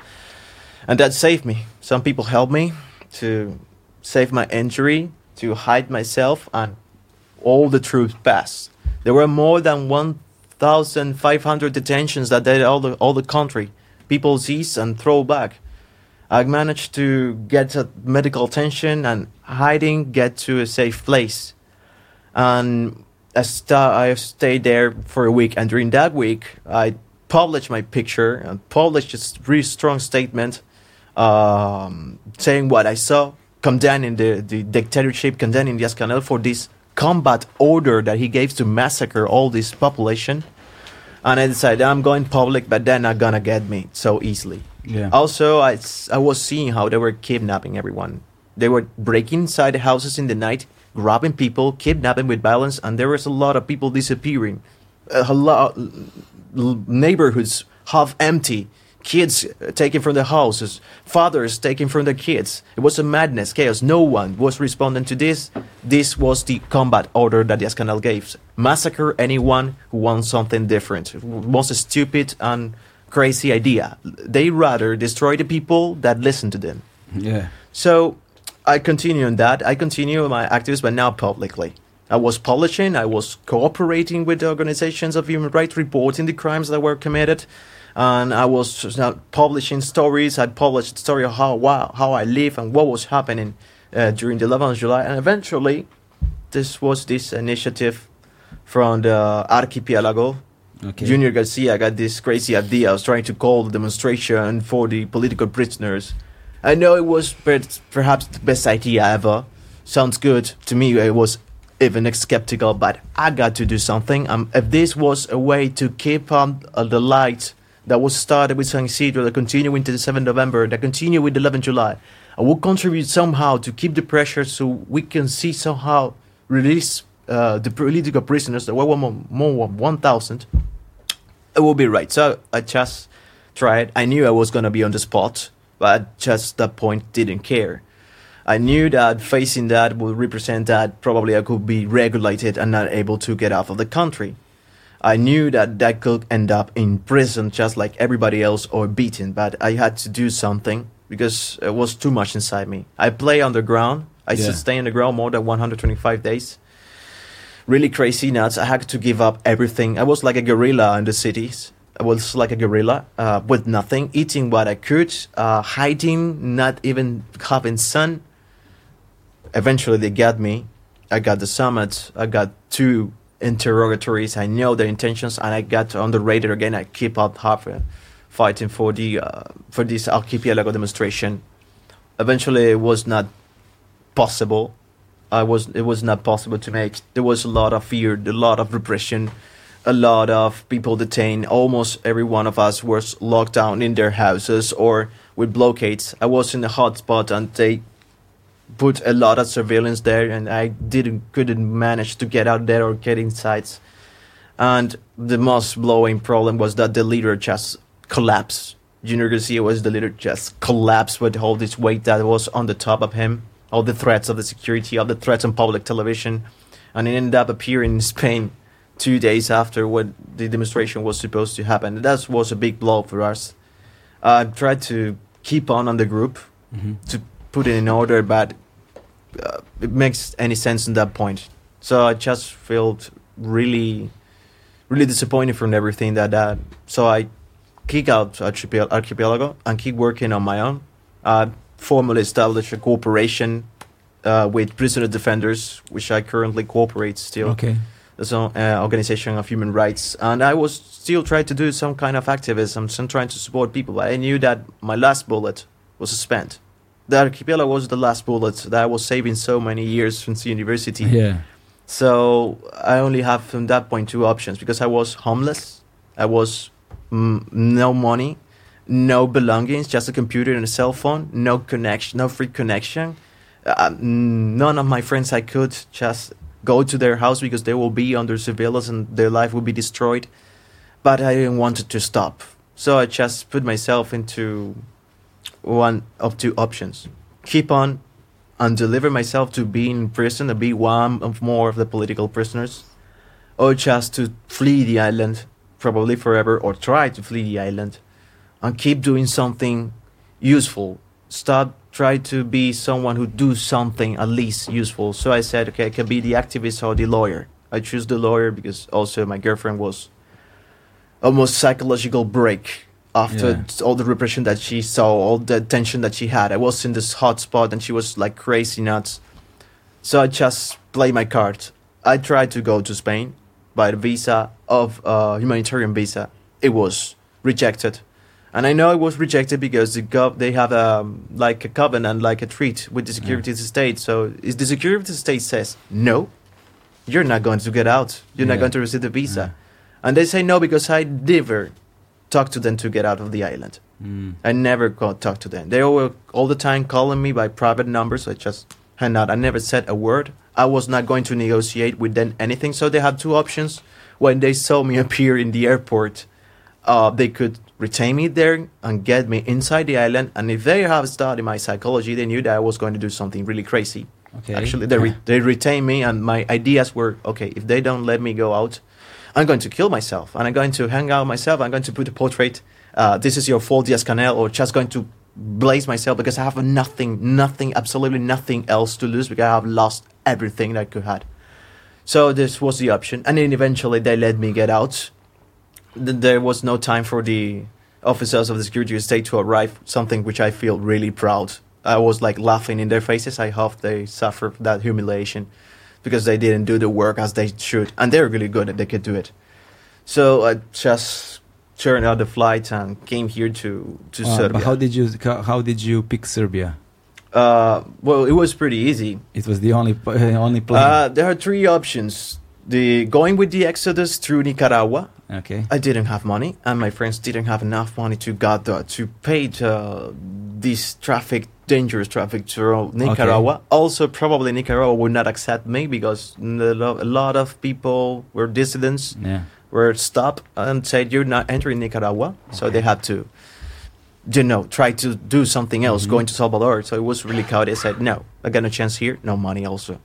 and that saved me. Some people helped me to save my injury, to hide myself, and all the troops passed. There were more than 1,500 detentions that did all the all the country. People seize and throw back. I managed to get medical attention and hiding, get to a safe place, and I, sta- I stayed there for a week. And during that week, I published my picture and published a really strong statement um, saying what I saw, condemning the, the dictatorship, condemning Diaz Canel for this combat order that he gave to massacre all this population. And I decided I'm going public, but they're not gonna get me so easily. Yeah. Also, I was seeing how they were kidnapping everyone. They were breaking inside the houses in the night, grabbing people, kidnapping with violence, and there was a lot of people disappearing. A lot, neighborhoods half empty, kids taken from their houses, fathers taken from their kids. It was a madness, chaos. No one was responding to this. This was the combat order that Diaz Canel gave: massacre anyone who wants something different. It was a stupid and crazy idea. They rather destroy the people that listen to them. Yeah. So I continue on that. I continue my activism, but now publicly. I was publishing, I was cooperating with the organizations of human rights, reporting the crimes that were committed, and I was publishing stories. I published the story of how wow, how I live and what was happening uh, during the 11th of July, and eventually, this was this initiative from the Archipelago Okay. Junior Garcia got this crazy idea. I was trying to call the demonstration for the political prisoners. I know it was perhaps the best idea ever. Sounds good to me. I was even skeptical, but I got to do something. Um, if this was a way to keep on uh, the light that was started with San Isidro, that continue into the 7th November, that continue with the 11th July, I will contribute somehow to keep the pressure so we can see somehow release uh, the political prisoners. There were more, more than 1,000 it will be right. So I just tried. I knew I was gonna be on the spot, but at just that point didn't care. I knew that facing that would represent that probably I could be regulated and not able to get out of the country. I knew that that could end up in prison just like everybody else or beaten, but I had to do something because it was too much inside me. I play underground. I Yeah. stay underground more than 125 days really crazy nuts. I had to give up everything. I was like a gorilla in the cities. I was like a gorilla uh, with nothing, eating what I could, uh, hiding, not even having sun. Eventually, they got me. I got the summit. I got two interrogatories. I know their intentions, and I got on the radar again. I keep up half uh, fighting for the uh, for this archipelago demonstration. Eventually, it was not possible. I was it was not possible to make. There was a lot of fear, a lot of repression, a lot of people detained. Almost every one of us was locked down in their houses or with blockades. I was in a hotspot and they put a lot of surveillance there, and I didn't couldn't manage to get out there or get inside. And the most blowing problem was that the leader just collapsed. Junior Garcia was the leader, just collapsed with all this weight that was on the top of him, all the threats of the security, all the threats on public television, and it ended up appearing in Spain two days after what the demonstration was supposed to happen. That was a big blow for us. I tried to keep on on the group mm-hmm. to put it in order, but uh, it makes any sense in that point. So I just felt really, really disappointed from everything that that. So I kick out Archipel- Archipelago and keep working on my own. I formally established a cooperation uh, with prisoner defenders, which I currently cooperate still Okay. as an uh, organization of human rights, and I was still trying to do some kind of activism, some trying to support people. But I knew that my last bullet was spent. The archipelago was the last bullet that I was saving so many years since university. Yeah. So I only have from that point two options because I was homeless. I was mm, no money, no belongings, just a computer and a cell phone, no connection, no free connection. Uh, none of my friends I could just go to their house because they will be under surveillance and their life will be destroyed. But I didn't want it to stop. So I just put myself into one of two options. Keep on and deliver myself to be in prison and be one of more of the political prisoners, or just to flee the island, probably forever, or try to flee the island, and keep doing something useful. Stop try to be someone who do something at least useful. So I said, okay, I can be the activist or the lawyer. I choose the lawyer because also my girlfriend was almost psychological break after Yeah. all the repression that she saw, all the tension that she had. I was in this hot spot and she was like crazy nuts. So I just played my card. I tried to go to Spain by the visa of uh, humanitarian visa. It was rejected. And I know it was rejected because the gov- they have um, like a covenant, like a treat with the security state. So if the security state says no, you're not going to get out. You're not going to receive the visa. And they say no because I never talk to them to get out of the island. Mm. I never got talk to them. They were all the time calling me by private numbers. I just hang out. I never said a word. I was not going to negotiate with them anything. So they had two options. When they saw me appear in the airport, uh, they could retain me there and get me inside the island. And if they have studied my psychology, they knew that I was going to do something really crazy. Okay. Actually, they re- they retain me, and my ideas were okay. If they don't let me go out, I'm going to kill myself, and I'm going to hang out myself. I'm going to put a portrait. Uh, this is your fault, Diaz Canel, or just going to blaze myself because I have nothing, nothing, absolutely nothing else to lose because I have lost everything that I could had. So this was the option, and then eventually they let me get out. There was no time for the officers of the security state to arrive. Something which I feel really proud. I was like laughing in their faces. I hope they suffer that humiliation because they didn't do the work as they should, and they're really good. They could do it. So I just turned out the flight and came here to to Uh, Serbia. but how did you how, did you pick Serbia? uh, well, it was pretty easy. It was the only only place. Uh, there are three options: the going with the exodus through Nicaragua. okay. I didn't have money, and my friends didn't have enough money to got the, to pay the, this traffic, dangerous traffic through Nicaragua. Also, probably Nicaragua would not accept me because a lot of people were dissidents, Yeah. were stopped and said you're not entering Nicaragua. So they had to, you know, try to do something else, Mhm. going to Salvador. So it was really chaotic. I said no, I got no chance here, no money also.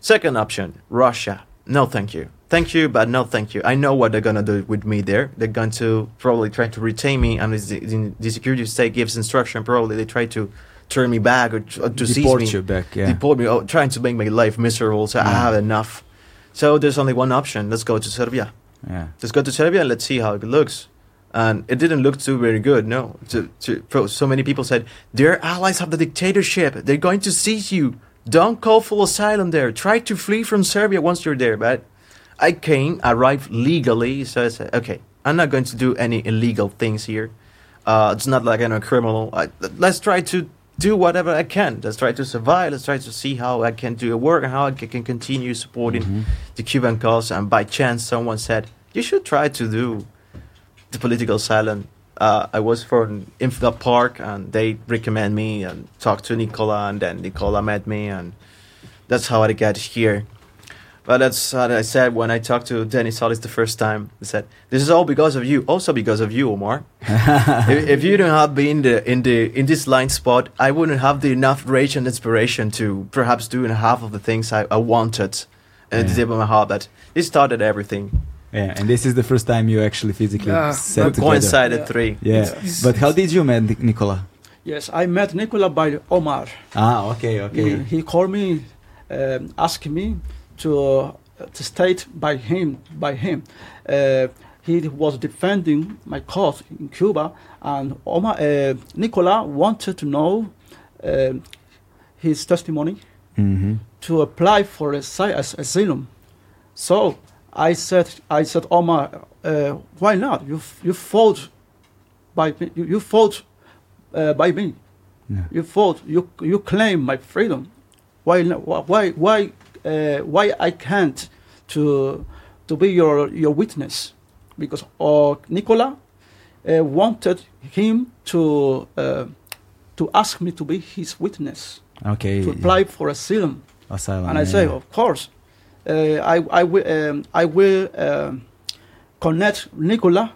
Second option, Russia. No, thank you. Thank you, but no, thank you. I know what they're gonna do with me there. They're going to probably try to retain me, and the, the- the security state gives instruction. Probably they try to turn me back or, to- or to seize me you back. Yeah. deport me, oh, trying to make my life miserable. So I have enough. So there's only one option. Let's go to Serbia. yeah. Let's go to Serbia and let's see how it looks. And it didn't look too very good. No, to, to, so many people said they're allies of the dictatorship. They're going to seize you. Don't call for asylum there. Try to flee from Serbia once you're there. But I came, arrived legally. So I said, okay, I'm not going to do any illegal things here. Uh, it's not like I'm a criminal. I, let's try to do whatever I can. Let's try to survive. Let's try to see how I can do a work and how I can continue supporting Mhm. the Cuban cause. And by chance, someone said, you should try to do the political asylum. Uh, I was from Info Park, and they recommend me and talked to Nikola, and then Nikola met me, and that's how I got here. But that's what I said when I talked to Denis Solis the first time. I said, "This is all because of you. Also because of you, Omar. if, if you don't have been in the in the in this line spot, I wouldn't have the enough rage and inspiration to perhaps do half of the things I, I wanted and Yeah. did with my heart. But it started everything. Yeah. And this is the first time you actually physically Yeah, sat together. Coincided Yeah. three. Yeah. It's- But how did you meet Nikola? Yes, I met Nikola by Omar. Ah. Okay. Okay. He, he called me, um, asked me to uh, to state by him by him. Uh, he was defending my cause in Cuba, and Omar uh, Nikola wanted to know uh, his testimony Mm-hmm. to apply for asylum. So I said, I said, Omar, uh, why not? You you fought by me. You, you fought uh, by me. Yeah. You fought. You you claim my freedom. Why why why why I can't to to be your your witness? Because uh, Nikola uh, wanted him to uh, to ask me to be his witness Okay. to apply for asylum. Asylum. And I yeah, say, of course, uh, I, I will, um, I will um, connect Nikola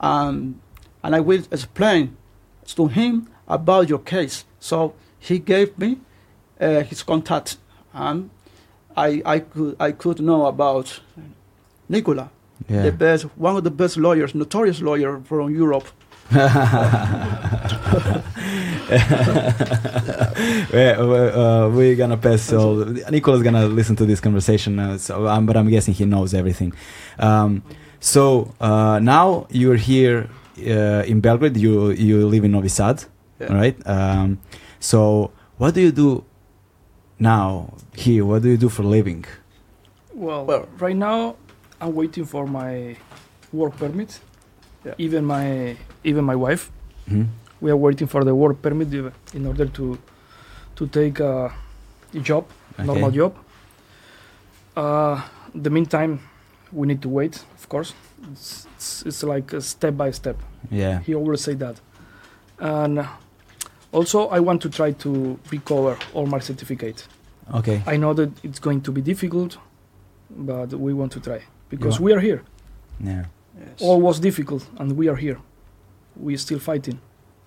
um, and I will explain to him about your case. So he gave me uh, his contact and I, I, could, I could know about Nikola, Yeah. the best, one of the best lawyers, notorious lawyer from Europe. Uh, we're gonna pass. So Nikola's gonna listen to this conversation. Uh, so, um, but I'm guessing he knows everything. Um, so uh, now you're here uh, in Belgrade. You you live in Novi Sad, Yeah. right? Um, so what do you do now here? What do you do for a living? Well, Well- right now I'm waiting for my work permit. Yeah. Even my even my wife, Hmm? we are waiting for the work permit uh, in order to to take uh, a job, normal job. Uh, the meantime, we need to wait, of course. It's, it's, it's like a step by step. Yeah. He always say that. And uh, also, I want to try to recover all my certificate. Okay. I know that it's going to be difficult, but we want to try because Yeah. we are here. Yeah. Yes. All was difficult, and we are here. We are still fighting.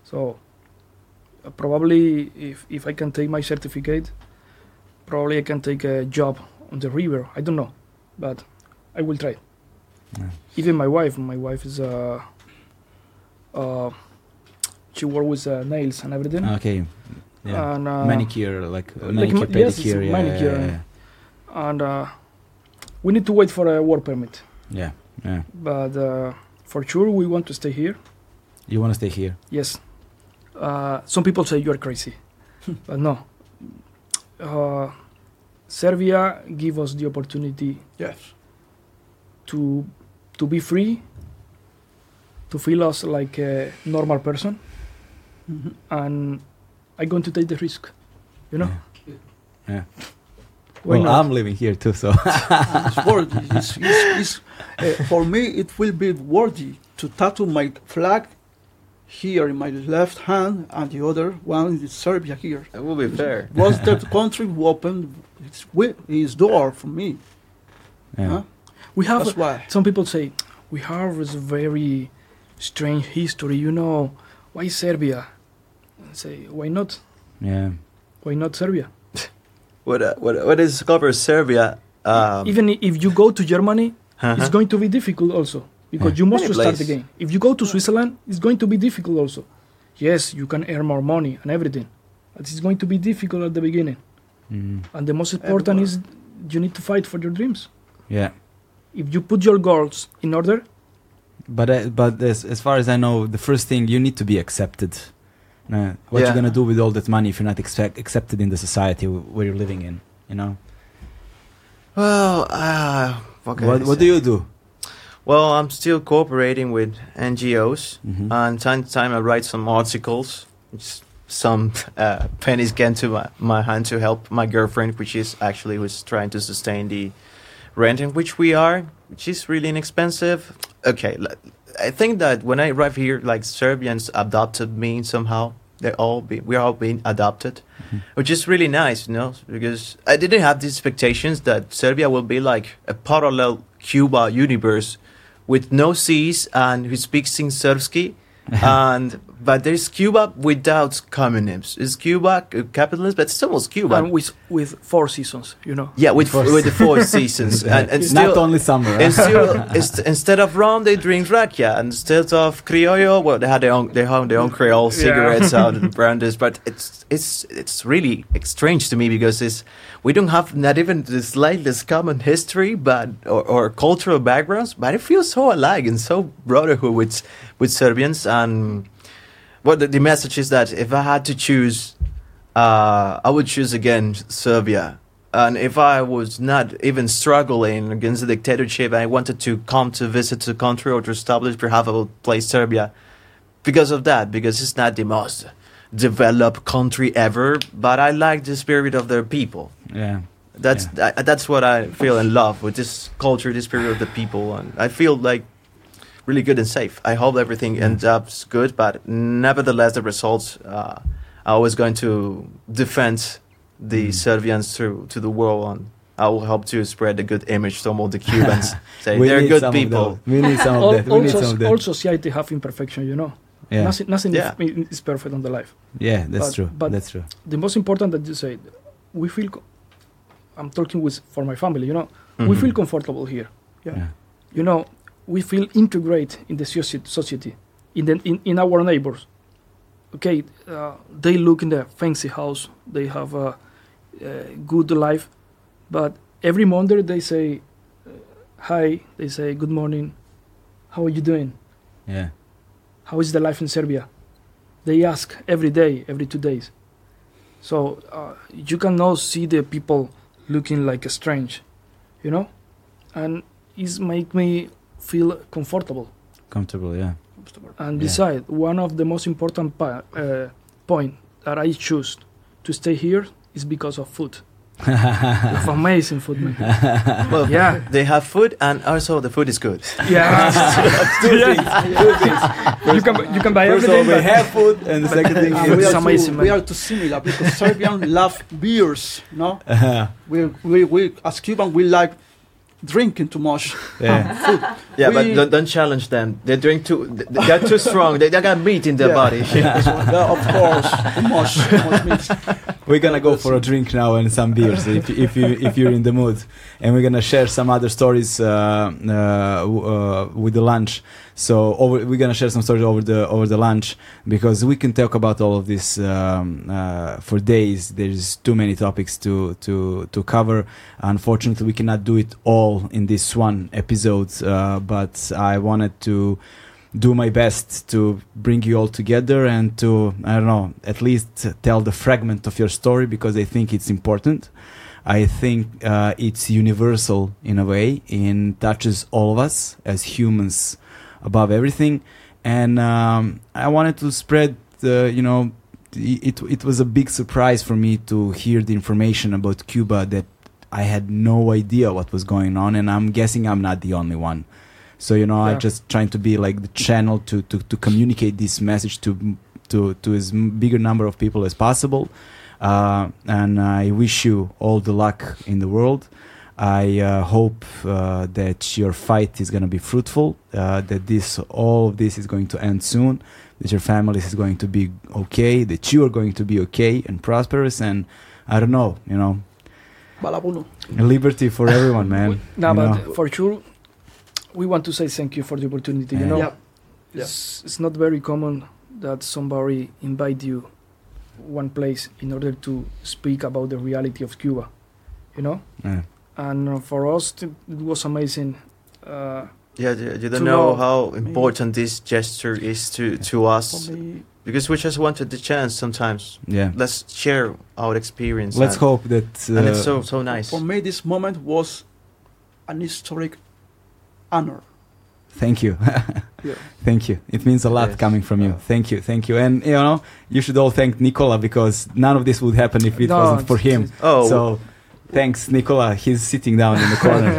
So uh, probably, if if I can take my certificate, probably I can take a job on the river. I don't know, but I will try. Yeah. Even my wife, my wife is uh, uh, she work with uh, nails and everything. Okay. Yeah. And, uh, manicure, like uh, like manicure, yes, it's pedicure. yeah, manicure. Yeah. and uh, we need to wait for a work permit. Yeah. yeah. yeah. But uh, for sure, we want to stay here. You want to stay here? Yes. Uh, some people say you are crazy, but no. Uh, Serbia give us the opportunity Yes. to to be free, to feel us like a normal person, Mhm. and I'm going to take the risk. You know. Yeah. Yeah. Why well, not? I'm living here too, so. it's worthy. It's, it's, it's, uh, for me, it will be worthy to tattoo my flag here in my left hand and the other one is Serbia here. It will be fair. Was that country who opened its, its door for me? yeah. Huh? we have That's why. some people say we have this very strange history. You know, why Serbia? I say why not? Yeah. Why not Serbia? What uh, what what is cover Serbia? Um, Even if you go to Germany, uh-huh. it's going to be difficult also because Yeah. you must Any start place. again. If you go to Switzerland, it's going to be difficult also. Yes, you can earn more money and everything, but it's going to be difficult at the beginning. Mm. And the most important is you need to fight for your dreams. Yeah. If you put your goals in order, But uh, but as as far as I know, the first thing you need to be accepted. Uh, what Yeah. you gonna do with all that money if you're not expect, accepted in the society w- where you're living in? You know. well, uh, what, what what do you do? Well, I'm still cooperating with NGOs. Mhm. And time to time, I write some articles. It's some uh, pennies get to my, my hand to help my girlfriend, which is actually was trying to sustain the rent in which we are, which is really inexpensive. Okay, I think that when I arrived here, like Serbians adopted me somehow. They all be we're all being adopted, Mhm. which is really nice, you know, because I didn't have these expectations that Serbia will be like a parallel Cuba universe with no seas and who speaks in Serbsky. and but there's Cuba without communism. It's Cuba uh, capitalism, but it's almost Cuba. and with with four seasons, you know. yeah, with Four with the four seasons, and, and not still. only summer. And still, inst- instead of rum, they drink rakia. And instead of criollo, well, they had their own, they have their own Creole cigarettes out and brandies. But it's it's it's really strange to me because it's we don't have not even the slightest common history, but or, or cultural backgrounds. But it feels so alike and so brotherhood with with Serbians. And well, the, the message is that if I had to choose, uh, I would choose again Serbia. And if I was not even struggling against the dictatorship, I wanted to come to visit the country or to establish perhaps I would play Serbia because of that, because it's not the most developed country ever, but I like the spirit of their people. yeah. That's that, that's what I feel in love with this culture, this spirit of the people, and I feel like really good and safe. I hope everything ends up good, but nevertheless, the results uh, are always going to defend the Mm. Serbians to to the world, and I will help to spread a good image to all the Cubans. Say We they're good people. We need some of All, that. We need also, some of that. all society have imperfection, you know. yeah. Nothing, nothing Yeah. is, is perfect on the life. yeah, that's but- true. but- that's true. The most important that you say, we feel. Co- I'm talking with for my family, you know. We Mhm. feel comfortable here. Yeah. Yeah. You know, we feel integrate in the society, in the in, in our neighbors. Okay, uh, they look in the fancy house. They have a, a good life, but every Monday they say, uh, "Hi." They say, "Good morning." How are you doing? Yeah. How is the life in Serbia? They ask every day, every two days. So uh, you can now see the people looking like a strange, you know, and it's make me feel comfortable. Comfortable. Yeah. And Yeah. beside, one of the most important pa- uh, point that I choose to stay here is because of food. They have amazing food, man. Well, Yeah. they have food and also the food is good. Yeah. two things. you can you can buy First of all, we have food, and the second thing And Food we, is are amazing, too, man. we are too similar because Serbian love beers, no? is We, we, we, as Cuban, we like drinking too much. yeah. Food. Yeah, but don't, don't challenge them. They drink too. th- They're too strong. They, they got meat in their Yeah. body. Yeah, of course, too much, too much meat. We're gonna go for a drink now and some beers if, if you if you're in the mood, and we're gonna share some other stories uh, uh, uh, with the lunch. So over, we're gonna share some stories over the over the lunch because we can talk about all of this um, uh, for days. There's too many topics to to to cover. Unfortunately, we cannot do it all in this one episode. Uh, but I wanted to do my best to bring you all together and to I don't know at least tell the fragment of your story because I think it's important. I think uh, it's universal in a way and touches all of us as humans above everything. And um, I wanted to spread the you know it it was a big surprise for me to hear the information about Cuba that I had no idea what was going on and I'm guessing I'm not the only one. So you know, I Yeah. just trying to be like the channel to, to, to communicate this message to to to as m- bigger number of people as possible. Uh, and I wish you all the luck in the world. I uh, hope uh, that your fight is going to be fruitful. Uh, that this all of this is going to end soon. That your family is going to be okay. That you are going to be okay and prosperous. And I don't know, you know, Balabuno. liberty for everyone, man. No, you but know. for sure, we want to say thank you for the opportunity. Yeah. You know, Yeah. Yeah. it's, it's not very common that somebody invite you one place in order to speak about the reality of Cuba. You know, Yeah. and uh, for us, it it was amazing. Uh, yeah, you, you don't know know- how important this gesture is to to us because we just wanted the chance. Sometimes yeah. let's share our experience. Let's and, hope that. Uh, and it's so so nice. for me, this moment was an historic honor. Thank you. Yeah. Thank you. It means a lot Yes. coming from you. Thank you. Thank you. And you know, you should all thank Nikola because none of this would happen if it No, wasn't for him. Oh, So thanks, Nikola. He's sitting down in the corner.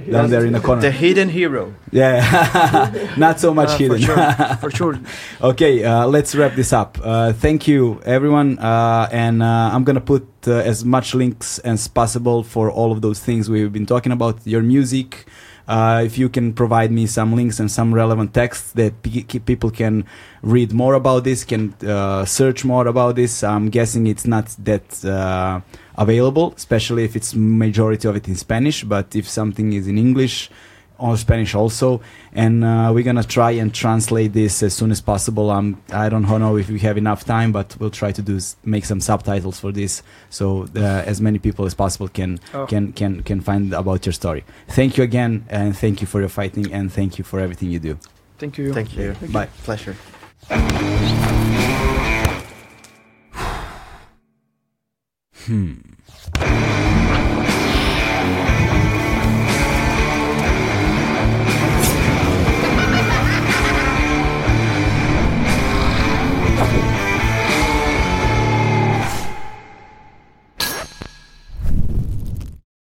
down there in the corner. the hidden hero. Yeah. Not so much uh, hidden. For sure, for sure. okay, uh, let's wrap this up. Uh, thank you, everyone. Uh, and uh, I'm going to put uh, as much links as possible for all of those things we've been talking about your music. Uh, if you can provide me some links and some relevant texts that pe- people can read more about this, can uh, search more about this. I'm guessing it's not that uh, available, especially if it's majority of it in Spanish. But if something is in English, or Spanish also, and uh, we're gonna try and translate this as soon as possible. Um, I don't know if we have enough time, but we'll try to do make some subtitles for this, so uh, as many people as possible can Oh. can can can find about your story. Thank you again, and thank you for your fighting, and thank you for everything you do. Thank you. Thank you. Bye. Pleasure. Hmm.